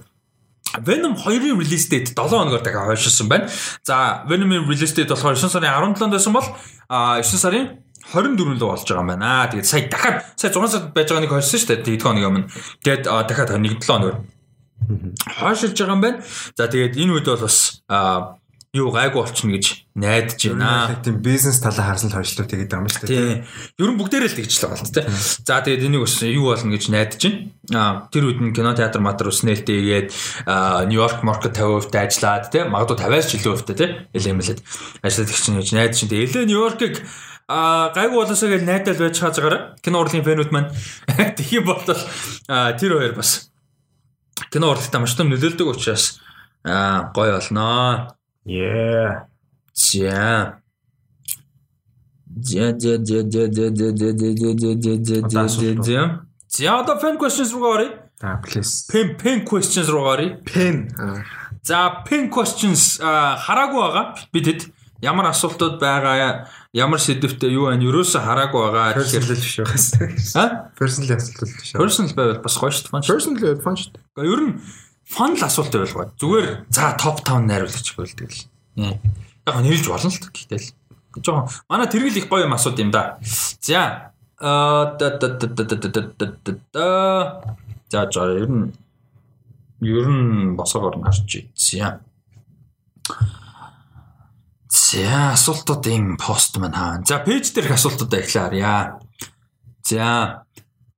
Venom 2-ын release date 7 хоногор дахиад хойшилсан байна. За Venom-ийн release date болохоор 9 сарын 17-нд байсан бол 9 сарын 24 лөө болж байгаа юм байна. Тэгээд сая дахиад сая 6 сард байж байгаа нэг хойсон шүү дээ. Тэгээд хоног өмнө. Тэгээд дахиад 1 7 хоногор хойшилж байгаа юм байна. За тэгээд энэ үед бол бас юу гайгүй болчихно гэж найдаж байна. Тийм бизнес талаа харсан л хойшлоо тэгээд байгаа юм шүү дээ. Тийм. Ер нь бүгдээрээ л тэгж л байгаа л тийм. За тэгээд энийг бас юу болно гэж найдаж байна. Тэр үед нь кино театр матер уснэлтэй игээд Нью-Йорк маркет 50% ажиллаад тийм. Магадгүй 50-аас ч илүү хувьтай тийм. Элемэлэд ажиллаад их чинь гэж найдаж байна. Тэгээд элэ Нью-Йоркийг а гайгүй болоосоо гэж найдал байж хаагаараа кино урлагийн фэнүүд маань тхий болтол тэр хоёр бас кино урлагтаа маш том нөлөөлдөг учраас аа гоё болноо. Yeah. За. За за за за за за за за за за за за одоо pen questions руу гарыг. За please. Pen pen questions руу гарыг. Pen. За pen questions хараагүй байгаа бидэд ямар асуултууд байгаа ямар сэдвтэй юу байна ерөөсө хараагүй байгаа personal биш байгаас. А? Personal асуулт биш. Personal байвал бас гоё шүү дээ. Personal fun шүү дээ. Ер нь фан л асуулт байлгаа. Зүгээр за топ 5 найруулагч болдог л. Яг нэрлж болно л гэхдээ л. Жохон манай тэргэл их гоё юм асууд юм да. За а да да да да да да да За за ер нь ер нь босоогоор нь харж ийцээ. За асуултуудын пост маань хаа. За пэйж дээрх асуултуудаа эхлээ харъя. За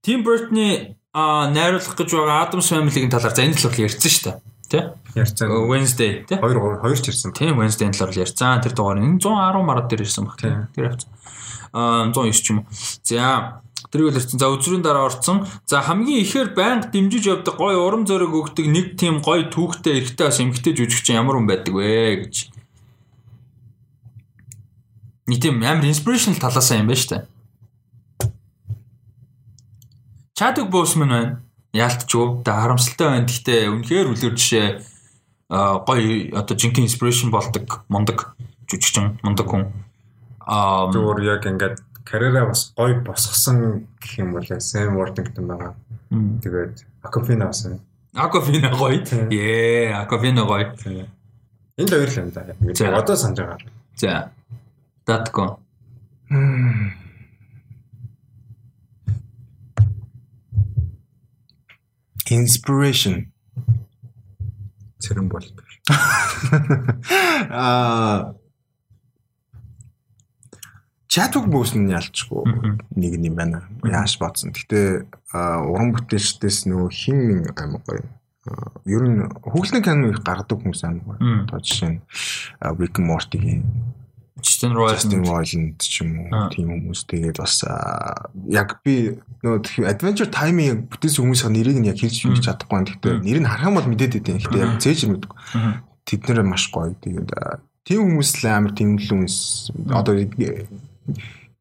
Тим Бертны найруулах гэж байгаа Adams Family-гийн талаар за энэ талаар ярьсан шүү дээ. Тэ? Ярьсан. Wednesday тэ? 2 2 ч ярьсан. Тийм Wednesday-ийн талаар ярьсан. Тэр дугаар энэ 110 марад дээр ирсэн баг. Тэр авсан. Аа 109 ч юм уу. За тэрийг л ярьсан. За өдрийн дараа орцсон. За хамгийн ихээр байнга дэмжиж явдаг гой урам зориг өгдөг нэг тийм гой түүхтэй эрэгтэй бас эмэгтэй жүжигч ямар хүн байдаг вэ гэж. Нэг тийм амар inspirational талаасаа юм байна шүү дээ. Чаддаг Боусман байна. Яалтчгүй. Тэ харамсалтай байна. Гэхдээ үнэхээр үлэр жишээ гоё одоо жинхэнэ inspiration болдог мундаг жүжигчин мундаг хүн. Аа зүгээр яг ингээд карьераа бас гоё босгосон гэх юм бол Сэм Вордингтон байгаа. Тэгээд Акофина бас байна. Акофина гоё. Ээ, Акофина гоё. Энд хоёр л юм да. Одоо санаж байгаа. За. Датко. Inspiration. Цэрэн бол. Аа Чатуг нь ялчгүй нэг юм байна. Яаш бодсон. Гэтэ уран бүтээлчдээс нөгөө хин аймаг гоё. Ер нь хүүхлэн кино их гаргадаг хүмүүс аймаг гоё. Одоо жишээ нь Rick Morty-гийн Justin Roiland ч юм уу тийм хүмүүс тэгээд бас яг би нөгөө Adventure Time-ийн бүтээсэн хүмүүсийн нэрийг нь яг хэлж хэлж чадахгүй байна. Гэхдээ нэр нь харах юм бол мэдээд идэв. Гэхдээ яг зээж мэдгүй. Тэд нэр маш гоё. Тэгээд тийм хүмүүс л амар тэмдэглэн хүмүүс одоо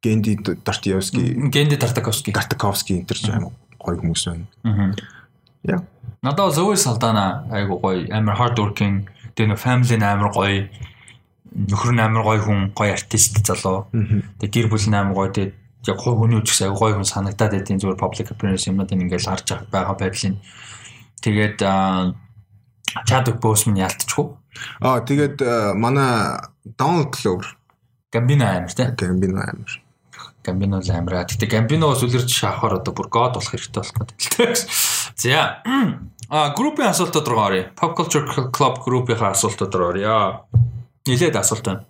Генди Дартиевский, Генди Тартаковский, Тартаковский энэ ч амар гоё хүмүүс байна. Аа. Яа. Надад Зои Салдана айгу гоё, амар hard working, тэгээ нөө family амар гоё, нөхөр нь амар гоё хүн, гоё артист залуу. Тэгээ гэр бүл нь амар гоё, тэгээ яг хой хүний үжигс айгу гоё хүн санагдаад байдیں۔ зүгээр public appearance юмнууд ингээл харж байгаа байдлын. Тэгээд Chadwick Boseman ялтчихгүй. Аа тэгээд манай Donald Glover Гамбино амир тий. Гамбино амир. Гамбино л амир. Гэтэ Гамбиноос үлэрч шахахаар одоо бүр god болох хэрэгтэй болох гэдэг. За. А группийн асуултууд руу оръё. Pop Culture Club группийнхаа асуултууд руу оръё. Нилээд асуулт байна.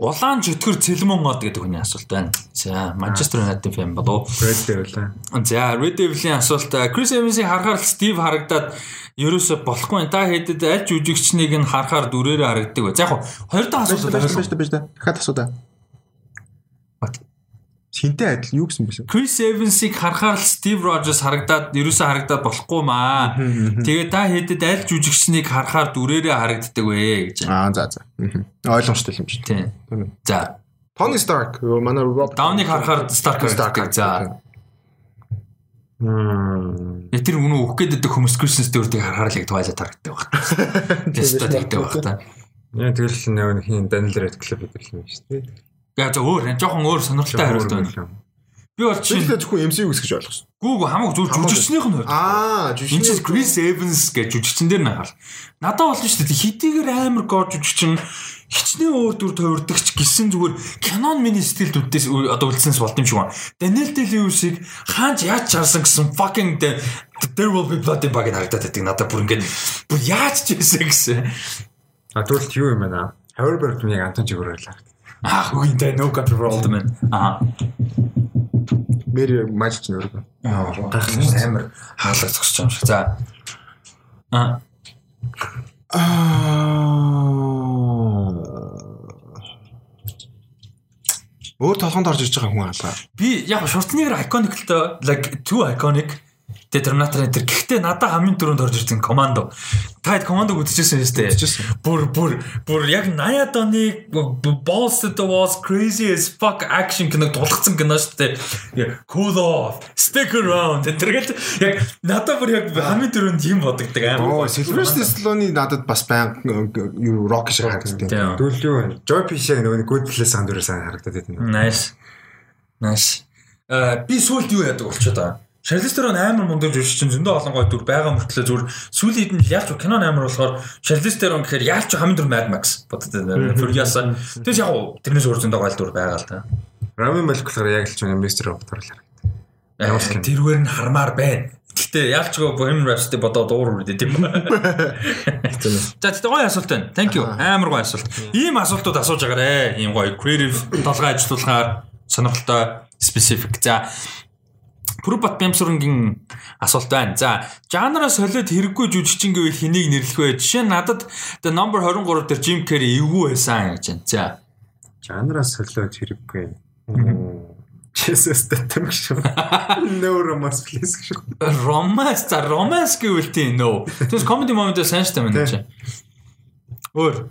Улаан чөтгөр цэлмэн гоод гэдэг хүний асуулт байна. За, Манчестер Юнайтед фэн болов. Red Devil. За, Red Devil-ийн асуулт. Крис Эвансыг харахаар Стив харагдаад ерөөсө болохгүй та хэдэд аль жүжигчнийг нь харахаар дүрээрээ харагддаг бай. За яг хоёр дахь асуулт байна шүү дээ. Дахиад асуудаа. Хинтээ адил юу гэсэн бэ? Chris Evans-ыг харахаар Steve Rogers харагдаад ерөөсө харагдаад болохгүй маа. Тэгээ та хэдэд аль жүжигчнийг харахаар дүрээрээ харагддаг вэ гэж. Аа за за. Ойлгомжтой юм чинь. Тийм. За. Tony Stark манай Rob Downey-г харахаар Stark харагддаг. За. Мм. Тэр үнэн өгөх гээд байдаг хүмүүс Kristen Stewart-ыг харахаар л яг Twilight харагддаг баг. Тест тэгдэг баг та. Яа тэгэл нэг хин Daniel Radcliffe гэдэг юм шүү дээ. Яа за өөр жоохон өөр сонирхолтой хариулт байна. Би бол чинь зөвхөн MCU гэж ойлгосон. Гүүг хамаагүй зөв жүжигчнийх нь хувьд. Аа, жүжигчин Chris Evans гэж жүжигчин дээр нахал. Надад болно шүү дээ. Хидийгээр амар гоо жүжигчин хичнээн өөр дүр тойрдогч гисэн зүгээр Canon mini стил дүрдээс одоо үлдсэнс болд юм шиг байна. Daniel Day-Lewis-ийг хаанч яаж чарсан гэсэн fucking there will be blood in bag харагдаад байдаг. Надад бүр ингээд бүр яаж ч байсан гэсэн. А тэгвэл юу юм барьд яг Антон чигүүрээр л харагдав. Аа, дээ no control old man. Аа. Мэр мажч нөргөө. Аа, гайхалтай амар хаалга зогсож байгаа юм шиг. За. Аа. Аа. Өөр толгонд орж иж байгаа хүн алгаа. Би яг шуртныгэр iconic л доо like two iconic Тэгээ Terminator энэ гэхдээ надад хамгийн түрүүнд орж ирсэн командо. Та хэд командог үзчихсэн юм дээ. Бүр бүр бүр яг 80-аад оны balls to the walls crazy as fuck action киног дулгцсан кино шүү дээ. Cool off, stick around. Тэргээл яг надад бүр яг хамгийн түрүүнд юм бодогдаг амар. Оо, Sylvester Stallone надад бас баян юу rock шиг харагддаг. Дүүл юу вэ? Joy Pesci нөгөө Good Place анд дээрээ харагдаад байсан. Nice. Nice. Э би сүулт юу яадаг болчиход байгаа Шарлиз Терон амар мундаг жүжигчин зөндөө олон гой дүр байгаа мөртлөө зүгээр сүүлийн хэд нь яалч кинон амар болохоор Шарлиз Терон гэхээр яалч хамгийн дүр Mad Max бодод байна. Furious. Тэгээс яг тэрнээс өөр зөндөө гой дүр байгаа л та. Rami Malek болохоор яг л ч Mr. Robot-оор л харагдав. Тэрвэр нь хармаар байна. Гэтэ яалчгүй Bohemian Rhapsody бодоо дуур үрдэ тийм үү. За тэгтээ гоё асуулт байна. Thank you. Амар гоё асуулт. Ийм асуултууд асууж агаарэ. Ийм гоё creative толгой ажилуулахаар сонирхолтой specific. За Пүрбат Бямсурангийн асуулт байна. За, жанраас солиод хэрэггүй жүжигчин гэвэл хэнийг нэрлэх вэ? Жишээ нь надад The Number 23 дээр Jim Carrey эвгүй байсан гэж байна. За. Жанраас солиод хэрэггүй. Jesus Statham шүү. No romance please шүү. Romance, за romance гэвэл тийм no. Тэгээс comedy moment сайн штэ мэн чи. Өөр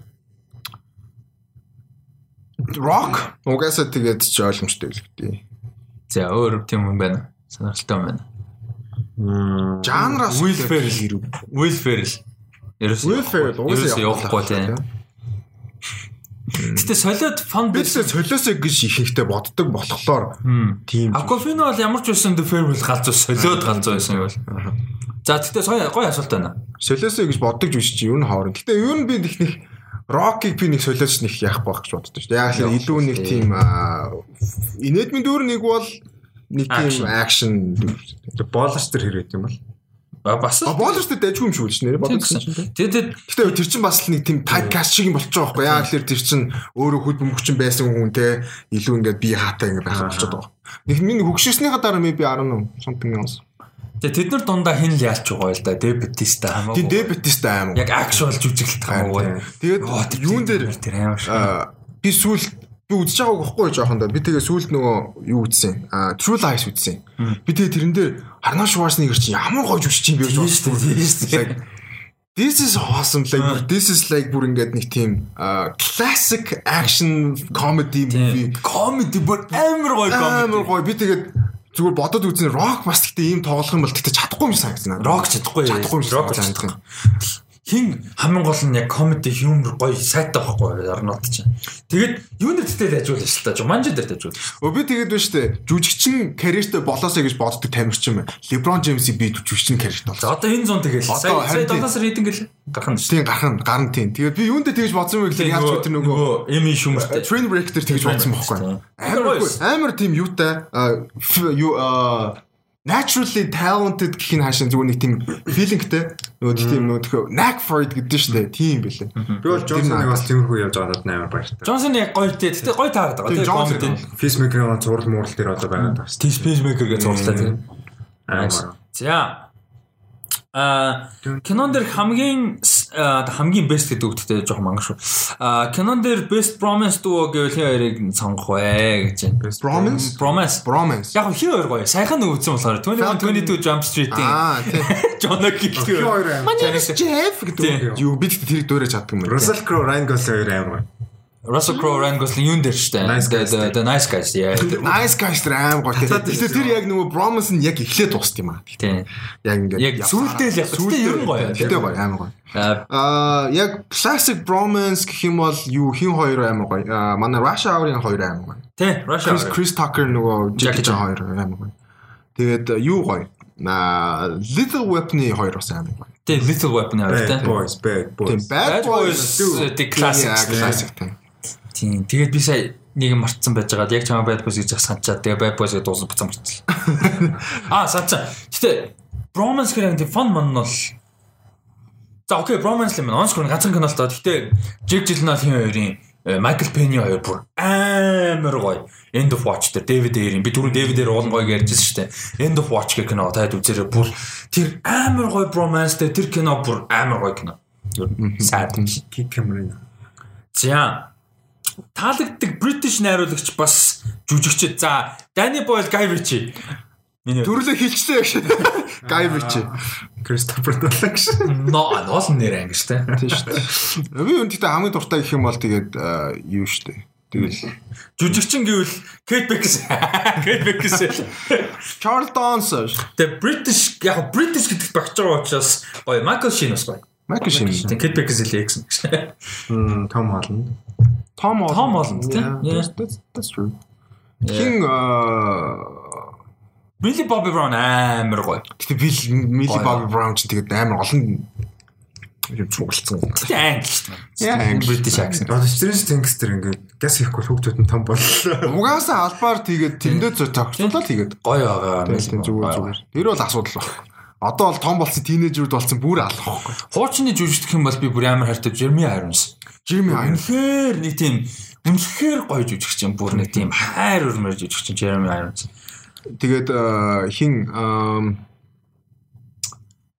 Rock угаасаа тэгээд ч ойлгомжтой л гэдэг. За өөр тийм юм байна сонирхолтой байна. Жанраас Will Ferrell Will Ferrell. Ерөөс Will Ferrell уусаа явахгүй тийм. Гэтэ солиод фан Би ч солиосоо гэж ихэнхдээ боддог болохоор тийм Акофино бол ямар ч байсан The Farewell галзуу солиод галзуу байсан юм бол. За гэтээ гоё гоё асуулт байна. солиосоо гэж боддог жүжиг чи юу н хоорон. Гэтэ юу н би их нэг Рокиг би нэг солиоч нэг яах байх гэж боддог шүү дээ. Яг л илүү нэг тийм инэдмийн дүүр нэг бол нэг тийм акшн боолоч төр хэрэг юм бол. Бас боолоч төр дайггүй юм шүү гэж нэрээ боддог чинь. Тэгээд Гэтэ тэр чин бас л нэг тийм тайпкаст шиг юм болчихоо байхгүй яа гэхээр тэр чин өөрөө хөд бөмбөгчин байсан хүн те илүү ингээд би хаатай ингээд байх болчиход байгаа. Нэг минь хөгшөөснийхаа дараа би 10 something else. тэгээд тэд нар дундаа хин л яалч байгаа л да. Дебетиста хамаагүй. Тийм дебетист аим. Яг actual жүжиглэлт хамаагүй. Тэгээд юун дээр би сүүл би үзэж байгааг байхгүй жоохондоо би тэгээ сүүлд нөгөө юу үзсэн? Аа True Lies үзсэн. Би тэгээ тэрэн дээр Арнольд Шварценеггер чинь ямар гоё жүжигч юм бэ гэж бодсон тийм This is awesome. Like this is like бүр ингээд нэг тийм classic action comedy movie. Comedy бүр амар гоё comedy. амар гоё. Би тэгээд зүгээр бодоод үзсэн rock бас гэхдээ ийм тоглох юм бол тэгтээ чадахгүй юм санагдсан. Надад. Rock чадахгүй. чадахгүй юм Rock санагдсан. Хин хамгийн гол нь яг comedy humor гоё сайтай байхгүй Арнольд чинь. Тэгээд юу нэр тэтэ дайжуул шүү дээ. Jumanji дээр дайжуул. Өө би тэгээд байна штэ жүжигчин карьертэй болоосоо гэж боддог тамирчин байна. LeBron James-ийг би жүжигчин карьерт болсон. одоо энэ зүүн тэгэл. Одоо Сая сая харин тийм. долоос рейтинг гэл гарах нь шүү. Тийм гарах нь гарна тийм. Тэгээд би юундэ тэгж бодсон юм бэ гэхээр яаж ч тэр нөгөө эми шүмэртэй. train break дээр тэгж бодсон байхгүй. Амар амар тийм юутай юу naturally talented гэх нь хаашаа зүгээр нэг тийм feelingтэй нөгөө тийм нөгөө төхөө knack for it гэдэг нь штэ тийм байлээ. Би бол Джонсоныг бас тиймэрхүү явж байгаа надад амар баяртай. Джонсон яг гоё тий. Гэтэ гоё таарад байгаа. Тийм, тий. Johnson. Фисмейкерийн зураг муурал дээр одоо байгаа даа. Steve Spacemaker гэж зурлаа тий. Амар. За. А кинон дээр хамгийн хамгийн best гэдэг үгтэй жоох мангар шүү. А кинон дээр best promise дүү гэвэл хин хоёрыг сонгох вэ гэж байна. Promise? Promise. Bromance. Яг хин хоёр гоё. Сайхан өгсөн болохоор 21 22 Jump Street-ийн Аа тийм. John Kill. хоёр амар. Манай Jeff гэдэг. Юу бид тэрийг дөөрэж чаддаг юм. Russell Crowe, Ryan Gosling хоёр амар. Russell Crowe, Ryan Gosling юун дээр штэ. The- Nice Guys. Yeah. Nice guys тэр аим гоё. Гэтэ тэр яг нөгөө Bromance нь яг эхлээд дууст юм аа. Тийм. Яг ингээд Яг сүүлдээ л яг сүүлдээ ер нь гоё. Гэтэ гоё аим гоё. Аа яг classic bromance гэх юм бол юу хин хоёр амар гоё. Манай Russia Hour-ын хоёр амар гоё. тий, Russia. Chris Chris Tucker нөгөө Jackie Chan. Хоёр амар гоё. Тэгээд э, юу гоё. Little Weapon-ы хоёр бас амар гоё. Тий, Little Weapon хоёр тий. Bad Boys, Bad Тийм Boys. Bad Bad Boys the classic. classic тийм. Тийм. Тэгээд би сая нэг юм мартсан байж байгаа. Яг чамаа Bad Boys гэж саначаад тэгээ Bad Boys гэж дууссан буцаа мартсан. Аа, санацсан. Гэтэ Bromance гэх юм fun man нь бол За окей, Bromance юм. Онскор ганцхан кино л тоо. Гэтэ Jake Gyllenhaal хин хоёрын э, Michael Penny хоёр бүр амар гоё. End of Watch дээр David Ayer-ийн би түрүү David Ayer уулан гоё ярьжсэн шүү дээ. End of Watch гэх кино таад үзээрэй бүр тэр амар гоё Bromance дээр тэр кино бүр амар гоё кино. Ер нь сайд юм шиг. Cameron. За таалагддаг British найруулагч бас жүжигчд. За Danny Boyle Guy Ritchie. Миний Төрлөө хилчтэй яг шүү. Guy Ritchie. Christopher Nolan гэсэн. но ноолн нэр ангиш те. Тийм шүү дээ. Би үнэхдээ хамгийн дуртай гэх юм бол тэгээд юу шүү дээ. Тэгэл Жүжигчин гэвэл Kate Beckinsale. Kate Beckinsale. Charles Dance. Тэгээ British яг British гэдэгт багч байгаа учраас гоё Michael Sheen бас гоё. Michael Sheen. Kate Beckinsale гэсэн. Мм, Tom Holland. Tom Holland. Tom Holland, тийм. Yeah, that's- true. Хин аа Billy Bobby Brown амар гоё. Гэтэ би Millie Гоё. Bobby Brown ч тэгээд амар олон юм цуглцсан. Тэгээ англи шүү дээ. Англи. British accent. Одоо Strange Things тэр ингээд газ хийхгүй хүүхдүүд нь том боллоо. Угаасаа албаар тэгээд тэндээ зөө тогтцолоо тэгээд. Гоё байгаа. Тийм зүгээр зүгээр. Тэр бол асуудал баг. Одоо бол том болсон тийнейжрүүд болсон бүр алах байхгүй. Хуучны жүжигдэх юм бол би бүр амар хайртай Jeremy Irons. Jimmy Irons. Үнэхээр нэг тийм үнэхээр гоё жүжигч юм бүр нэг тийм хайр өрмөр жүжигч Jeremy Irons. Тэгээд хин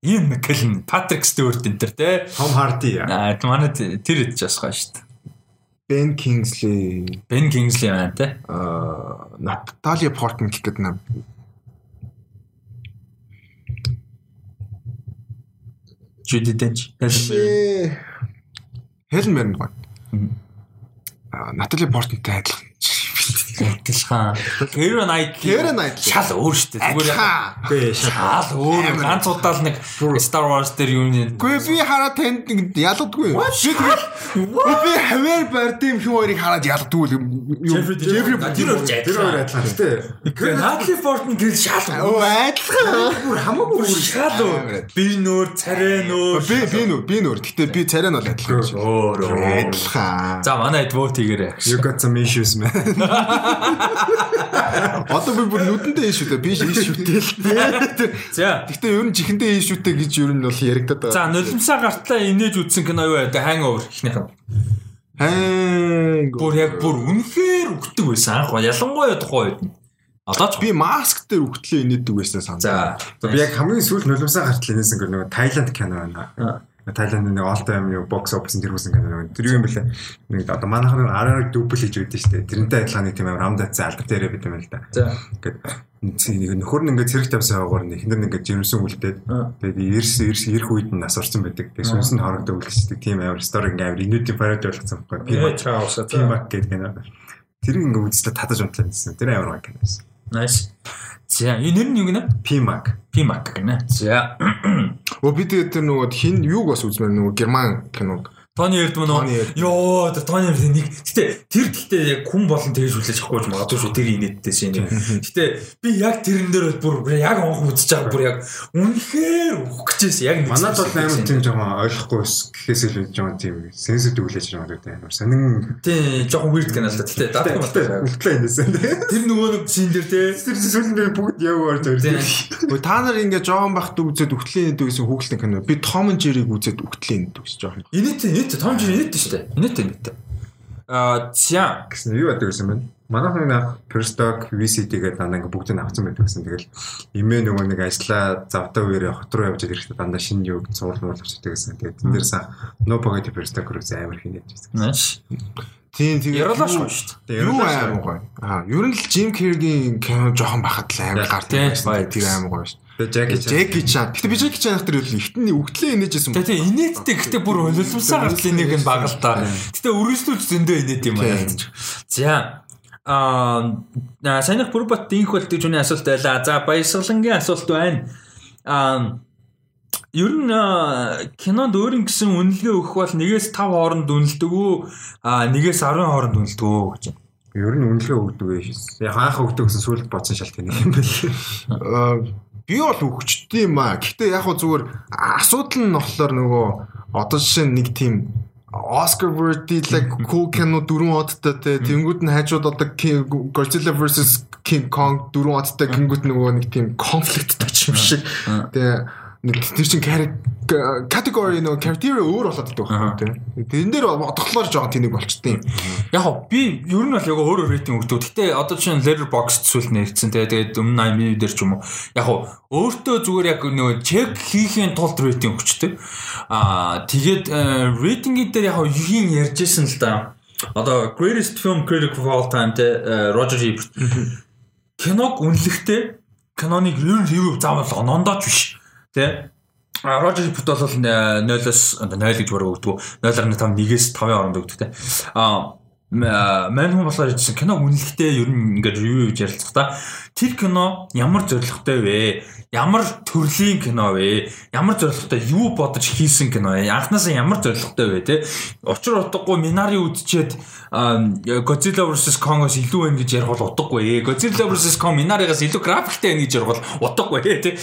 Ian McKellen, Patrick Stewart энэ төр те. Tom Hardy. Аа манай тэр идэж бас гоё шүү дээ. Ben Kingsley, Ben Kingsley байна те. аа, Natalia Portman гэх гэдэг нам. Judy Dench. Helen Mirren гоё. Аа, Natalia Portman-тай адилхан. Адилхан. Kevin Knight. Kevin Knight шал өөр шүү дээ. Зүгээр Үгүй шал өөр. Ганц удаал нэг Star Wars дээр юу нэ. Үгүй би хараад танд ялгадгүй. Би тэгэл би хавар бард юм хин хоёрыг хараад ялгадгүй юм. Jeffrey тэр өөр тэр өөр адилхан шүү дээ. Natalie Portman гэл шал. Оо адилхан. Бүр хамаагүй шал өөр. Би нөр, царай нөр. Би би нөр, би нөр. Гэтэ би царай нь бол адилхан. Өөр өөр. Адилхан. За манай vote хийгээрэй. You got some issues man. Одоо би бүр нүдэндээ ийм шүү дээ. Би ийм шүтэл. За. Гэтэ ер нь чихэндээ ийм шүтэ гэж ер нь бол яригадаад байгаа. За нулимсаа гартлаа инээж үтсэн кино юу вэ? Hangover ихнийх нь. Хайн. Бүр яг бүр үнэхээр өгдөг байсан анх. Ялангуяа тухайн үед. Одоо ч би маск дээр өгтлээ инээдэг байсан За. санаа. Би яг хамгийн сүүлд нулимсаа гартал инээсэн гэр нөгөө Тайланд кино байна. Тайланд нэг all time юу box office тэр хүсэн кино. Тэр юм бэлээ. Нэг одоо манайхан араар дүүбл хийж өгдөө штэ. Тэрнтэй адилхан нэг тийм амар амдацсан алдар дээрээ бид юм л да. За. Ингээд нэг нөхөр нь ингээд цэрэг тавьсан хаагуур нэг хинэр ингээд жирэмсэн үлдээд тэгээд эрс эрс ирэх үед нь нас орсон байдаг. Тэгээд сүнс нь хорогдоо үлдчихдэг. Тийм амар стори ингээд амар инүүдийн парод болгоцсон байхгүй. Пимак гэдэг кино. Тэрийг ингээд үзлээ татаж унтлаа гэсэн. Тэр амар кино байсан. Nice. За, энэ нь юу гэнэ? Пимак. Пимак гэнэ. За. Өө би тэгээд тэр нөгөө хин юуг бас үзмээр нөгөө герман кинод Тони Эрдман уу? Йоо, тэр Тони Эрдман нэг. Гэтэ тэр гэхдээ яг хүн болон тэгж хүлээж авахгүй магадгүй шүү. Тэр инээдтэй шин. Гэтэ би яг тэрэн дээр бүр яг онх үзэж байгаа бүр яг үнэхээр өгөх гэжээс яг манад бол амар тийм жоохон ойлгохгүй гэхээс илүү жоохон тийм сенситив хүлээж байгаа юм амар сонин. Тийм, жоохон weird гэнэ л та. Гэтэ даах юм байна. Үлдлээ инээсэн. Тэр нөгөө нэг шин дээр те. Тэр сүүлийн бүгд яваа орж ирсэн. Өө та нар ингээ жоохон бахт үзээд өгтлийн нэдэг гэсэн хүүхэлтэй кино. Би Том Jerry-г үзээд өгтлийн нэдэг гэсэн жоохон. Инээтэй инээтэй том жир инээтэй шүү дээ. Инээтэй инээтэй. Аа зя гэсэн юу яадаг гэсэн бэ? Манайхан нэг Perstock VCD-гээд дандаа ингээ бүгдийг авсан байдаг гэсэн. Тэгэл имээ нөгөө нэг ажиллаа завтаа үеэр хот руу явж ирэхдээ дандаа шинэ юу болж байдаг гэсэн. Тэгээд тэн дээрээс No Pocket Perstock руу амар хийнэж байсан. Тийм тийм яралаш шүү дээ. Юу амар гоё. Аа, ер нь л Jim Carrey-гийн кино жоохон бахад л амар гардаг байсан. Тэр амар гоё шүү. Тэгээ Jackie Chan. Jackie Chan. Гэтэ би Jackie Chan хатар үл ихтний өгтлээ инээжсэн. Тэгээ инээдтэй гэхдээ бүр өлөлмсаа гартлын нэг нь баг л та. Гэтэ өргөжлүүлж зөндөө инээд юм аа. За Аа санийх бүр бат дийнх бол гэж үний асуулт байлаа. За баясгалангийн асуулт байна. Аа ер нь кинонд өөрийн гэсэн үнэлгээ өгөх бол 1-ээс 5 хооронд үнэлдэг үү? Аа 1-ээс 10 хооронд үнэлдэг үү гэж байна. Ер нь үнэлгээ өгдөг ээ. Яг анх өгдөг гэсэн сүлд бодсон шалт нэг юм байна. Аа би бол өгчтэй юм аа. Гэхдээ яг хөө зүгээр асуудал нь болохоор нөгөө одоо жишээ нэг тийм Oscar worthy like cool кино дөрвөн одтой те тэнгууд нь хажууд одоо Godzilla vs King Kong дөрвөн одтой гингүүд нөгөө нэг тийм конфликттэй юм шиг тэгээ тэр чин категори нөө criteria өөр болоод байдаг байхгүй тийм. Тэрэн дээр бодглохлоор жоохон тэнэг болчтой юм. Яг хоо би ер нь бол яг өөрөөр рейтинг өгдөг. Гэтэ одоо чинь letterbox зүйл нэрсэн тэгээ тэгээд өмнө 80 дээр ч юм уу. Яг хоо өөртөө зүгээр яг нөгөө чек хийхийн тулд рейтинг өгчтэй. Аа тэгээд рейтингийн дээр яг хоо юуийн ярьжсэн л да. Одоо greatest film critic of all time тэ Roger Ebert. Киног үнэлэхдээ киноныг ер нь review заавал онондооч биш. Тэ Рожер Пут бол 0-оос 0 гэж бараг өгдөг. 0.5 1-ээс 5-ын хооронд өгдөг те. А мань хүн болохоор хэлсэн кино үнэлэхдээ ер нь ингээд ревю хийж ярилцах та. Тэр кино ямар зорилготой вэ? Ямар төрлийн кино вэ? Ямар зорилготой юу бодож хийсэн кино вэ? Анхнаасаа ямар зорилготой вэ те? Учир утгагүй Минари үдчихэд Godzilla vs Kong-оос илүү байна гэж ярих бол утгагүй. Godzilla vs Kong Minari-гаас илүү графиктэй байна гэж ярих бол утгагүй те.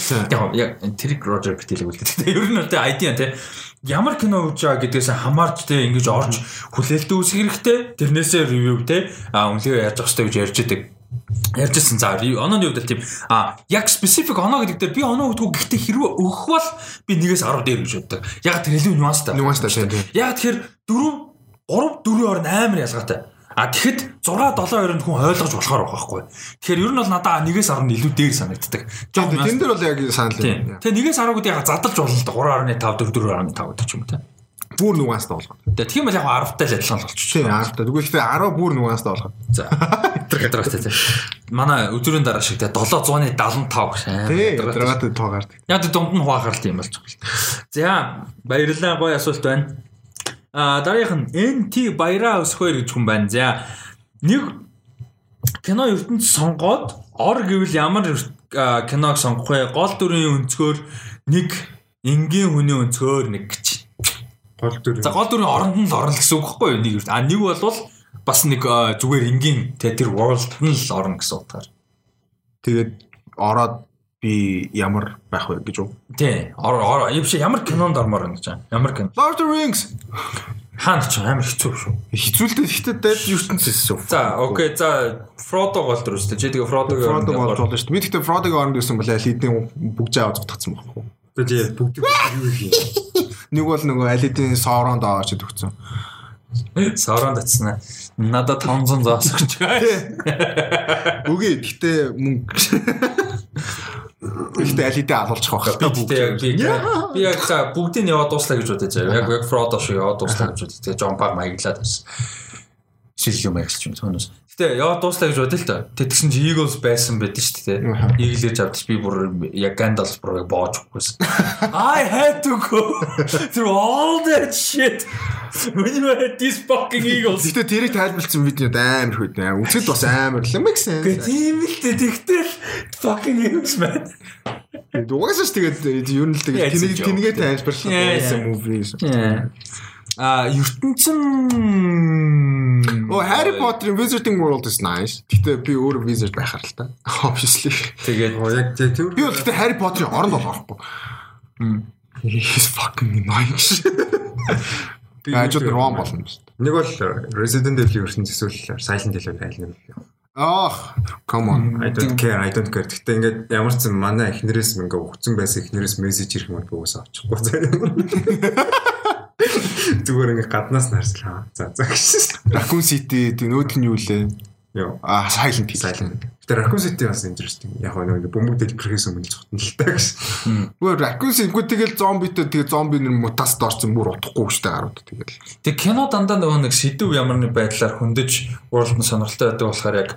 Яг тэр Roger Petel үлдээ. Ер нь тэ ID те ямар кино үүж байгаа гэдгээс хамаарч те ингэж орж хүлээлт үүсгэх хэрэгтэй. Тэрнээсээ ревю те а үнэлгээ яаж явах хэрэгтэй гэж ярьж байдаг ярьжсэн за онооны хувьд тийм а яг specific оноо гэдэг дээр би оноо өгдөг гэхдээ хэрвээ өгөх бол би нэгээс 10 дээр гэж боддог. Яг тэр илүү нюанстай. Нюанстай тийм. Яг тэгэхээр 4 3 4-ийн орнд амар ялгаатай. А тэгэхэд 6 7 2-нд хүн ойлгож болохоор байгаа байхгүй. Тэгэхээр ер нь бол надаа нэгээс 10 илүү дээр санагддаг. Жоо тэн дээр бол яг санал. Тэгээ нэгээс 10-ууд яг задалж болно л да 3.5 4 4.5 гэдэг ч юм уу те. Бүр нуганстай болгоод. Тэгээ тийм бол яг 10-тай л адилхан болчих. Тийм 10-тай. Тэгвэл ихтэй 10 бүр нуганстай болгоод. За. Гадраатай те. Манай өдрийн дараа шиг те 775 гэх. Тийм гадраатай тоо гардаг. Яг дунд нь хуваахаар тийм болж байгаа. За баярлалаа гоё асуулт байна. А дараагийнх нь NT баяраа өсгөхөр гэж хүн байна. За нэг кино ертөнд сонгоод ор гэвэл ямар киног сонгох вэ? Гол дүрийн өнцгөр нэг энгийн хүний өнцгөр нэг гэж. Гол дүр. За гол дүрийн оронд нь л орно гэсэн үг байхгүй юу? Нэг юу. А нэг бол бас нэг зүгээр энгийн тэ тэр world нь л орно гэсэн утгаар. Тэгээд ороод би ямар байх вэ гэж үү? Тий. Ор ор юм шиг ямар кинонд ормоор байна гэж. Ямар кино? Lord of the Rings. Хаан ч амар хэцүү шүү. Хэцүүлдэ ихтэй дайд ертөнцөөс. За, окей. За, Frodo гол дүр шүү дээ. Чи тэгээ Frodo-г Frodo болж болно шүү дээ. Би тэгтээ Frodo-г оронд байсан бол аль хэдийн бүгжээ аваад утгацсан байхгүй. Тэгээ бүгд юу их юм. Нэг бол нөгөө алидийн соронд аваад өгсөн. Соронд атснаа. Надад 500 зоос өгч. Үгүй гэтээ мөнгө Ихтэй алидээ алуулчих байх хэрэгтэй бүгд. Би яг та бүгдийг нь яваад дууслаа гэж бодож байгаа. Яг яг фрод шиг яваад дууслаа гэж бодож. Тэгээ жомпаг маяглаад байсан. Шил юм ажиллаж юм. Түүнээс Гэтэ яваад дууслаа гэж бодъё л та. Тэгсэн чи Eagles байсан байдаг шүү дээ. Eagles авдаж би бүр яг Gandalf бүр боож өгөхгүйсэн. I had to go through all that shit. When you had these fucking Eagles. Гэтэ тэрийг тайлбарлсан видео амар хөдөө. Үзэд бас амар л make sense. Тийм л дээ. Тэгтэл fucking Eagles man. Дугаас ч тэгээд ер нь л тэгээд тэнийг тэнийгээ тайлбарласан movie. А ертөнцийн Оо Harry Potter Wizarding World is nice. Гэтэ би өөр wizard байхаар л та. Obviously. Тэгээд яг тэр би бол гэтэ Harry Potter-ийн оронд болохгүй. He's fucking nice. Ажууд ром болно. Нэг бол Resident Evil version эсвэл Silent Hill айл нэг. Ах, come on. I don't care, I don't care. Гэтэ ингээд ямар ч юм манай эхнэрээс ингээ өгцөн байсан эхнэрээс мессеж ирэх юм бол уусаа очихгүй заяа. Зүгээр ингээ гаднаас нарслаа. За за гэсэн. Raccoon City тэг нөөдөл нь юу лээ? Йоо. Аа, Silent Hill. Silent. Тэр Raccoon City бас interesting. Яг нэг бөмбөг дэлбэрэхээс өмнө зогтно л та гэсэн. Гүр Raccoon City тэгэл зомбитэй тэгээ зомби нэр мутаст орсон бүр утахгүй штэ гарууд тэгэл. Тэг кино дандаа нөгөө нэг сэдв ямар нэг байдлаар хөндөж уралд нь сонирхолтой байдаг болохоор яг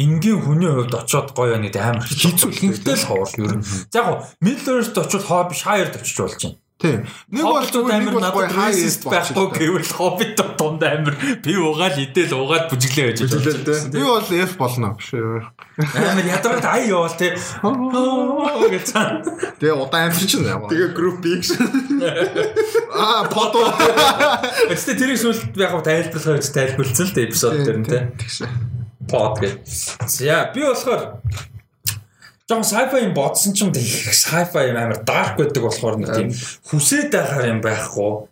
энгийн хүний хувьд очиод гоё нэг амар хэцүү хинхтэй л ховор ер нь. За яг Middle-earth очиод Hobbit Shire-д очиж болж байна. Тийм. Нэг бол зүгээр нэг бол гоё хайст байхгүй гэвэл Hobbit донд амар би угаал идэл угаал бүжиглээ байж байгаа. Би бол F болно биш үү? Амар ядаргаад ай яваал те. гэж цаа. Тэгээ удаан амир чинь яа. Тэгээ group B гэж. Аа, под. Өстэй тэрийг сүлд яг тайлбарлахаа гэж тайлбарлсан л те эпизод дээр нь те. Тэгшээ. Под гэж. За би болохоор Жон sci-fi юм бодсон ч юм их sci-fi юм амар dark байдаг болохоор нэг тийм хүсээд байхаар юм байхгүй.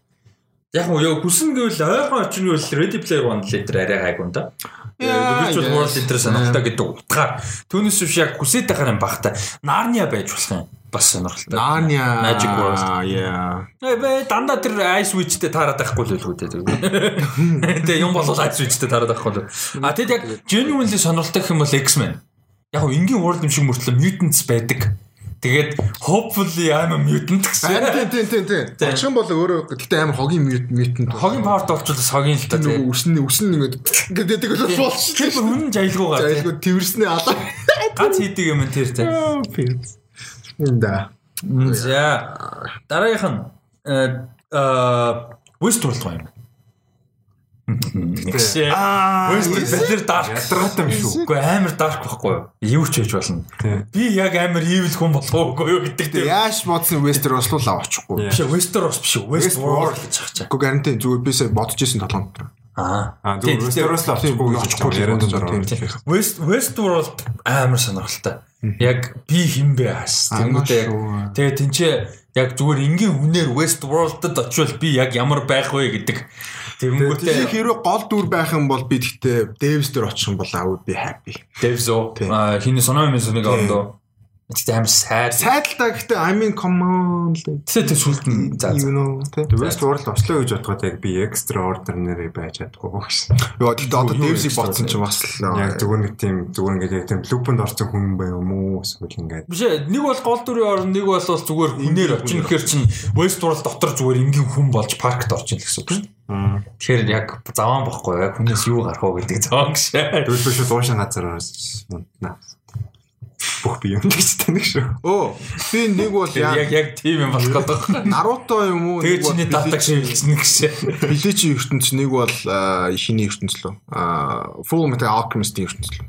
Яг нь ёо хүсэн гэвэл ойрхон очин гэвэл Ready Player One литер арай хайгуун да. Virtual World литер сонирхолтой гэдэг утгаар түүнээс биш яг хүсээд байхаар юм бахта. Narnia байж болох юм бас сонирхолтой. Narnia Magic World. Yeah. Э бэ дандаа тэр Ice Witch-тэй таарад байхгүй л үлгүү дээ. Тэгээ юм болол Ice Witch-тэй таарад байхгүй л. А тэгэд яг genuinely сонирхолтой гэх юм бол X-Men яг энгийн world юм шиг мөртлөө mutants байдаг. Тэгээд hopefully I'm a mutant гэсэн. Тийм тийм тийм тийм. Очин бол өөрөө гэхдээ амар хогийн mutant. Хогийн power болчихвол хогийн л та тийм. Үсэн үсэн ингээд гэдэг бол болчих. Тэр үнэн жаялгуугаа. Жаялгуу тэрснээ алаа. Ганц хийдэг юм тэр тийм. Да. За дараагийнх нь э Westworld юм. Тэгшээ. Westworld бэлэр dark ядаргаатай юм шүү. Үгүй амар dark байхгүй юу? Юу ч хийж болно. Би яг амар evil хүн болох уугүй юу гэдэг тийм. Яаш бодсон Westeros руу лав очихгүй. Биш Westeros биш Westworld гэж хачаа. Гэхдээ гарантийн зүгээр би сая бодож исэн толгонд. Аа. Аа зүгээр Westeros л очихгүй очихгүй ярианд дөрөв. West Westworld амар сонирхолтой. Яг би хин бэ хас. Тэнгүүтээ тэгээ тэнцээ яг зүгээр энгийн хүнээр Westworld-д очивол би яг ямар байх вэ гэдэг Тэгэнгүүтээ хэрэг гол дүр байх юм бол би гэхдээ Дэвс дээр очих юм бол I would be happy. Дэвс оо хиний соноо юм сүнийг Тэгтээ амар сайд. Сайд л та гэхдээ I mean come on л. Тэгтээ тэг сүлд нь за you know тэг. West World ослоо гэж бодоход яг би extra order нэрээ байж чадахгүй багш. Йоо тэгтээ одоо Дэвсийг бодсон ч бас л яг зүгээр нэг тийм зүгээр ингээд яг тийм блупэнд орсон хүн бай юм уу эсвэл ингээд. Биш ээ нэг бол гол дүрийн орн нэг бол зүгээр хүнээр очих гэхэр чин West World дотор зүгээр энгийн хүн болж паркт орчих л гэсэн үг шүү. Тэгэхээр яг заван бохгүй яг хүнээс юу гарах уу гэдэг заван гэж. Тэгвэл биш дуушин газар унтнаа бүх би юм гэж таних шүү. Оо, би нэг бол яг яг тийм юм болох гэдэг. Наруто юм уу? Тэгээ чиний датаг шивэлцэн гэсэн. Билечи ертөнц нэг бол хиний ертөнц лөө. Аа, Full Metal Alchemist-ийн ертөнц лөө.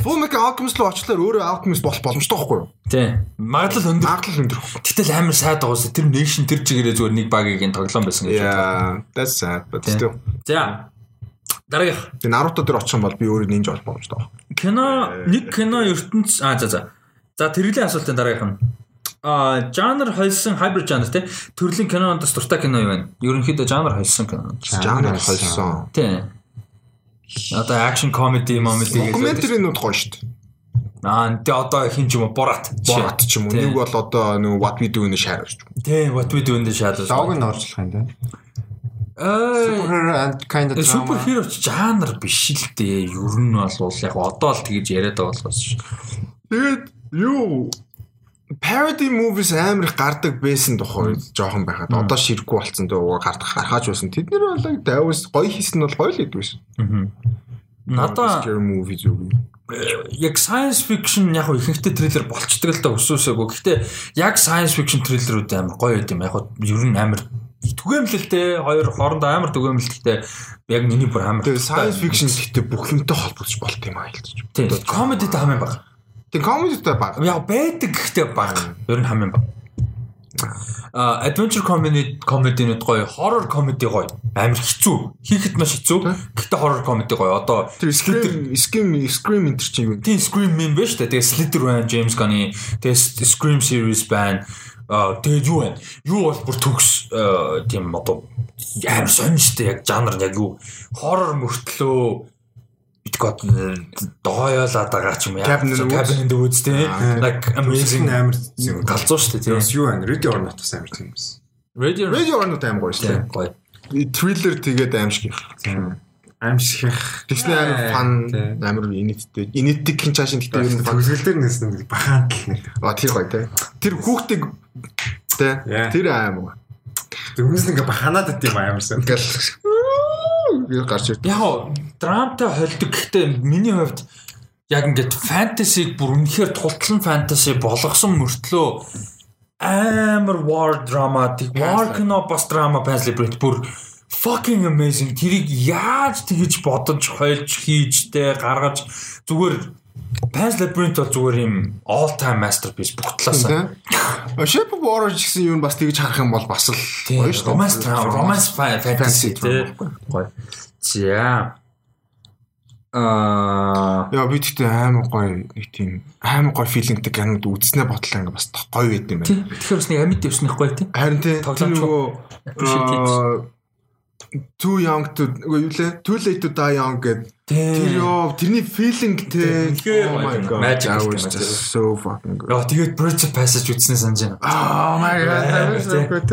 Full Metal Alchemist руу очлоор өөрөө Alchemist болох боломжтой байхгүй юу? Тий. Магадлал өндөр. Магадлал өндөр. Гэтэл амар сайд байгаас тэр nation тэр чигээрээ зүгээр нэг багийн тоглоом байсан гэж бодлоо. Yeah, that's sad but still. За. Дараагийнх. Тэгээ Naruto дээр очих юм бол би өөрөө нинж болох боломжтой байна. Кино нэг кино ертөнц а за за. За тэрглийн асуултын дараагийнх нь а жанр холсон hybrid жанр тий төрлийн кинонд бас дуртай кино юу вэ? Ерөнхийдөө жанр холсон кино. Жанр холсон. Тий. Одоо action comedy comedy гэж. Докюментаринууд гоё шүү дээ. Аа тэ одоо хин ч юм уу Борат. Борат ч юм уу. Нэг бол одоо нөгөө What We Do in the Shadows ч юм уу. Тий, What We Do in the Shadows. Дог нь оржлох юм дээ. Аа Super and kind of супер drama. ч жанр биш л дээ. Ер нь бол яг одоо л тэгж яриад байгаа болохоос ш. Тэгээд юу parody movies амар их гардаг байсан тухай жоохон байхад одоо ширэггүй болцсон дөө угаа гардах гархааж байсан. Тэднэр бол дайвс гоё хийсэн нь бол гоё л гэдэг байсан. Надаа scary movie зүг. яг science fiction яг ихэнхдээ трейлер болцдог л та өсөөсөөгөө. Гэхдээ яг science fiction трейлерүүд амар гоё байд юм. Яг ер нь амар түгээмлэлтэй хоёр хоорондоо амар түгээмлэлтэй яг миний бүр амар. Тэгээд science fiction гэхдээ бүх юмтай холбогдож болт юм аа хэлж. тийм comedy та хамгийн баг. Тэг comedy-тэй баг. Яг байдаг гэхдээ баг. Ер нь хамгийн баг. А adventure comedy comedy-нууд гоё, horror comedy гоё. Амар хэцүү. Хийхэд маш хэцүү. Гэхдээ horror comedy гоё. Одоо scream scream scream энэ чинь юу? тийм Scream юм байна шүү дээ. Тэгээ Slither байна, James Gunn-ы. Тэгээ Scream series байна. Аа тэгээ юу байна? Юу бол бүр төгс тийм одоо амар дээ. Яг жанр яг юу? Horror мөртлөө God дооёолаад байгаа ч юм яа. The Woods тийм. Like amazing амар галзуу шүү дээ тийм. Бас юу байна? Ready or not бас амар тийм байсан. Radio Radio орнууд аим гоё шүү дээ. гоё. Thriller тэгээд аимшиг. Аимшигх. Тэгснэ амар фан Тийм. амар инэттэй. Инэтдэг хин чаашин гэдэг нь фан. Төгсгөл дээр нэс нэг бахаан тал нэг. А тэр гоё те. Тэр хүүхдийг те. Тэр гоё. Төгсгөл ингээ бахаанаад байт юм аямарсан. Ингээл би гарч ирд. Яг драмтай холдог гэхдээ миний хувьд яг ингээд фэнтезиг бүр үнэхээр тултлан фэнтези болгосон мөртлөө амар war drama тэг war кино бас драма панслибрит бүр fucking amazing тэрийг яаж тэгж бодож хойлж хийж тэ гаргаж зүгээр Pan's Labyrinth бол зүгээр юм all time masterpiece бүх талаас. Shape of Water гэсэн юу бас тэгж харах юм бол бас л гоё шүү дээ. Romance romance fa- fantasy тэ. Гоё. За. Аа Яа би тэгтээ амар гоё нэг тийм амар гоё филингтэй кинод үзснээ бодлоо ингээ бас гоё байд юм байна. Тэгэхээр бас нэг амьд дэвснэх гоё тий. Харин тий тэр Тоглоомч нөгөө Too young to үгүй юу лээ? Too late to die young гэдэг. Тэр ёо тэрний филинг те. Oh my god. magic so fucking good. Яа тэгээд Bridge Passage үзснээ санаж байна. Oh my god. That was so good.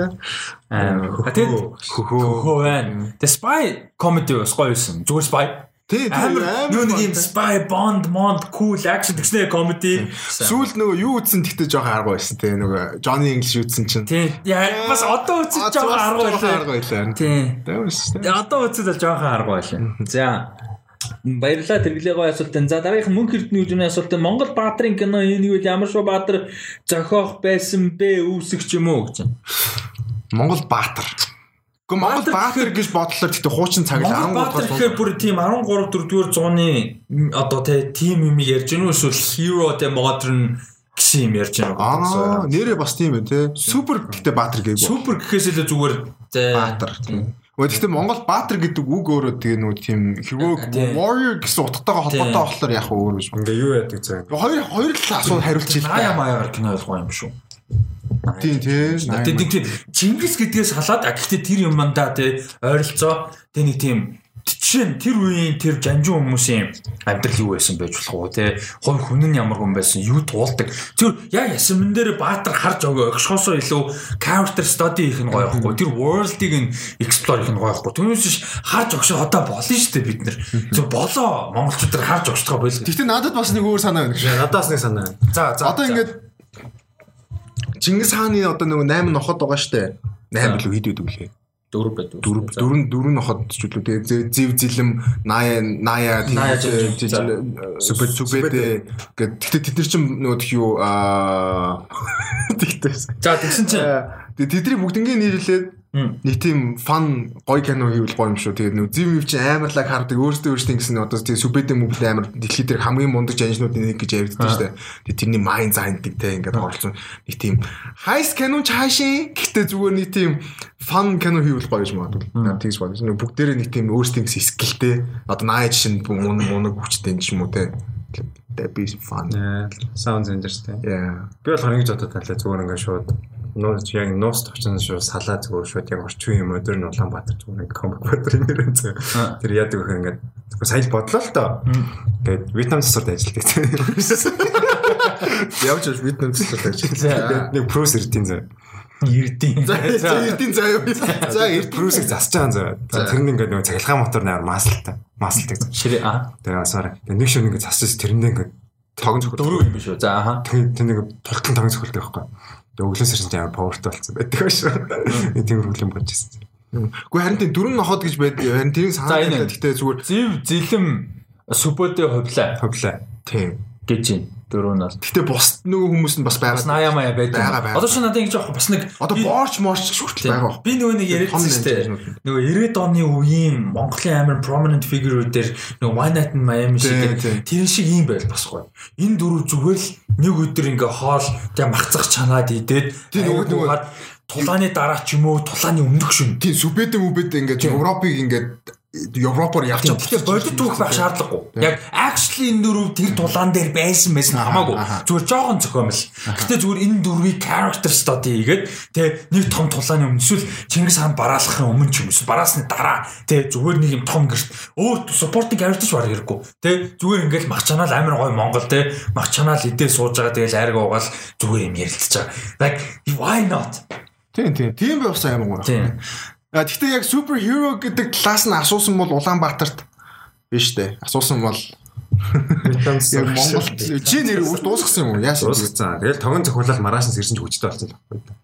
Аа тэгээд хөхөө байна. Тэгээд Spy comedy бас гоё байсан. Зүгээр Spy. Тий, тий, Амар юу нэг юм. Spy Bond Bond cool action тэгснэ comedy. Сүүл нөгөө юу үзсэн тэгтээ жоохон арга байсан те нөгөө Johnny English үзсэн чинь. Тий. Яа бас одоо үзэж жоохон арга байлаа. арга байлаа. Тий. Одоо үзэл бол жоохон арга байлаа. За. Баярлалаа тэргэлээ гоё асуултанд. За дараагийнх мөнх эрдэнэ үжиний асуулт нь Монгол баатрын кино энийг үл ямар шоу баатар зохиох байсан бэ үүсэх ч юм уу гэж. Монгол Баатар. Гэхдээ Монгол Баатар гэж бодлоо гэхдээ хуучин цаг л Монгол 13 баатар гэхээр бүр тийм 13 4-р зууны одоо тим юм ярьж гэнэ үү эсвэл hero тэ modern гэсэн юм ярьж гэнэ Аа, үү? нэрээ бас тийм байх те. Супер гэхдээ Баатар гээгүй. Супер гэхээс илүү зүгээр Баатар тийм. Гэхдээ Монгол Баатар гэдэг үг өөрөө тэгээ нөгөө тийм heroic Тийм. warrior гэсэн утгатайгаа холбоотой Тийм. болохоор яг өөр биш. Ингээ юу яадаг заа. Хоёр хоёр л асуулт хариулж Наяа маягаар кино ойлгоо юм шүү. Тийм тийм. Тэгээд тийм тийм Чингис гэдгээс халаад а гэхдээ тэр юм мандаа тий ойролцоо. Тэг нэг тийм жишээ нь тэр үеийн тэр жанжин хүмүүсийн амьдрал юу байсан байж болох уу тий хой хүн нь ямар хүн байсан? Юу туулдаг? Тэр яг ясмэн дээр баатар харж өгөө өгшхосоо илүү character study хийх нь гоё байхгүй тэр world-ыг нь explore хийх нь гоё байхгүй түүнээс биш харж өгшөө одоо болно шүү дээ бид нар. Зөв болоо. Монголчууд нар харж өгч байгаа байлгүй Гэхдээ надад бас нэг өөр санаа байна гэж. Надаас нэг санаа. за за Одоо ингээд Чингис хааны одоо нөгөө 8 ноход байгаа штэ. 8 билүү хэд байдаг лээ. дөрөв байдаг Дөрөв дөрөв дөрөв ноход ч үлээ. Тэгээ зэ- зэв зилэм ная ная Ная, тийм жижиг, за. супер супер гэдэг. Гэхдээ тэд нар ч нөгөө тх юу аа тэгтээс. за тэгсэн чинь Тэгээ тэдний бүгднгийн нийлүүлээд Нэг тийм фан гоё кино хийвэл гоё юм шүү. Тэгээд нөө зив мив чи амар лаг хардаг өөртөө өөртөө гэсэн одоо тийм сүбэдэ мөвлөө амар дэлхий дээр хамгийн мундаг жанжнуудын нэг гэж яригддаг шүү дээ. Тэгээд тэрний майн зайнтэгтэй ингээд оролцсон нэг тийм хайс кино чаашин гэхдээ зүгээр нэг тийм фан кино хийвэл гоё гэж магадгүй. Наа тийж бодож. Нөө бүгдээрээ нэг тийм өөртөө гэсэн скиллтэй одоо нааж шин мунаг мунаг хүчтэй юм уу те. That be fun. Yeah, sounds interesting. Yeah. Би болохоор ингэж бодоод байлаа зүгээр ингээд шууд нууц яг нууц товчсон шүү салаа зүгээр шууд яг орчин юм модерн Улаанбаатар зүгээр ингээд комик баатар юм нэрэн зөө. Тэр яадаг вэ ингээд сая л бодлоо л доо. Тэгээд Вьетнам засварт ажилладаг. Явж явж Вьетнам засварт ажилладаг. Нэг прус ирдийн зөө. Ирдийн. За эрдийн заяа. За эрд прусыг засч байгаа зөө. За тэр нь ингээд нөгөө цахилгаан мотор нээр маслтай. Маслтай. Ширээ аа. Тэгээ асаар. Тэгээ нэг шөнө ингээд засч тэрэндээ ингээд тогон зөвхөн дөрөв юм биш үү? За аа. тэр тэр нэг тултан тогон зөвхөлтэй байхгүй. Тэгээ өглөөс ирсэн чинь амар павертай болсон байдаг шүү. Тийм болж ирсэн. Гэхдээ харин тийм дөрөв нохоод гэж байд. Харин тэрийг За, санаа энэ. гэхдээ зүгээр Зив зилэм сүбөдөө хувлаа Хөвлөө. тийм. гэж юм. Дөрөв нас. Гэхдээ бус нөгөө хүмүүс нь бас Бас байгаа. наяа маяа байдаг. Одоо чи надад ингэж явах бас нэг Одоо борч морч хүртэл байгаа. Би нөгөө нэг яриадсан шүү дээ. Нөгөө 90-ад оны үеийн Монголын амар prominent figure-үүдээр нөгөө One Night in Miami шиг тэр шиг юм байл басгүй. Энэ дөрөв зүгээр л нэг өдөр ингээ хоол тэг махцах чанаад идээд Тий, нөгөө- уугаад тулааны дараа ч юм уу тулааны өмнөх шүн. Тийм сүбэдэ мүбэдэ ингээд Европыг ингээд Европоор явж Тийм. Гэхдээ бодит түүх байх шаардлагагүй. Яг actually энэ дөрөв тэр тулаан дээр байсан байсан хамаагүй. Зүгээр жоохон зохиомл. Гэхдээ зүгээр энэ дөрвийг character study хийгээд тэ нэг том тулааны өмнө эсвэл Чингис хаан бараалахын өмнө ч юм уу бараасны дараа тэ зүгээр нэг юм том гэрт өөр supporting character ч баг хэрэггүй. Тэ зүгээр ингээл мах чанаал амар гоё Монгол тэ мах чанаал идээ сууж байгаа тэгэл айраг уугаал зүгээр юм ярилцж байгаа. Like why not? Тийм тийм. Тийм байвсан юм уу? Тийм. Гэхдээ яг супер хиро гэдэг талаас нь асуусан бол Улаанбаатарт биш дээ. Асуусан бол яг Монгол чи нэр дуусгасан юм уу? Яасан? Дуусгацсан. Тэгэл тогон зохиолол маргааш нь сэрсэн ч хүчтэй болсон л байхгүй.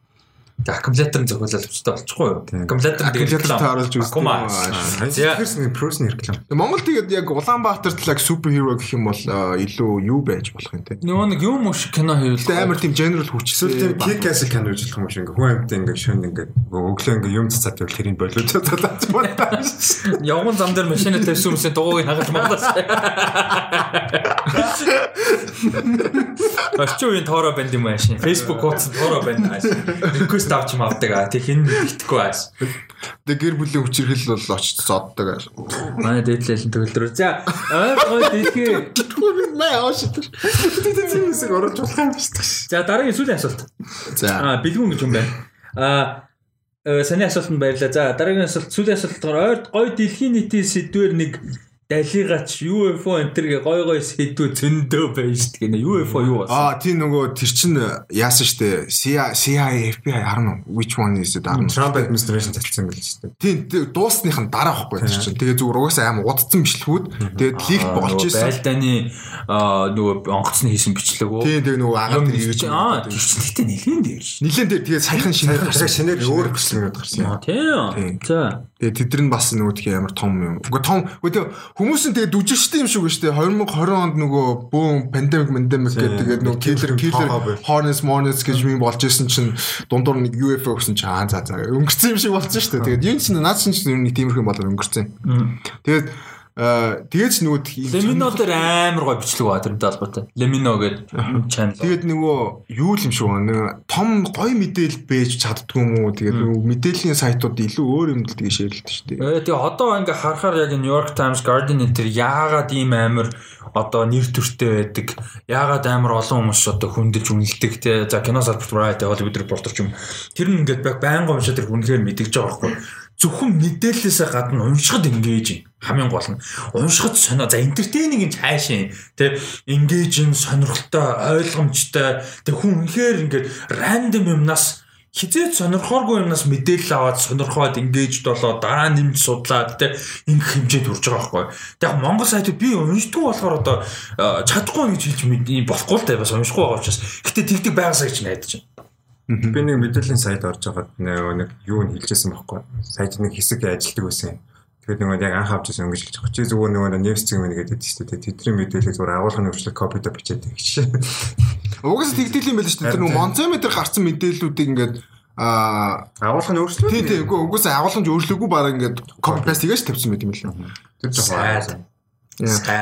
Аккумулятор нь зохиолол өвчтэй болчихгүй юу? Аккумулятор Аккумулятор тааруулж үзсэн. Аккума. За. Тэрс нэг прусны реклам. Монгол тэгээд яг Улаанбаатарт л яг супер хиро гэх юм бол а, илүү юу байж болох юм те. Нөгөө нэг юм уу шиг кино хийвэл амар тийм хүчтэй. Эсвэл тийм кик асик кино гэж болох юм шиг ингээ хүн амьтаа ингээ шөн ингээ өглөө ингээ юм цацаад байвал тэрийг болоод цацаад байна. явган зам дээр машина тавьсан хүмүүсийн дугуйг хагалж Монголоос. Орчин үеийн тоороо банд юм аашин. Facebook хуудас тоороо банд ааш. Request авч юм авдаг аа. Тэг хин итгэхгүй ааш. Тэгээд гэр бүлийн хүчирхэл бол очиж зоддог. Манай дээдлэлэн төгөлдрөө. За, ойр гой дэлхий. Маа ааштай. Тийм хэсэг орж болох юм биш? За, дараагийн сүүлийн асуулт. За. Аа, бэлгүүн гэж юм байна. Аа, э, саний асуултанд баярлалаа. За, дараагийн асуулт сүүлийн асуулт болохоор ойр гой дэлхийн нийтийн сэдвэр нэг далигач UFO энтергээ гой гой сэдвүү зөндөө байна шүү дээ. UFO юу болсон? Аа тийм нөгөө тэр чин яасан штэ CIA CIA FBI харна уу? which one is it. Trump administration цацсан гэлж шүү дээ. Тийм тэр дуусных нь дараа байхгүй тэр чин. Тэгээ зүгээр угаасаа аим удацсан бичлэгүүд тэгээд лигт болж исэн. Байлдааны аа, нөгөө онгоцны хийсэн бичлэг үү? Тийм тэгээ нөгөө агаад тэр ирж Аа, тэгчлэгтэй нэлээд дээр ш. Нилэн дээр тэгээ саяхан шинэ Тэгэхээр шинээр өөр бичлэг гарсан тийм. За. Тэгээ тэд нар бас нөгөө тийм амар том юм. Уга том үгүй хүмүүс нь тэгээ дүжигчтэй юм шүү дээ. 2020 онд нөгөө бүүн пандемик пандемик гэдэг тэгээд нөгөө killer killer hornets mornets гэж юм болж исэн чинь дундуур нэг UFO гэсэн чинь аа за за өнгөрцөн юм шиг болсон дээ. Тэгээд юм чинь наад чинь чинь нэг тиймэрхүү болоод өнгөрцөн. Тэгээд аа тэгээд ч нөгөө Лемино дээр амар гой бичлэг байгаа тэрнтэй холбоотой. Лемино гэдэг channel. Тэгээд нөгөө юу юм шиг байна. Том гой мэдээлэл бэж чаддгүй юм уу? Тэгээд нөгөө мэдээллийн сайтууд илүү өөр юм шеэрлдэг шүү дээ. Э тэгээ одоо ингээ харахаар яг New York Times Guardian энэ яагаад ийм амар одоо нэр төртэй байдаг яагаад амар олон хүмүүс одоо хүндэлж үнэлдэг те за кино салбарт Variety Hollywood Reporter ч юм тэр нь ингээд байнга уншаад тэр үнэхээр мэдгэж байгаа байхгүй зөвхөн мэдээлэлээсээ гадна уншихад engage хамгийн гол нь уншихад сонио за entertaining гэж хайшин те engage сонирхолтой ойлгомжтой тэг хүн үнэхээр ингээд random юмнаас хизээд сонирхооргүй юмнаас мэдээлэл аваад сонирхоод engaged болоо дараа нэмж судлаад те ингэх хэмжээнд хүрч байгаа байхгүй. Тэг яг Монгол сайтууд би уншдгүй болохоор одоо э, чадахгүй гэж хэлж болохгүй л та бас уншихгүй байгаа учраас. Гэтэ тэгдэг байгаасаа гэж найдаж байна. Би нэг мэдээллийн сайд орж байгаад нэг юу н хэлжсэн байхгүй. Сайд нэг хэсэг ажилтдаг байсан. Тэгээд нөгөө яг анх авч ирсэн ингэж хэлж байгаа. Чи зүгээр нөгөө нефс зэг мэн гэдэг чинь тэ тэдний мэдээлэл зүгээр агуулгын хөвчлөг копидо бичээд гэж. Угаасаа тэгдээл юм байл шүү дээ. Тэр нөгөө Монцометр гарсан мэдээллүүдийг ингээд Аа агуулгын өөрчлөлт. Тийм тийм үгүй угсаа агуулгын өөрчлөөгүй баг ингээд copy paste хийгэж тавьсан байт юм лээ. Тэр жоохон.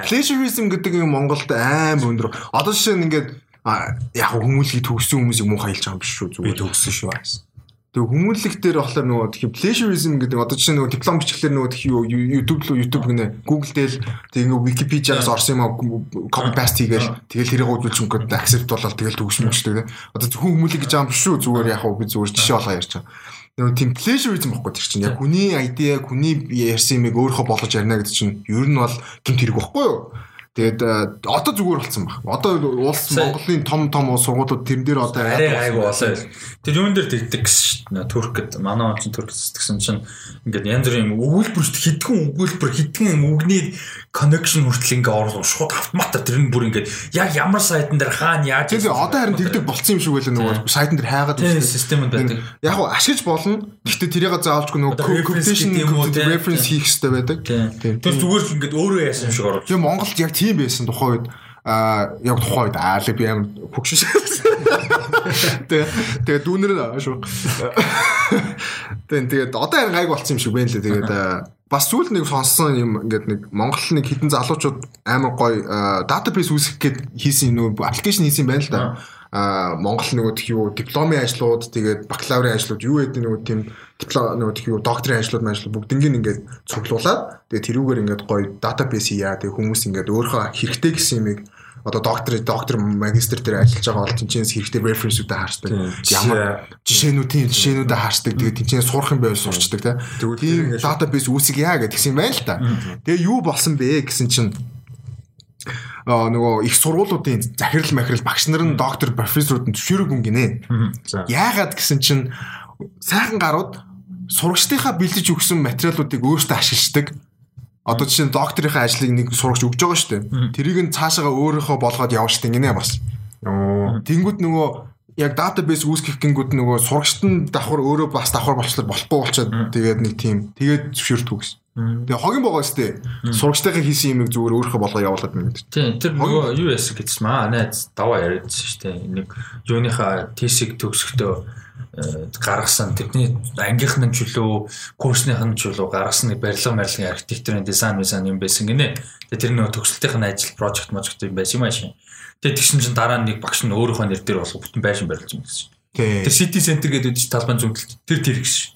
Plagiarism гэдэг юм Монголд аим өндөр. Одоо жишээ нь ингээд яг хүмүүлгийг төгссөн хүмүүсийг муу хаялж байгаа юм биш шүү зүгээр төгссөн шүү. Тэгээ хүмүүнлэг дээр болохоор нөгөө тхи plagiarism гэдэг одоо жишээ нөгөө диплом бичлэгээр нөгөө YouTube руу YouTube гинэ Google дээр тэгээ нөгөө Wikipedia-аас орсон юм copy paste хийгээл тэгэл тэрийг үзүүлж өнгөд accept болоод тэгэл төгсмөчтэй. Одоо зөвхөн хүмүүнлэг гэж байгаа юм биш шүү зүгээр яг би зүгээр жишээ болгоо ярьж байгаа. Нөгөө тийм plagiarism баггүй тэр чинь яг хүний idea хүний ярьсан юмыг өөрөө болгож ярина гэдэг чинь ер нь бол гэмт хэрэг баггүй юу? Тэгээд э, одоо зүгээр болсон баг. Одоо улс Монголын том том сургуулиуд тэрэн дээр одоо арай айгу болоо. Тэр юун дээр тэгдэг гэсэн дээ. Туркэд манай он чинь туркэд сэтгэсэн чинь ингээд янз бүрийн өгүүлбэр хитгэн өгүүлбэр хитгэн үгний connection хүртэл ингээ орлоо шууд автоматар тэр нь бүр ингээ яг ямар сайтан дээр хаана яаж Тэгээ одоо харин тэгдэг болцсон юм шиг байлаа нөгөө сайтан дээр хайгаад байна. Системд байдаг. Яг нь ашиглаж болно. Гэхдээ тэрийг заавалжгүй нөгөө quotation reference хийх хэрэгтэй байдаг. Тэр зүгээр л ингээ өөрөө яасан юм шиг ороо. Тэгээ Монголд яг тийм байсан тухайн үед а яг тухайн үед аа би амар хөгшөж Тэгээ тэгээ дүүнэр шүү. Тэгээд одоо харин гайг болсон юм шиг байна лээ. Тэгээд бас сүүл нэг сонссон юм ингээд нэг Монгол нэг хитэн залуучууд амар гоё database үүсгэх гээд хийсэн нөө аппликейшн хийсэн байна л да. А Монгол нөгөө тх юу дипломын ажлууд тэгээд бакалаврын ажлууд юу гэдэг нөгөө тийм диплом нөгөө тх юу докторийн ажлууд ажлууд бүгднийг ингээд цуглуулад тэгээд тэрүүгээр ингээд гоё database хийя тэгээд хүмүүс ингээд өөрөө хэрэгтэй гэсэн юмыг одоо доктор доктор магистр дээр ажиллаж байгаа бол тэнцэнс хэрэгтэй референсүүдэд харцдаг. Ямар жишээнүүдийн жишээнүүдэд харцдаг. Тэгээд тэнцэнс сурах юм байвал сурчдаг тийм database үүсгийа гэдгсэн юм байна л та. Тэгээ юу болсон бэ гэсэн чинь нөгөө их сургуулиудын захирал махирал багш нар нь доктор профессорууд нь зөвшөөрөөгүй гинэ. Яагаад гэсэн чинь сайхан гарууд сурагчдынхаа бэлдэж өгсөн материалуудыг өөртөө ашигладаг Одоо жишээ нь докторийнхаа ажлыг нэг сурагч өгж байгаа шүү дээ. Тэрийг нь цаашаага өөрийнхөө болгоод явна шүү дээ гинэ бас. Тэнгүүд нөгөө яг database үүсгэх гингүүд нөгөө сурагчт нь давхар өөрөө бас давхар болчлоор болохгүй болчиход тэгээд нэг тийм тэгээд зөвшөөрдөг гэсэн. Тэгээ хогийн байгаа дээ. Сурагчтайгаа хийсэн юмыг зүгээр өөрийнхөө болгоо явуулаад байна гэдэг. Тийм тэр нөгөө юу яасан гэсэн маа найз даваа яриадсэн шүү дээ. Нэг юуныхаа тесиг төгсөхдөө Э, гаргасан тэдний ангийнхны чөлөө курсныхын чөлөө гаргасан нэг барилга барилгын архитектурын дизайн дизайн юм байсан гинэ. Тэгээ тэр нөгөө төгсөлтийн ажил project project юм байсан юм аашин. Тэгээ тэгсэн чинь дараа нь нэг багш нь өөрийнхөө нэр дээр болох бүтэн байшин барилж юм гэсэн. Тэр city center гэдэг үдчих талбайн зүгтэлт тэр тэр гэсэн.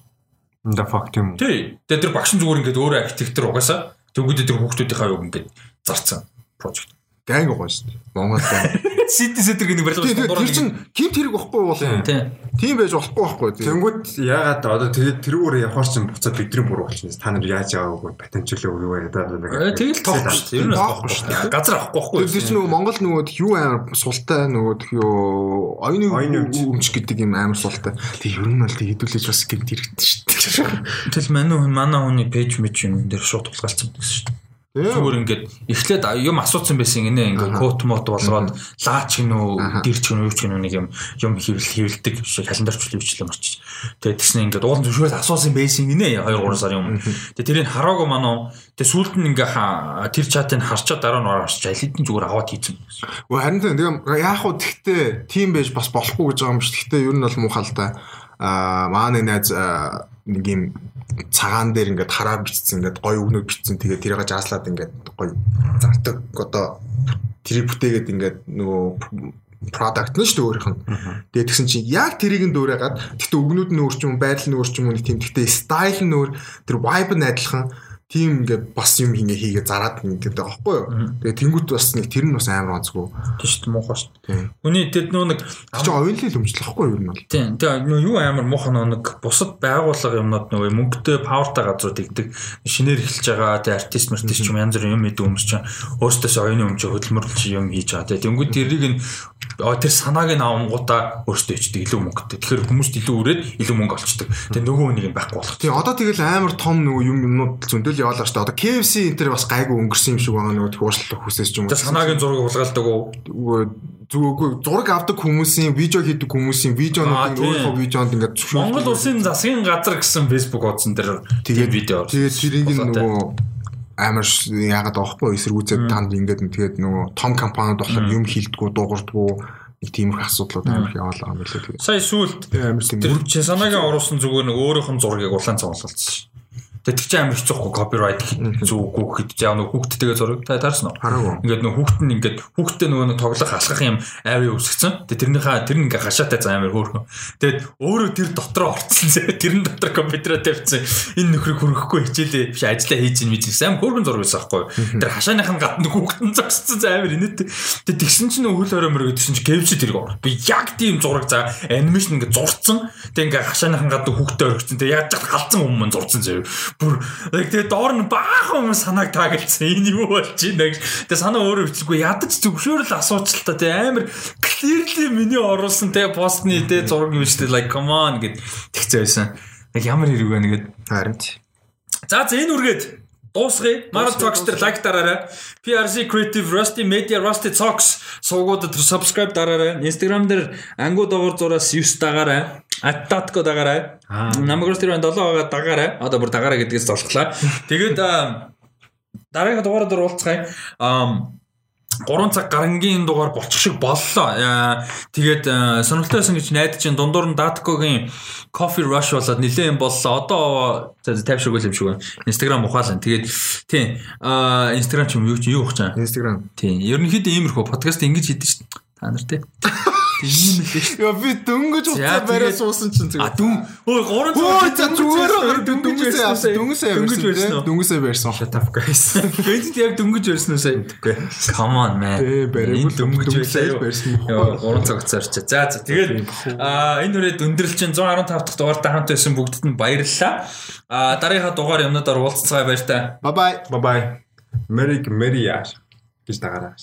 Да факт юм. Тий. Тэгээ тэр багш нь зүгээр ингээд өөрөө архитектор угаасаа төгөөд тэр хүүхдүүдийнхаа юг ингээд зарцсан project дайнг угаа шүү дээ. Монгол дайнг. Сидний сэтэр гэх нэг барилга шүү дээ. Тэр чинь кимт хэрэг болохгүй бол тийм байж болохгүй байхгүй. Тэнгүүд яагаад одоо тэгээд тэрүүгээр явхаар чинь буцаад бидний буруу болчихно. Та нар яаж яваагүй патентчлээ уу яа даа нэг. Э, тэгэл тоох шүү дээ. Ер нь тоох шүү дээ. Газар авахгүй байхгүй. Тэр чинь нөгөө Монгол нөгөө юу амар султай нөгөө юу оюуны өмч гэдэг юм амар султай. Тэг ер нь бол тэг хэдүүлж бас кимт хэрэгтэй шүү дээ. Тэл манай манай хүний пэйж мэт юм дээр шууд тулгаалцсан гэсэн шүү дээ. Зүгээр ингээд эхлээд юм асуусан байсан гинэ ингээд код мод болгоод лаач гинөө дэрч гинөө юу ч гинөө нэг юм юм хэвлэл хэвлдэг шиг календарч хөвчлээ марчиж. Тэгээд тэгснэ ингээд уулын зөвшөөрөл асуусан байсан гинэ 2 3 сарын өмнө. Тэгээд тэрийг хараагүй манаа. Тэгээд сүүлд нь ингээ тэр чатыг харчаад дараа нь орооч аль хэдийн зүгээр аваад хийцэн. Үгүй харин тийм яах вэ тэгтээ тийм байж бас болохгүй гэж байгаа юм шүү. Тэгтээ ер нь бол муухай л да. Аа маань найз нэг юм цагаан дээр ингээд хараа бичсэн ингээд гоё өгнөд бичсэн. Тэгээд тэрийг жааслаад ингээд гоё зардаг. Одоо тэрийг бүтээгээд ингээд нөгөө product нь шүү өөрийнх нь. Тэгээд тэгсэн чинь яг тэрийг нь дөөрөөгаад тэгтээ өгнүүд нь өөр ч юм байдлал нь өөр ч юм уу тийм тэгтээ style нь өөр тэр vibe нь адилхан тийм ингээд бас юм ингээ хийгээ зараад ингээд байгаа байхгүй юу. Тэгээ тэнгуут бас нэг тэр нь бас амар онцгүй. Тийм шүү дээ муухай шүү дээ. Хүний тэд нөө нэг чи оюунлал өмчлөхгүй юу юм бол. Тийм. Тэгээ нөө юу амар муухай нэг бусад байгууллага юмнууд нөгөө мөнгөтэй павертай газрууд игдэг шинээр эхэлж байгаа тэгээ артист мартист юм янз бүрийн юм идэв хүмүүс чинь өөрсдөөс оюуны өмч хөдөлмөрлөж юм хийж байгаа. Тэгээ тэнгуут тэрийг нь тэр санааг нь авангуудаа өөрсдөө ичдэг илүү мөнгөтэй. Тэгэхээр хүмүүст илүү өрөөд илүү мөнгө олчдаг. Тэгээ нөгөө юм байхгүй болох. Тийм одоо тэгэл амар том нөгөө юм юмнууд зөндөл яваалаа шүү дээ. Одоо KFC энэ төр бас гайгүй өнгөрсөн юм шиг байгаа нөгөө уушлах хүсэж юм. Тэгээ санаагийн зураг хулгайлдаг уу? Зүгөө зураг авдаг хүмүүсийн видео хийдэг хүмүүсийн видеонууд өөрийнхөө видеонд ингээд Монгол улсын засгийн газар гэсэн Facebook хуудсан дээр тэгээд видео. Тэгээд тэрийг нөгөө амар яагаад аахгүй эсэргүүцээд танд ингээд тэгээд нөгөө том компаниуд болохоор юм хилдэггүй дуугардггүй нэг тиймэрхүү асуудлууд амар яваалаа юм билээ тэгээ. Сая сүулт тийм чи санаагийн оруулсан зүгээр нэг өөрийнх нь зургийг улаан цавлалцсан ш. Тэгт чи амар хэцүүхгүй копирайт зүггүй чи яг нэг хүүхдтэйгээ зураг та таарсан уу? Ингээд нэг хүүхд нь ингээд хүүхдтэй нөгөө нэг тоглох алхах юм аавь үсгцэн. Тэгээ тэрнийхээ тэр нь ингээд хашаатай зам амар хөөрхөн. Тэгээд өөрөө тэр дотроо орцсон зэ тэрэн дотор компьютераа тавьчихсан. Энэ нөхрийг хөрөхгүй хичээлээ биш ажиллаа хийж ин мэдээс амар хөөрхөн зураг байсан байхгүй юу? Тэр хашааных нь гадна хүүхд нь зогссон амар инээдтэй. Тэгээд тэгсэн чинь хөл хорой мөрөг гэсэн чинь кевч тэрийг ор. Би яг тийм зураг за анимашн ингээд зурцсан. Тэгээд ингээд хашааных нь гадна хүүхдтэй орчихсон. Тэгээд яаж ч халдсан хүмүүс зурцсан заяа бүр тэгээ доор нь баахан хүмүүс санааг таагалцсан. Энэ юу болж байна гэж. Тэгээ санаа өөрөө бичсэхгүй ядаж зөвшөөрөл асуучлаа тэгээ амар clearly миний оруулсан тэгээ постны тэгээ зураг юм шүү дээ. Like come on гэд тэгцээ байсан. Яг ямар хэрэг байна гэд. Харин. За за энэ үргээд дуусгая. Mara Talks дээр лайк дараарай. PRC Creative Rusty Media Rusty Talks суугуудад subscribe дараарай. Instagram дээр ангуу дагуур зураас 9 дагаарай. Аттатко дагаарай. Намагрос тэр 7 байгаа дагаарай. Одоо бүр дагаарай гэдгээс золглоо. Тэгээд дараагийн дугаараар уулзцгаая. Аа 3 цаг гарангийн дугаар болчих шиг боллоо. Тэгээд сонирхолтой байсан гэж найдаж чинь дундуур нь Datkогийн Coffee Rush болоод нилээн боллоо. Одоо тайвширгүй юм шиг байна. Instagram ухаалаа. Тэгээд тийм Instagram ч юм юу ч юу байгаа. Instagram. Тийм. Ерөнхийдөө иймэрхүү подкаст ингэж хийдэж. Та нар тий. Тийм л шүү. Яа би дөнгөж уцаа барай суусан чинь зүгээр. А дүн. Өө 3 цаг зүгээр дөнгөж авсан. Дөнгөсөө дөнгөж барьсан. Дөнгөсөө барьсан. Shut up guys. Гэвч яг дөнгөж барьсан уу сая? Come on man. Ээ барайгүй дөнгөж барьсан. Яа 3 цаг уцаарч. За за тэгээд а энэ үрээд өндөрлөл чинь 115 дахь дугаартай хамт байсан бүгдд нь баярлалаа. А дараагийнхаа дугаар юмнуудаар уулзцагаа баяр та. Bye bye. Bye bye. Merry Merry гэж дагаараа.